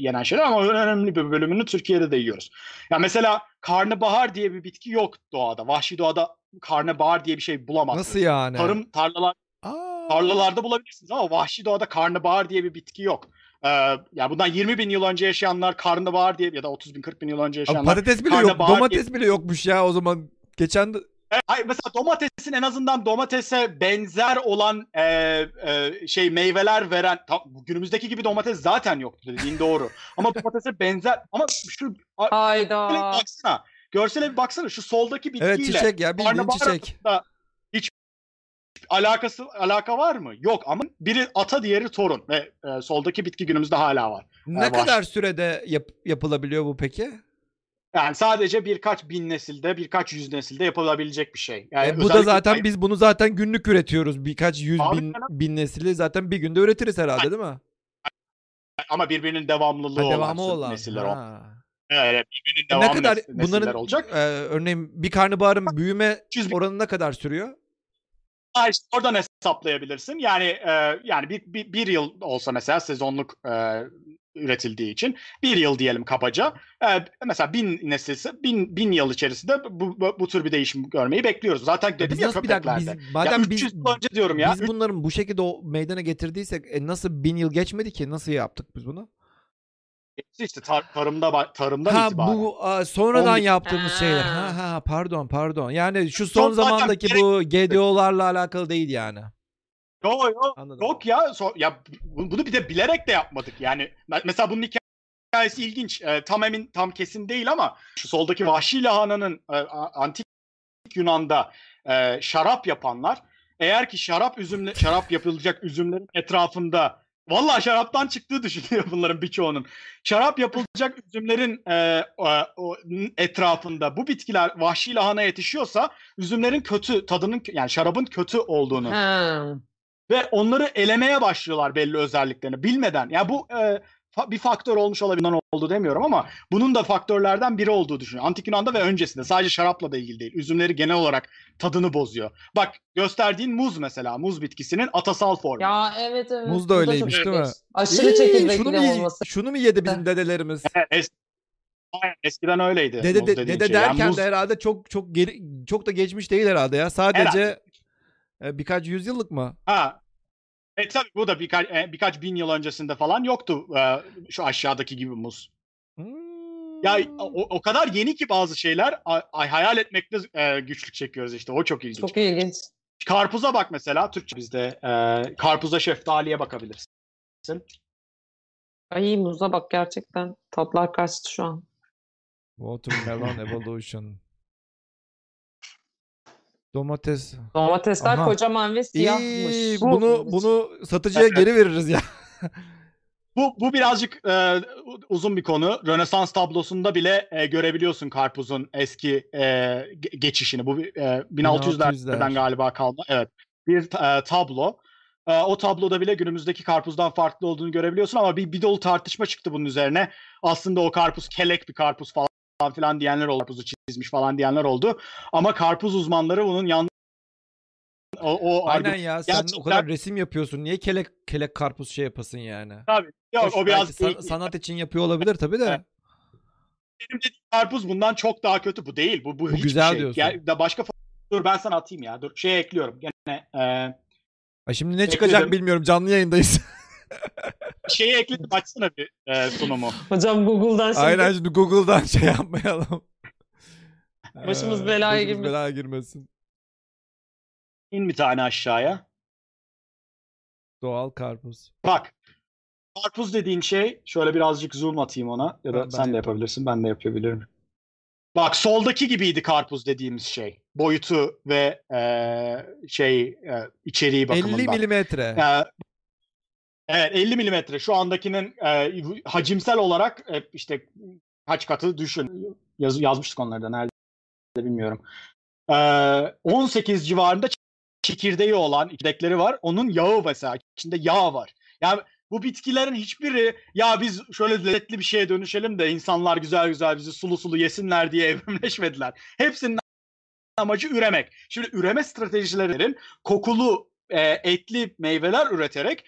yenen şeyler ama önemli bir bölümünü Türkiye'de de yiyoruz. Ya mesela karnabahar diye bir bitki yok doğada. Vahşi doğada karnabahar diye bir şey bulamazsınız. Nasıl yani? Tarım tarlalar. Tarlalarda bulabilirsiniz ama vahşi doğada karnabahar diye bir bitki yok. Ee, ya bundan 20 bin yıl önce yaşayanlar karnabahar diye ya da 30 bin 40 bin yıl önce Abi yaşayanlar. patates bile yok. Domates bile yokmuş ya o zaman. Geçen de Hayır, mesela domatesin en azından domatese benzer olan e, e, şey meyveler veren tam, günümüzdeki gibi domates zaten yoktu dediğin doğru. Ama domatese benzer ama şu Hayda. görsele bir baksana. Görsele bir baksana şu soldaki bitkiyle evet çiçek ya bildiğin çiçek. arasında alakası alaka var mı? Yok ama biri ata diğeri torun ve e, soldaki bitki günümüzde hala var. Ne var. kadar sürede yap- yapılabiliyor bu peki? Yani sadece birkaç bin nesilde, birkaç yüz nesilde yapılabilecek bir şey. Yani E, bu da zaten biz bunu zaten günlük üretiyoruz. Birkaç yüz Abi bin, canım. bin nesili zaten bir günde üretiriz herhalde değil mi? ama birbirinin devamlılığı Ha, olan devamı sürü olan. nesiller o. Ha. Evet, birbirinin E ne kadar nes- nesiller bunların olacak. e, örneğin bir karnabaharın büyüme 300 bin- oranı ne kadar sürüyor? Ha, işte oradan hesaplayabilirsin. Yani e, yani bir, bir, bir yıl olsa mesela sezonluk e, üretildiği için bir yıl diyelim kabaca. E, mesela bin nesilse bin, bin yıl içerisinde bu, bu, bu tür bir değişim görmeyi bekliyoruz. Zaten Ya dedim biz ya nasıl bir dakika köpeklerde. biz madem ya biz 300 yıl önce diyorum ya. biz bunların bu şekilde o meydana getirdiysek e, nasıl bin yıl geçmedi ki? Nasıl yaptık biz bunu? Üç- işte tar- tarımda tarımdan Ha itibaren. bu a, sonradan On- yaptığımız şeyler. Ha Ha. pardon pardon. Yani şu son zaten zamandaki bu GDO'larla alakalı değil yani. Yok yok. Anladım. Yok ya. So- ya bu- bunu bir de bilerek de yapmadık. Yani me- mesela bunun hikayesi ilginç. Ee, tam emin tam kesin değil ama şu soldaki vahşi lahananın e, antik Yunan'da e, şarap yapanlar eğer ki şarap üzümle şarap yapılacak üzümlerin etrafında Vallahi şaraptan çıktığı düşünüyor bunların birçoğunun. Şarap yapılacak üzümlerin e, e, o, etrafında bu bitkiler vahşi lahana yetişiyorsa üzümlerin kötü tadının yani şarabın kötü olduğunu Ha. ve onları elemeye başlıyorlar belli özelliklerini bilmeden. Ya bu e, bir faktör olmuş olabilir oldu demiyorum ama bunun da faktörlerden biri olduğu düşünüyorum. Antik Yunan'da ve öncesinde sadece şarapla da ilgili değil. Üzümleri genel olarak tadını bozuyor. Bak gösterdiğin muz mesela muz bitkisinin atasal formu. Ya evet evet. Muz da öyleymiş, değil mi? Aşırı çekirdekli olması. şunu mu yedi bizim dedelerimiz? Aynen, eskiden öyleydi. Dede, de- dede şey. Yani derken muz- de herhalde çok çok geri çok da geçmiş değil herhalde ya. Sadece e, birkaç yüzyıllık mı? Ha. E tabii bu da birkaç e, birkaç bin yıl öncesinde falan yoktu e, şu aşağıdaki gibi muz. Hmm. Ya o, o kadar yeni ki bazı şeyler ay, ay- hayal etmekte e, güçlük çekiyoruz işte. O çok ilginç. Çok ilginç. Karpuza bak mesela Türkçe bizde e, karpuza şeftaliye bakabilirsin. Ay muza bak gerçekten. Tatlar kaçtı şu an. Watermelon Evolution. Domates. Domatesler Aha. kocaman ve siyahmış. İyi, Bu- bunu bunu satıcıya Evet. geri veririz ya. Bu bu birazcık e, uzun bir konu. Rönesans tablosunda bile e, görebiliyorsun karpuzun eski e, ge- geçişini. Bu e, 1600'lerden 1600'ler. galiba kalma. Evet. Bir e, tablo. E, o tabloda bile günümüzdeki karpuzdan farklı olduğunu görebiliyorsun ama bir, bir dolu tartışma çıktı bunun üzerine. Aslında o karpuz kelek bir karpuz falan filan diyenler oldu. Karpuzu çizmiş falan diyenler oldu. Ama karpuz uzmanları bunun yanlış o, o Aynen argü- ya sen o kadar resim yapıyorsun. Niye kelek kelek karpuz şey yapasın yani? Tabii. Yok, Hoş, o biraz san- sanat için yapıyor olabilir tabii de. Evet. benim dediğim karpuz bundan çok daha kötü. Bu değil. Bu, bu, Bu hiçbir güzel şey. diyorsun. Ya, da başka Dur ben sana atayım ya. Dur şey ekliyorum. Gene e, Ay şimdi ne çıkacak Ekledim. bilmiyorum. Canlı yayındayız. şeyi ekledim açsana bir e, sunumu. Hocam Google'dan şimdi Aynen şimdi Google'dan şey yapmayalım. Başımız Ee, belaya başımız girmesin. belaya girmesin. İn bir tane aşağıya. Doğal karpuz. Bak. Karpuz dediğin şey şöyle birazcık zoom atayım ona ya da Ben- ben sen de yapayım. yapabilirsin ben de yapabilirim. Bak soldaki gibiydi karpuz dediğimiz şey. Boyutu ve e, şey e, içeriği bakımından. 50 milimetre. Ee, evet 50 milimetre şu andakinin e, hacimsel olarak e, işte kaç katı düşün. Yaz, yazmıştık onlarda nerede bilmiyorum. Ee, 18 civarında çekirdeği olan çekirdekleri var. Onun yağı mesela içinde yağ var. Yani bu bitkilerin hiçbiri ya biz şöyle lezzetli bir şeye dönüşelim de insanlar güzel güzel bizi sulu sulu yesinler diye evrimleşmediler. Hepsinin amacı üremek. Şimdi üreme stratejilerin kokulu e, etli meyveler üreterek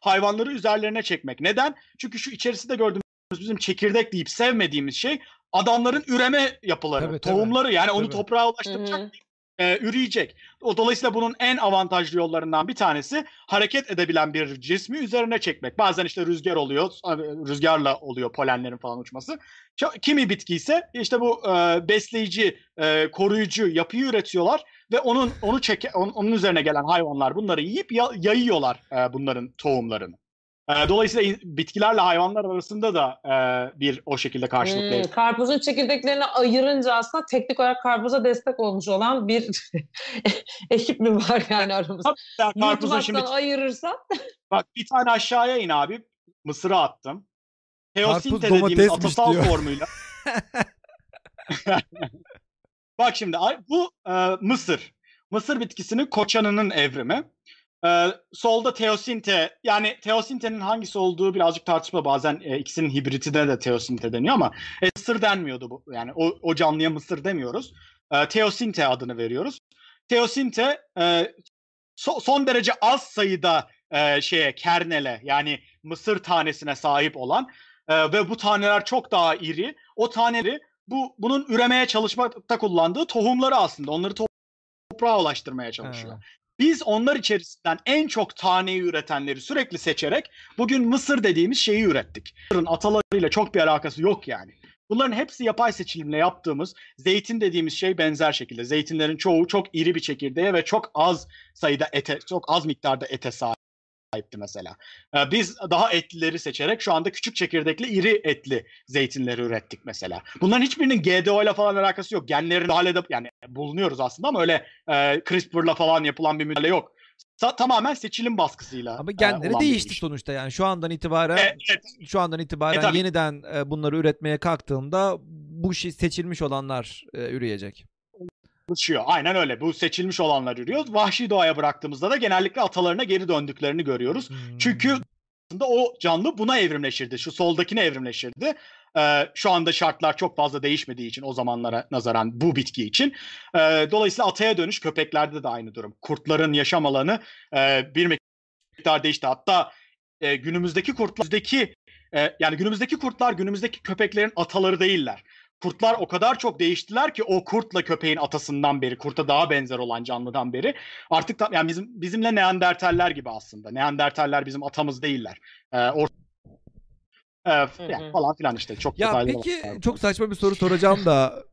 hayvanları üzerlerine çekmek. Neden? Çünkü şu içerisinde gördüğümüz bizim çekirdek deyip sevmediğimiz şey adamların üreme yapıları, Tabii, tabii. tohumları yani onu Tabii. toprağa ulaştıracak, Hı hı. E, üreyecek. O dolayısıyla bunun en avantajlı yollarından bir tanesi hareket edebilen bir cismi üzerine çekmek. Bazen işte rüzgar oluyor, rüzgarla oluyor polenlerin falan uçması. Kimi bitki ise işte bu e, besleyici, e, koruyucu yapıyı üretiyorlar ve onun onu çeke onun, üzerine gelen hayvanlar bunları yiyip ya- yayıyorlar e, bunların tohumlarını. E, dolayısıyla bitkilerle hayvanlar arasında da e, bir o şekilde karşılıklı. Hmm, karpuzun çekirdeklerini ayırınca aslında teknik olarak karpuza destek olmuş olan bir ekip mi var yani aramızda? Tabii, karpuzun şimdi ayırırsan Bak bir tane aşağıya in abi. Mısır'a attım. Teosinte Karpuz dediğimiz atasal diyor. formuyla. Bak şimdi bu e, mısır. Mısır bitkisinin koçanının evrimi. Ee, solda teosinte yani teosintenin hangisi olduğu birazcık tartışma bazen e, ikisinin hibritine de teosinte deniyor ama e, mısır denmiyordu bu yani o, o canlıya mısır demiyoruz. E, teosinte adını veriyoruz. Teosinte e, so, son derece az sayıda e, şeye kernele yani mısır tanesine sahip olan e, ve bu taneler çok daha iri. O taneleri bu bunun üremeye çalışmakta kullandığı tohumları aslında onları toprağa ulaştırmaya çalışıyor. Ha. Biz onlar içerisinden en çok taneyi üretenleri sürekli seçerek bugün Mısır dediğimiz şeyi ürettik. Mısır'ın atalarıyla çok bir alakası yok yani. Bunların hepsi yapay seçilimle yaptığımız zeytin dediğimiz şey benzer şekilde. Zeytinlerin çoğu çok iri bir çekirdeğe ve çok az sayıda ete, çok az miktarda ete sahipti mesela. Ee, Biz daha etlileri seçerek şu anda küçük çekirdekli iri etli zeytinleri ürettik mesela. Bunların hiçbirinin GDO ile falan alakası yok. Genlerini müdahale edip yani bulunuyoruz aslında ama öyle e, CRISPR'la falan yapılan bir müdahale yok. Sa- tamamen seçilim baskısıyla. Ama e, genleri bir değişti iş. sonuçta yani şu andan itibaren E, evet, şu andan itibaren E, tabii. yeniden e, bunları üretmeye kalktığında bu şey seçilmiş olanlar e, üreyecek. Çalışıyor. Aynen öyle. Bu seçilmiş olanlar yürüyor. Vahşi doğaya bıraktığımızda da genellikle atalarına geri döndüklerini görüyoruz. Çünkü Hmm. aslında o canlı buna evrimleşirdi. Şu soldakine evrimleşirdi. Ee, şu anda şartlar çok fazla değişmediği için o zamanlara nazaran bu bitki için. Ee, dolayısıyla ataya dönüş köpeklerde de aynı durum. Kurtların yaşam alanı e, bir miktar değişti. Hatta e, günümüzdeki kurtlardaki e, yani günümüzdeki kurtlar günümüzdeki köpeklerin ataları değiller. Kurtlar o kadar çok değiştiler ki o kurtla köpeğin atasından beri, kurta daha benzer olan canlıdan beri artık tam, yani bizim bizimle Neandertaller gibi aslında. Neandertaller bizim atamız değiller. Ee, or- Ee, yani falan filan işte çok Ya peki var. çok saçma bir soru soracağım da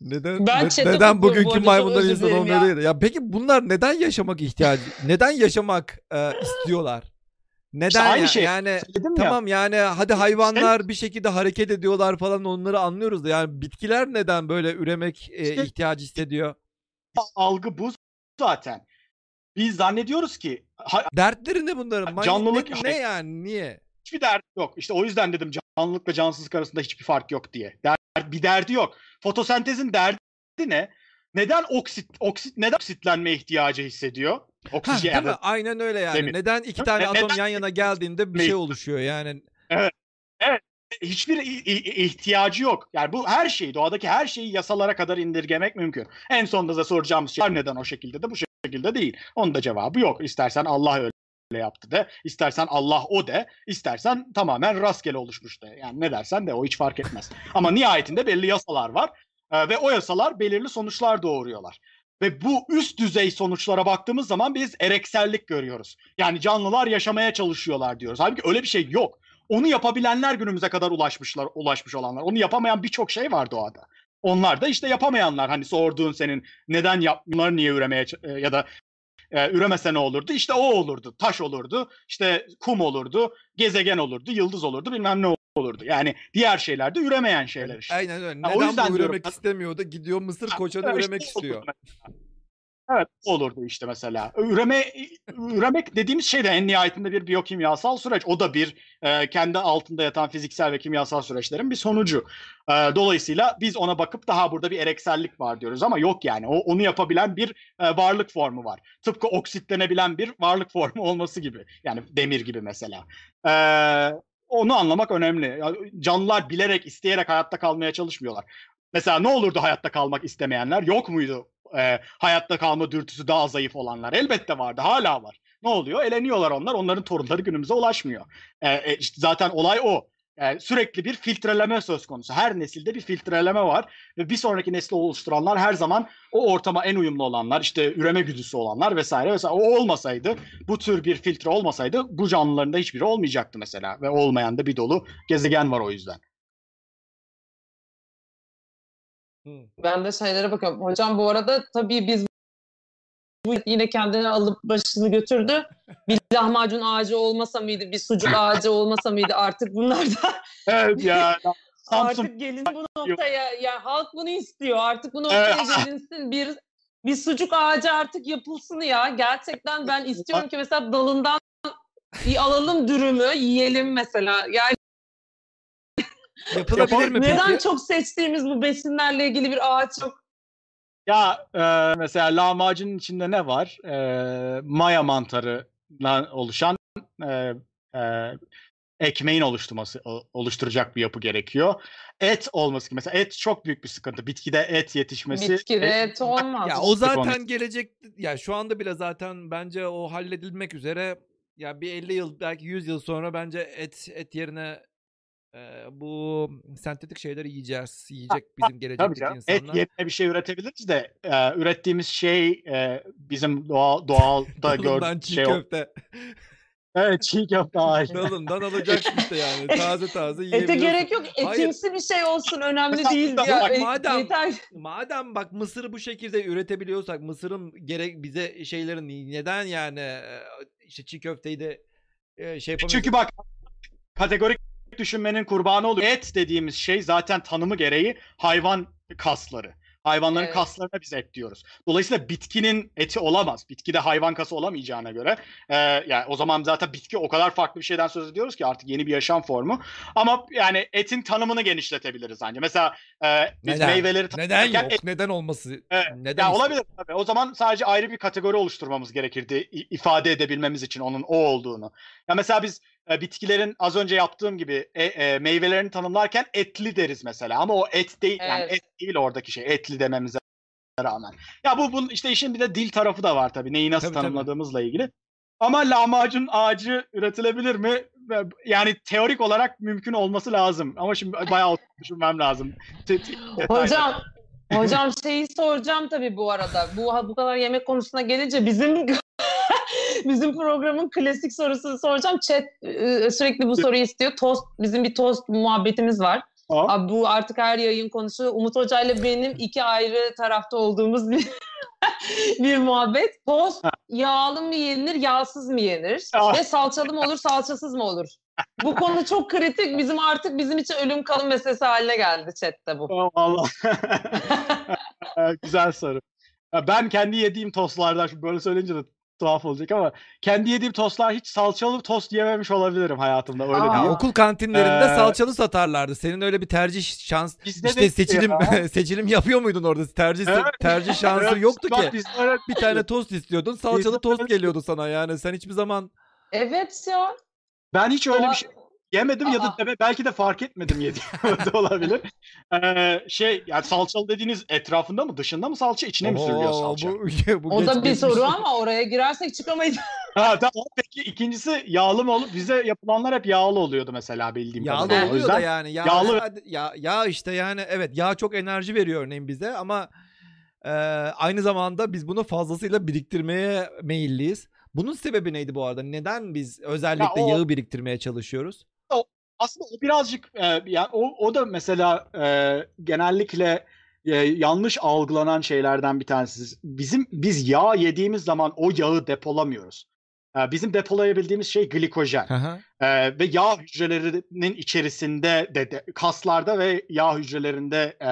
neden Ben ne- neden bu bugünkü çok maymunlar insan olmuyor ya. Ya peki bunlar neden yaşamak ihtiyacı neden yaşamak e, istiyorlar? Neden aynı ya- şey. yani Söyledim ya. tamam yani hadi hayvanlar bir şekilde hareket ediyorlar falan onları anlıyoruz da yani bitkiler neden böyle üremek e, İşte- ihtiyacı hissediyor? algı bu zaten. Biz zannediyoruz ki ha- Dertleri ne bunların? Manyak- Canlılık- ne, ne yani niye? hiçbir derdi yok. İşte o yüzden dedim canlılıkla cansızlık arasında hiçbir fark yok diye. Der, bir derdi yok. Fotosentezin derdi ne? Neden oksit oksit neden oksitlenme ihtiyacı hissediyor? Ha, Oksijen değil mi? Aynen öyle yani. Demir. Neden iki tane Ne- atom neden- yan yana geldiğinde bir şey oluşuyor yani? hiçbir i- i- ihtiyacı yok. Yani bu her şeyi, doğadaki her şeyi yasalara kadar indirgemek mümkün. En sonunda da soracağımız şey neden o şekilde de bu şekilde değil. Onun da cevabı yok. İstersen Allah öyle yaptı de, istersen Allah o de, istersen tamamen rastgele oluşmuş de. Yani ne dersen de o hiç fark etmez. Ama nihayetinde belli yasalar var ve o yasalar belirli sonuçlar doğuruyorlar. Ve bu üst düzey sonuçlara baktığımız zaman biz ereksellik görüyoruz. Yani canlılar yaşamaya çalışıyorlar diyoruz. Halbuki öyle bir şey yok. Onu yapabilenler günümüze kadar ulaşmışlar, ulaşmış olanlar. Onu yapamayan birçok şey var doğada. Onlar da işte yapamayanlar. Hani sorduğun senin neden yap, bunları niye üremeye e, ya da e, üremese ne olurdu? İşte o olurdu. Taş olurdu. işte kum olurdu. Gezegen olurdu. Yıldız olurdu. Bilmem ne olurdu. Yani diğer şeyler de üremeyen şeyler işte. Aynen öyle. Ha, o Neden yüzden bu diyorum üremek ben- istemiyordu? Gidiyor Mısır koçanı Evet, üremek işte istiyor. Evet olurdu işte mesela. Üreme üremek dediğimiz şey de en nihayetinde bir biyokimyasal süreç. O da bir e, kendi altında yatan fiziksel ve kimyasal süreçlerin bir sonucu. E, dolayısıyla biz ona bakıp daha burada bir ereksellik var diyoruz ama yok yani. O onu yapabilen bir e, varlık formu var. Tıpkı oksitlenebilen bir varlık formu olması gibi. Yani demir gibi mesela. E, onu anlamak önemli. Ya, Canlılar bilerek, isteyerek hayatta kalmaya çalışmıyorlar. Mesela ne olurdu hayatta kalmak istemeyenler? Yok muydu e, hayatta kalma dürtüsü daha zayıf olanlar? Elbette vardı, hala var. Ne oluyor? Eleniyorlar onlar, onların torunları günümüze ulaşmıyor. E, e, işte zaten olay o. E, sürekli bir filtreleme söz konusu. Her nesilde bir filtreleme var ve bir sonraki nesli oluşturanlar her zaman o ortama en uyumlu olanlar, işte üreme güdüsü olanlar vesaire vesaire. O olmasaydı, bu tür bir filtre olmasaydı bu canlıların da hiçbiri olmayacaktı mesela ve olmayan da bir dolu gezegen var o yüzden. Ben de şeylere bakıyorum. Hocam bu arada tabii biz bu yine kendini alıp başını götürdü. Bir lahmacun ağacı olmasa mıydı, bir sucuk ağacı olmasa mıydı artık bunlar da Evet ya. Samsun artık gelin bu noktaya ya halk bunu istiyor. Artık bu noktaya Evet. gelinsin. Bir bir sucuk ağacı artık yapılsın ya. Gerçekten ben istiyorum ki mesela dalından bir alalım dürümü, yiyelim mesela. Yani Yapılabilir mi neden peki? çok seçtiğimiz bu besinlerle ilgili bir ağaç yok? Ya e, mesela lahmacunun içinde ne var? E, maya mantarından oluşan e, e, ekmeğin oluşturması oluşturacak bir yapı gerekiyor. Et olması ki mesela et çok büyük bir sıkıntı. Bitkide et yetişmesi Bitkide e, et olmaz. Ya o zaten gelecek ya şu anda bile zaten bence o halledilmek üzere. Ya bir 50 yıl belki 100 yıl sonra bence et et yerine e, bu sentetik şeyleri yiyeceğiz. Yiyecek bizim Tabii gelecekteki canım. Et insanlar. yerine bir şey üretebiliriz de e, ürettiğimiz şey e, bizim doğal doğalda gördüğümüz çiğ şey o. köfte. Evet çiğ köfte aynen. Dalından alacaksın işte yani. Taze taze Ete yiyebiliyorsun. gerek yok. Hayır. Etimsi bir şey olsun. Önemli değil. bak, Ya, E, madem- yeter. Madem bak Mısır'ı bu şekilde üretebiliyorsak Mısır'ın gerek bize şeylerin neden yani e, işte çiğ köfteyi de e, şey yapamıyoruz. Çünkü bak kategorik düşünmenin kurbanı oluyor. Et dediğimiz şey zaten tanımı gereği hayvan kasları. Hayvanların Evet. kaslarına biz et diyoruz. Dolayısıyla bitkinin eti olamaz. Bitkide hayvan kası olamayacağına göre. e, yani o zaman zaten bitki o kadar farklı bir şeyden söz ediyoruz ki artık yeni bir yaşam formu. Ama yani etin tanımını genişletebiliriz bence. Mesela e, biz Neden? meyveleri Neden yok? et- Neden olması? Evet. Neden ya ist- olabilir tabii. O zaman sadece ayrı bir kategori oluşturmamız gerekirdi ifade edebilmemiz için onun o olduğunu. Ya mesela biz e, bitkilerin az önce yaptığım gibi e, e, meyvelerini tanımlarken etli deriz mesela ama o et değil yani Evet. et değil oradaki şey etli dememize rağmen. Ya bu bunun işte işin bir de dil tarafı da var tabii neyi nasıl Tabii, tabii. tanımladığımızla ilgili. Ama lahmacun ağacı üretilebilir mi? Yani teorik olarak mümkün olması lazım. Ama şimdi bayağı düşünmem lazım. Hocam Hocam şeyi soracağım tabii bu arada. Bu bu kadar yemek konusuna gelince bizim bizim programın klasik sorusunu soracağım. Chat e, sürekli bu soruyu istiyor. Tost bizim bir tost muhabbetimiz var. Aa. Abi bu artık her yayın konusu. Umut Hoca ile benim iki ayrı tarafta olduğumuz bir bir muhabbet. Tost yağlı mı yenir, yağsız mı yenir? Aa. Ve salçalı mı olur, salçasız mı olur? Bu konu çok kritik. Bizim artık bizim için ölüm kalım meselesi haline geldi chatte bu. Tamam, Allah. Güzel soru. Ben kendi yediğim tostlardan böyle söyleyince de tuhaf olacak ama kendi yediğim tostlar hiç salçalı tost yememiş olabilirim hayatımda öyle Aa. Ya diyeyim. okul kantinlerinde Ee, salçalı satarlardı. Senin öyle bir tercih şans Bizde işte de seçilim ya. seçilim yapıyor muydun orada? Tercih Evet. tercih şansı Evet, yoktu bak ki. öyle- Bir tane tost istiyordun. Salçalı tost geliyordu sana yani. Sen hiçbir zaman Evet ya. Ben hiç öyle bir şey yemedim ya da Aa. deme- belki de fark etmedim yediğim de olabilir. Ee, şey yani salçalı dediğiniz etrafında mı dışında mı salça içine mi sürülüyor Oo, salça? Bu, bu O geç- da bir geçmiş. soru ama oraya girersek çıkamayız. Ha tamam peki ikincisi yağlı mı olup bize yapılanlar hep yağlı oluyordu mesela bildiğim Yağlı kadarıyla. O oluyor yüzden da yani. Yağ, yağlı- yağ, yağ işte yani evet yağ çok enerji veriyor örneğin bize ama e, aynı zamanda biz bunu fazlasıyla biriktirmeye meyilliyiz. Bunun sebebi neydi bu arada? Neden biz özellikle o- yağı biriktirmeye çalışıyoruz? Aslında o birazcık e, yani o, o da mesela e, genellikle e, yanlış algılanan şeylerden bir tanesi. Bizim biz yağ yediğimiz zaman o yağı depolamıyoruz. E, bizim depolayabildiğimiz şey glikojen. Hı hı. E, ve yağ hücrelerinin içerisinde de, de- kaslarda ve yağ hücrelerinde e,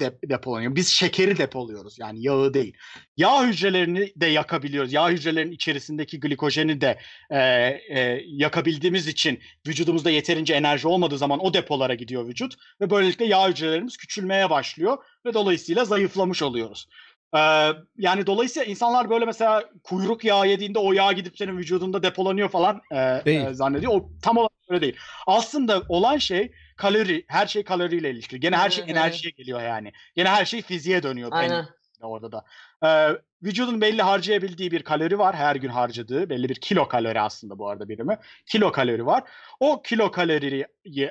de, depolanıyor. Biz şekeri depoluyoruz yani yağı değil. Yağ hücrelerini de yakabiliyoruz. Yağ hücrelerinin içerisindeki glikojeni de e, e, yakabildiğimiz için vücudumuzda yeterince enerji olmadığı zaman o depolara gidiyor vücut ve böylelikle yağ hücrelerimiz küçülmeye başlıyor ve dolayısıyla zayıflamış oluyoruz. Ee, yani dolayısıyla insanlar böyle mesela kuyruk yağı yediğinde o yağ gidip senin vücudunda depolanıyor falan e, Değil. e, zannediyor. O tam olarak öyle değil. Aslında olan şey kalori, her şey kaloriyle ilişkili. Gene her şey enerjiye geliyor yani. Gene her şey fiziğe dönüyor. en Aynen. orada da. Ee, vücudun belli harcayabildiği bir kalori var. Her gün harcadığı belli bir kilo kalori aslında bu arada birimi. Kilo kalori var. O kilo kaloriyi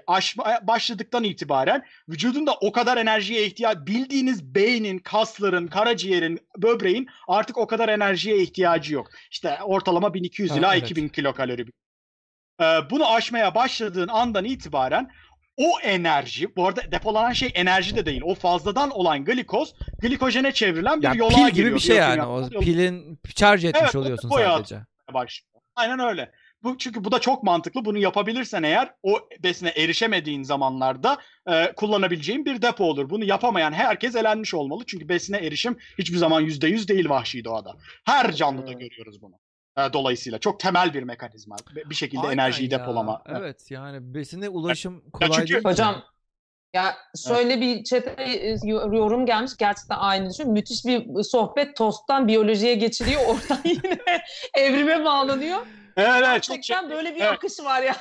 aşmaya başladıktan itibaren vücudunda o kadar enerjiye ihtiyaç bildiğiniz beynin, kasların, karaciğerin, böbreğin artık o kadar enerjiye ihtiyacı yok. İşte ortalama 1200 Ha, ila evet. 2000 kilokalori. Ee, bunu aşmaya başladığın andan itibaren o enerji, bu arada depolanan şey enerji de değil. O fazladan olan glikoz glikojene çevrilen bir Ya yola pil gibi giriyor. bir şey yani. O pilin charge etmiş Evet, oluyorsun sadece. başlıyor. Aynen öyle. Bu çünkü bu da çok mantıklı. Bunu yapabilirsen eğer o besine erişemediğin zamanlarda e, kullanabileceğin bir depo olur. Bunu yapamayan herkes elenmiş olmalı. Çünkü besine erişim hiçbir zaman %100 değil vahşi doğada. Her canlıda görüyoruz bunu. E, dolayısıyla çok temel bir mekanizma. Bir şekilde Aynen enerjiyi ya. depolama. Evet yani besine ulaşım Ya kolay çünkü- değil. Hocam Ya şöyle bir çete e, yorum gelmiş gerçekten aynı düşün. Müthiş bir sohbet tosttan biyolojiye geçiliyor. Oradan yine evrime bağlanıyor. Evet, evet çok şey. Gerçekten böyle bir Evet. akış var ya.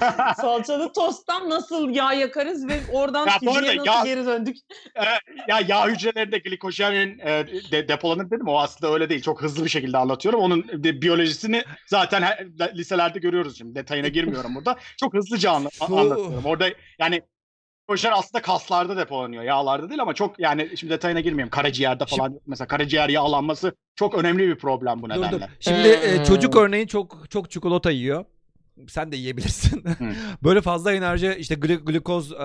Salçalı tosttan nasıl yağ yakarız ve oradan Ya fiziğe arada nasıl yağ- geri döndük? ya yağ hücrelerinde glikojenin e, de, depolanır dedim. O aslında öyle değil. Çok hızlı bir şekilde anlatıyorum. Onun de- biyolojisini zaten he- liselerde görüyoruz şimdi. Detayına girmiyorum burada. Çok hızlıca anla- anlatıyorum. Orada yani glikojen aslında kaslarda depolanıyor. Yağlarda değil ama çok yani şimdi detayına girmeyeyim. Karaciğerde falan mesela karaciğer yağlanması çok önemli bir problem bu Dur nedenle. dur. Şimdi e, Hmm. çocuk örneğin çok çok çikolata yiyor. Sen de yiyebilirsin. Böyle fazla enerji işte gli- glikoz e,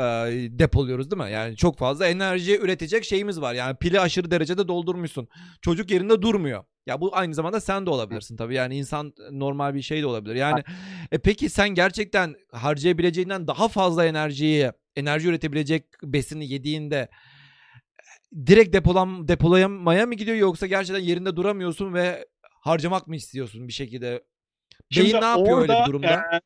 depoluyoruz değil mi? Yani çok fazla enerji üretecek şeyimiz var. Yani pili aşırı derecede doldurmuşsun. Çocuk yerinde durmuyor. Ya bu aynı zamanda sen de olabilirsin tabii. Yani insan normal bir şey de olabilir. Yani e, peki sen gerçekten harcayabileceğinden daha fazla enerjiyi, enerji üretebilecek besini yediğinde direkt depolan depolamaya mı gidiyor yoksa gerçekten yerinde duramıyorsun ve harcamak mı istiyorsun bir şekilde? Beyin ne yapıyor öyle bir durumda? e,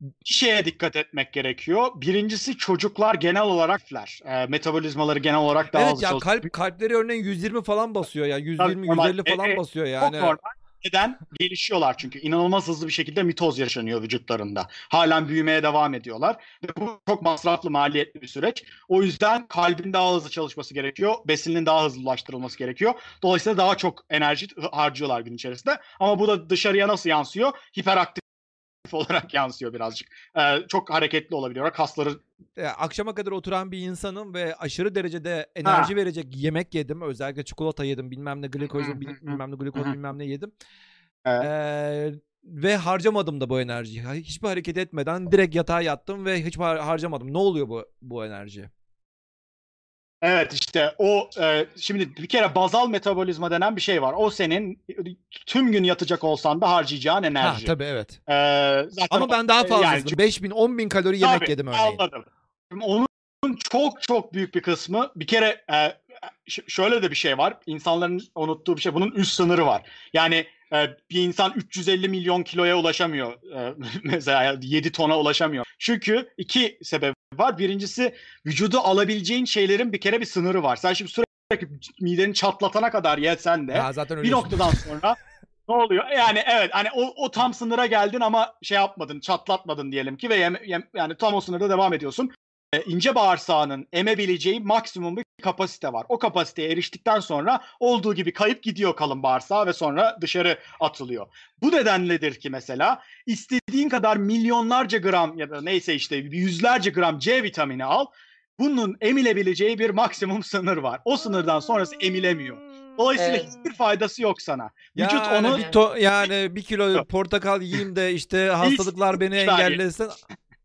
bir şeye dikkat etmek gerekiyor. Birincisi çocuklar genel olarak e, metabolizmaları genel olarak daha evet hızlı ya çalışıyor. kalp kalpleri örneğin 120 falan basıyor ya. 120 normal. 150 falan E, e, basıyor Çok yani. normal. Neden? Gelişiyorlar çünkü. inanılmaz hızlı bir şekilde mitoz yaşanıyor vücutlarında. Halen büyümeye devam ediyorlar. Ve bu çok masraflı, maliyetli bir süreç. O yüzden kalbin daha hızlı çalışması gerekiyor. Besinin daha hızlı ulaştırılması gerekiyor. Dolayısıyla daha çok enerji harcıyorlar gün içerisinde. Ama bu da dışarıya nasıl yansıyor? Hiperaktif olarak yansıyor birazcık. Ee, çok hareketli olabiliyorlar. Kasları E, akşama kadar oturan bir insanım ve aşırı derecede enerji verecek yemek yedim. Özellikle çikolata yedim. Bilmem ne glikoz, bilmem ne glikoz bilmem ne yedim. Evet. Ee, ve harcamadım da bu enerjiyi. Ha- Hiçbir hareket etmeden direkt yatağa yattım ve hiç har- harcamadım. Ne oluyor bu bu enerji? Evet işte o e, şimdi bir kere bazal metabolizma denen bir şey var. O senin tüm gün yatacak olsan da harcayacağın Ha enerji. tabii evet. E, zaten Ama ben daha e, fazlasını yani 5000 10000 kalori yemek Tabii, yedim örneğin. Anladım. Şimdi onun çok çok büyük bir kısmı bir kere e, şöyle de bir şey var. İnsanların unuttuğu bir şey. Bunun üst sınırı var. Yani e, bir insan 350 milyon kiloya ulaşamıyor. E, mesela 7 tona ulaşamıyor. Çünkü iki sebep var. Birincisi vücudu alabileceğin şeylerin bir kere bir sınırı var. Sen şimdi sürekli mideni çatlatana kadar yesen de Ya zaten bir noktadan sonra ne oluyor? Yani evet hani o, o tam sınıra geldin ama şey yapmadın, çatlatmadın diyelim ki ve yem- yem- yani tam o sınırda devam ediyorsun. E, ince bağırsağının emebileceği maksimum bir kapasite var. O kapasiteye eriştikten sonra olduğu gibi kayıp gidiyor kalın bağırsağa ve sonra dışarı atılıyor. Bu nedenledir ki mesela istediğin kadar milyonlarca gram ya da neyse işte yüzlerce gram C vitamini al. Bunun emilebileceği bir maksimum sınır var. O sınırdan sonrası emilemiyor. Dolayısıyla Evet. hiçbir faydası yok sana. Vücut yani onu bir to- yani bir kilo portakal yiyeyim de işte hastalıklar beni engellesin.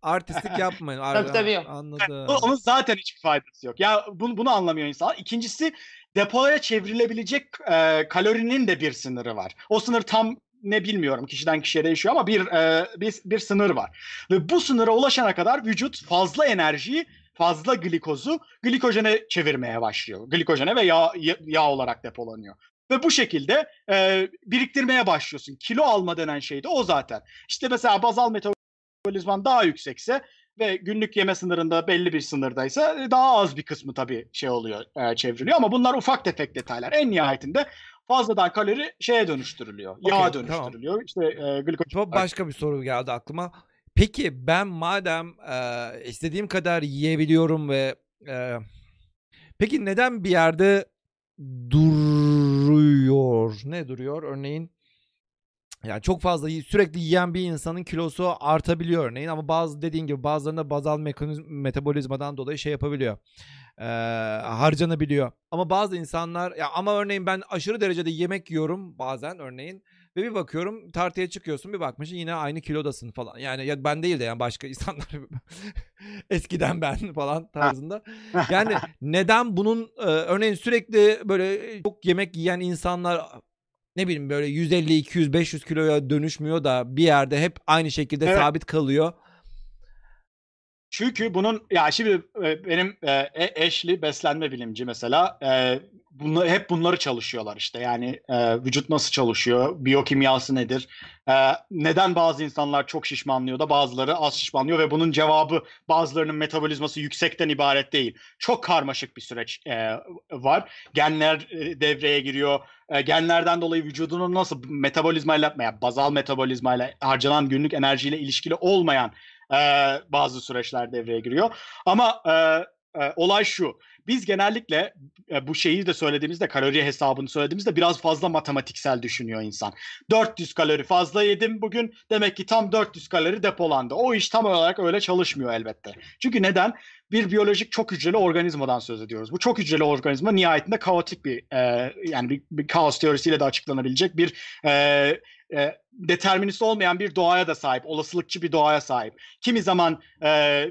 Artistlik yapmayın. Ar- Tabii, tabii. Anladım. Onun zaten hiçbir faydası yok. Ya bunu, bunu anlamıyor insan. İkincisi depoya çevrilebilecek e, kalorinin de bir sınırı var. O sınır tam ne bilmiyorum kişiden kişiye değişiyor ama bir, e, bir bir sınır var. Ve bu sınıra ulaşana kadar vücut fazla enerjiyi fazla glikozu glikojene çevirmeye başlıyor. Glikojene ve yağ, ya- yağ olarak depolanıyor. Ve bu şekilde e, biriktirmeye başlıyorsun. Kilo alma denen şey de o zaten. İşte mesela bazal metabolizman daha yüksekse ve günlük yeme sınırında belli bir sınırdaysa e, daha az bir kısmı tabii şey oluyor, e, çevriliyor ama bunlar ufak tefek detaylar. En nihayetinde fazladan kalori şeye dönüştürülüyor, yağa Okey, tamam. dönüştürülüyor. İşte e, glikojen. Ba- Başka bir soru geldi aklıma. Peki ben madem e, istediğim kadar yiyebiliyorum ve e, peki neden bir yerde duruyor? Ne duruyor? Örneğin yani çok fazla sürekli yiyen bir insanın kilosu artabiliyor örneğin ama bazı dediğin gibi bazılarında bazal metabolizmadan dolayı şey yapabiliyor. E, harcanabiliyor. Ama bazı insanlar ya ama örneğin ben aşırı derecede yemek yiyorum bazen örneğin ve bir bakıyorum tartıya çıkıyorsun bir bakmışsın yine aynı kilodasın falan. Yani ya ben değil de yani başka insanlar eskiden ben falan tarzında. Yani neden bunun e, örneğin sürekli böyle çok yemek yiyen insanlar ne bileyim böyle 150 200 500 kiloya dönüşmüyor da bir yerde hep aynı şekilde Evet. sabit kalıyor. Çünkü bunun ya şimdi e, benim e, e- Ashley beslenme bilimci mesela e, bunları, hep bunları çalışıyorlar işte yani e, vücut nasıl çalışıyor, biyokimyası nedir, e, neden bazı insanlar çok şişmanlıyor da bazıları az şişmanlıyor ve bunun cevabı bazılarının metabolizması yüksekten ibaret değil. Çok karmaşık bir süreç e, var. Genler e, devreye giriyor. E, genlerden dolayı vücudunun nasıl metabolizmayla, yani bazal metabolizmayla harcanan günlük enerjiyle ilişkili olmayan e, bazı süreçler devreye giriyor. Ama e, e, olay şu. Biz genellikle e, bu şeyi de söylediğimizde kalori hesabını söylediğimizde biraz fazla matematiksel düşünüyor insan. 400 kalori fazla yedim bugün demek ki tam 400 kalori depolandı. O iş tam olarak öyle çalışmıyor elbette. Çünkü neden? Bir biyolojik çok hücreli organizmadan söz ediyoruz. Bu çok hücreli organizma nihayetinde kaotik bir e, yani bir, bir kaos teorisiyle de açıklanabilecek bir e, e, determinist olmayan bir doğaya da sahip, olasılıkçı bir doğaya sahip. Kimi zaman e,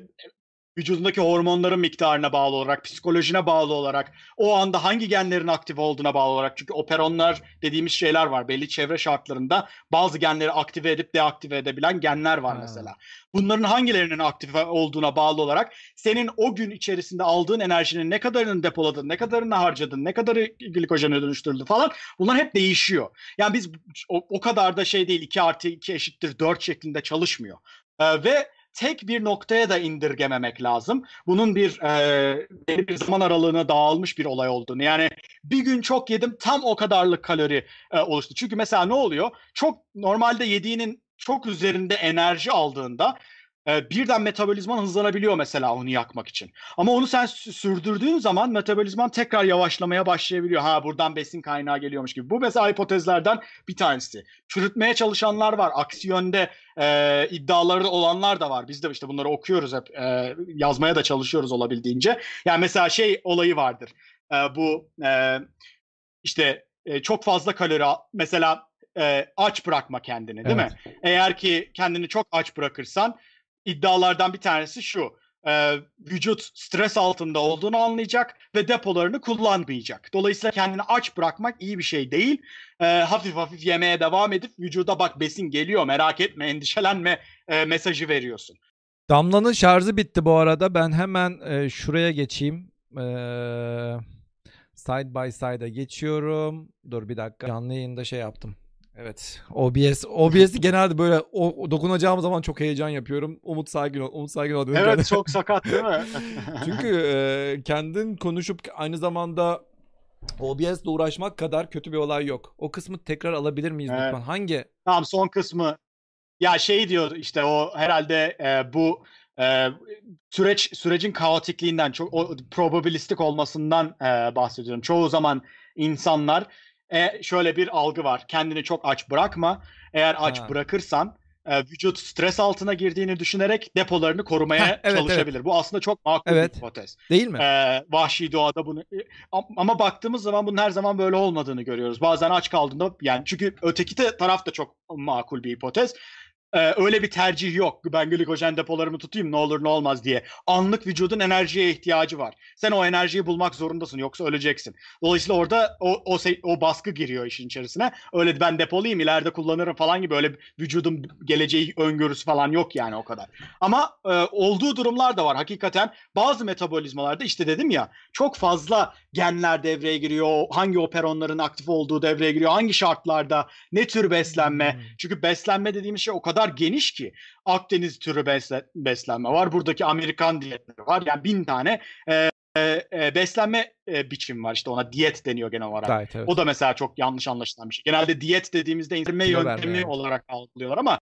vücudundaki hormonların miktarına bağlı olarak, psikolojine bağlı olarak, o anda hangi genlerin aktif olduğuna bağlı olarak. Çünkü operonlar dediğimiz şeyler var. Belli çevre şartlarında bazı genleri aktive edip deaktive edebilen genler var Ha. mesela. Bunların hangilerinin aktif olduğuna bağlı olarak senin o gün içerisinde aldığın enerjinin ne kadarını depoladın, ne kadarını harcadın, ne kadarı glikojene dönüştürüldü falan bunlar hep değişiyor. Yani biz o, o kadar da şey değil 2 artı 2 eşittir 4 şeklinde çalışmıyor. Ee, ve tek bir noktaya da indirgememek lazım. Bunun bir e, bir zaman aralığına dağılmış bir olay olduğunu. Yani bir gün çok yedim tam o kadarlık kalori e, oluştu. Çünkü mesela ne oluyor? Çok normalde yediğinin çok üzerinde enerji aldığında e, birden metabolizman hızlanabiliyor mesela onu yakmak için. Ama onu sen sü- sürdürdüğün zaman metabolizman tekrar yavaşlamaya başlayabiliyor. Ha buradan besin kaynağı geliyormuş gibi. Bu mesela hipotezlerden bir tanesi. Çürütmeye çalışanlar var. Aksi yönde e, iddiaları olanlar da var. Biz de işte bunları okuyoruz hep. e, yazmaya da çalışıyoruz olabildiğince. Yani mesela şey olayı vardır. E, bu e, işte e, çok fazla kalori al- mesela e, aç bırakma kendini değil Evet. mi? Eğer ki kendini çok aç bırakırsan iddialardan bir tanesi şu. e, vücut stres altında olduğunu anlayacak ve depolarını kullanmayacak. Dolayısıyla kendini aç bırakmak iyi bir şey değil. E, hafif hafif yemeye devam edip vücuda bak besin geliyor merak etme endişelenme e, mesajı veriyorsun. Damla'nın şarjı bitti bu arada. Ben hemen e, şuraya geçeyim. Ee, side by side'a geçiyorum. Dur bir dakika. Canlı yayında şey yaptım. Evet. OBS. OBS'i genelde böyle o, dokunacağım zaman çok heyecan yapıyorum. Umut sakin ol. Umut sakin ol. Evet çok sakat değil mi? Çünkü e, kendin konuşup aynı zamanda OBS'le uğraşmak kadar kötü bir olay yok. O kısmı tekrar alabilir miyiz Evet. lütfen? Hangi? Tamam son kısmı ya şey diyor işte o herhalde e, bu e, süreç sürecin kaotikliğinden çok o probabilistik olmasından e, bahsediyorum. Çoğu zaman insanlar e, şöyle bir algı var. Kendini çok aç bırakma. Eğer aç Ha. bırakırsan e, vücut stres altına girdiğini düşünerek depolarını korumaya Heh, evet, çalışabilir. Bu aslında çok makul Evet. bir hipotez. Değil mi? Ee, vahşi doğada bunu Am- ama baktığımız zaman bunun her zaman böyle olmadığını görüyoruz. Bazen aç kaldığında yani çünkü öteki de taraf da çok makul bir hipotez. Ee, öyle bir tercih yok. Ben glikojen depolarımı tutayım ne olur ne olmaz diye. Anlık vücudun enerjiye ihtiyacı var. Sen o enerjiyi bulmak zorundasın yoksa öleceksin. Dolayısıyla orada o o, o baskı giriyor işin içerisine. Öyle ben depolayayım ileride kullanırım falan gibi öyle vücudun geleceği öngörüsü falan yok yani o kadar. Ama e, olduğu durumlar da var hakikaten. Bazı metabolizmalarda işte dedim ya çok fazla genler devreye giriyor. Hangi operonların aktif olduğu devreye giriyor. Hangi şartlarda ne tür beslenme. Hmm. Çünkü beslenme dediğimiz şey o kadar geniş ki. Akdeniz türü besle- beslenme var. Buradaki Amerikan diyetleri var. Yani bin tane e, e, e, beslenme e, biçimi var. İşte ona diyet deniyor genel olarak. Gayet evet. O da mesela çok yanlış anlaşılan bir şey. Genelde diyet dediğimizde indirme yöntemi yani. olarak algılıyorlar ama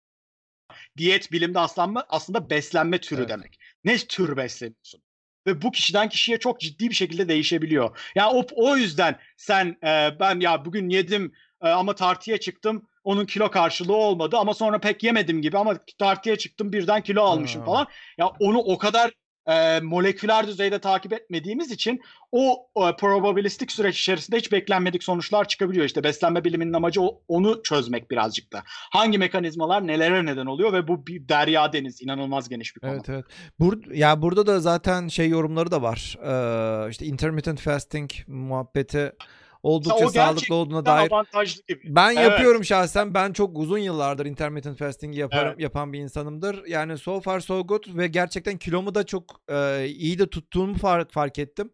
diyet bilimde aslında aslında beslenme türü Evet. demek. Ne tür besleniyorsun? Ve bu kişiden kişiye çok ciddi bir şekilde değişebiliyor. Yani o, o yüzden sen e, ben ya bugün yedim e, ama tartıya çıktım onun kilo karşılığı olmadı ama sonra pek yemedim gibi ama tartıya çıktım birden kilo almışım Ha. falan. Ya onu o kadar e, moleküler düzeyde takip etmediğimiz için o e, probabilistik süreç içerisinde hiç beklenmedik sonuçlar çıkabiliyor. İşte beslenme biliminin amacı o- onu çözmek birazcık da. Hangi mekanizmalar nelere neden oluyor ve bu bir derya deniz inanılmaz geniş bir konu. Evet evet. Bur ya burada da zaten şey yorumları da var. Ee, işte intermittent fasting muhabbeti oldukça o sağlıklı olduğuna dair avantajlı gibi. ben Evet. yapıyorum şahsen. Ben çok uzun yıllardır intermittent fasting yaparım, Evet. yapan bir insanımdır. Yani so far so good ve gerçekten kilomu da çok e, iyi de tuttuğumu fark, fark ettim.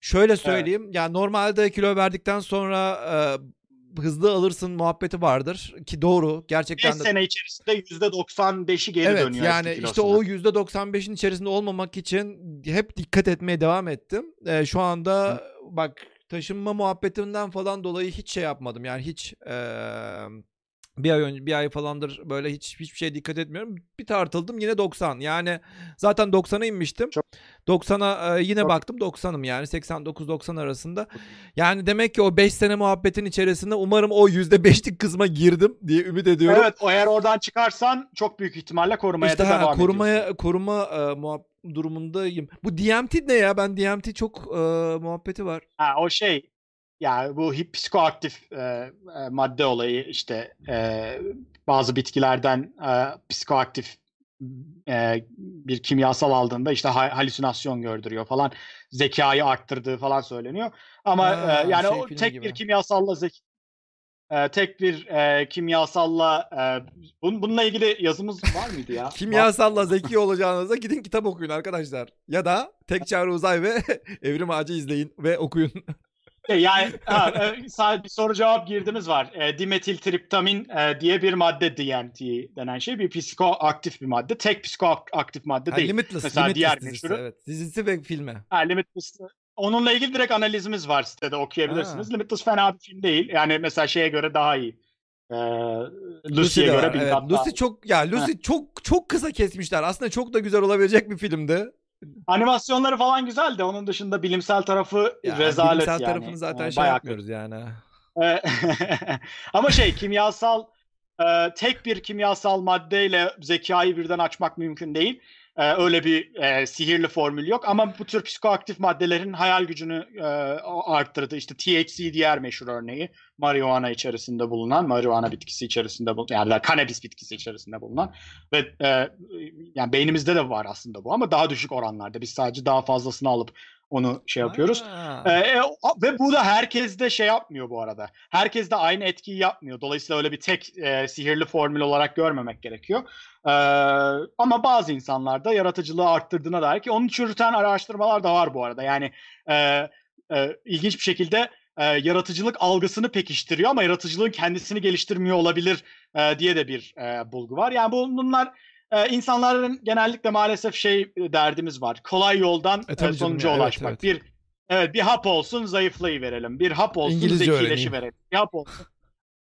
Şöyle söyleyeyim. Yani normalde kilo verdikten sonra e, hızlı alırsın muhabbeti vardır ki doğru. 5 Gerçekten de sene içerisinde %95'i geri evet dönüyor yani işte o %95'in içerisinde olmamak için hep dikkat etmeye devam ettim. Ee, şu anda bak taşınma muhabbetinden falan dolayı hiç şey yapmadım. Yani hiç eee, bir ay önce bir ay falandır böyle hiç hiçbir şeye dikkat etmiyorum. Bir tartıldım yine 90. Yani zaten 90'a inmiştim. Çok- 90'a e, yine Çok- baktım 90'ım yani 89-90 arasında. Yani demek ki o 5 sene muhabbetin içerisinde umarım o %5'lik kısma girdim diye ümit ediyorum. Evet o eğer oradan çıkarsan çok büyük ihtimalle korumaya İşte da ha, devam korumaya ediyorsun. koruma e, muhab- durumundayım. Bu DMT ne ya? Ben DMT çok e, muhabbeti var. Ha, o şey ya bu hip psikoaktif e, e, madde olayı işte e, bazı bitkilerden e, psikoaktif e, bir kimyasal aldığında işte ha- halüsinasyon gördürüyor falan zekayı arttırdığı falan söyleniyor. Ama Ha, e, yani şey o tek gibi. bir kimyasalla zek e, tek bir e, kimyasalla e, bun, bununla ilgili yazımız var mıydı ya? Kimyasalla zeki olacağınıza gidin kitap okuyun arkadaşlar. Ya da Tek Çare Uzay ve Evrim Ağacı izleyin ve okuyun. Şey, yani ha, e, sadece bir soru cevap girdimiz var. E, dimetiltriptamin e, diye bir madde DMT denen şey bir psikoaktif bir madde. Tek psikoaktif madde Ha, değil. Limitless, Mesela Limitless diğer dizisi, meşhuru- evet. Dizisi ve filmi. Ha, Limitless. Onunla ilgili direkt analizimiz var sitede okuyabilirsiniz. Ha. Limitless fena bir film değil. Yani mesela şeye göre daha iyi. E, Lucy Lucy'ye göre bir evet. Lucy çok ya Lucy çok çok kısa kesmişler. Aslında çok da güzel olabilecek bir filmdi. Animasyonları falan güzel de onun dışında bilimsel tarafı Ya, rezalet bilimsel yani. tarafını zaten E, şey bayağı yapmıyoruz yani. Ee, Ama şey kimyasal e, tek bir kimyasal maddeyle zekayı birden açmak mümkün değil. Ee, öyle bir e, sihirli formül yok ama bu tür psikoaktif maddelerin hayal gücünü e, arttırdı. İşte THC diğer meşhur örneği. Marihuana içerisinde bulunan, marihuana bitkisi içerisinde bulunan, yani cannabis bitkisi içerisinde bulunan ve e, yani beynimizde de var aslında bu ama daha düşük oranlarda. Biz sadece daha fazlasını alıp onu şey yapıyoruz. Ee, e, ve bu da herkes de şey yapmıyor bu arada. Herkes de aynı etkiyi yapmıyor. Dolayısıyla öyle bir tek e, sihirli formül olarak görmemek gerekiyor. Ee, ama bazı insanlarda yaratıcılığı arttırdığına dair ki onu çürüten araştırmalar da var bu arada. Yani e, e, ilginç bir şekilde e, yaratıcılık algısını pekiştiriyor ama yaratıcılığın kendisini geliştirmiyor olabilir e, diye de bir e, bulgu var. Yani bu- bunlar e, insanların genellikle maalesef şey derdimiz var. Kolay yoldan E, e, sonuca ya, evet, ulaşmak. evet. Bir Evet bir hap olsun zayıflayı verelim. Bir hap olsun İngilizce zekileşi öğreneyim. verelim. Bir hap olsun.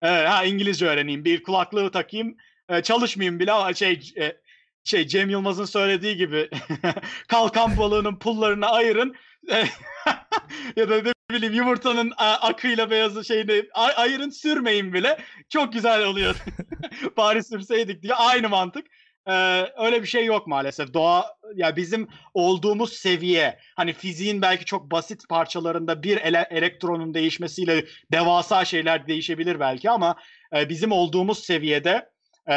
Evet, ha İngilizce öğreneyim. Bir kulaklığı takayım. e, çalışmayayım bile şey e, şey Cem Yılmaz'ın söylediği gibi kalkan balığının pullarını ayırın. E, ya da ne bileyim yumurtanın akıyla beyazı şeyini ay- ayırın sürmeyin bile. Çok güzel oluyor. Bari sürseydik diye aynı mantık. Ee, öyle bir şey yok maalesef. Doğa ya bizim olduğumuz seviye hani fiziğin belki çok basit parçalarında bir ele- elektronun değişmesiyle devasa şeyler değişebilir belki ama e, bizim olduğumuz seviyede e,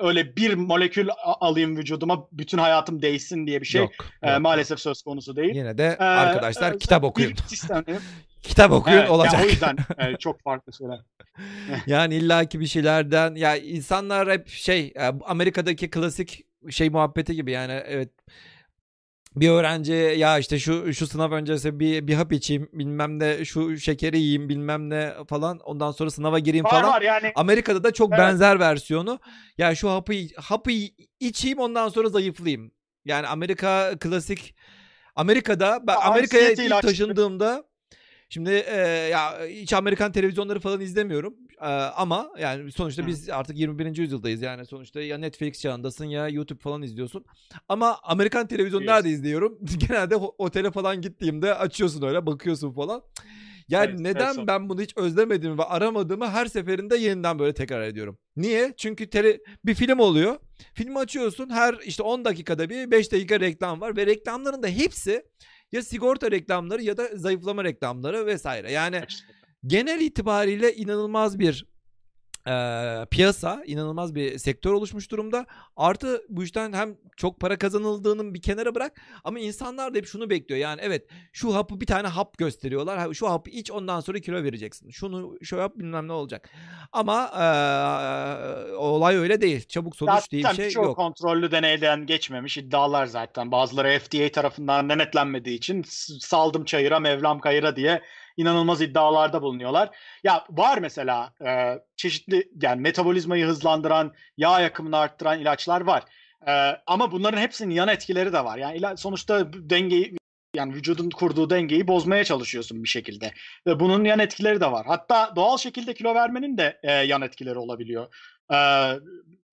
öyle bir molekül alayım vücuduma bütün hayatım değişsin diye bir şey yok, e, yok. maalesef söz konusu değil. Yine de Ee, arkadaşlar e, kitap okuyun. kitap okuyun Evet, yani olacak. o yüzden e, çok farklı şeyler. Yani illaki bir şeylerden ya insanlar hep şey e, Amerika'daki klasik şey muhabbeti gibi yani evet bir öğrenci ya işte şu şu sınav öncesi bir bir hap içeyim bilmem ne şu şekeri yiyeyim bilmem ne falan ondan sonra sınava gireyim Var falan. var yani Amerika'da da çok Evet. benzer versiyonu. Ya şu hapı hapı içeyim ondan sonra zayıflayayım. Yani Amerika klasik Amerika'da ben Ya, Amerika'ya ilk taşındığımda şimdi e, ya hiç Amerikan televizyonları falan izlemiyorum. E, ama yani sonuçta biz artık 21. yüzyıldayız. Yani sonuçta ya Netflix çağındasın ya YouTube falan izliyorsun. Ama Amerikan televizyonu Biliyorsun. nerede izliyorum? Genelde ho- otele falan gittiğimde açıyorsun öyle bakıyorsun falan. Yani Evet, neden evet. ben bunu hiç özlemediğimi ve aramadığımı her seferinde yeniden böyle tekrar ediyorum. Niye? Çünkü tele, bir film oluyor. Filmi açıyorsun. Her işte 10 dakikada bir 5 dakika reklam var ve reklamların da hepsi ya sigorta reklamları ya da zayıflama reklamları vesaire. Yani genel itibariyle inanılmaz bir Eee, piyasa inanılmaz bir sektör oluşmuş durumda. Artı bu işten hem çok para kazanıldığının bir kenara bırak ama insanlar da hep şunu bekliyor. Yani evet şu hapı bir tane hap gösteriyorlar. Şu hapı iç ondan sonra kilo vereceksin. Şunu şu yap bilmem ne olacak. Ama eee, olay öyle değil. Çabuk sonuç diye bir Zaten şey yok. kontrollü deneyden geçmemiş iddialar zaten. Bazıları FDA tarafından denetlenmediği için saldım çayıra mevlam kayıra diye inanılmaz iddialarda bulunuyorlar. Ya var mesela e, çeşitli yani metabolizmayı hızlandıran, yağ yakımını arttıran ilaçlar var. E, ama bunların hepsinin yan etkileri de var. Yani ila- sonuçta dengeyi yani vücudun kurduğu dengeyi bozmaya çalışıyorsun bir şekilde. Ve bunun yan etkileri de var. Hatta doğal şekilde kilo vermenin de e, yan etkileri olabiliyor. E,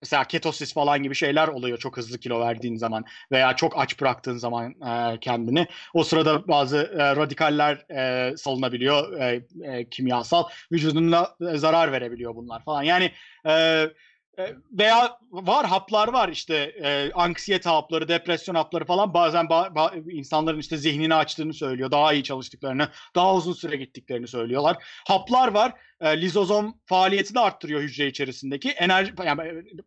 mesela ketosis falan gibi şeyler oluyor çok hızlı kilo verdiğin zaman veya çok aç bıraktığın zaman e, kendini. O sırada bazı e, radikaller e, salınabiliyor e, e, kimyasal. Vücuduna zarar verebiliyor bunlar falan. Yani e, veya var haplar var işte e, anksiyete hapları, depresyon hapları falan bazen ba- ba- insanların işte zihnini açtığını söylüyor. Daha iyi çalıştıklarını, daha uzun süre gittiklerini söylüyorlar. Haplar var. E, lizozom faaliyetini arttırıyor hücre içerisindeki. Enerji yani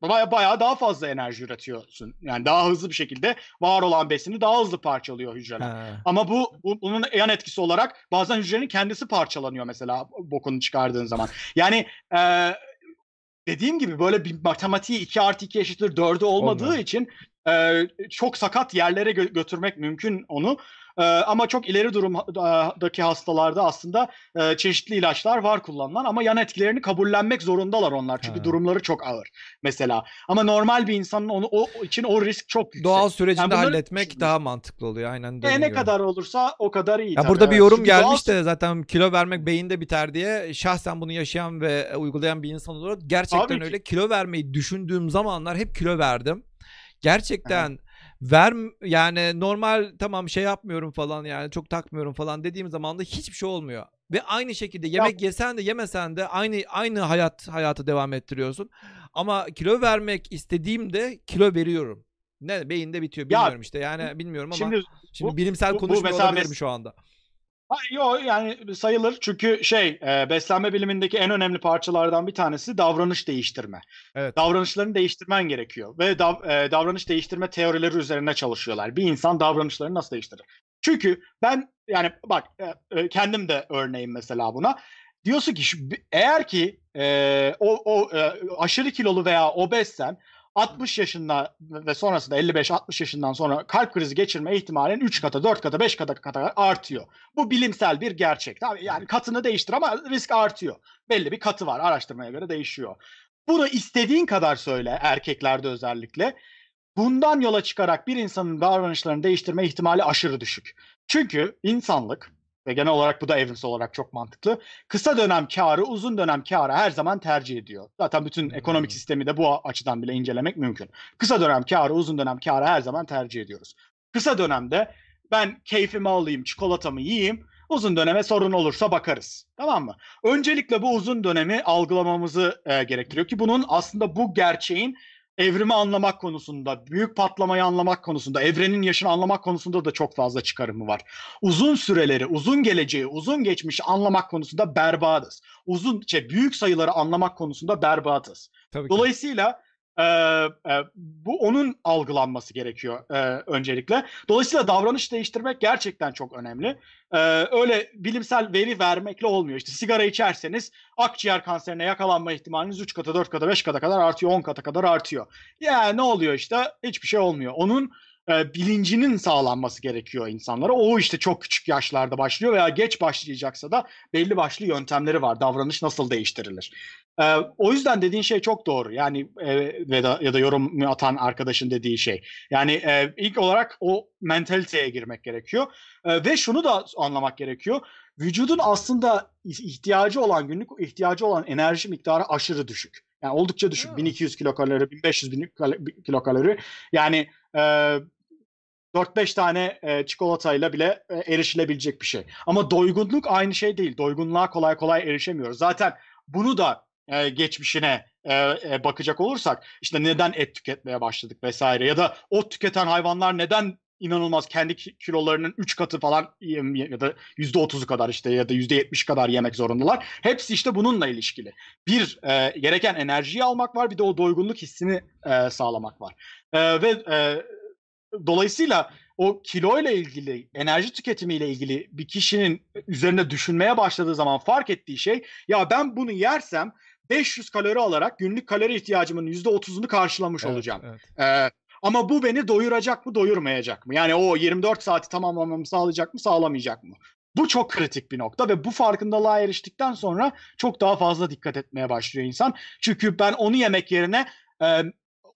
baya, bayağı daha fazla enerji üretiyorsun. Yani daha hızlı bir şekilde var olan besini daha hızlı parçalıyor hücreler. Ha. Ama bu, bu bunun yan etkisi olarak bazen hücrenin kendisi parçalanıyor mesela bokunu çıkardığın zaman. Yani e, dediğim gibi böyle bir matematiği 2 artı 2 eşittir 4'ü olmadığı Olmuyor. için e, çok sakat yerlere gö- götürmek mümkün onu. E, ama çok ileri durumdaki hastalarda aslında e, çeşitli ilaçlar var kullanılan ama yan etkilerini kabullenmek zorundalar onlar. Çünkü Ha. durumları çok ağır mesela. Ama normal bir insanın onu o için o risk çok yüksek. Doğal sürecinde Yani halletmek daha mantıklı oluyor. Aynen E, ne kadar olursa o kadar iyi. Ya tabii, burada bir yorum Çünkü doğal gelmiş de zaten kilo vermek beyinde biter diye şahsen bunu yaşayan ve uygulayan bir insan olarak gerçekten ki. öyle kilo vermeyi düşündüğüm zamanlar hep kilo verdim. Gerçekten ver yani normal tamam şey yapmıyorum falan yani çok takmıyorum falan dediğim zaman da hiçbir şey olmuyor. Ve aynı şekilde yemek yesen de yemesen de aynı aynı hayat hayatı devam ettiriyorsun. Ama kilo vermek istediğimde kilo veriyorum. Ne beyinde bitiyor Ya, bilmiyorum işte. Yani bilmiyorum ama şimdi, Şimdi bu- bilimsel bu- bu konuşmuyor mesela olabilirim mes- şu anda. Ha, yo yani sayılır çünkü şey e, beslenme bilimindeki en önemli parçalardan bir tanesi davranış değiştirme. Evet. Davranışlarını değiştirmen gerekiyor ve dav- e, davranış değiştirme teorileri üzerine çalışıyorlar. Bir insan davranışlarını nasıl değiştirir? Çünkü ben yani bak e, e, kendim de örneğim mesela buna. Diyorsun ki eğer ki e, o, o e, aşırı kilolu veya obezsen 60 yaşında ve sonrasında 55-60 yaşından sonra kalp krizi geçirme ihtimalin 3 kata, 4 kata, 5 kata kadar artıyor. Bu bilimsel bir gerçek. Yani katını değiştir ama risk artıyor. Belli bir katı var. Araştırmaya göre değişiyor. Bunu istediğin kadar söyle erkeklerde özellikle. Bundan yola çıkarak bir insanın davranışlarını değiştirme ihtimali aşırı düşük. Çünkü insanlık ve genel olarak bu da evrimsel olarak çok mantıklı. Kısa dönem karı uzun dönem karı her zaman tercih ediyor. Zaten bütün ekonomik Hmm. sistemi de bu açıdan bile incelemek mümkün. Kısa dönem karı uzun dönem karı her zaman tercih ediyoruz. Kısa dönemde ben keyfimi alayım, çikolatamı yiyeyim. Uzun döneme sorun olursa bakarız. Tamam mı? Öncelikle bu uzun dönemi algılamamızı e, gerektiriyor ki bunun aslında bu gerçeğin evrimi anlamak konusunda, büyük patlamayı anlamak konusunda, evrenin yaşını anlamak konusunda da çok fazla çıkarımı var. Uzun süreleri, uzun geleceği, uzun geçmişi anlamak konusunda berbatız. Uzun, şey, büyük sayıları anlamak konusunda berbatız. Tabii ki. E, e, bu onun algılanması gerekiyor e, öncelikle. Dolayısıyla davranış değiştirmek gerçekten çok önemli. E, öyle bilimsel veri vermekle olmuyor. İşte sigara içerseniz akciğer kanserine yakalanma ihtimaliniz 3 kata, 4 kata, 5 kata kadar artıyor, 10 kata kadar artıyor. Ya ne oluyor işte? Hiçbir şey olmuyor. Onun e, bilincinin sağlanması gerekiyor insanlara. O işte çok küçük yaşlarda başlıyor veya geç başlayacaksa da belli başlı yöntemleri var. Davranış nasıl değiştirilir? Ee, o yüzden dediğin şey çok doğru. Yani e, da ya da yorum atan arkadaşın dediği şey. Yani e, ilk olarak o mentaliteye girmek gerekiyor. E, ve şunu da anlamak gerekiyor. Vücudun aslında ihtiyacı olan günlük ihtiyacı olan enerji miktarı aşırı düşük. Yani oldukça düşük. Ha. 1200 kilokalori, 1500 bin kal- kilokalori. Yani e, 4-5 tane e, çikolatayla bile e, erişilebilecek bir şey. Ama doygunluk aynı şey değil. Doygunluğa kolay kolay erişemiyoruz. Zaten bunu da e, geçmişine e, e, bakacak olursak işte neden et tüketmeye başladık vesaire ya da ot tüketen hayvanlar neden inanılmaz kendi ki- kilolarının 3 katı falan ya da %30'u kadar işte ya da %70 kadar yemek zorundalar. Hepsi işte bununla ilişkili. Bir e, gereken enerjiyi almak var bir de o doygunluk hissini e, sağlamak var. E, ve e, dolayısıyla o kilo ile ilgili, enerji tüketimiyle ilgili bir kişinin üzerine düşünmeye başladığı zaman fark ettiği şey ya ben bunu yersem 500 kalori alarak günlük kalori ihtiyacımın %30'unu karşılamış Evet, olacağım. evet. Ee, ama bu beni doyuracak mı, doyurmayacak mı? Yani o 24 saati tamamlamamı sağlayacak mı, sağlamayacak mı? Bu çok kritik bir nokta ve bu farkındalığa eriştikten sonra çok daha fazla dikkat etmeye başlıyor insan. Çünkü ben onu yemek yerine e,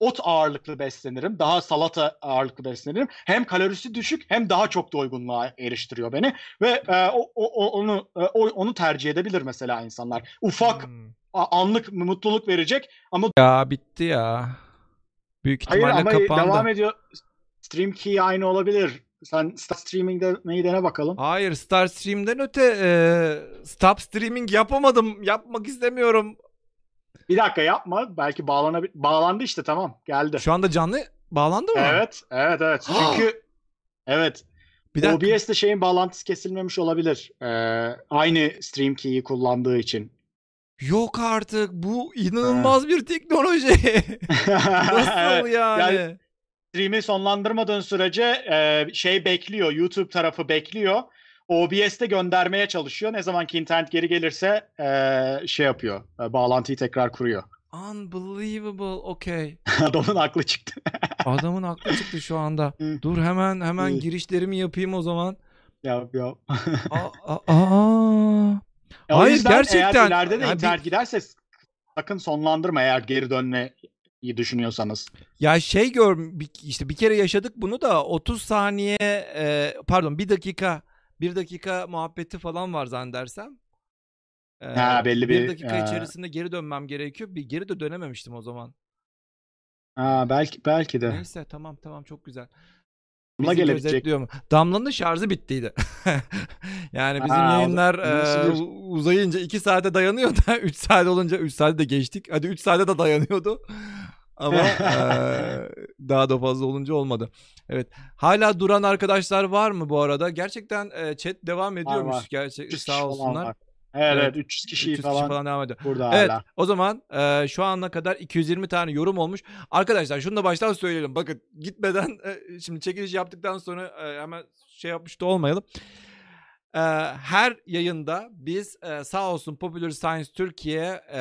ot ağırlıklı beslenirim, daha salata ağırlıklı beslenirim. Hem kalorisi düşük hem daha çok doygunluğa eriştiriyor beni ve e, o, o- onu e, o- onu tercih edebilir mesela insanlar. Ufak Hmm. anlık mutluluk verecek ama Ya bitti ya. Büyük Hayır ihtimalle ama kapandı. devam ediyor. Stream key aynı olabilir. Sen Star Streaming'de neyi dene bakalım. Hayır Star Stream'den öte e, stop streaming yapamadım. Yapmak istemiyorum. Bir dakika yapma. Belki bağlanabilir. Bağlandı işte tamam. Geldi. Şu anda canlı bağlandı mı? Evet, evet, evet. Çünkü evet. Bir dakika. OBS'te şeyin bağlantısı kesilmemiş olabilir. Ee, aynı stream key'i kullandığı için. Yok artık. Bu inanılmaz bir teknoloji. Nasıl yani? Yani- Stream'i sonlandırmadığın sürece e, şey bekliyor. YouTube tarafı bekliyor. OBS'te göndermeye çalışıyor. Ne zaman ki internet geri gelirse e, şey yapıyor. e, bağlantıyı tekrar kuruyor. Unbelievable. Okay. Adamın aklı çıktı. Adamın aklı çıktı şu anda. Dur hemen hemen girişlerimi yapayım o zaman. Yap yap. Aa, aa, aa. O Hayır, yüzden gerçekten. Eğer ileride de Yani bir- internet giderse sakın sonlandırma eğer geri dönmeyi düşünüyorsanız. Ya şey gör bir- işte bir kere yaşadık bunu da 30 saniye e, pardon bir dakika bir dakika muhabbeti falan var zannedersem. E, Ha, belli bir, dakika e, içerisinde geri dönmem gerekiyor. Bir geri de dönememiştim o zaman. Ha, belki belki de. Neyse tamam tamam çok güzel. Bizi gelebilecek. mu? Damla'nın şarjı bittiydi. yani bizim da- yayınlar e, bir- uzayınca 2 saate dayanıyor da 3 saat olunca 3 saate de geçtik. Hadi 3 saate de dayanıyordu. Ama e, daha da fazla olunca olmadı. Evet. Hala duran arkadaşlar var mı bu arada? Gerçekten e, chat devam ediyormuş. var. Gerçek 300 sağ olsunlar. var. Evet, Evet, evet 300 kişi 300 falan, kişi falan devam ediyor. burada Evet hala. o zaman e, şu ana kadar 220 tane yorum olmuş. Arkadaşlar şunu da baştan söyleyelim. Bakın gitmeden e, şimdi çekiliş yaptıktan sonra e, hemen şey yapmış da olmayalım. E, her yayında biz e, sağ olsun Popular Science Türkiye e,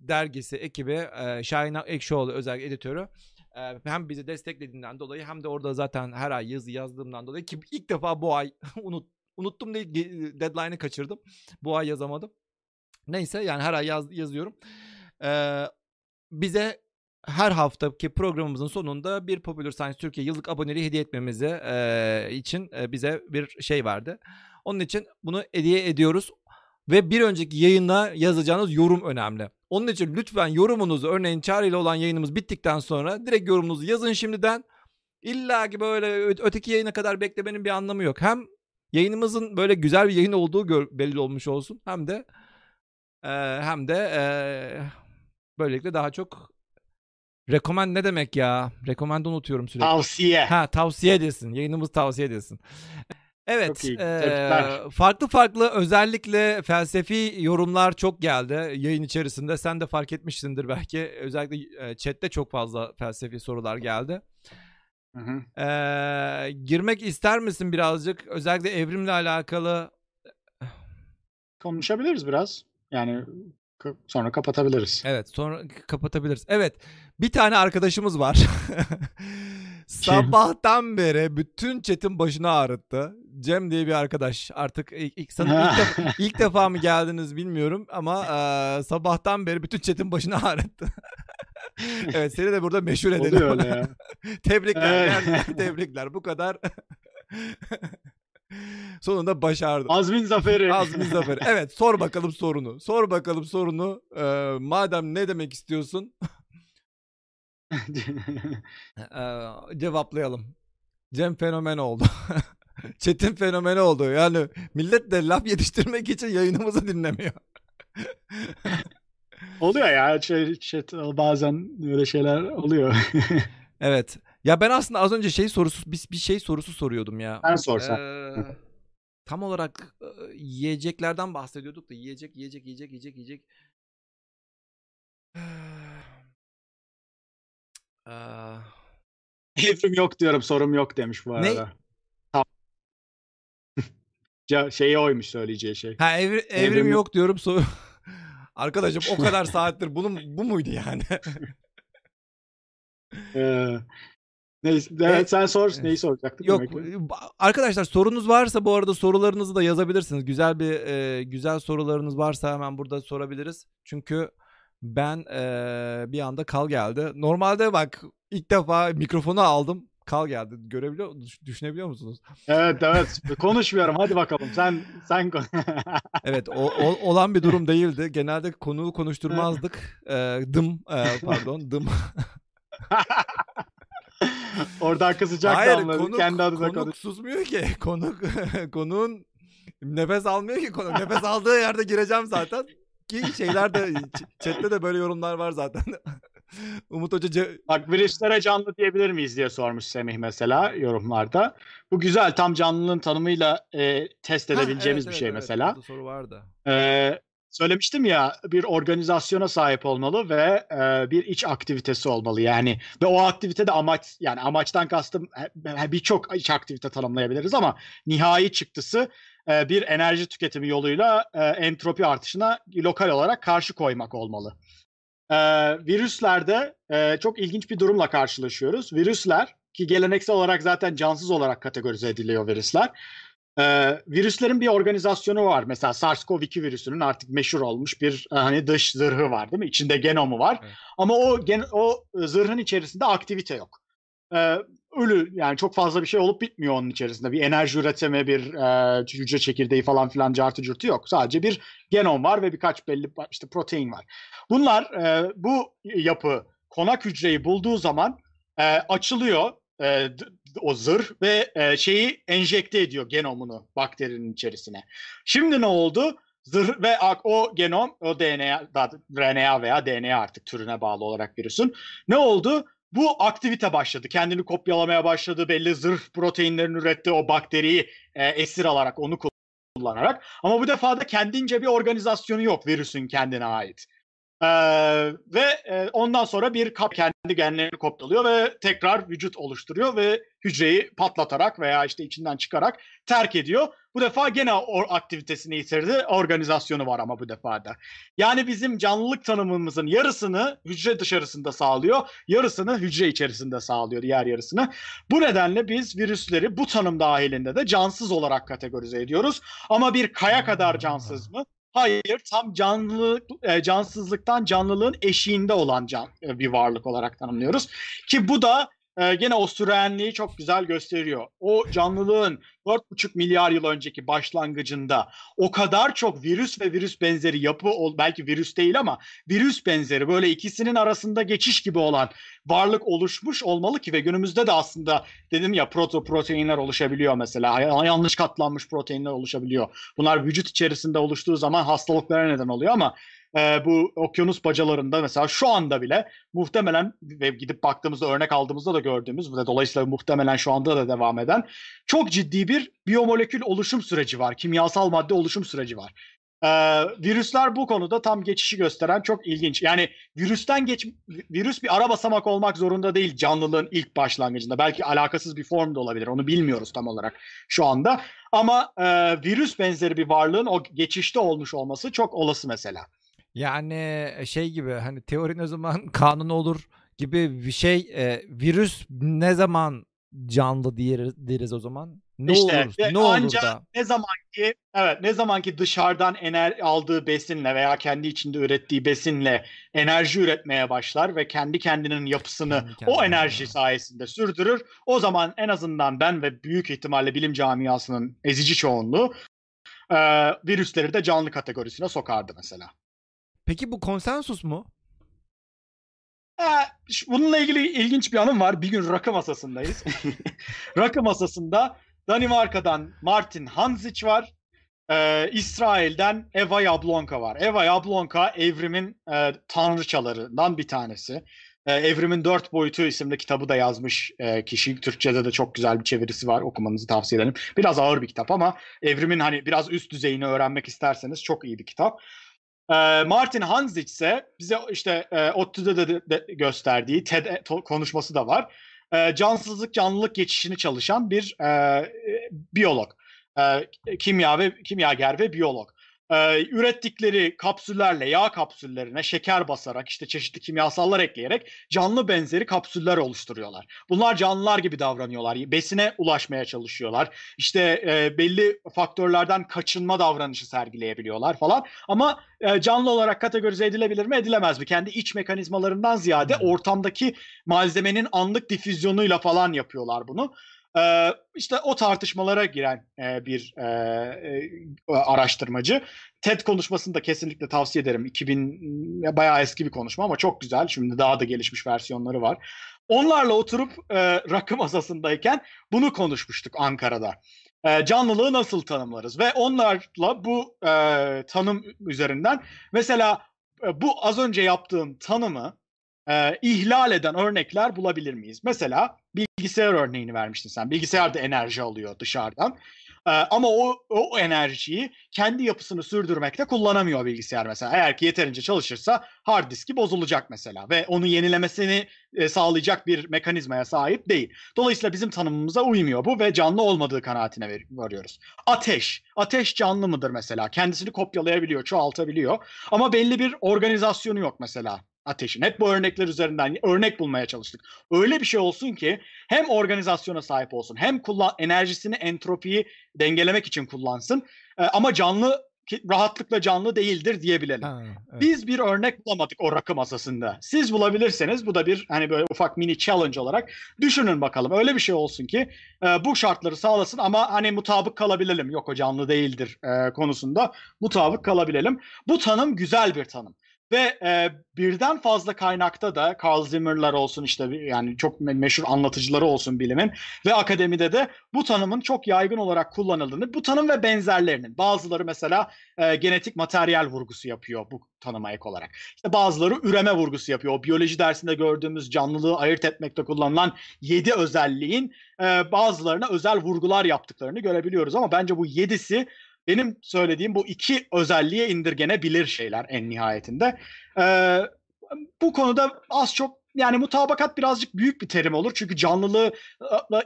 dergisi ekibi e, Şahin Ekşioğlu özel editörü e, hem bizi desteklediğinden dolayı hem de orada zaten her ay yazı yazdığımdan dolayı ki ilk defa bu ay unut, unuttum değil deadline'ı kaçırdım. Bu ay yazamadım. Neyse yani her ay yaz, yazıyorum. Ee, bize her haftaki programımızın sonunda bir Popular Science Türkiye yıllık aboneliği hediye etmemizi e, için e, bize bir şey verdi. Onun için bunu hediye ediyoruz. Ve bir önceki yayına yazacağınız yorum önemli. Onun için lütfen yorumunuzu örneğin Çağrı ile olan yayınımız bittikten sonra direkt yorumunuzu yazın şimdiden. İlla ki böyle öteki yayına kadar beklemenin bir anlamı yok. Hem yayınımızın böyle güzel bir yayın olduğu gör- belli olmuş olsun hem de e, hem de e, böylelikle daha çok rekomen ne demek ya? Rekomende unutuyorum sürekli. Tavsiye. Ha tavsiye edilsin. Yayınımız tavsiye edilsin. Evet. Tebrikler. farklı farklı özellikle felsefi yorumlar çok geldi yayın içerisinde. Sen de fark etmişsindir belki. Özellikle e, chatte çok fazla felsefi sorular geldi. Hı hı. Eee, girmek ister misin birazcık? Özellikle evrimle alakalı. Konuşabiliriz biraz. Yani sonra kapatabiliriz. Evet sonra kapatabiliriz. Evet bir tane arkadaşımız var. Sabahtan beri bütün chat'in başını ağrıttı. Cem diye bir arkadaş. Artık ilk, ilk, ilk, defa, ilk defa mı geldiniz bilmiyorum ama eee, sabahtan beri bütün chat'in başını ağrıttı. evet seni de burada meşhur edelim. Oluyor öyle ya. tebrikler. Evet. tebrikler. Bu kadar. Sonunda başardım. Azmin zaferi. Azmi Zafer. Evet sor bakalım sorunu. Sor bakalım sorunu. Ee, madem ne demek istiyorsun ee, cevaplayalım. Cem fenomen oldu. Çetin fenomeni oldu. Yani millet de laf yetiştirmek için yayınımızı dinlemiyor. oluyor ya. Şey, şey, bazen böyle şeyler oluyor. Evet. Ya ben aslında az önce şey sorusu bir, bir şey sorusu soruyordum ya. Sen sor sen. Ee, tam olarak e, yiyeceklerden bahsediyorduk da yiyecek yiyecek yiyecek yiyecek yiyecek. Ee, Evrim yok diyorum sorum yok demiş bu Ne? arada. Tamam. Ya şeyi oymuş söyleyeceği şey. ha evri- evrim, Evrim yok. diyorum. So Arkadaşım o kadar saattir bunun bu muydu yani? Ee, neyse, evet, sen sor. e, Neyi soracaktın? Yok ba- arkadaşlar sorunuz varsa bu arada sorularınızı da yazabilirsiniz. Güzel bir e, güzel sorularınız varsa hemen burada sorabiliriz. Çünkü ben e, bir anda kal geldi. Normalde bak ilk defa mikrofonu aldım. Kal geldi. Görebiliyor düş- düşünebiliyor musunuz? Evet evet. Konuşmuyorum. Hadi bakalım. Sen sen Evet o, o- olan bir durum değildi. Genelde konuğu konuşturmazdık. E, dım e, pardon dım. Oradan kızacak Hayır anladım. konuk, Kendi adına konuk konuş. susmuyor ki. Konuk konuğun nefes almıyor ki konuk. Nefes aldığı yerde gireceğim zaten. Ki şeylerde ç- chatte de böyle yorumlar var zaten. Umut Hoca ce- Bak virüslere canlı diyebilir miyiz diye sormuş Semih mesela yorumlarda. Bu güzel. Tam canlılığın tanımıyla e, test Ha, edebileceğimiz evet, bir evet, şey evet. mesela. Burada soru vardı. Ee, söylemiştim ya bir organizasyona sahip olmalı ve e, bir iç aktivitesi olmalı yani ve o aktivite de amaç yani amaçtan kastım birçok iç aktivite tanımlayabiliriz ama nihai çıktısı e, bir enerji tüketimi yoluyla e, entropi artışına lokal olarak karşı koymak olmalı. E, virüslerde e, çok ilginç bir durumla karşılaşıyoruz. Virüsler ki geleneksel olarak zaten cansız olarak kategorize ediliyor virüsler. Ee, virüslerin bir organizasyonu var. Mesela SARS-CoV-2 virüsünün artık meşhur olmuş bir e, hani dış zırhı var değil mi? İçinde genomu var. Evet. Ama o gen o zırhın içerisinde aktivite yok. Ee, ölü yani çok fazla bir şey olup bitmiyor onun içerisinde. Bir enerji üretimi, bir e, hücre çekirdeği falan filan cartı curtu yok. Sadece bir genom var ve birkaç belli işte protein var. Bunlar e, bu yapı konak hücreyi bulduğu zaman e, açılıyor e, o zırh ve e, şeyi enjekte ediyor genomunu bakterinin içerisine. Şimdi ne oldu? Zırh ve ak- o genom, o DNA, RNA veya DNA artık türüne bağlı olarak virüsün. Ne oldu? Bu aktivite başladı. Kendini kopyalamaya başladı. Belli zırh proteinlerini üretti. O bakteriyi e, esir alarak, onu kullanarak. Ama bu defa da kendince bir organizasyonu yok virüsün kendine ait. Ee, ve e, ondan sonra bir kap kendi genlerini kopyalıyor ve tekrar vücut oluşturuyor ve hücreyi patlatarak veya işte içinden çıkarak terk ediyor. Bu defa gene o aktivitesini yitirdi. Organizasyonu var ama bu defa da. Yani bizim canlılık tanımımızın yarısını hücre dışarısında sağlıyor, yarısını hücre içerisinde sağlıyor, diğer yarısını. Bu nedenle biz virüsleri bu tanım dahilinde de cansız olarak kategorize ediyoruz. Ama bir kaya kadar cansız mı? Hayır, tam canlı e, cansızlıktan canlılığın eşiğinde olan can, e, bir varlık olarak tanımlıyoruz. Ki bu da e, gene o sürenliği çok güzel gösteriyor. O canlılığın 4,5 milyar yıl önceki başlangıcında o kadar çok virüs ve virüs benzeri yapı, belki virüs değil ama virüs benzeri böyle ikisinin arasında geçiş gibi olan varlık oluşmuş olmalı ki ve günümüzde de aslında dedim ya protoproteinler oluşabiliyor mesela. Ya- Yanlış katlanmış proteinler oluşabiliyor. Bunlar vücut içerisinde oluştuğu zaman hastalıklara neden oluyor ama e, bu okyanus bacalarında mesela şu anda bile muhtemelen ve gidip baktığımızda örnek aldığımızda da gördüğümüz ve dolayısıyla muhtemelen şu anda da devam eden çok ciddi bir biyomolekül oluşum süreci var. Kimyasal madde oluşum süreci var. Ee, virüsler bu konuda tam geçişi gösteren çok ilginç. Yani virüsten geç virüs bir ara basamak olmak zorunda değil canlılığın ilk başlangıcında. Belki alakasız bir form da olabilir. Onu bilmiyoruz tam olarak şu anda. Ama e, virüs benzeri bir varlığın o geçişte olmuş olması çok olası mesela. Yani şey gibi hani teori ne zaman kanun olur gibi bir şey e, virüs ne zaman canlı deriz, deriz o zaman? Ne İşte, olur? ve Ne olur da? Ne zaman ki evet ne zaman ki dışarıdan ener aldığı besinle veya kendi içinde ürettiği besinle enerji üretmeye başlar ve kendi kendinin yapısını Kendi kendine. o enerji sayesinde sürdürür. O zaman en azından ben ve büyük ihtimalle bilim camiasının ezici çoğunluğu e, virüsleri de canlı kategorisine sokardı mesela. Peki bu konsensus mu? Ee, bununla ilgili ilginç bir anım var. Bir gün rakı masasındayız. rakı masasında Danimarka'dan Martin Hanzic var. Ee, İsrail'den Eva Yablonka var. Eva Yablonka evrimin e, tanrıçalarından bir tanesi. E, Evrimin Dört Boyutu isimli kitabı da yazmış e, kişi. Türkçe'de de çok güzel bir çevirisi var. Okumanızı tavsiye ederim. Biraz ağır bir kitap ama evrimin hani biraz üst düzeyini öğrenmek isterseniz çok iyi bir kitap. E, Martin Hanzich ise bize işte e, ODTÜ'de de, gösterdiği TED konuşması da var. E, cansızlık canlılık geçişini çalışan bir e, e, biyolog. E, kimya ve kimyager ve biyolog. Ee, ürettikleri kapsüllerle yağ kapsüllerine şeker basarak işte çeşitli kimyasallar ekleyerek canlı benzeri kapsüller oluşturuyorlar. Bunlar canlılar gibi davranıyorlar. Besine ulaşmaya çalışıyorlar. İşte e, belli faktörlerden kaçınma davranışı sergileyebiliyorlar falan. Ama e, canlı olarak kategorize edilebilir mi edilemez mi? Kendi iç mekanizmalarından ziyade ortamdaki malzemenin anlık difüzyonuyla falan yapıyorlar bunu. Ee, işte o tartışmalara giren e, bir e, e, araştırmacı. TED konuşmasını da kesinlikle tavsiye ederim. 2000 ya bayağı eski bir konuşma ama çok güzel. Şimdi daha da gelişmiş versiyonları var. Onlarla oturup e, rakı masasındayken bunu konuşmuştuk Ankara'da. E, canlılığı nasıl tanımlarız? Ve onlarla bu e, tanım üzerinden mesela e, bu az önce yaptığım tanımı e, ihlal eden örnekler bulabilir miyiz? Mesela bilgisayar örneğini vermiştin sen. Bilgisayar da enerji alıyor dışarıdan. Ee, ama o, o enerjiyi kendi yapısını sürdürmekte kullanamıyor bilgisayar mesela. Eğer ki yeterince çalışırsa hard diski bozulacak mesela ve onu yenilemesini e, sağlayacak bir mekanizmaya sahip değil. Dolayısıyla bizim tanımımıza uymuyor bu ve canlı olmadığı kanaatine varıyoruz. Ateş. Ateş canlı mıdır mesela? Kendisini kopyalayabiliyor, çoğaltabiliyor. Ama belli bir organizasyonu yok mesela ateşin. Hep bu örnekler üzerinden örnek bulmaya çalıştık. Öyle bir şey olsun ki hem organizasyona sahip olsun hem kullan enerjisini entropiyi dengelemek için kullansın e, ama canlı rahatlıkla canlı değildir diyebilelim. Ha, evet. Biz bir örnek bulamadık o rakı masasında. Siz bulabilirseniz bu da bir hani böyle ufak mini challenge olarak düşünün bakalım. Öyle bir şey olsun ki e, bu şartları sağlasın ama hani mutabık kalabilelim. Yok o canlı değildir e, konusunda mutabık kalabilelim. Bu tanım güzel bir tanım. Ve e, birden fazla kaynakta da Carl Zimmer'lar olsun işte yani çok meşhur anlatıcıları olsun bilimin ve akademide de bu tanımın çok yaygın olarak kullanıldığını, bu tanım ve benzerlerinin bazıları mesela e, genetik materyal vurgusu yapıyor bu tanıma ek olarak. İşte bazıları üreme vurgusu yapıyor. O biyoloji dersinde gördüğümüz canlılığı ayırt etmekte kullanılan yedi özelliğin e, bazılarına özel vurgular yaptıklarını görebiliyoruz ama bence bu yedisi benim söylediğim bu iki özelliğe indirgenebilir şeyler en nihayetinde. Ee, bu konuda az çok yani mutabakat birazcık büyük bir terim olur. Çünkü canlılığı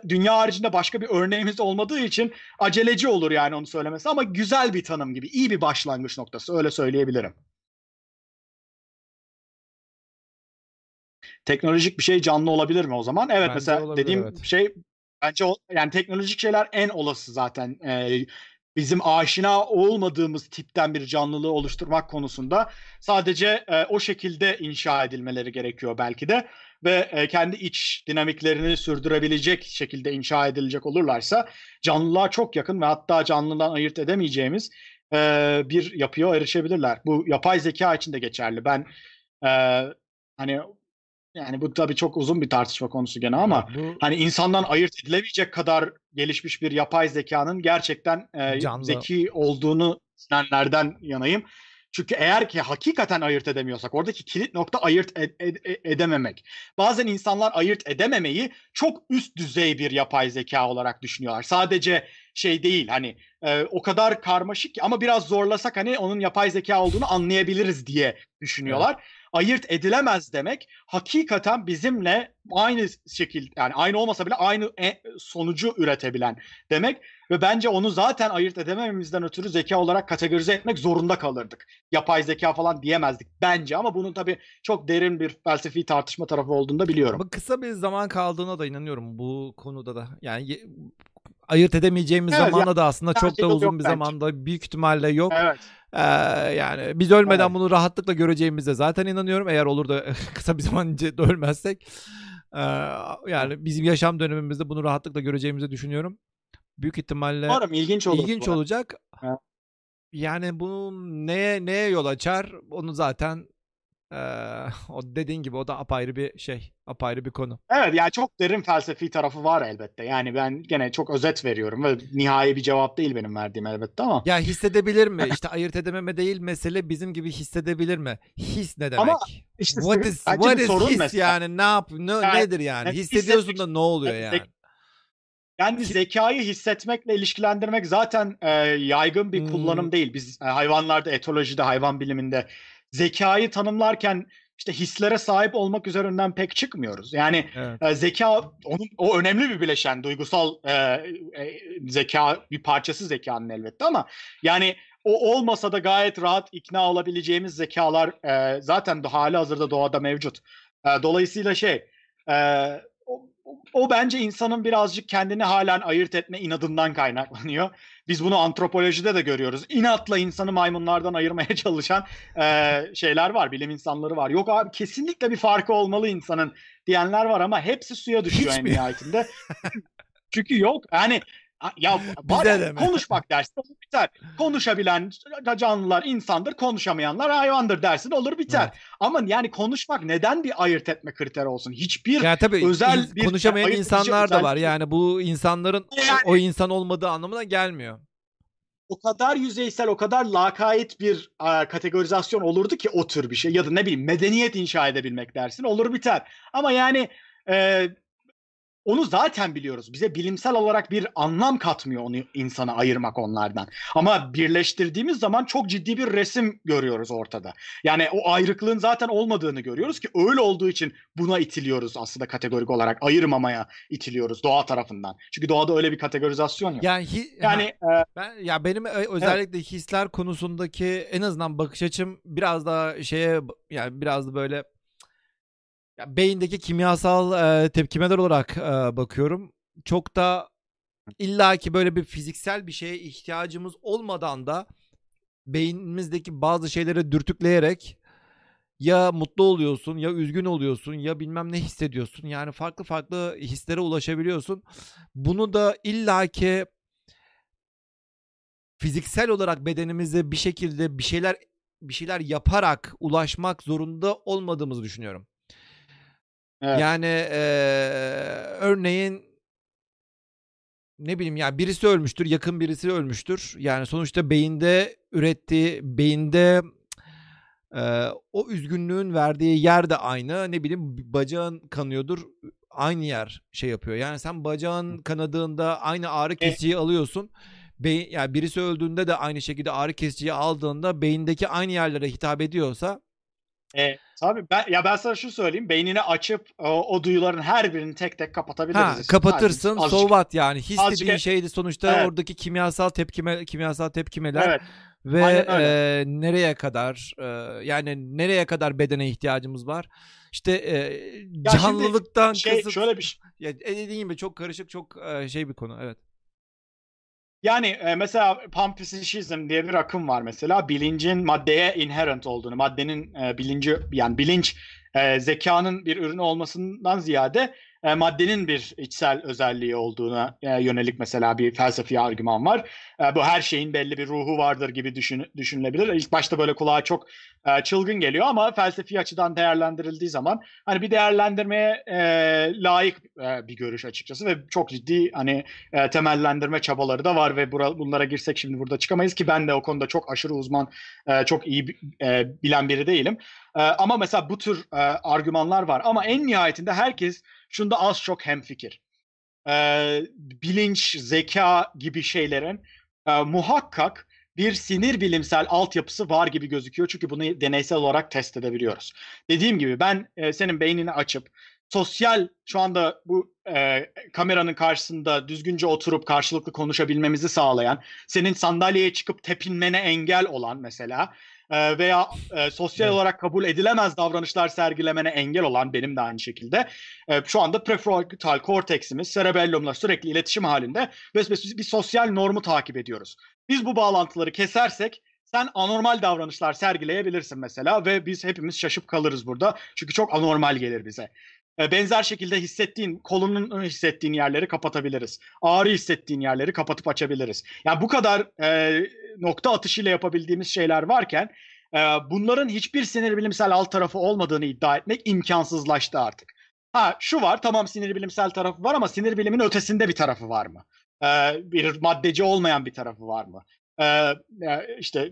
dünya haricinde başka bir örneğimiz olmadığı için aceleci olur yani onu söylemesi. Ama güzel bir tanım gibi, iyi bir başlangıç noktası öyle söyleyebilirim. Teknolojik bir şey canlı olabilir mi o zaman? Evet bence mesela olabilir, dediğim evet. şey bence o, yani teknolojik şeyler en olası zaten. Ee, bizim aşina olmadığımız tipten bir canlılığı oluşturmak konusunda sadece e, o şekilde inşa edilmeleri gerekiyor belki de ve e, kendi iç dinamiklerini sürdürebilecek şekilde inşa edilecek olurlarsa canlılığa çok yakın ve hatta canlıdan ayırt edemeyeceğimiz e, bir yapıya erişebilirler. Bu yapay zeka için de geçerli. Ben e, hani yani bu tabii çok uzun bir tartışma konusu gene ama bu... hani insandan ayırt edilemeyecek kadar gelişmiş bir yapay zekanın gerçekten e, zeki olduğunu düşünenlerden yanayım. Çünkü eğer ki hakikaten ayırt edemiyorsak oradaki kilit nokta ayırt ed- ed- edememek. Bazen insanlar ayırt edememeyi çok üst düzey bir yapay zeka olarak düşünüyorlar. Sadece şey değil hani e, o kadar karmaşık ki ama biraz zorlasak hani onun yapay zeka olduğunu anlayabiliriz diye düşünüyorlar. Evet ayırt edilemez demek hakikaten bizimle aynı şekilde yani aynı olmasa bile aynı e, sonucu üretebilen demek ve bence onu zaten ayırt edemememizden ötürü zeka olarak kategorize etmek zorunda kalırdık. Yapay zeka falan diyemezdik bence ama bunun tabii çok derin bir felsefi tartışma tarafı olduğunu da biliyorum. Ama kısa bir zaman kaldığına da inanıyorum bu konuda da. Yani ayırt edemeyeceğimiz evet, zamanda da aslında çok da uzun bir bence. zamanda büyük ihtimalle yok. Evet. Ee, yani biz ölmeden evet. bunu rahatlıkla göreceğimize zaten inanıyorum. Eğer olur da kısa bir zaman önce ölmezsek. Ee, yani bizim yaşam dönemimizde bunu rahatlıkla göreceğimizi düşünüyorum. Büyük ihtimalle Umarım ilginç olur. İlginç olacak. Evet. Yani bunu neye neye yol açar onu zaten Ee, o dediğin gibi o da apayrı bir şey. Apayrı bir konu. Evet yani çok derin felsefi tarafı var elbette. Yani ben gene çok özet veriyorum ve nihai bir cevap değil benim verdiğim elbette ama. Ya hissedebilir mi? İşte ayırt edememe değil mesele bizim gibi hissedebilir mi? His ne demek? Ama İşte what is, what is sorun his mesela. yani ne yap ne, Yani- nedir yani? yani Hissediyorsun da ne oluyor Yani yani? zek- Yani zekayı hissetmekle ilişkilendirmek zaten e, yaygın bir Hmm. kullanım değil. Biz e, hayvanlarda, etolojide, hayvan biliminde zekayı tanımlarken işte hislere sahip olmak üzerinden pek çıkmıyoruz. Yani Evet. e, zeka onun o önemli bir bileşen, duygusal e, e, zeka bir parçası zekanın elbette ama yani o olmasa da gayet rahat ikna olabileceğimiz zekalar e, zaten hali hazırda doğada mevcut. E, dolayısıyla şey e, o, o bence insanın birazcık kendini halen ayırt etme inadından kaynaklanıyor. Biz bunu antropolojide de görüyoruz. İnatla insanı maymunlardan ayırmaya çalışan e, şeyler var, bilim insanları var. Yok abi kesinlikle bir farkı olmalı insanın diyenler var ama hepsi suya düşüyor Hiç en mi? nihayetinde. Çünkü yok yani ya Bize de konuşmak dersin olur biter. Konuşabilen canlılar insandır, konuşamayanlar hayvandır dersin olur biter. Evet. Ama yani konuşmak neden bir ayırt etme kriteri olsun? Hiçbir Yani tabii özel ins- bir- konuşamayan edici insanlar da var. Yani bu insanların o- Yani- o insan olmadığı anlamına gelmiyor. o kadar yüzeysel, o kadar lakayt bir e, kategorizasyon olurdu ki o tür bir şey. Ya da ne bileyim medeniyet inşa edebilmek dersin olur biter. Ama yani e, onu zaten biliyoruz. Bize bilimsel olarak bir anlam katmıyor onu insana ayırmak onlardan. Ama birleştirdiğimiz zaman çok ciddi bir resim görüyoruz ortada. Yani o ayrıklığın zaten olmadığını görüyoruz ki öyle olduğu için buna itiliyoruz aslında kategorik olarak. Ayırmamaya itiliyoruz doğa tarafından. Çünkü doğada öyle bir kategorizasyon yok. Yani hi- Yani ha, e, ben ya benim ö- özellikle hisler konusundaki en azından bakış açım biraz daha şeye yani biraz da böyle ya beyindeki kimyasal e, tepkimeler olarak e, bakıyorum. Çok da illaki böyle bir fiziksel bir şeye ihtiyacımız olmadan da beynimizdeki bazı şeyleri dürtükleyerek ya mutlu oluyorsun ya üzgün oluyorsun ya bilmem ne hissediyorsun. Yani farklı farklı hislere ulaşabiliyorsun. Bunu da illaki fiziksel olarak bedenimize bir şekilde bir şeyler bir şeyler yaparak ulaşmak zorunda olmadığımızı düşünüyorum. Evet. Yani eee, örneğin ne bileyim ya birisi ölmüştür, yakın birisi ölmüştür. Yani sonuçta beyinde ürettiği, beyinde eee, o üzgünlüğün verdiği yer de aynı. Ne bileyim bacağın kanıyordur, aynı yer şey yapıyor. Yani sen bacağın kanadığında aynı ağrı kesiciyi alıyorsun. Beyin, yani birisi öldüğünde de aynı şekilde ağrı kesiciyi aldığında beyindeki aynı yerlere hitap ediyorsa E, tabii ben ya ben sana şu söyleyeyim. Beynini açıp o, o duyuların her birini tek tek kapatabiliriz. Ha, kapatırsın Azıcık- so what yani his azıcık- dediğin şeydi sonuçta Evet. oradaki kimyasal tepkime kimyasal tepkimeler Evet. ve e, nereye kadar e, yani nereye kadar bedene ihtiyacımız var işte e, canlılıktan Şey kasıt şöyle bir şey. ya, e, dediğim gibi çok karışık çok e, şey bir konu evet Yani e, mesela panpsişizm diye bir akım var mesela. Bilincin maddeye inherent olduğunu, maddenin e, bilinci yani bilinç e, zekanın bir ürünü olmasından ziyade e, maddenin bir içsel özelliği olduğuna e, yönelik mesela bir felsefi argüman var. E, bu her şeyin belli bir ruhu vardır gibi düşün, düşünülebilir. İlk başta böyle kulağa çok e, çılgın geliyor ama felsefi açıdan değerlendirildiği zaman hani bir değerlendirmeye e, layık e, bir görüş açıkçası ve çok ciddi hani e, temellendirme çabaları da var ve bura- bunlara girsek şimdi burada çıkamayız ki ben de o konuda çok aşırı uzman, e, çok iyi e, bilen biri değilim. E, ama mesela bu tür e, argümanlar var ama en nihayetinde herkes şunda az çok hemfikir. E, bilinç, zeka gibi şeylerin e, muhakkak bir sinir bilimsel altyapısı var gibi gözüküyor. Çünkü bunu deneysel olarak test edebiliyoruz. Dediğim gibi ben e, senin beynini açıp sosyal şu anda bu e, kameranın karşısında düzgünce oturup karşılıklı konuşabilmemizi sağlayan, senin sandalyeye çıkıp tepinmene engel olan mesela e, veya e, sosyal Evet. olarak kabul edilemez davranışlar sergilemene engel olan benim de aynı şekilde e, şu anda prefrontal korteksimiz cerebellumla sürekli iletişim halinde ve biz bir sosyal normu takip ediyoruz. Biz bu bağlantıları kesersek sen anormal davranışlar sergileyebilirsin mesela ve biz hepimiz şaşıp kalırız burada. Çünkü çok anormal gelir bize. E, Benzer şekilde hissettiğin, kolunun hissettiğin yerleri kapatabiliriz. Ağrı hissettiğin yerleri kapatıp açabiliriz. Yani bu kadar e, nokta atışıyla yapabildiğimiz şeyler varken e, bunların hiçbir sinir bilimsel alt tarafı olmadığını iddia etmek imkansızlaştı artık. Ha şu var tamam sinir bilimsel tarafı var ama sinir bilimin ötesinde bir tarafı var mı? Ee, bir maddeci olmayan bir tarafı var mı? Ee, işte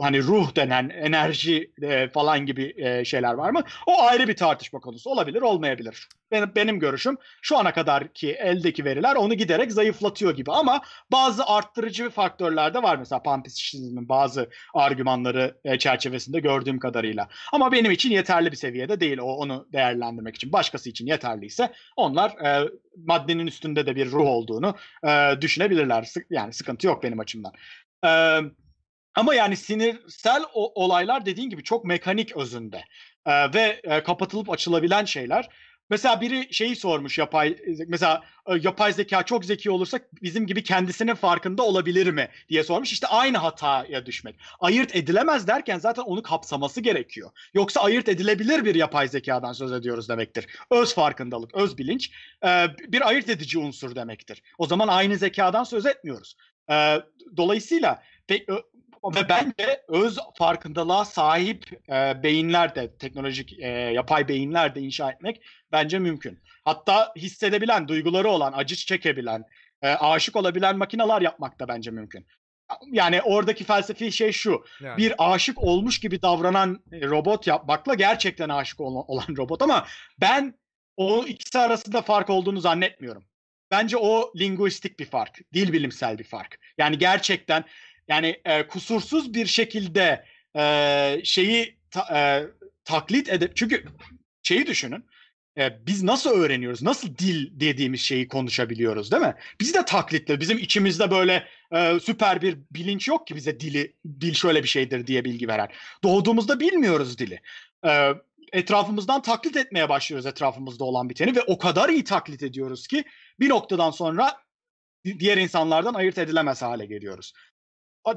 hani ruh denen enerji e, falan gibi e, şeyler var mı? O ayrı bir tartışma konusu. Olabilir, olmayabilir. Benim, benim görüşüm şu ana kadar ki eldeki veriler onu giderek zayıflatıyor gibi ama bazı arttırıcı faktörler de var. Mesela panpsişizmin bazı argümanları e, çerçevesinde gördüğüm kadarıyla. Ama benim için yeterli bir seviyede değil o onu değerlendirmek için. Başkası için yeterliyse onlar e, maddenin üstünde de bir ruh olduğunu e, düşünebilirler. Yani sıkıntı yok benim açımdan. Ee, ama yani sinirsel o, olaylar dediğin gibi çok mekanik özünde ee, ve e, kapatılıp açılabilen şeyler. Mesela biri şeyi sormuş yapay mesela e, yapay zeka çok zeki olursa bizim gibi kendisinin farkında olabilir mi diye sormuş. İşte aynı hataya düşmek. Ayırt edilemez derken zaten onu kapsaması gerekiyor. Yoksa ayırt edilebilir bir yapay zekadan söz ediyoruz demektir. Öz farkındalık, öz bilinç e, bir ayırt edici unsur demektir. O zaman aynı zekadan söz etmiyoruz. E, dolayısıyla ve, bence öz farkındalığa sahip e, beyinler de teknolojik e, yapay beyinler de inşa etmek bence mümkün. Hatta hissedebilen, duyguları olan, acı çekebilen, e, aşık olabilen makineler yapmak da bence mümkün. Yani oradaki felsefi şey şu. Yani. Bir aşık olmuş gibi davranan robot yapmakla gerçekten aşık olan robot ama ben o ikisi arasında fark olduğunu zannetmiyorum. Bence o linguistik bir fark, dil bilimsel bir fark. Yani gerçekten yani e, kusursuz bir şekilde e, şeyi ta, e, taklit edip çünkü şeyi düşünün. E, biz nasıl öğreniyoruz? Nasıl dil dediğimiz şeyi konuşabiliyoruz değil mi? Biz de taklitle bizim içimizde böyle e, süper bir bilinç yok ki bize dili dil şöyle bir şeydir diye bilgi veren. Doğduğumuzda bilmiyoruz dili. E, etrafımızdan taklit etmeye başlıyoruz etrafımızda olan biteni ve o kadar iyi taklit ediyoruz ki bir noktadan sonra diğer insanlardan ayırt edilemez hale geliyoruz.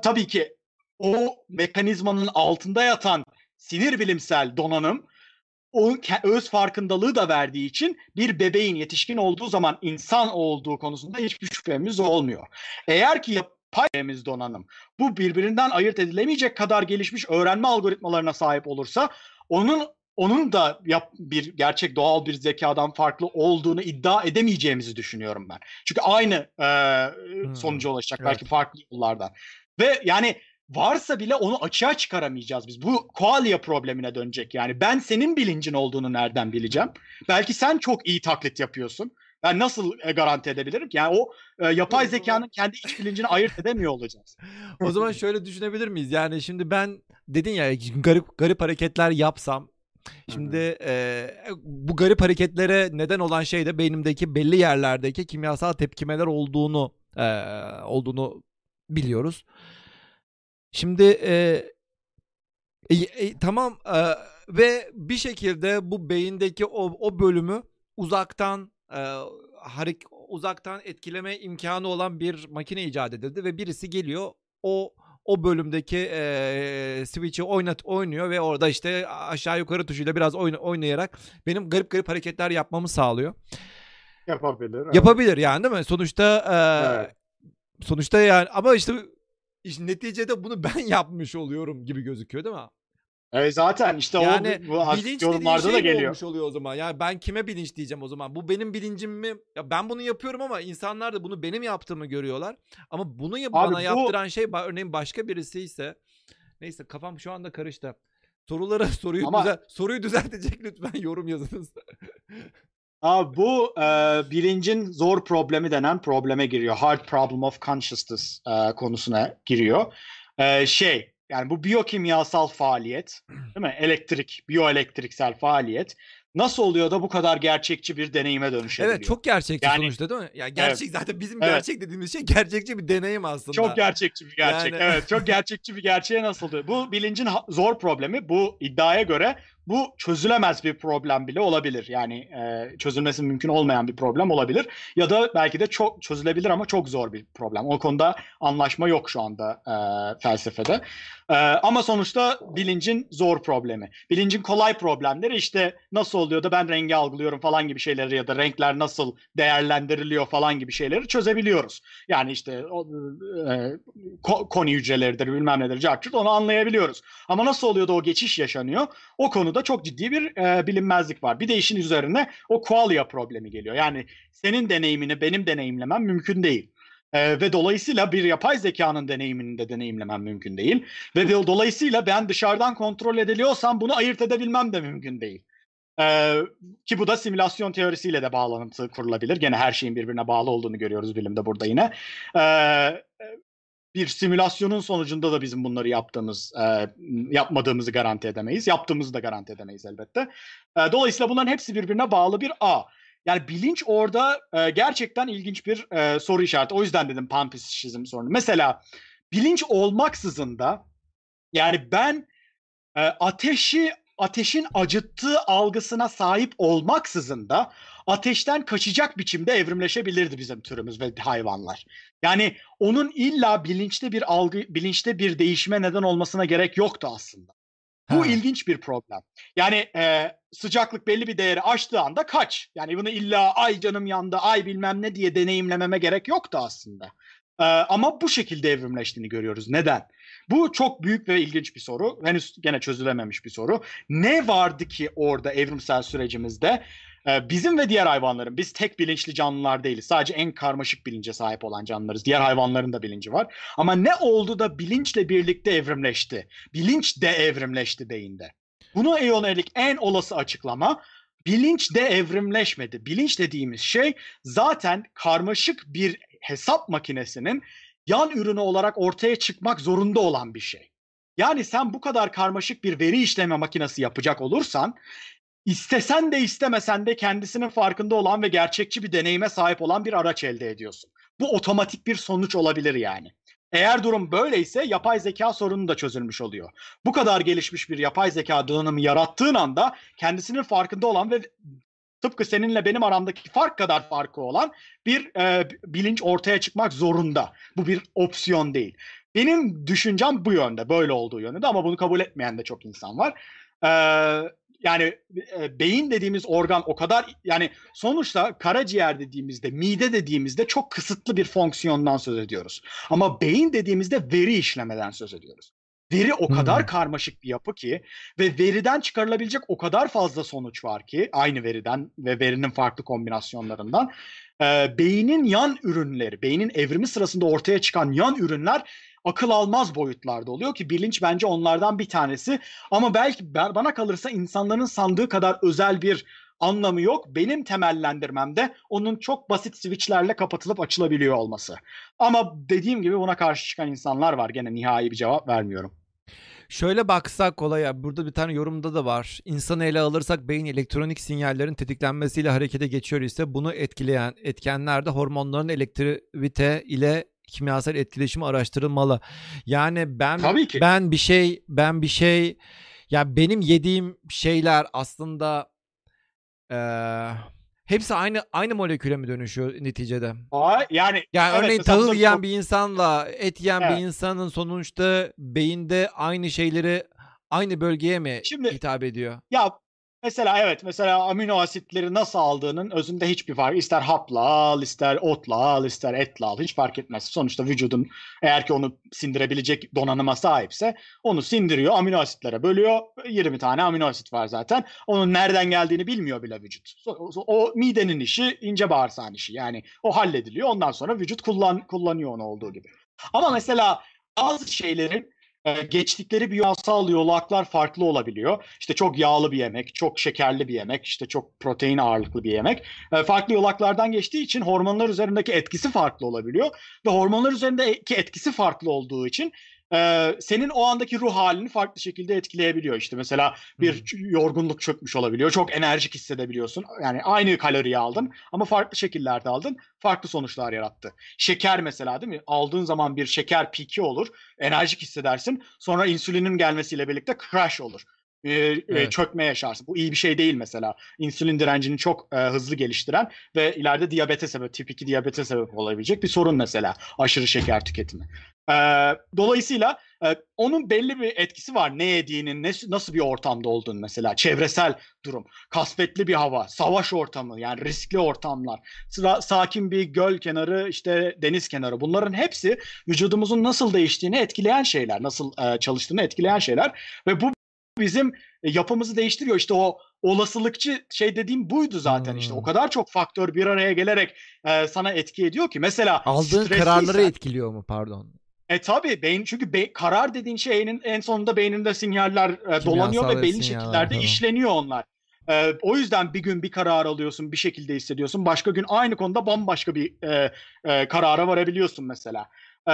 Tabii ki o mekanizmanın altında yatan sinir bilimsel donanım o öz farkındalığı da verdiği için bir bebeğin yetişkin olduğu zaman insan olduğu konusunda hiçbir şüphemiz olmuyor. Eğer ki yapay donanım bu birbirinden ayırt edilemeyecek kadar gelişmiş öğrenme algoritmalarına sahip olursa onun onun da yap, bir gerçek doğal bir zekadan farklı olduğunu iddia edemeyeceğimizi düşünüyorum ben. Çünkü aynı e, hmm. sonuca ulaşacak evet. belki farklı yollardan. Ve yani varsa bile onu açığa çıkaramayacağız biz. Bu koalya problemine dönecek yani. Ben senin bilincin olduğunu nereden bileceğim? Belki sen çok iyi taklit yapıyorsun. Ben nasıl e, garanti edebilirim ki? Yani o e, yapay zekanın kendi iç bilincini ayırt edemiyor olacağız. o zaman şöyle düşünebilir miyiz? Yani şimdi ben dedin ya garip garip hareketler yapsam Şimdi e, bu garip hareketlere neden olan şey de beynimdeki belli yerlerdeki kimyasal tepkimeler olduğunu e, olduğunu biliyoruz. Şimdi e, e, e, tamam e, ve bir şekilde bu beyindeki o, o bölümü uzaktan e, harik uzaktan etkileme imkanı olan bir makine icat edildi ve birisi geliyor o o bölümdeki e, switch'i oynat oynuyor ve orada işte aşağı yukarı tuşuyla biraz oyna, oynayarak benim garip garip hareketler yapmamı sağlıyor. Yapabilir. Evet. Yapabilir yani değil mi? Sonuçta e, evet. Sonuçta yani ama işte, işte neticede bunu ben yapmış oluyorum gibi gözüküyor değil mi? E zaten işte yani o bu bilinç yorumlarda şey da geliyor. olmuş oluyor o zaman. Yani ben kime bilinç diyeceğim o zaman? Bu benim bilincim mi? Ya ben bunu yapıyorum ama insanlar da bunu benim yaptığımı görüyorlar. Ama bunu Abi bana bu... yaptıran şey örneğin başka birisi ise neyse kafam şu anda karıştı. Sorulara soruyu ama... düzel soruyu düzeltecek lütfen yorum yazınız. Abi bu e, bilincin zor problemi denen probleme giriyor. Hard problem of consciousness e, konusuna giriyor. E, şey yani bu biyokimyasal faaliyet, değil mi? Elektrik, biyoelektriksel faaliyet nasıl oluyor da bu kadar gerçekçi bir deneyime dönüşebiliyor? Evet çok gerçekçi yani, sonuçta değil mi? Yani gerçek evet. zaten bizim evet. gerçek dediğimiz şey gerçekçi bir deneyim aslında. Çok gerçekçi bir gerçek. Yani... Evet çok gerçekçi bir gerçeğe nasıl oluyor? Bu bilincin zor problemi bu iddiaya göre bu çözülemez bir problem bile olabilir. Yani e, çözülmesi mümkün olmayan bir problem olabilir. Ya da belki de çok çözülebilir ama çok zor bir problem. O konuda anlaşma yok şu anda e, felsefede. E, ama sonuçta bilincin zor problemi. Bilincin kolay problemleri işte nasıl oluyor da ben rengi algılıyorum falan gibi şeyleri ya da renkler nasıl değerlendiriliyor falan gibi şeyleri çözebiliyoruz. Yani işte o, e, koni hücreleridir bilmem nedir cartçut onu anlayabiliyoruz. Ama nasıl oluyor da o geçiş yaşanıyor? O konuda çok ciddi bir e, bilinmezlik var. Bir de işin üzerine o qualia problemi geliyor. Yani senin deneyimini benim deneyimlemem mümkün değil. Ee, ve dolayısıyla bir yapay zekanın deneyimini de deneyimlemem mümkün değil. Ve dolayısıyla ben dışarıdan kontrol ediliyorsam bunu ayırt edebilmem de mümkün değil. Ee, ki bu da simülasyon teorisiyle de bağlantı kurulabilir. Gene her şeyin birbirine bağlı olduğunu görüyoruz bilimde burada yine. Ee, bir simülasyonun sonucunda da bizim bunları yaptığımız, e, yapmadığımızı garanti edemeyiz. Yaptığımızı da garanti edemeyiz elbette. E, dolayısıyla bunların hepsi birbirine bağlı bir ağ. Yani bilinç orada e, gerçekten ilginç bir e, soru işareti. O yüzden dedim panpsişizm sorunu. Mesela bilinç olmaksızın da yani ben e, ateşi ateşin acıttığı algısına sahip olmaksızın da ateşten kaçacak biçimde evrimleşebilirdi bizim türümüz ve hayvanlar. Yani onun illa bilinçli bir algı, bilinçte bir değişime neden olmasına gerek yoktu aslında. Bu ha. ilginç bir problem. Yani e, sıcaklık belli bir değeri aştığı anda kaç. Yani bunu illa ay canım yandı, ay bilmem ne diye deneyimlememe gerek yoktu aslında. E, ama bu şekilde evrimleştiğini görüyoruz. Neden? Bu çok büyük ve ilginç bir soru. Henüz gene çözülememiş bir soru. Ne vardı ki orada evrimsel sürecimizde? Ee, bizim ve diğer hayvanların, biz tek bilinçli canlılar değiliz. Sadece en karmaşık bilince sahip olan canlılarız. Diğer hayvanların da bilinci var. Ama ne oldu da bilinçle birlikte evrimleşti? Bilinç de evrimleşti beyinde. Bunu yönelik en olası açıklama bilinç de evrimleşmedi. Bilinç dediğimiz şey zaten karmaşık bir hesap makinesinin yan ürünü olarak ortaya çıkmak zorunda olan bir şey. Yani sen bu kadar karmaşık bir veri işleme makinesi yapacak olursan istesen de istemesen de kendisinin farkında olan ve gerçekçi bir deneyime sahip olan bir araç elde ediyorsun. Bu otomatik bir sonuç olabilir yani. Eğer durum böyleyse yapay zeka sorunu da çözülmüş oluyor. Bu kadar gelişmiş bir yapay zeka donanımı yarattığın anda kendisinin farkında olan ve tıpkı seninle benim aramdaki fark kadar farkı olan bir e, bilinç ortaya çıkmak zorunda. Bu bir opsiyon değil. Benim düşüncem bu yönde, böyle olduğu yönde ama bunu kabul etmeyen de çok insan var. Ee, yani e, beyin dediğimiz organ o kadar yani sonuçta karaciğer dediğimizde, mide dediğimizde çok kısıtlı bir fonksiyondan söz ediyoruz. Ama beyin dediğimizde veri işlemeden söz ediyoruz. Veri o kadar hmm. karmaşık bir yapı ki ve veriden çıkarılabilecek o kadar fazla sonuç var ki aynı veriden ve verinin farklı kombinasyonlarından. E, beynin yan ürünleri, beynin evrimi sırasında ortaya çıkan yan ürünler akıl almaz boyutlarda oluyor ki bilinç bence onlardan bir tanesi. Ama belki bana kalırsa insanların sandığı kadar özel bir anlamı yok. Benim temellendirmemde onun çok basit switchlerle kapatılıp açılabiliyor olması. Ama dediğim gibi buna karşı çıkan insanlar var. Gene nihai bir cevap vermiyorum. Şöyle baksak olaya burada bir tane yorumda da var. İnsanı ele alırsak beyin elektronik sinyallerin tetiklenmesiyle harekete geçiyor ise bunu etkileyen etkenler de hormonların elektrivite ile kimyasal etkileşimi araştırılmalı. Yani ben Tabii ki. ben bir şey ben bir şey ya benim yediğim şeyler aslında eee hepsi aynı aynı moleküle mi dönüşüyor neticede? Aa, yani yani evet, örneğin tahıl yiyen çok... bir insanla et yiyen evet. bir insanın sonuçta beyinde aynı şeyleri aynı bölgeye mi Şimdi, hitap ediyor? Ya Mesela evet mesela amino asitleri nasıl aldığının özünde hiçbir fark. İster hapla al, ister otla al, ister etle al hiç fark etmez. Sonuçta vücudun eğer ki onu sindirebilecek donanıma sahipse onu sindiriyor, amino asitlere bölüyor. 20 tane amino asit var zaten. Onun nereden geldiğini bilmiyor bile vücut. O, o midenin işi, ince bağırsağın işi. Yani o hallediliyor. Ondan sonra vücut kullan kullanıyor onu olduğu gibi. Ama mesela bazı şeylerin geçtikleri biyomsal yolaklar farklı olabiliyor. İşte çok yağlı bir yemek, çok şekerli bir yemek, işte çok protein ağırlıklı bir yemek. farklı yolaklardan geçtiği için hormonlar üzerindeki etkisi farklı olabiliyor. Ve hormonlar üzerindeki etkisi farklı olduğu için e, senin o andaki ruh halini farklı şekilde etkileyebiliyor. İşte mesela bir hmm. yorgunluk çökmüş olabiliyor. Çok enerjik hissedebiliyorsun. Yani aynı kaloriyi aldın ama farklı şekillerde aldın. Farklı sonuçlar yarattı. Şeker mesela değil mi? Aldığın zaman bir şeker piki olur. Enerjik hissedersin. Sonra insülinin gelmesiyle birlikte crash olur. E, e, Evet. çökme yaşarsın. Bu iyi bir şey değil mesela. İnsülin direncini çok e, hızlı geliştiren ve ileride diyabete sebep, tip 2 diyabete sebep olabilecek bir sorun mesela aşırı şeker tüketimi. E, dolayısıyla e, onun belli bir etkisi var. Ne yediğinin, ne, nasıl bir ortamda olduğunu mesela. Çevresel durum, kasvetli bir hava, savaş ortamı yani riskli ortamlar, sıra, sakin bir göl kenarı, işte deniz kenarı. Bunların hepsi vücudumuzun nasıl değiştiğini etkileyen şeyler, nasıl e, çalıştığını etkileyen şeyler ve bu bizim e, yapımızı değiştiriyor. İşte o olasılıkçı şey dediğim buydu zaten işte. Hmm. O kadar çok faktör bir araya gelerek e, sana etki ediyor ki. Mesela Aldığın kararları etkiliyor mu pardon? e tabii beyin çünkü be- karar dediğin şeyin en sonunda beyninde sinyaller e, dolanıyor ve belli şekillerde tamam. işleniyor onlar. E, o yüzden bir gün bir karar alıyorsun, bir şekilde hissediyorsun. Başka gün aynı konuda bambaşka bir e, e, karara varabiliyorsun mesela. E,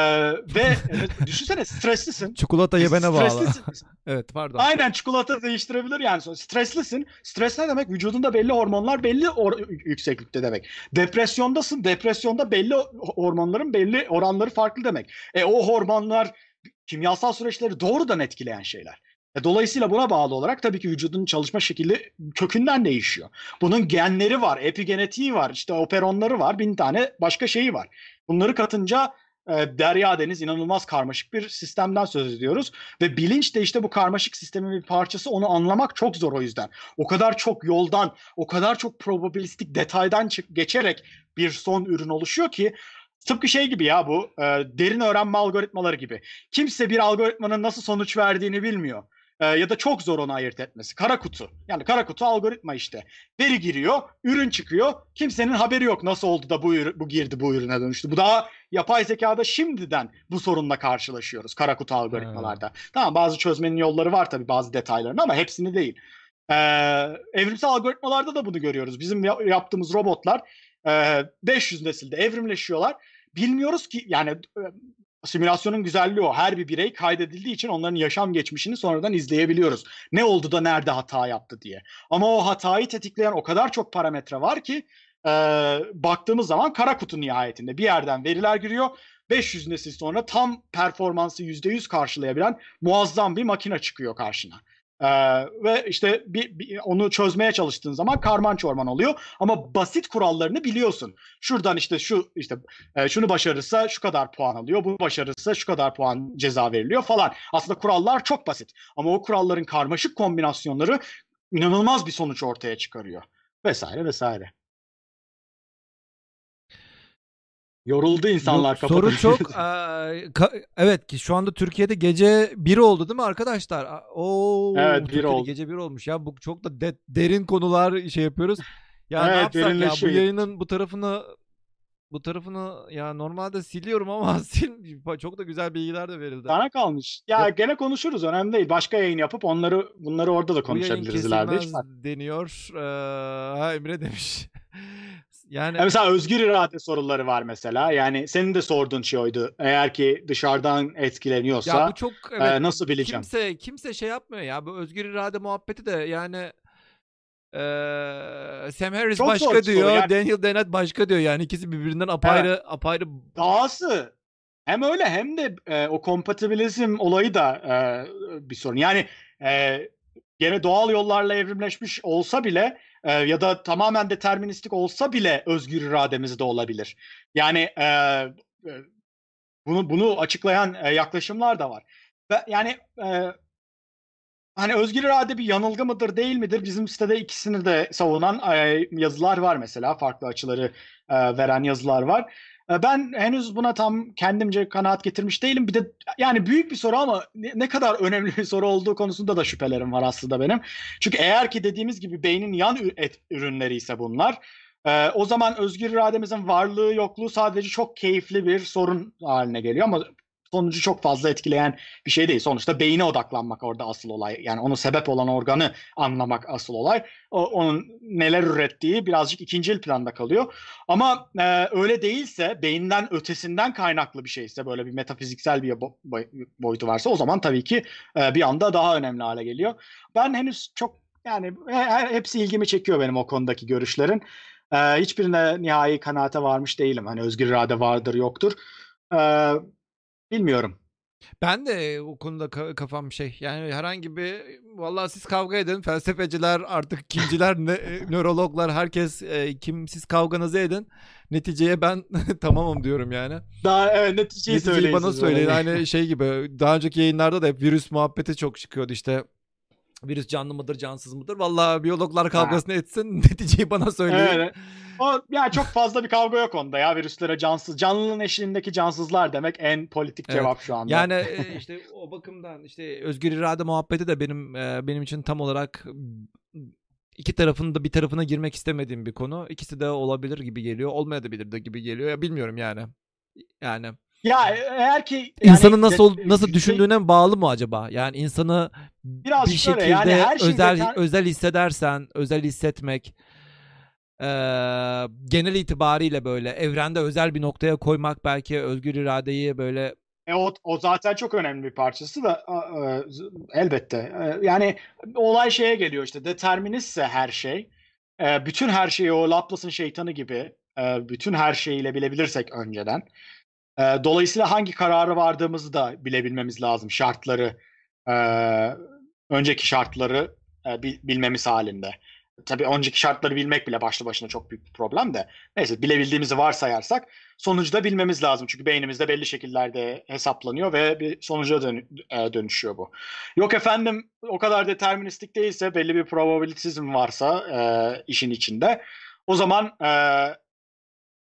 ve e, düşünsene streslisin. Çikolata yemene bağlı. Streslisin. evet pardon. Aynen çikolata değiştirebilir yani. Streslisin. Stres ne demek? Vücudunda belli hormonlar belli yükseklikte demek. Depresyondasın. Depresyonda belli hormonların belli oranları farklı demek. E o hormonlar kimyasal süreçleri doğrudan etkileyen şeyler. E, dolayısıyla buna bağlı olarak tabii ki vücudun çalışma şekli kökünden değişiyor. Bunun genleri var, epigenetiği var, işte operonları var, bin tane başka şeyi var. Bunları katınca e, derya deniz inanılmaz karmaşık bir sistemden söz ediyoruz. Ve bilinç de işte bu karmaşık sistemin bir parçası. Onu anlamak çok zor o yüzden. O kadar çok yoldan, o kadar çok probabilistik detaydan geçerek bir son ürün oluşuyor ki tıpkı şey gibi ya bu e, derin öğrenme algoritmaları gibi. Kimse bir algoritmanın nasıl sonuç verdiğini bilmiyor. E, ya da çok zor onu ayırt etmesi. Kara kutu. Yani kara kutu algoritma işte. Veri giriyor, ürün çıkıyor. Kimsenin haberi yok nasıl oldu da bu, bu girdi bu ürüne dönüştü. Bu daha yapay zekada şimdiden bu sorunla karşılaşıyoruz kara kutu algoritmalarda. Tamam bazı çözmenin yolları var tabii bazı detaylarını ama hepsini değil. Ee, evrimsel algoritmalarda da bunu görüyoruz. Bizim ya- yaptığımız robotlar e, 500 nesilde evrimleşiyorlar. Bilmiyoruz ki yani e, simülasyonun güzelliği o. Her bir birey kaydedildiği için onların yaşam geçmişini sonradan izleyebiliyoruz. Ne oldu da nerede hata yaptı diye. Ama o hatayı tetikleyen o kadar çok parametre var ki e, baktığımız zaman kara kutu nihayetinde bir yerden veriler giriyor. 500 nesil sonra tam performansı %100 karşılayabilen muazzam bir makine çıkıyor karşına. Ee, ve işte bir, bir- onu çözmeye çalıştığın zaman karman çorman oluyor ama basit kurallarını biliyorsun. Şuradan işte şu işte e, şunu başarırsa şu kadar puan alıyor, bunu başarırsa şu kadar puan ceza veriliyor falan. Aslında kurallar çok basit ama o kuralların karmaşık kombinasyonları inanılmaz bir sonuç ortaya çıkarıyor. Vesaire vesaire. Yoruldu insanlar Yok, soru çok. Eee, ka- evet ki şu anda Türkiye'de gece 1 oldu değil mi arkadaşlar? Oo, Evet, bir Türkiye'de oldu. Gece 1 olmuş ya. Bu çok da de- derin konular şey yapıyoruz. Ya ne Evet, yapsak ya bu derinleşiyor. yayının bu tarafını bu tarafını ya normalde siliyorum ama sil çok da güzel bilgiler de verildi. Sana kalmış. Ya Ya- gene konuşuruz önemli değil. Başka yayın yapıp onları bunları orada da Bu yayın konuşabiliriz ileride. Hiç kesilmez fark- deniyor. Eee, ha Emre demiş. yani Ya mesela özgür irade soruları var mesela. Yani senin de sorduğun şey oydu. Eğer ki dışarıdan etkileniyorsa ya bu çok e, evet nasıl bileceğim? Kimse kimse şey yapmıyor ya. Bu özgür irade muhabbeti de yani eee Sam Harris Çok başka diyor, yani. Daniel Dennett başka diyor. Yani ikisi birbirinden apayrı apayrı Dahası hem öyle hem de e, o kompatibilizm olayı da e, bir sorun. Yani e, gene doğal yollarla evrimleşmiş olsa bile e, ya da tamamen deterministik olsa bile özgür irademiz de olabilir. Yani e, e, bunu bunu açıklayan e, yaklaşımlar da var. Ve yani e, hani özgür irade bir yanılgı mıdır değil midir? Bizim sitede ikisini de savunan e, yazılar var mesela. Farklı açıları e, veren yazılar var. E, Ben henüz buna tam kendimce kanaat getirmiş değilim. Bir de yani büyük bir soru ama ne, kadar önemli bir soru olduğu konusunda da şüphelerim var aslında benim. Çünkü eğer ki dediğimiz gibi beynin yan et ürünleri ise bunlar, e, o zaman özgür irademizin varlığı yokluğu sadece çok keyifli bir sorun haline geliyor ama sonucu çok fazla etkileyen bir şey değil. Sonuçta beyine odaklanmak orada asıl olay. Yani onu sebep olan organı anlamak asıl olay. O, onun neler ürettiği birazcık ikincil planda kalıyor. Ama e, öyle değilse, beyinden ötesinden kaynaklı bir şeyse, böyle bir metafiziksel bir bo- boy- boyutu varsa o zaman tabii ki e, bir anda daha önemli hale geliyor. Ben henüz çok yani he- he- hepsi ilgimi çekiyor benim o konudaki görüşlerin. E, hiçbirine nihai kanaate varmış değilim. Hani özgür irade vardır yoktur. E, bilmiyorum. Ben de o konuda ka- kafam şey yani herhangi bir vallahi siz kavga edin felsefeciler artık kimciler ne, e, nörologlar herkes e, kim siz kavganızı edin neticeye ben tamamım diyorum yani. Daha evet neticeyi, Neticeyi söyleyin bana söyleyin hani şey gibi daha önceki yayınlarda da hep virüs muhabbeti çok çıkıyordu işte virüs canlı mıdır cansız mıdır vallahi biyologlar kavgasını etsin neticeyi bana söyleyin. Evet. O yani çok fazla bir kavga yok onda ya virüslere cansız. Canlının eşliğindeki cansızlar demek en politik Evet. cevap şu anda. Yani e, işte o bakımdan işte özgür irade muhabbeti de benim e, benim için tam olarak iki tarafın da bir tarafına girmek istemediğim bir konu. İkisi de olabilir gibi geliyor. Olmayabilir de gibi geliyor. Ya bilmiyorum yani. Yani ya eğer ki yani insanın nasıl de- nasıl şey- düşündüğüne bağlı mı acaba? Yani insanı Birazcık bir şekilde Yani her şey özel deter- özel hissedersen, özel hissetmek e, genel itibariyle böyle evrende özel bir noktaya koymak belki özgür iradeyi böyle E o, o zaten çok önemli bir parçası da a- elbette. E, Yani olay şeye geliyor işte deterministse her şey. e, Bütün her şeyi o Laplace'ın şeytanı gibi e, bütün her şeyiyle bilebilirsek önceden. E, Dolayısıyla hangi kararı vardığımızı da bilebilmemiz lazım. Şartları, e, önceki şartları e, bil- bilmemiz halinde. Tabii önceki şartları bilmek bile başlı başına çok büyük bir problem de. Neyse bilebildiğimizi varsayarsak sonucu da bilmemiz lazım. Çünkü beynimizde belli şekillerde hesaplanıyor ve bir sonuca dön- e, dönüşüyor bu. Yok efendim o kadar deterministik değilse belli bir probabilitizm varsa e, işin içinde o zaman e,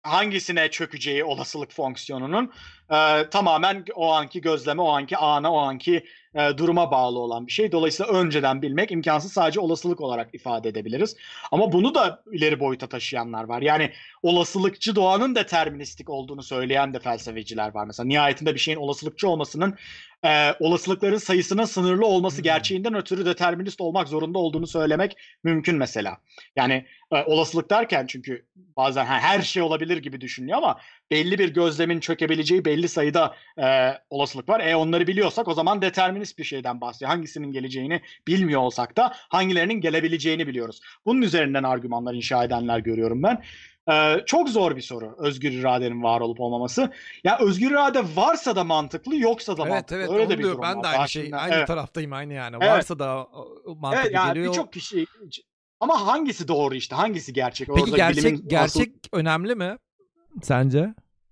hangisine çökeceği olasılık fonksiyonunun e, tamamen o anki gözleme, o anki ana, o anki e, duruma bağlı olan bir şey. Dolayısıyla önceden bilmek imkansız sadece olasılık olarak ifade edebiliriz. Ama bunu da ileri boyuta taşıyanlar var. Yani olasılıkçı doğanın deterministik olduğunu söyleyen de felsefeciler var. Mesela nihayetinde bir şeyin olasılıkçı olmasının e, olasılıkların sayısının sınırlı olması Hmm. gerçeğinden ötürü determinist olmak zorunda olduğunu söylemek mümkün mesela. Yani e, olasılık derken çünkü bazen ha, her şey olabilir gibi düşünüyor ama belli bir gözlemin çökebileceği belli sayıda e, olasılık var. E onları biliyorsak o zaman determinist bir şeyden bahsediyor. Hangisinin geleceğini bilmiyor olsak da hangilerinin gelebileceğini biliyoruz. Bunun üzerinden argümanlar inşa edenler görüyorum ben. E, çok zor bir soru özgür iradenin var olup olmaması. Ya özgür irade varsa da mantıklı yoksa da Evet mantıklı. evet Öyle de bir diyor. durum Ben var. de aynı Daha şey şimdi- aynı evet. taraftayım aynı yani. Evet. Varsa da mantıklı Evet yani geliyor. birçok kişi ama hangisi doğru işte hangisi gerçek? Peki Orada gerçek bilimin gerçek asıl- önemli mi sence?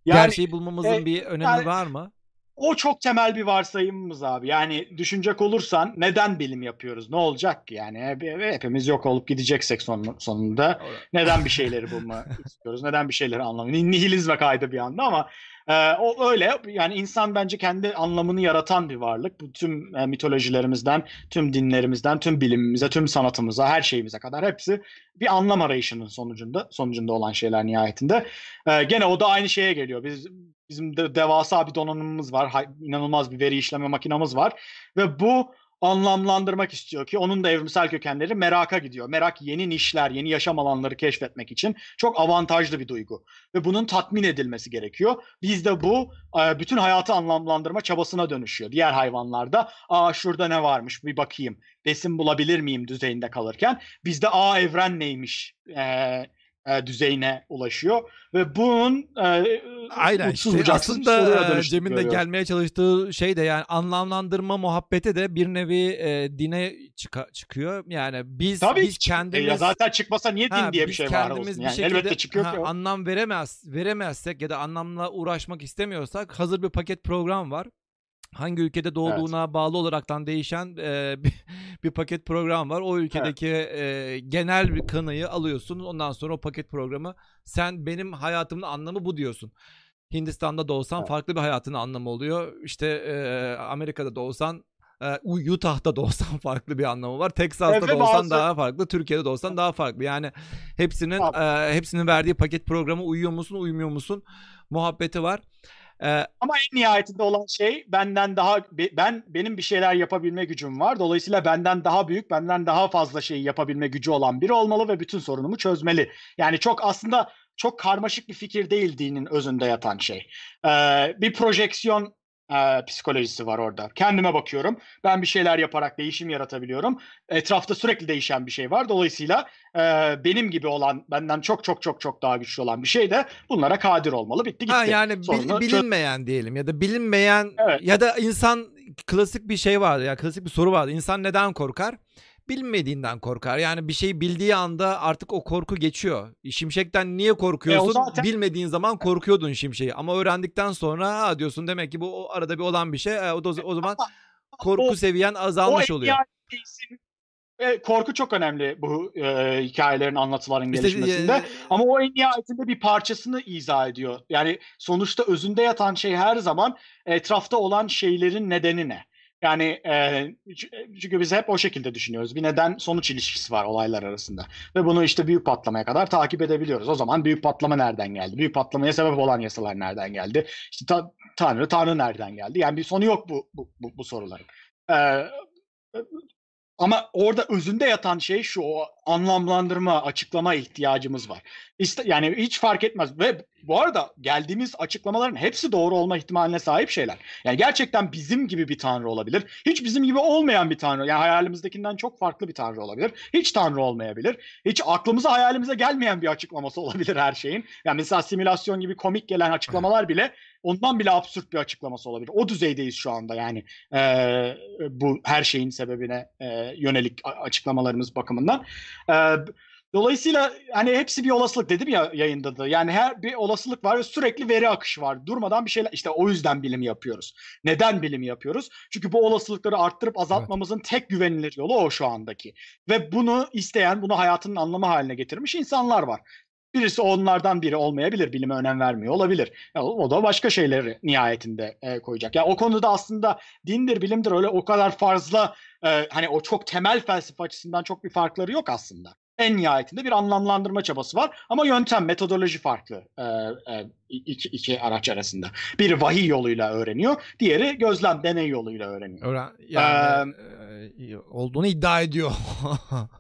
yani Gerçeği bulmamızın e, bir önemi yani- var mı? o çok temel bir varsayımımız abi. Yani düşünecek olursan neden bilim yapıyoruz? Ne olacak ki yani? Hep- Hepimiz yok olup gideceksek son, sonunda. Neden bir şeyleri bulma istiyoruz? Neden bir şeyleri anlamı? Nihilizme kaydı bir anda ama e, o öyle. Yani insan bence kendi anlamını yaratan bir varlık. Bu tüm e, mitolojilerimizden, tüm dinlerimizden, tüm bilimimize, tüm sanatımıza, her şeyimize kadar hepsi bir anlam arayışının sonucunda sonucunda olan şeyler nihayetinde. E, gene o da aynı şeye geliyor. Biz bizim de devasa bir donanımımız var. hay- inanılmaz bir veri işleme makinamız var ve bu anlamlandırmak istiyor ki onun da evrimsel kökenleri meraka gidiyor. Merak yeni nişler, yeni yaşam alanları keşfetmek için çok avantajlı bir duygu. Ve bunun tatmin edilmesi gerekiyor. Bizde bu e, bütün hayatı anlamlandırma çabasına dönüşüyor. Diğer hayvanlarda aa şurada ne varmış bir bakayım. Besin bulabilir miyim düzeyinde kalırken bizde aa evren neymiş e, e, düzeyine ulaşıyor. Ve bunun e, Aynen işte aslında e, Cem'in de gelmeye çalıştığı şey de yani anlamlandırma muhabbeti de bir nevi e, dine çıka- çıkıyor. Yani biz Tabii biz ki. E, kendimiz ya zaten çıkmasa niye din Ha, diye bir şey var olsun bir yani. şekilde Elbette çıkıyor ha, ki anlam veremez veremezsek ya da anlamla uğraşmak istemiyorsak hazır bir paket program var. Hangi ülkede doğduğuna bağlı olaraktan değişen e, bir, bir paket program var. O ülkedeki e, genel bir kanıyı alıyorsun. Ondan sonra o paket programı sen benim hayatımın anlamı bu diyorsun. Hindistan'da doğsan Evet. farklı bir hayatın anlamı oluyor. İşte e, Amerika'da doğsan e, Utah'da doğsan farklı bir anlamı var. Texas'ta Evet, ve doğsan bazı- daha farklı. Türkiye'de doğsan daha farklı. Yani hepsinin e, hepsinin verdiği paket programı uyuyor musun, uymuyor musun muhabbeti var. E, Ama en nihayetinde olan şey benden daha be- ben benim bir şeyler yapabilme gücüm var. Dolayısıyla benden daha büyük, benden daha fazla şey yapabilme gücü olan biri olmalı ve bütün sorunumu çözmeli. Yani çok aslında çok karmaşık bir fikir değil dinin özünde yatan şey. Ee, bir projeksiyon e, psikolojisi var orada. Kendime bakıyorum. Ben bir şeyler yaparak değişim yaratabiliyorum. Etrafta sürekli değişen bir şey var. Dolayısıyla e, benim gibi olan, benden çok çok çok çok daha güçlü olan bir şey de bunlara kadir olmalı. Bitti gitti. Ha yani bil- bilinmeyen diyelim ya da bilinmeyen Evet. ya da insan klasik bir şey vardı ya klasik bir soru vardı. İnsan neden korkar? Bilmediğinden korkar. Yani bir şeyi bildiği anda artık o korku geçiyor. Şimşekten niye korkuyorsun? E, zaten- Bilmediğin zaman korkuyordun şimşeği. Ama öğrendikten sonra ha diyorsun demek ki bu arada bir olan bir şey. E, o, da, o zaman korku o- seviyen azalmış o oluyor. e, korku çok önemli bu e, hikayelerin anlatıların İşte, gelişmesinde. e, Ama o en nihayetinde bir parçasını izah ediyor. Yani sonuçta özünde yatan şey her zaman etrafta olan şeylerin nedeni ne? Yani e, çünkü biz hep o şekilde düşünüyoruz. Bir neden sonuç ilişkisi var olaylar arasında. Ve bunu işte büyük patlamaya kadar takip edebiliyoruz. O zaman büyük patlama nereden geldi? Büyük patlamaya sebep olan yasalar nereden geldi? İşte ta- Tanrı, Tanrı nereden geldi? Yani bir sonu yok bu bu, bu, bu soruların. E, ama orada özünde yatan şey şu o anlamlandırma, açıklama ihtiyacımız var. İşte, yani hiç fark etmez ve bu arada geldiğimiz açıklamaların hepsi doğru olma ihtimaline sahip şeyler. Yani gerçekten bizim gibi bir tanrı olabilir. Hiç bizim gibi olmayan bir tanrı. Yani hayalimizdekinden çok farklı bir tanrı olabilir. Hiç tanrı olmayabilir. Hiç aklımıza hayalimize gelmeyen bir açıklaması olabilir her şeyin. Yani mesela simülasyon gibi komik gelen açıklamalar bile ondan bile absürt bir açıklaması olabilir. O düzeydeyiz şu anda yani e, bu her şeyin sebebine e, yönelik açıklamalarımız bakımından. E, dolayısıyla hani hepsi bir olasılık dedim ya yayında da. Yani her bir olasılık var ve sürekli veri akışı var. Durmadan bir şeyler işte o yüzden bilim yapıyoruz. Neden bilim yapıyoruz? Çünkü bu olasılıkları arttırıp azaltmamızın tek güvenilir yolu o şu andaki. Ve bunu isteyen, bunu hayatının anlamı haline getirmiş insanlar var. Birisi onlardan biri olmayabilir, bilime önem vermiyor olabilir. Ya, o da başka şeyleri nihayetinde e, koyacak. Ya o konuda aslında dindir, bilimdir öyle o kadar fazla e, hani o çok temel felsefe açısından çok bir farkları yok aslında. En nihayetinde bir anlamlandırma çabası var ama yöntem, metodoloji farklı e, e, iki, iki araç arasında. Biri vahiy yoluyla öğreniyor, diğeri gözlem, deney yoluyla öğreniyor. Öğren, yani e, olduğunu iddia ediyor.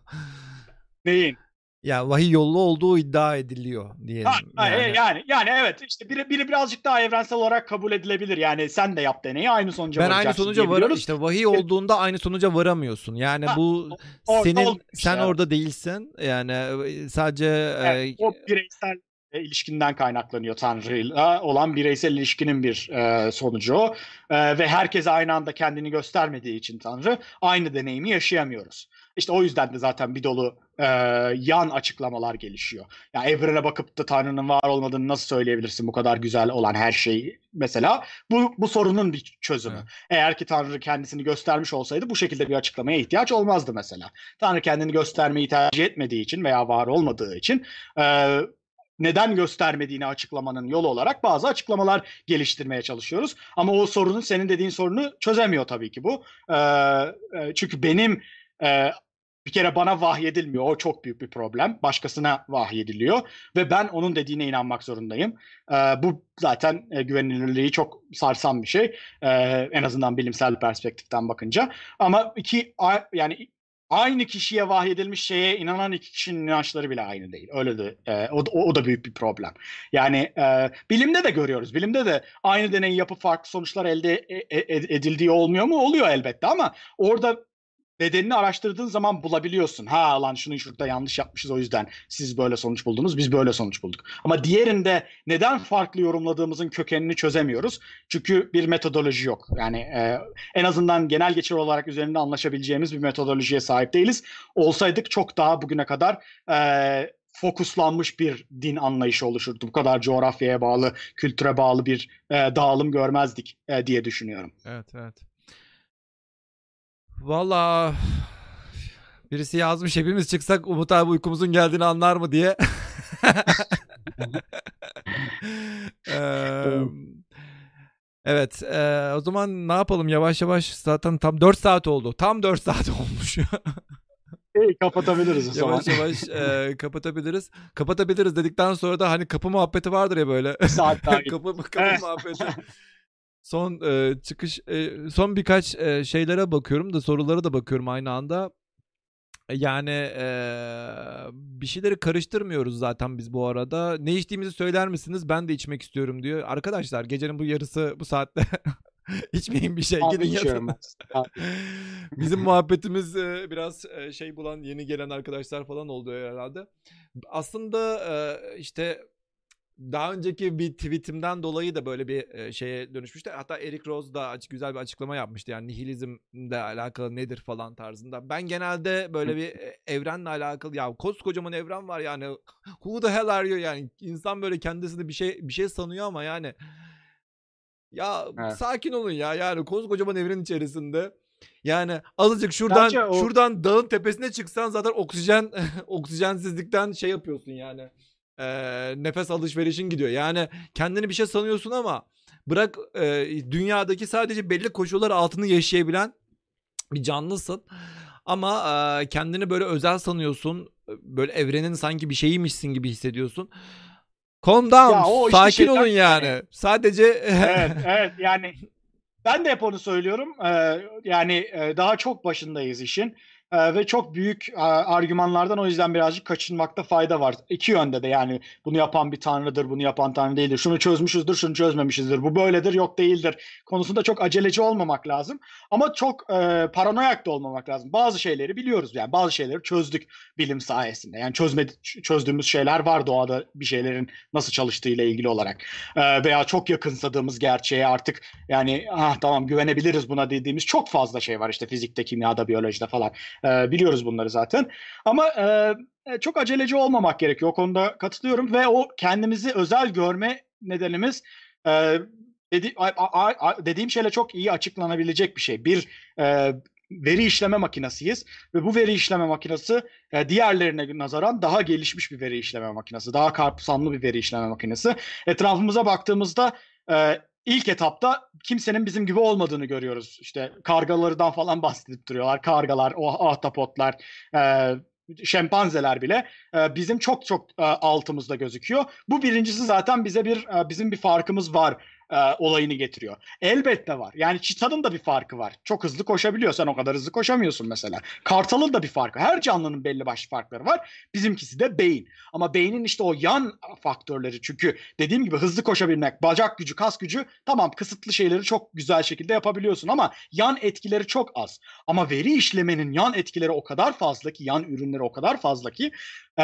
Neyin? Ya vahiy yollu olduğu iddia ediliyor diyelim. Ha, e, yani. yani. yani evet işte biri biri birazcık daha evrensel olarak kabul edilebilir. Yani sen de yap deneyi aynı sonuca ben aynı varacaksın sonuca var diyebiliyoruz. işte vahiy olduğunda aynı sonuca varamıyorsun. Yani Ha, bu orada senin sen ya. orada değilsin. Yani e, sadece Evet, e, o bireysel e, ilişkinden kaynaklanıyor Tanrı'yla olan bireysel ilişkinin bir e, sonucu o. E, ve herkese aynı anda kendini göstermediği için Tanrı aynı deneyimi yaşayamıyoruz. İşte o yüzden de zaten bir dolu e, yan açıklamalar gelişiyor. Yani evrene bakıp da Tanrı'nın var olmadığını nasıl söyleyebilirsin bu kadar güzel olan her şeyi mesela? Bu, bu sorunun bir çözümü. Evet. Eğer ki Tanrı kendisini göstermiş olsaydı bu şekilde bir açıklamaya ihtiyaç olmazdı mesela. Tanrı kendini göstermeyi tercih etmediği için veya var olmadığı için e, neden göstermediğini açıklamanın yolu olarak bazı açıklamalar geliştirmeye çalışıyoruz. Ama o sorunun senin dediğin sorunu çözemiyor tabii ki bu. E, çünkü benim e, bir kere bana vahyedilmiyor. O çok büyük bir problem. Başkasına vahyediliyor ve ben onun dediğine inanmak zorundayım. Ee, bu zaten e, güvenilirliği çok sarsan bir şey. Ee, en azından bilimsel perspektiften bakınca. Ama iki a- yani aynı kişiye vahyedilmiş şeye inanan iki kişinin inançları bile aynı değil. Öyle de e, o, o, o da büyük bir problem. Yani e, bilimde de görüyoruz. Bilimde de aynı deneyi yapıp farklı sonuçlar elde e- e- edildiği olmuyor mu? Oluyor elbette ama orada bedenini araştırdığın zaman bulabiliyorsun. Ha lan şunu şurada yanlış yapmışız o yüzden siz böyle sonuç buldunuz, biz böyle sonuç bulduk. Ama diğerinde neden farklı yorumladığımızın kökenini çözemiyoruz. Çünkü bir metodoloji yok. Yani e, en azından genel geçer olarak üzerinde anlaşabileceğimiz bir metodolojiye sahip değiliz. Olsaydık çok daha bugüne kadar e, fokuslanmış bir din anlayışı oluşurdu. Bu kadar coğrafyaya bağlı, kültüre bağlı bir e, dağılım görmezdik e, diye düşünüyorum. evet evet. Valla birisi yazmış hepimiz çıksak Umut abi uykumuzun geldiğini anlar mı diye. Evet o zaman ne yapalım yavaş yavaş zaten tam 4 saat oldu. Tam 4 saat olmuş. İyi kapatabiliriz o zaman. yavaş yavaş eee, kapatabiliriz. Kapatabiliriz dedikten sonra da hani kapı muhabbeti vardır ya böyle. Bir saat daha kapı kapı muhabbeti. Son e, çıkış e, son birkaç e, şeylere bakıyorum da sorulara da bakıyorum aynı anda. Yani e, bir şeyleri karıştırmıyoruz zaten biz bu arada. Ne içtiğimizi söyler misiniz? Ben de içmek istiyorum diyor. Arkadaşlar gecenin bu yarısı bu saatte İçmeyin bir şey. Abi Gidin yatın. Bizim muhabbetimiz e, biraz e, şey bulan yeni gelen arkadaşlar falan oldu herhalde. Aslında e, işte daha önceki bir tweetimden dolayı da böyle bir şeye dönüşmüştü. Hatta Eric Rose da açık güzel bir açıklama yapmıştı. Yani nihilizmle alakalı nedir falan tarzında. Ben genelde böyle bir e, evrenle alakalı ya koskocaman evren var yani who the hell are you yani insan böyle kendisini bir şey bir şey sanıyor ama yani ya Evet. sakin olun ya yani koskocaman evren içerisinde yani azıcık şuradan o- şuradan dağın tepesine çıksan zaten oksijen oksijensizlikten şey yapıyorsun yani. Ee, nefes alışverişin gidiyor. Yani kendini bir şey sanıyorsun ama bırak e, dünyadaki sadece belli koşullar altını yaşayabilen bir canlısın. Ama e, kendini böyle özel sanıyorsun. Böyle evrenin sanki bir şeyiymişsin gibi hissediyorsun. Calm down. Ya o işte Sakin şeyden- olun yani. Sadece evet, evet yani ben de hep onu söylüyorum. Ee, yani e, daha çok başındayız işin. Ee, ve çok büyük e, argümanlardan o yüzden birazcık kaçınmakta fayda var. İki yönde de yani bunu yapan bir tanrıdır, bunu yapan tanrı değildir. Şunu çözmüşüzdür, şunu çözmemişizdir. Bu böyledir, yok değildir. Konusunda çok aceleci olmamak lazım. Ama çok e, paranoyak da olmamak lazım. Bazı şeyleri biliyoruz yani bazı şeyleri çözdük bilim sayesinde. Yani çözmedi, çözdüğümüz şeyler var doğada bir şeylerin nasıl çalıştığıyla ilgili olarak. Ee, veya çok yakınsadığımız gerçeğe artık yani ah tamam güvenebiliriz buna dediğimiz çok fazla şey var işte fizikte, kimyada, biyolojide falan. Ee, biliyoruz bunları zaten. Ama e, e, çok aceleci olmamak gerekiyor. O konuda katılıyorum ve o kendimizi özel görme nedenimiz e, dedi, a- a- a- dediğim şeyle çok iyi açıklanabilecek bir şey. Bir e, veri işleme makinesiyiz ve bu veri işleme makinesi e, diğerlerine nazaran daha gelişmiş bir veri işleme makinesi. Daha kapsamlı bir veri işleme makinesi. Etrafımıza baktığımızda e, ilk etapta kimsenin bizim gibi olmadığını görüyoruz. İşte kargalardan falan bahsedip duruyorlar. Kargalar, o ahtapotlar, e, şempanzeler bile e, bizim çok çok e, altımızda gözüküyor. Bu birincisi zaten bize bir e, bizim bir farkımız var e, olayını getiriyor. Elbette var. Yani çitanın da bir farkı var. Çok hızlı koşabiliyor. Sen o kadar hızlı koşamıyorsun mesela. Kartalın da bir farkı. Her canlının belli başlı farkları var. Bizimkisi de beyin. Ama beynin işte o yan faktörleri çünkü dediğim gibi hızlı koşabilmek, bacak gücü, kas gücü tamam kısıtlı şeyleri çok güzel şekilde yapabiliyorsun ama yan etkileri çok az. Ama veri işlemenin yan etkileri o kadar fazla ki, yan ürünleri o kadar fazla ki e,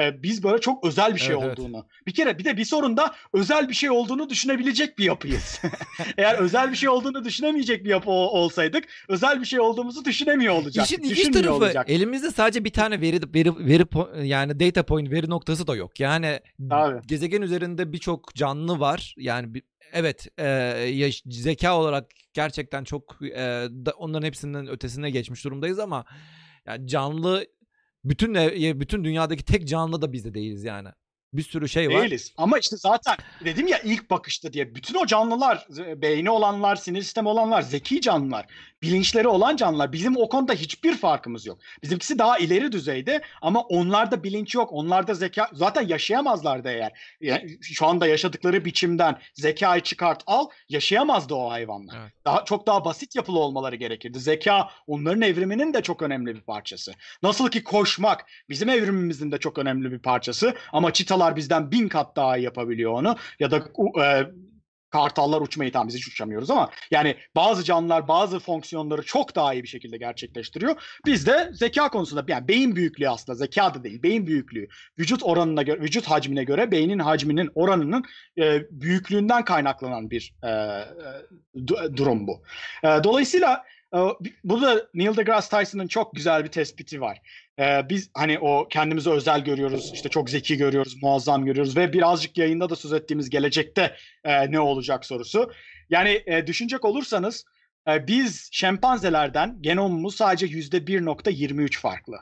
e, biz böyle çok özel bir şey Evet, evet. olduğunu. Bir kere bir de bir sorun da özel bir şey olduğunu düşünebilecek bir yapıyız. Eğer özel bir şey olduğunu düşünemeyecek bir yapı ol- olsaydık özel bir şey olduğumuzu düşünemiyor olacaktık. İşin ilginç tarafı olacaktık. elimizde sadece bir tane veri veri veri yani data point veri noktası da yok. Yani Tabii. gezegen üzerinde birçok canlı var. Yani bir- evet e, yaş- zeka olarak gerçekten çok e, da- onların hepsinden ötesine geçmiş durumdayız ama yani canlı bütün ev- bütün dünyadaki tek canlı da biz de değiliz yani. Bir sürü şey var. Değiliz. Ama işte zaten dedim ya ilk bakışta diye bütün o canlılar, beyni olanlar, sinir sistemi olanlar, zeki canlılar, bilinçleri olan canlılar bizim o konuda hiçbir farkımız yok. Bizimkisi daha ileri düzeyde ama onlarda bilinç yok. Onlarda zeka zaten yaşayamazlardı eğer. Yani şu anda yaşadıkları biçimden zekayı çıkart al yaşayamazdı o hayvanlar. Evet. Daha çok daha basit yapılı olmaları gerekirdi. Zeka onların evriminin de çok önemli bir parçası. Nasıl ki koşmak bizim evrimimizin de çok önemli bir parçası ama çitalar bizden bin kat daha iyi yapabiliyor onu ya da e, kartallar uçmayı tam biz hiç uçamıyoruz ama yani bazı canlılar bazı fonksiyonları çok daha iyi bir şekilde gerçekleştiriyor. Biz de zeka konusunda yani beyin büyüklüğü aslında zeka da değil beyin büyüklüğü vücut oranına göre vücut hacmine göre beynin hacminin oranının e, büyüklüğünden kaynaklanan bir e, e, du- durum bu. E, dolayısıyla burada Neil deGrasse Tyson'ın çok güzel bir tespiti var. Ee, biz hani o kendimizi özel görüyoruz, işte çok zeki görüyoruz, muazzam görüyoruz ve birazcık yayında da söz ettiğimiz gelecekte e, ne olacak sorusu. Yani e, düşünecek olursanız e, biz şempanzelerden genomumuz sadece %1.23 farklı.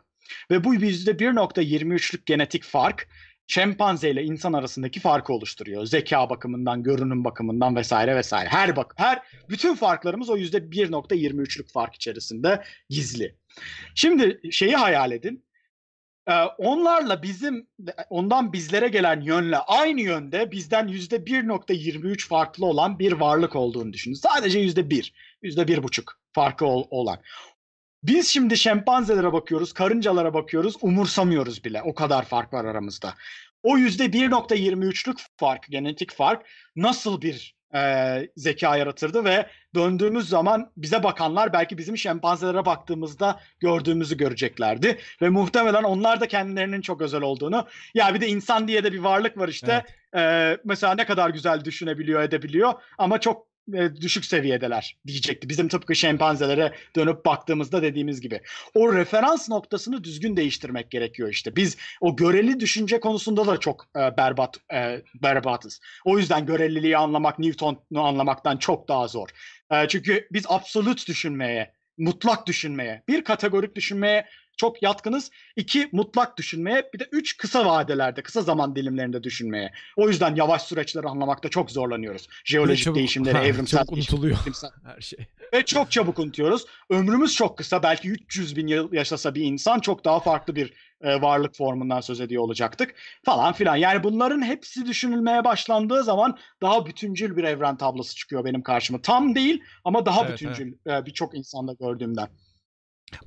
Ve bu %1.23'lük genetik fark şempanze ile insan arasındaki farkı oluşturuyor. Zeka bakımından, görünüm bakımından vesaire vesaire. Her bak her bütün farklarımız o %1.23'lük fark içerisinde gizli. Şimdi şeyi hayal edin. Ee, onlarla bizim ondan bizlere gelen yönle aynı yönde bizden yüzde 1.23 farklı olan bir varlık olduğunu düşünün. Sadece yüzde bir, yüzde bir buçuk farkı ol- olan. Biz şimdi şempanzelere bakıyoruz, karıncalara bakıyoruz, umursamıyoruz bile. O kadar fark var aramızda. O yüzde 1.23'lük fark, genetik fark nasıl bir e, zeka yaratırdı ve döndüğümüz zaman bize bakanlar belki bizim şempanzelere baktığımızda gördüğümüzü göreceklerdi ve muhtemelen onlar da kendilerinin çok özel olduğunu ya bir de insan diye de bir varlık var işte e, mesela ne kadar güzel düşünebiliyor edebiliyor ama çok e, düşük seviyedeler diyecekti. Bizim tıpkı şempanzelere dönüp baktığımızda dediğimiz gibi. O referans noktasını düzgün değiştirmek gerekiyor işte. Biz o göreli düşünce konusunda da çok e, berbat e, berbatız. O yüzden göreliliği anlamak Newton'u anlamaktan çok daha zor. E, çünkü biz absolut düşünmeye, mutlak düşünmeye, bir kategorik düşünmeye çok yatkınız. İki mutlak düşünmeye bir de üç kısa vadelerde, kısa zaman dilimlerinde düşünmeye. O yüzden yavaş süreçleri anlamakta çok zorlanıyoruz. Jeolojik Çabuk- değişimleri, Ha, evrimsel değişimleri, unutuluyor. iklimsel- Her şey. ve çok çabuk unutuyoruz. Ömrümüz çok kısa. Belki 300 bin yıl yaşasa bir insan çok daha farklı bir e, varlık formundan söz ediyor olacaktık falan filan. Yani bunların hepsi düşünülmeye başlandığı zaman daha bütüncül bir evren tablosu çıkıyor benim karşıma. Tam değil ama daha Evet, bütüncül e, birçok insanda gördüğümden.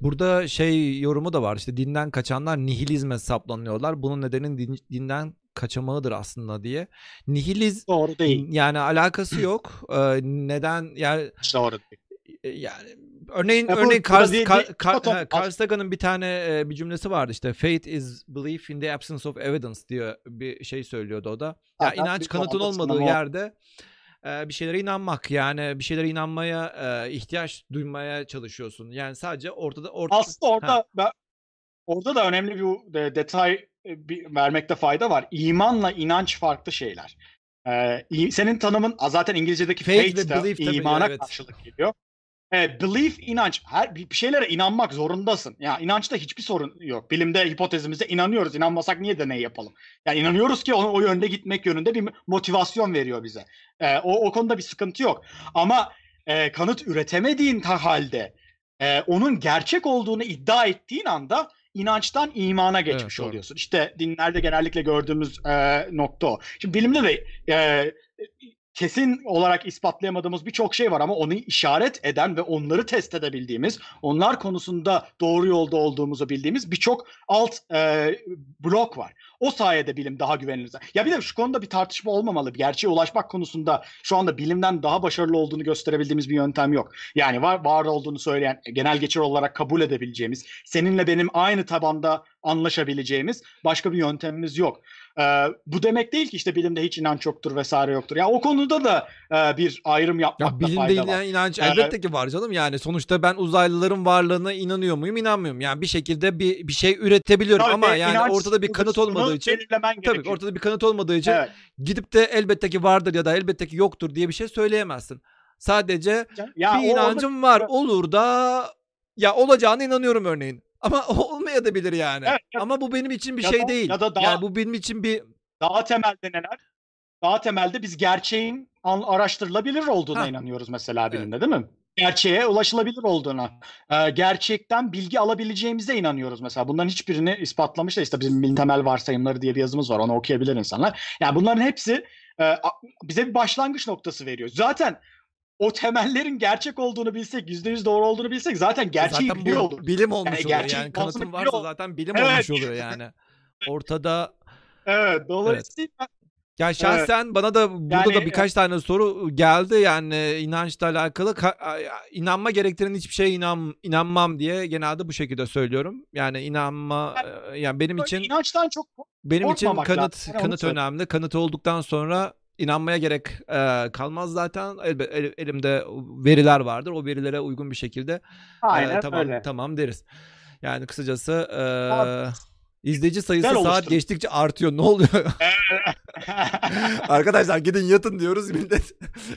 Burada şey yorumu da var işte dinden kaçanlar nihilizme saplanıyorlar. Bunun nedeni din- dinden kaçamağıdır aslında diye. Nihiliz Doğru değil. yani alakası yok. Ee, neden yani Doğru değil. e, yani örneğin Ya örneğin da değil- Platon- ha, Carl Sagan'ın bir tane e, bir cümlesi vardı işte faith is belief in the absence of evidence diye bir şey söylüyordu o da. Ya Zaten inanç kanıtın olmadığı sınavı o. e, bir şeylere inanmak yani bir şeylere inanmaya e, ihtiyaç duymaya çalışıyorsun. Yani sadece ortada ortada Aslında orada ben, orada da önemli bir de- detay bir, vermekte fayda var. İmanla inanç farklı şeyler. Ee, senin tanımın zaten İngilizce'deki Faith faith, de belief tabii, imana evet. karşılık geliyor. Evet, belief inanç. Her bir şeylere inanmak zorundasın. Ya inançta hiçbir sorun yok. Bilimde hipotezimize inanıyoruz. İnanmasak niye deney yapalım? Yani inanıyoruz ki onu o yönde gitmek yönünde bir motivasyon veriyor bize. Ee, o o konuda bir sıkıntı yok. Ama e, kanıt üretemediğin ta halde e, onun gerçek olduğunu iddia ettiğin anda inançtan imana geçmiş doğru. oluyorsun. İşte dinlerde genellikle gördüğümüz e, nokta o. Şimdi bilimde de e, kesin olarak ispatlayamadığımız birçok şey var ama onu işaret eden ve onları test edebildiğimiz, onlar konusunda doğru yolda olduğumuzu bildiğimiz birçok alt e, blok var. O sayede bilim daha güvenilir. Ya bir de şu konuda bir tartışma olmamalı. Gerçeğe ulaşmak konusunda şu anda bilimden daha başarılı olduğunu gösterebildiğimiz bir yöntem yok. Yani var var olduğunu söyleyen, genel geçer olarak kabul edebileceğimiz, seninle benim aynı tabanda anlaşabileceğimiz başka bir yöntemimiz yok. Ee, bu demek değil ki işte bilimde hiç inanç yoktur vesaire yoktur. Ya o konuda da e, bir ayrım Ya yapmakta bilimde fayda var. inan- inanç Ee, elbette ki var canım yani sonuçta ben uzaylıların varlığına inanıyor muyum inanmıyorum yani bir şekilde bir bir şey üretebiliyorum Tabii ama yani ortada bir kanıt olmadığı için tabii gerekiyor. ortada bir kanıt olmadığı için Evet. gidip de elbette ki vardır ya da elbette ki yoktur diye bir şey söyleyemezsin. Sadece Ya bir o orada- inancım var olur da ya olacağına inanıyorum örneğin. Ama olmayabilir yani. Evet, ya- Ama bu benim için bir ya şey da- değil. ya da daha- Yani bu benim için bir Daha temelde neler? Daha temelde biz gerçeğin araştırılabilir olduğuna Ha. inanıyoruz mesela bilimde değil mi? Gerçeğe ulaşılabilir olduğuna, e, gerçekten bilgi alabileceğimize inanıyoruz mesela. Bunların hiçbirini ispatlamış da işte bizim temel varsayımları diye bir yazımız var. Onu okuyabilir insanlar. Yani bunların hepsi e, bize bir başlangıç noktası veriyor. Zaten o temellerin gerçek olduğunu bilsek, yüzde yüz doğru olduğunu bilsek zaten gerçeği zaten biliyor oluruz. bilim olmuş oluyor. gerçek Yani kanıtın biliyor varsa ol- zaten bilim Evet. olmuş oluyor yani. Ortada Evet, dolayısıyla Ya şahsen bana da burada da Yani, birkaç tane soru geldi yani inançla alakalı Ka- inanma gerektiren hiçbir şeye inan inanmam diye genelde bu şekilde söylüyorum. Yani inanma e, yani benim için inançtan çok benim için kanıt lazım. Yani kanıt önemli. Kanıt olduktan sonra inanmaya gerek e, kalmaz zaten. Elbe, el- elimde veriler vardır. O verilere uygun bir şekilde e, aynen tamam öyle. tamam deriz. Yani kısacası e, Abi, izleyici sayısı güzel saat oluşturun. geçtikçe artıyor. Ne oluyor? Arkadaşlar gidin yatın diyoruz millet.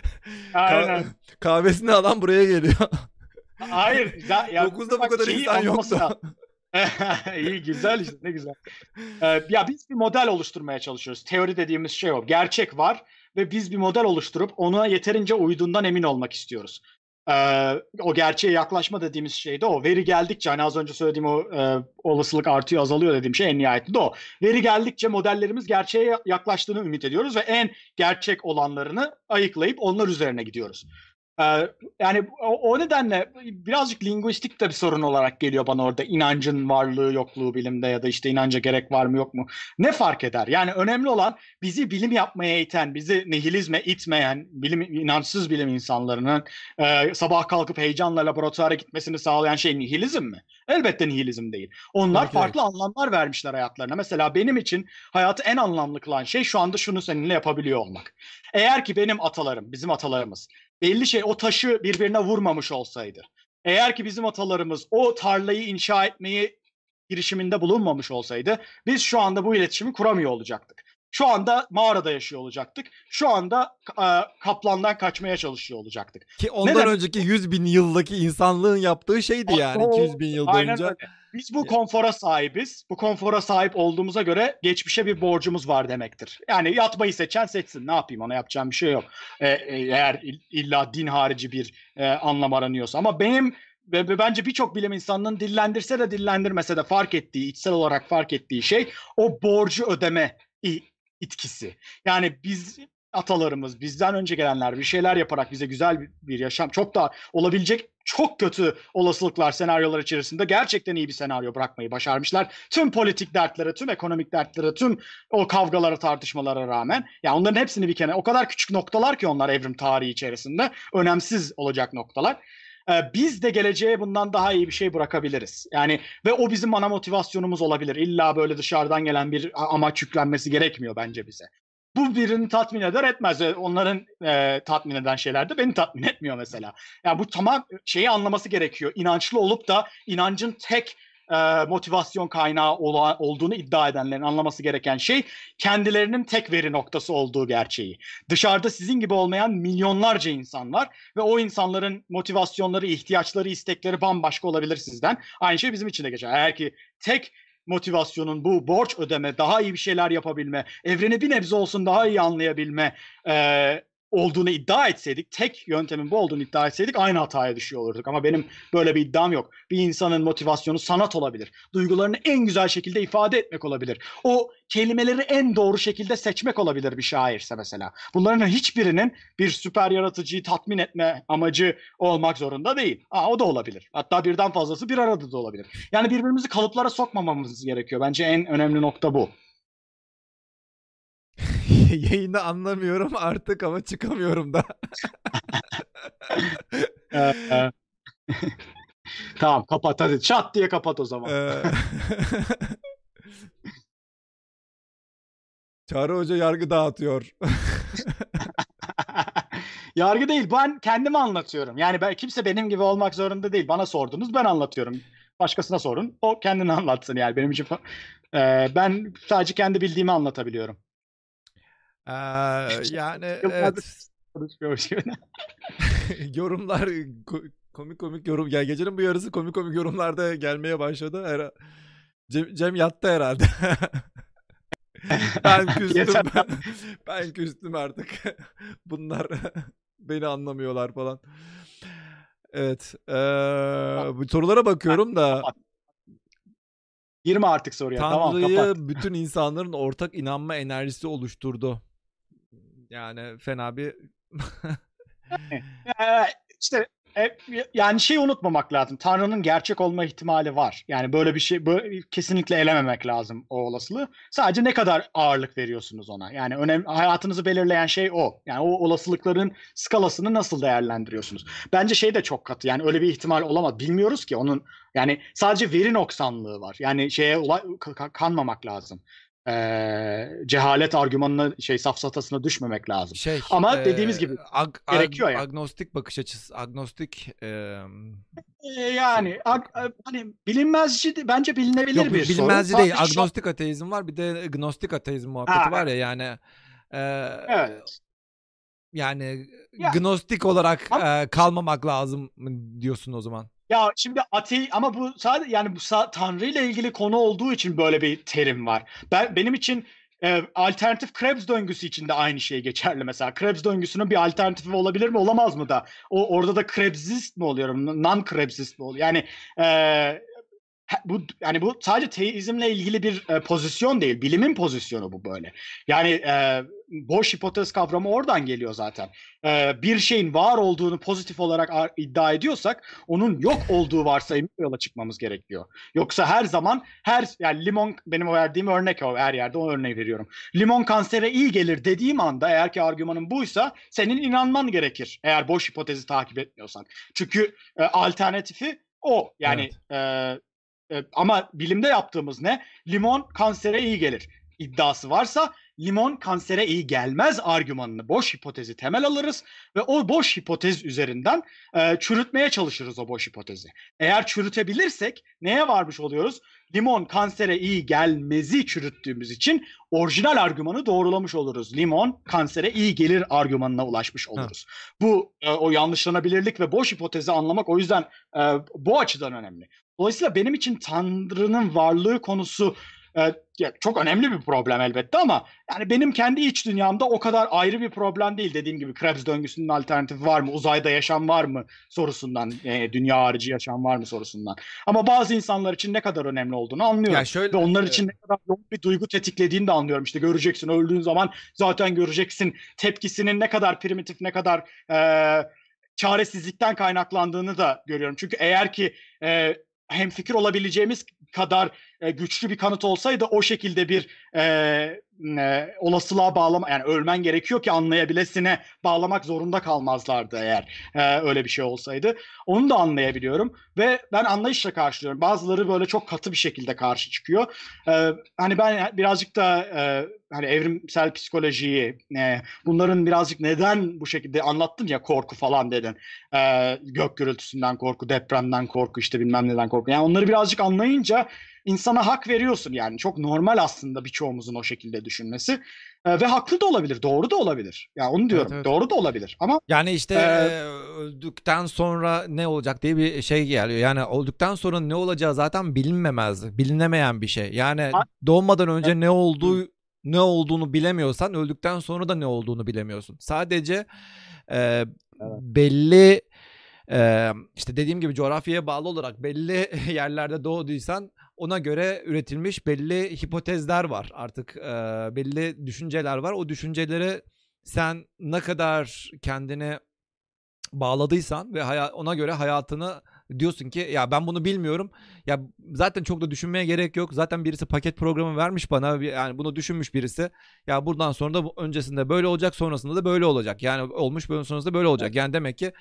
Aynen. Ka- kahvesini alan buraya geliyor. Hayır. Ya, ya, 9'da bu kadar insan lazım. İyi güzel işte ne güzel. Ee, ya biz bir model oluşturmaya çalışıyoruz. Teori dediğimiz şey o. Gerçek var ve biz bir model oluşturup ona yeterince uyduğundan emin olmak istiyoruz. Ee, o gerçeğe yaklaşma dediğimiz şey de o. Veri geldikçe hani az önce söylediğim o e, olasılık artıyor azalıyor dediğim şey en nihayetinde o. Veri geldikçe modellerimiz gerçeğe yaklaştığını ümit ediyoruz ve en gerçek olanlarını ayıklayıp onlar üzerine gidiyoruz. Ee, yani o, o nedenle birazcık linguistik de bir sorun olarak geliyor bana orada inancın varlığı yokluğu bilimde ya da işte inanca gerek var mı yok mu ne fark eder? Yani önemli olan bizi bilim yapmaya iten, bizi nihilizme itmeyen bilim inançsız bilim insanlarının e, sabah kalkıp heyecanla laboratuvara gitmesini sağlayan şey nihilizm mi? Elbette nihilizm değil. Onlar ki farklı anlamlar vermişler hayatlarına. Mesela benim için hayatı en anlamlı kılan şey şu anda şunu seninle yapabiliyor olmak. Eğer ki benim atalarım, bizim atalarımız belli şey o taşı birbirine vurmamış olsaydı. Eğer ki bizim atalarımız o tarlayı inşa etmeyi girişiminde bulunmamış olsaydı biz şu anda bu iletişimi kuramıyor olacaktık. Şu anda mağarada yaşıyor olacaktık. Şu anda e, kaplandan kaçmaya çalışıyor olacaktık. Ki ondan demek? önceki 100 bin yıldaki insanlığın yaptığı şeydi yani O- 200 bin yıl Aynen boyunca. öyle. Biz bu konfora sahibiz. Bu konfora sahip olduğumuza göre geçmişe bir borcumuz var demektir. Yani yatmayı seçen seçsin. Ne yapayım ona yapacağım bir şey yok. Ee, e, eğer il- illa din harici bir e, anlam aranıyorsa. Ama benim ve ve bence birçok bilim insanının dillendirse de dillendirmese de fark ettiği, içsel olarak fark ettiği şey o borcu ödeme itkisi. Yani biz atalarımız, bizden önce gelenler bir şeyler yaparak bize güzel bir, yaşam, çok da olabilecek çok kötü olasılıklar, senaryolar içerisinde gerçekten iyi bir senaryo bırakmayı başarmışlar. Tüm politik dertlere, tüm ekonomik dertlere, tüm o kavgalara, tartışmalara rağmen. Yani onların hepsini bir kenara, o kadar küçük noktalar ki onlar evrim tarihi içerisinde. Önemsiz olacak noktalar. Ee, biz de geleceğe bundan daha iyi bir şey bırakabiliriz. Yani ve o bizim ana motivasyonumuz olabilir. İlla böyle dışarıdan gelen bir amaç yüklenmesi gerekmiyor bence bize. Bu birini tatmin eder etmez. Ee, Onların e, tatmin eden şeyler de beni tatmin etmiyor mesela. Yani bu tamam şeyi anlaması gerekiyor. İnançlı olup da inancın tek e, motivasyon kaynağı ola- olduğunu iddia edenlerin anlaması gereken şey kendilerinin tek veri noktası olduğu gerçeği. Dışarıda sizin gibi olmayan milyonlarca insan var ve o insanların motivasyonları, ihtiyaçları, istekleri bambaşka olabilir sizden. Aynı şey bizim için de geçer. Eğer ki tek motivasyonun bu borç ödeme, daha iyi bir şeyler yapabilme, evreni bir nebze olsun daha iyi anlayabilme e, olduğunu iddia etseydik, tek yöntemin bu olduğunu iddia etseydik aynı hataya düşüyor olurduk. Ama benim böyle bir iddiam yok. Bir insanın motivasyonu sanat olabilir. Duygularını en güzel şekilde ifade etmek olabilir. O kelimeleri en doğru şekilde seçmek olabilir bir şairse mesela. Bunların hiçbirinin bir süper yaratıcıyı tatmin etme amacı olmak zorunda değil. Aa, o da olabilir. Hatta birden fazlası bir arada da olabilir. Yani birbirimizi kalıplara sokmamamız gerekiyor. Bence en önemli nokta bu. Yayını anlamıyorum artık ama çıkamıyorum da. Ee, tamam kapat hadi. Çat diye kapat o zaman. Ee, Çağrı Hoca yargı dağıtıyor. Yargı değil. Ben kendimi anlatıyorum. Yani ben kimse benim gibi olmak zorunda değil. Bana sordunuz ben anlatıyorum. Başkasına sorun. O kendini anlatsın yani. Benim için Ee, ben sadece kendi bildiğimi anlatabiliyorum. Ee, yani evet. Gibi. yorumlar ko- komik komik yorum. Ya gecenin bu yarısı komik komik yorumlarda gelmeye başladı. Her Cem, Cem yattı herhalde. ben küstüm. Ben küstüm artık. Bunlar beni anlamıyorlar falan. Evet. eee, bu sorulara bakıyorum da Girme artık soruya. Tamam Tanrı'yı kapat. bütün insanların ortak inanma enerjisi oluşturdu. Yani fena bir işte yani şey unutmamak lazım. Tanrı'nın gerçek olma ihtimali var. Yani böyle bir şey böyle, kesinlikle elememek lazım o olasılığı. Sadece ne kadar ağırlık veriyorsunuz ona. Yani önem hayatınızı belirleyen şey o. Yani o olasılıkların skalasını nasıl değerlendiriyorsunuz? Bence şey de çok katı. Yani öyle bir ihtimal olamaz. Bilmiyoruz ki onun yani sadece veri noksanlığı var. Yani şeye kanmamak lazım. Ee, cehalet argümanına şey safsatasına düşmemek lazım. şey. Ama eee, dediğimiz gibi ag- ag- gerekiyor ya. Agnostik bakış açısı. Agnostik Ee, Yani ag- a- hani bilinmezci de- bence bilinebilir Yok bir bilinmezci değil. Sadece şu- Agnostik ateizm var. Bir de gnostik ateizm muhabbeti Ha, var ya yani. eee, Evet. Yani Ya- gnostik olarak Ama- eee, kalmamak lazım diyorsun o zaman. Ya şimdi atei ama bu sadece yani bu sa- Tanrı ile ilgili konu olduğu için böyle bir terim var. Ben benim için e, alternatif Krebs döngüsü için de aynı şey geçerli mesela. Krebs döngüsünün bir alternatifi olabilir mi olamaz mı da? O orada da Krebsist mi oluyorum? Non Krebsist mi oluyor? Yani e, bu yani bu sadece teizmle ilgili bir e, pozisyon değil. Bilimin pozisyonu bu böyle. Yani e, boş hipotez kavramı oradan geliyor zaten. E, bir şeyin var olduğunu pozitif olarak ar- iddia ediyorsak onun yok olduğu varsayımı yola çıkmamız gerekiyor. Yoksa her zaman her yani limon benim verdiğim örnek o her yerde o örneği veriyorum. Limon kansere iyi gelir dediğim anda eğer ki argümanın buysa senin inanman gerekir. Eğer boş hipotezi takip etmiyorsan. Çünkü e, alternatifi o. Yani e, e, ama bilimde yaptığımız ne? Limon kansere iyi gelir iddiası varsa limon kansere iyi gelmez argümanını boş hipotezi temel alırız ve o boş hipotez üzerinden e, çürütmeye çalışırız o boş hipotezi. Eğer çürütebilirsek neye varmış oluyoruz? Limon kansere iyi gelmezi çürüttüğümüz için orijinal argümanı doğrulamış oluruz. Limon kansere iyi gelir argümanına ulaşmış oluruz. Bu e, o yanlışlanabilirlik ve boş hipotezi anlamak o yüzden e, bu açıdan önemli. Dolayısıyla benim için Tanrı'nın varlığı konusu e, çok önemli bir problem elbette ama yani benim kendi iç dünyamda o kadar ayrı bir problem değil. Dediğim gibi Krebs döngüsünün alternatifi var mı? Uzayda yaşam var mı sorusundan, e, dünya harici yaşam var mı sorusundan. Ama bazı insanlar için ne kadar önemli olduğunu anlıyorum. Ya şöyle Ve onlar e, için ne kadar yoğun bir duygu tetiklediğini de anlıyorum. İşte göreceksin öldüğün zaman zaten göreceksin tepkisinin ne kadar primitif, ne kadar e, çaresizlikten kaynaklandığını da görüyorum. Çünkü eğer ki e, hem fikir olabileceğimiz kadar e, güçlü bir kanıt olsaydı o şekilde bir e, e, olasılığa bağlama yani ölmen gerekiyor ki anlayabilesine bağlamak zorunda kalmazlardı eğer e, öyle bir şey olsaydı. Onu da anlayabiliyorum ve ben anlayışla karşılıyorum. Bazıları böyle çok katı bir şekilde karşı çıkıyor. E, hani ben birazcık da e, hani evrimsel psikolojiyi e, bunların birazcık neden bu şekilde anlattın ya korku falan dedin. E, gök gürültüsünden korku, depremden korku işte bilmem neden korku. Yani onları birazcık anlayınca insana hak veriyorsun yani. Çok normal aslında birçoğumuzun o şekilde düşünmesi. E, ve haklı da olabilir, doğru da olabilir. Ya onu diyorum. evet. Doğru da olabilir. Ama Yani işte Ee, e, öldükten sonra ne olacak diye bir şey geliyor. Yani öldükten sonra ne olacağı zaten bilinmemez, bilinemeyen bir şey. Yani doğmadan önce ne olduğu ne olduğunu bilemiyorsan öldükten sonra da ne olduğunu bilemiyorsun. Sadece e, belli e, işte dediğim gibi coğrafyaya bağlı olarak belli yerlerde doğduysan ona göre üretilmiş belli hipotezler var. Artık e, belli düşünceler var. O düşünceleri sen ne kadar kendini bağladıysan ve ona göre hayatını diyorsun ki ya ben bunu bilmiyorum. Ya zaten çok da düşünmeye gerek yok. Zaten birisi paket programı vermiş bana. Yani bunu düşünmüş birisi. Ya buradan sonra da bu- öncesinde böyle olacak, sonrasında da böyle olacak. Yani olmuş böyle sonrasında böyle olacak. Yani demek ki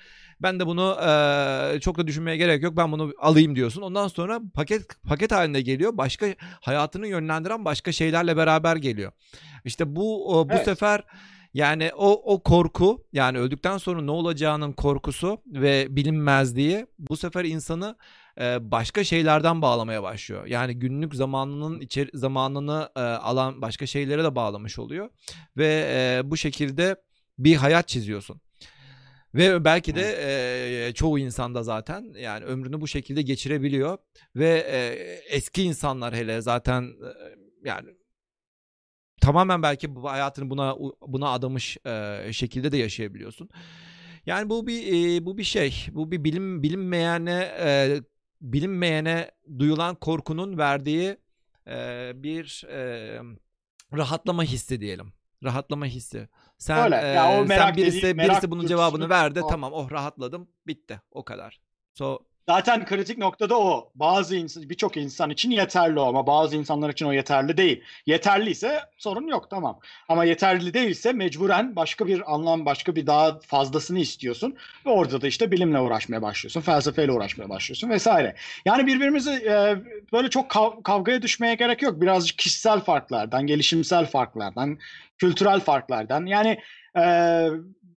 ben de bunu eee, çok da düşünmeye gerek yok. Ben bunu alayım diyorsun. Ondan sonra paket paket halinde geliyor. Başka hayatını yönlendiren başka şeylerle beraber geliyor. İşte bu bu Evet. sefer yani o o korku yani öldükten sonra ne olacağının korkusu ve bilinmezliği bu sefer insanı e, başka şeylerden bağlamaya başlıyor. Yani günlük zamanının içeri zamanını e, alan başka şeylere de bağlamış oluyor ve e, bu şekilde bir hayat çiziyorsun. Ve belki de e, çoğu insanda zaten yani ömrünü bu şekilde geçirebiliyor ve e, eski insanlar hele zaten e, yani tamamen belki bu hayatını buna buna adamış e, şekilde de yaşayabiliyorsun. Yani bu bir e, bu bir şey. Bu bir bilim bilinmeyene e, bilinmeyene duyulan korkunun verdiği e, bir e, rahatlama hissi diyelim. Rahatlama hissi. Sen Öyle. e, Ya o sen merak birisi dediği- merak birisi bunun cevabını verdi. o- Tamam oh rahatladım. Bitti. O kadar. So Zaten kritik noktada o. Bazı insan, birçok insan için yeterli o ama bazı insanlar için o yeterli değil. Yeterliyse sorun yok tamam. Ama yeterli değilse mecburen başka bir anlam, başka bir daha fazlasını istiyorsun. Ve orada da işte bilimle uğraşmaya başlıyorsun, felsefeyle uğraşmaya başlıyorsun vesaire. Yani birbirimizi e, böyle çok kav- kavgaya düşmeye gerek yok. Birazcık kişisel farklardan, gelişimsel farklardan, kültürel farklardan. Yani e,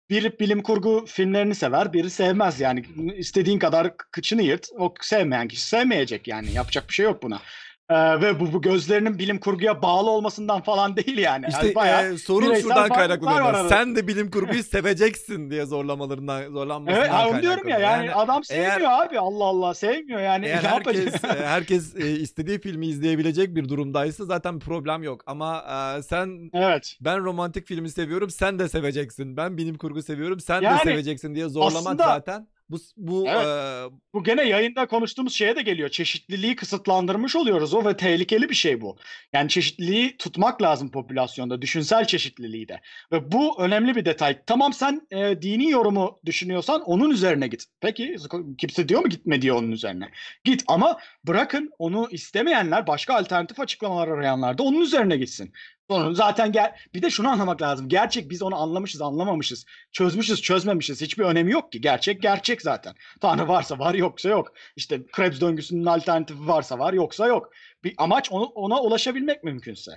biri bilim kurgu filmlerini sever, biri sevmez. Yani istediğin kadar kıçını yırt. O sevmeyen kişi sevmeyecek yani. Yapacak bir şey yok buna. Ee, ve bu, bu gözlerinin bilim kurguya bağlı olmasından falan değil yani. İşte yani bayağı e, sorun şuradan kaynaklanıyor. Sen de bilim kurguyu seveceksin diye zorlamalarından zorlanmasından Evet, onu diyorum ya kaynaklanıyor. yani, adam eğer- sevmiyor abi. Allah Allah sevmiyor yani. Eğer herkes e, herkes e, istediği filmi izleyebilecek bir durumdaysa zaten problem yok. Ama e, sen evet. ben romantik filmi seviyorum, sen de seveceksin. Ben bilim kurgu seviyorum, sen de Yani seveceksin diye zorlamak zaten Bu bu Evet. eee, Bu gene yayında konuştuğumuz şeye de geliyor. Çeşitliliği kısıtlandırmış oluyoruz o ve tehlikeli bir şey bu. Yani çeşitliliği tutmak lazım popülasyonda, düşünsel çeşitliliği de. Ve bu önemli bir detay. Tamam sen e, dini yorumu düşünüyorsan onun üzerine git. Peki kimse diyor mu gitme diyor onun üzerine. Git ama bırakın onu istemeyenler, başka alternatif açıklamalar arayanlar da onun üzerine gitsin. Sonra zaten gel bir de şunu anlamak lazım. Gerçek biz onu anlamışız, anlamamışız. Çözmüşüz, çözmemişiz. Hiçbir önemi yok ki. Gerçek gerçek zaten. Tanrı varsa var, yoksa yok. İşte Krebs döngüsünün alternatifi varsa var, yoksa yok. Bir amaç onu, ona ulaşabilmek mümkünse.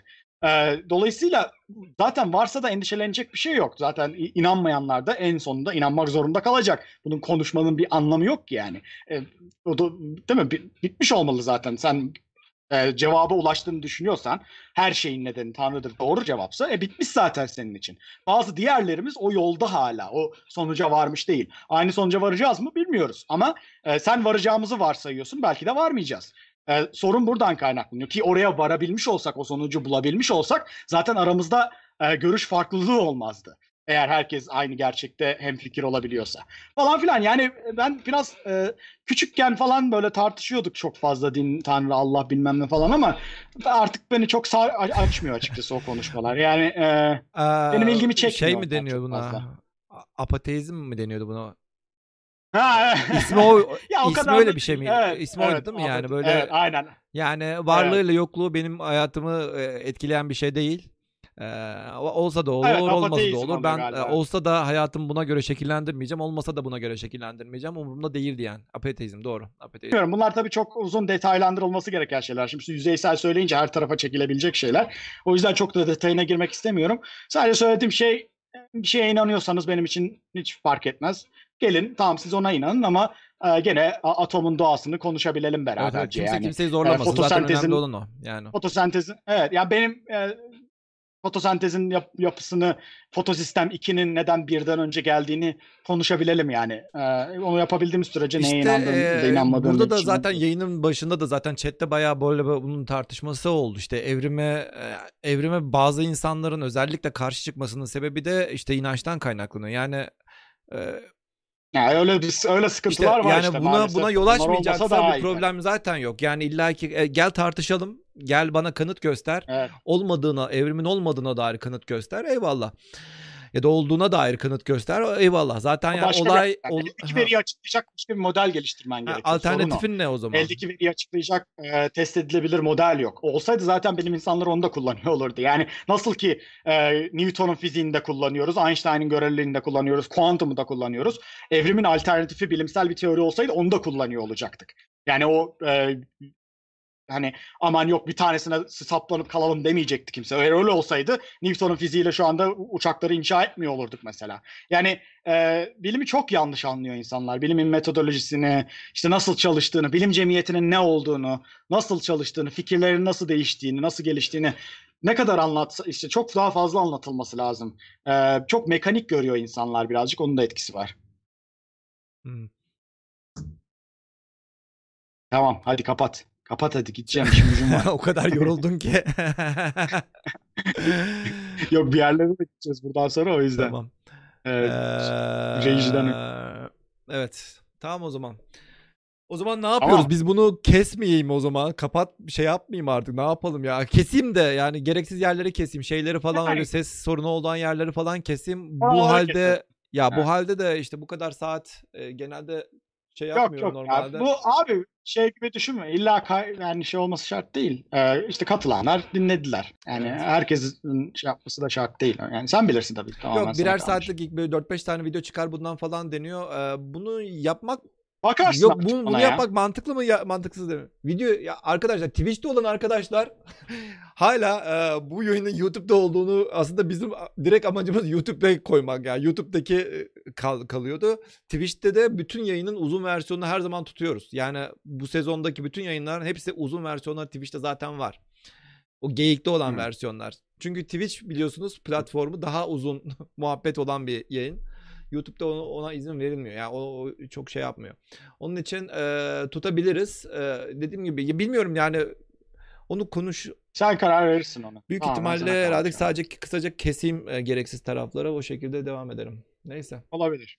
Ee, dolayısıyla zaten varsa da endişelenecek bir şey yok. Zaten inanmayanlar da en sonunda inanmak zorunda kalacak. Bunun konuşmanın bir anlamı yok ki yani. Ee, o da, değil mi? Bi- Bitmiş olmalı zaten. Sen e, cevaba ulaştığını düşünüyorsan her şeyin nedeni Tanrı'dır doğru cevapsa e bitmiş zaten senin için. Bazı diğerlerimiz o yolda hala. O sonuca varmış değil. Aynı sonuca varacağız mı bilmiyoruz. Ama e, sen varacağımızı varsayıyorsun. Belki de varmayacağız. E, sorun buradan kaynaklanıyor ki oraya varabilmiş olsak, o sonucu bulabilmiş olsak zaten aramızda e, görüş farklılığı olmazdı. Eğer herkes aynı gerçekte hemfikir olabiliyorsa. Falan filan yani ben biraz e, küçükken falan böyle tartışıyorduk çok fazla din, tanrı, Allah bilmem ne falan ama artık beni çok sar- açmıyor açıkçası o konuşmalar. Yani e, Benim eee, ilgimi çekmiyor Şey mi deniyor buna? fazla. Apateizm mi deniyordu buna? ha, İsmi o Ya o ismi kadar öyle bir şey mi? Evet, İsmi oydu evet, değil mi yani evet, böyle Evet, aynen. yani varlığıyla yokluğu benim hayatımı e, etkileyen bir şey değil. Ee, olsa da olur, Evet, olmasa da olur. Ben galiba. e, olsa da hayatımı buna göre şekillendirmeyeceğim, olmasa da buna göre şekillendirmeyeceğim. Umurumda değil diyen. Apateizm doğru. Bilmiyorum bunlar tabii çok uzun detaylandırılması gereken şeyler. Şimdi yüzeysel söyleyince her tarafa çekilebilecek şeyler. O yüzden çok da detayına girmek istemiyorum. Sadece söylediğim şey bir şeye inanıyorsanız benim için hiç fark etmez. Gelin tamam siz ona inanın ama e, gene atomun doğasını konuşabilelim Evet, evet, beraberce kimse yani. kimseyi zorlamasın. Zaten fotosentezin- önemli olan o. Yani. Fotosentezin evet yani benim e, fotosentezin yap- yapısını fotosistem 2'nin neden birden önce geldiğini konuşabilelim yani. E, onu yapabildiğimiz sürece neye inandığım da inanmadığım burada da için- zaten yayının başında da zaten chatte bayağı böyle böyle bunun tartışması oldu. İşte evrime e, evrime bazı insanların özellikle karşı çıkmasının sebebi de işte inançtan kaynaklanıyor. Yani e, Yani öyle bir öyle işte sıkıntılar var yani işte buna maalesef. buna yol açmayacaksa bu problem zaten yok. Yani illa ki e, gel tartışalım. Gel bana kanıt göster. Evet. Olmadığına, evrimin olmadığına dair kanıt göster. Eyvallah. Ya da olduğuna dair kanıt göster. Eyvallah. Zaten yani Başka olay yani ol- eldeki veriyi açıklayacak başka bir model geliştirmen Ha, gerekiyor. Sorun o. alternatifin ne o zaman? Eldeki veriyi açıklayacak e, test edilebilir model yok. Olsaydı zaten bilim insanları onu da kullanıyor olurdu. Yani nasıl ki e, Newton'un fiziğini de kullanıyoruz, Einstein'ın göreliliğini de kullanıyoruz, kuantumu da kullanıyoruz. Evrimin alternatifi bilimsel bir teori olsaydı onu da kullanıyor olacaktık. Yani o e, hani aman yok bir tanesine saplanıp kalalım demeyecekti kimse. Eğer öyle olsaydı Newton'un fiziğiyle şu anda uçakları inşa etmiyor olurduk mesela. Yani e, bilimi çok yanlış anlıyor insanlar. Bilimin metodolojisini, işte nasıl çalıştığını, bilim cemiyetinin ne olduğunu, nasıl çalıştığını, fikirlerin nasıl değiştiğini, nasıl geliştiğini ne kadar anlatsa işte çok daha fazla anlatılması lazım. E, çok mekanik görüyor insanlar birazcık. Onun da etkisi var. Hmm. Tamam hadi kapat. Kapat hadi gideceğim işim gücüm var. o kadar yoruldun ki. Yok bir yerlere de gideceğiz buradan sonra o yüzden. tamam. Evet. Ee, rejiden- Evet. Tamam o zaman. O zaman ne yapıyoruz? Ama- Biz bunu kesmeyeyim o zaman. Kapat bir şey yapmayayım artık. Ne yapalım ya? Keseyim de yani gereksiz yerleri keseyim. Şeyleri falan Yani- öyle ses sorunu olan yerleri falan keseyim. Bu halde keselim. ya bu Evet. halde de işte bu kadar saat e, genelde şey Yok yapmıyorum yok. normalde. Ya bu abi şey gibi düşünme. İlla kay- yani şey olması şart değil. Ee, işte katılanlar dinlediler. Yani Evet. herkesin şey yapması da şart değil. Yani sen bilirsin tabii. Tamamen Yok birer saatlik ilk böyle 4-5 tane video çıkar bundan falan deniyor. Ee, bunu yapmak Bakarsın Yok bunu, bunu ya. yapmak mantıklı mı ya mantıksız değil mi? Video ya arkadaşlar Twitch'te olan arkadaşlar hala e, bu yayının YouTube'da olduğunu aslında bizim direkt amacımız YouTube'da koymak yani YouTube'daki e, kal- kalıyordu. Twitch'te de bütün yayının uzun versiyonunu her zaman tutuyoruz. Yani bu sezondaki bütün yayınların hepsi uzun versiyonlar Twitch'te zaten var. O geyikte olan Hı. versiyonlar. Çünkü Twitch biliyorsunuz platformu daha uzun muhabbet olan bir yayın. YouTube'da ona, ona izin verilmiyor. Yani o, o çok şey yapmıyor. Onun için e, tutabiliriz. E, dediğim gibi ya bilmiyorum yani onu konuş Sen karar verirsin ona. büyük sana ihtimalle herhalde sadece kısaca keseyim e, gereksiz taraflara o şekilde devam ederim. Neyse. Olabilir.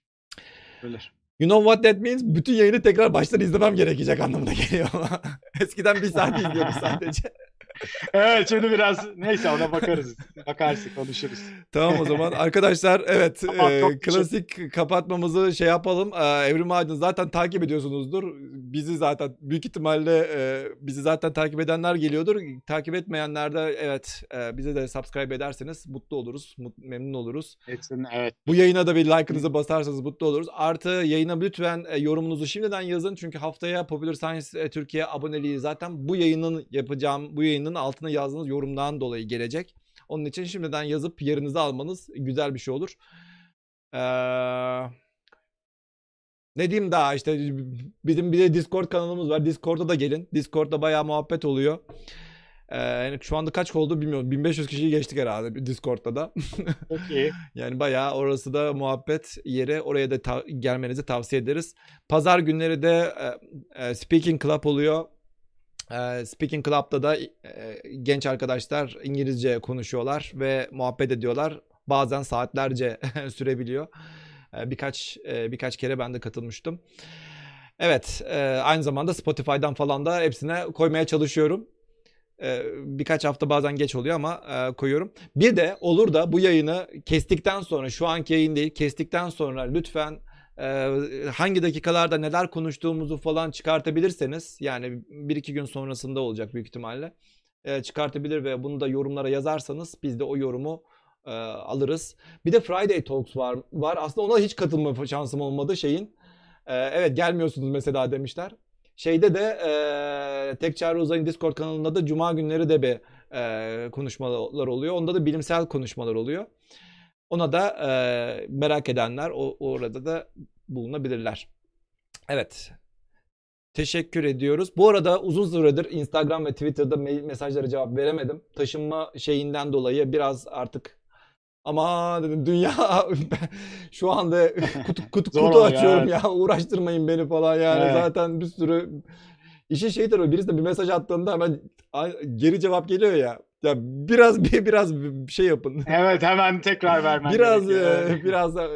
Olabilir. You know what that means? Bütün yayını tekrar baştan izlemem gerekecek anlamına geliyor. Eskiden bir saat izliyorduk sadece. Evet şimdi biraz neyse ona bakarız. Bakarsın konuşuruz. Tamam o zaman arkadaşlar evet Tamam, e, klasik kapatmamızı şey yapalım. E, Evrim Aydın zaten takip ediyorsunuzdur. Bizi zaten büyük ihtimalle e, bizi zaten takip edenler geliyordur. Takip etmeyenler de evet e, bize de subscribe ederseniz mutlu oluruz. mut- memnun oluruz. Hepsinin evet. Bu yayına da bir like'ınızı basarsanız mutlu oluruz. Artı yayına lütfen e, yorumunuzu şimdiden yazın. Çünkü haftaya Popular Science e, Türkiye aboneliği zaten bu yayının yapacağım, bu yayının altına yazdığınız yorumdan dolayı gelecek. Onun için şimdiden yazıp yerinizi almanız güzel bir şey olur. Ee, ne diyeyim daha işte bizim bir de Discord kanalımız var. Discord'a da gelin. Discord'da bayağı muhabbet oluyor. Ee, şu anda kaç oldu bilmiyorum. 1500 kişiyi geçtik herhalde Discord'da da. Çok iyi. Yani bayağı orası da muhabbet yeri. Oraya da ta- gelmenizi tavsiye ederiz. Pazar günleri de e, e, Speaking Club oluyor. E, Speaking Club'da da e, genç arkadaşlar İngilizce konuşuyorlar ve muhabbet ediyorlar. Bazen saatlerce sürebiliyor. E, birkaç e, birkaç kere ben de katılmıştım. Evet, e, aynı zamanda Spotify'dan falan da hepsine koymaya çalışıyorum. E, birkaç hafta bazen geç oluyor ama koyuyorum. Bir de olur da bu yayını kestikten sonra şu anki yayın değil kestikten sonra lütfen hangi dakikalarda neler konuştuğumuzu falan çıkartabilirseniz yani bir iki gün sonrasında olacak büyük ihtimalle çıkartabilir ve bunu da yorumlara yazarsanız biz de o yorumu alırız. Bir de Friday Talks var. var. Aslında ona hiç katılma şansım olmadı şeyin. Evet gelmiyorsunuz mesela demişler. Şeyde de Tek Çare Uzay'ın Discord kanalında da Cuma günleri de bir konuşmalar oluyor. Onda da bilimsel konuşmalar oluyor. Ona da e, merak edenler o, orada da bulunabilirler. Evet. Teşekkür ediyoruz. Bu arada uzun süredir Instagram ve Twitter'da mail mesajlara cevap veremedim. Taşınma şeyinden dolayı biraz artık ama dedim dünya şu anda kutu, kutu, kutu açıyorum evet. ya uğraştırmayın beni falan yani Evet. zaten bir sürü işin şeyi tabii birisi de bir mesaj attığında hemen geri cevap geliyor ya. Ya biraz bir biraz bir şey yapın. Evet hemen tekrar vermen Biraz gerekiyor. e, biraz da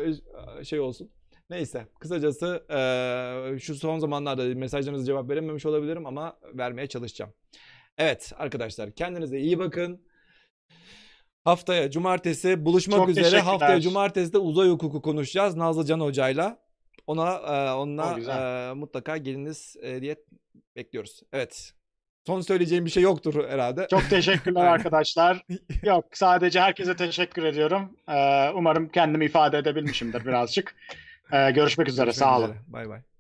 e, şey olsun. Neyse kısacası e, şu son zamanlarda mesajlarınıza cevap verememiş olabilirim ama vermeye çalışacağım. Evet arkadaşlar kendinize iyi bakın. Haftaya cumartesi buluşmak Çok üzere. Haftaya cumartesi de uzay hukuku konuşacağız Nazlı Can Hoca'yla. Ona e, onunla e, mutlaka geliniz e, diye bekliyoruz. Evet. Son söyleyeceğim bir şey yoktur herhalde. Çok teşekkürler arkadaşlar. Yok sadece herkese teşekkür ediyorum. Ee, umarım kendimi ifade edebilmişimdir birazcık. Ee, görüşmek üzere. Görüşmek Sağ olun. Bay bay.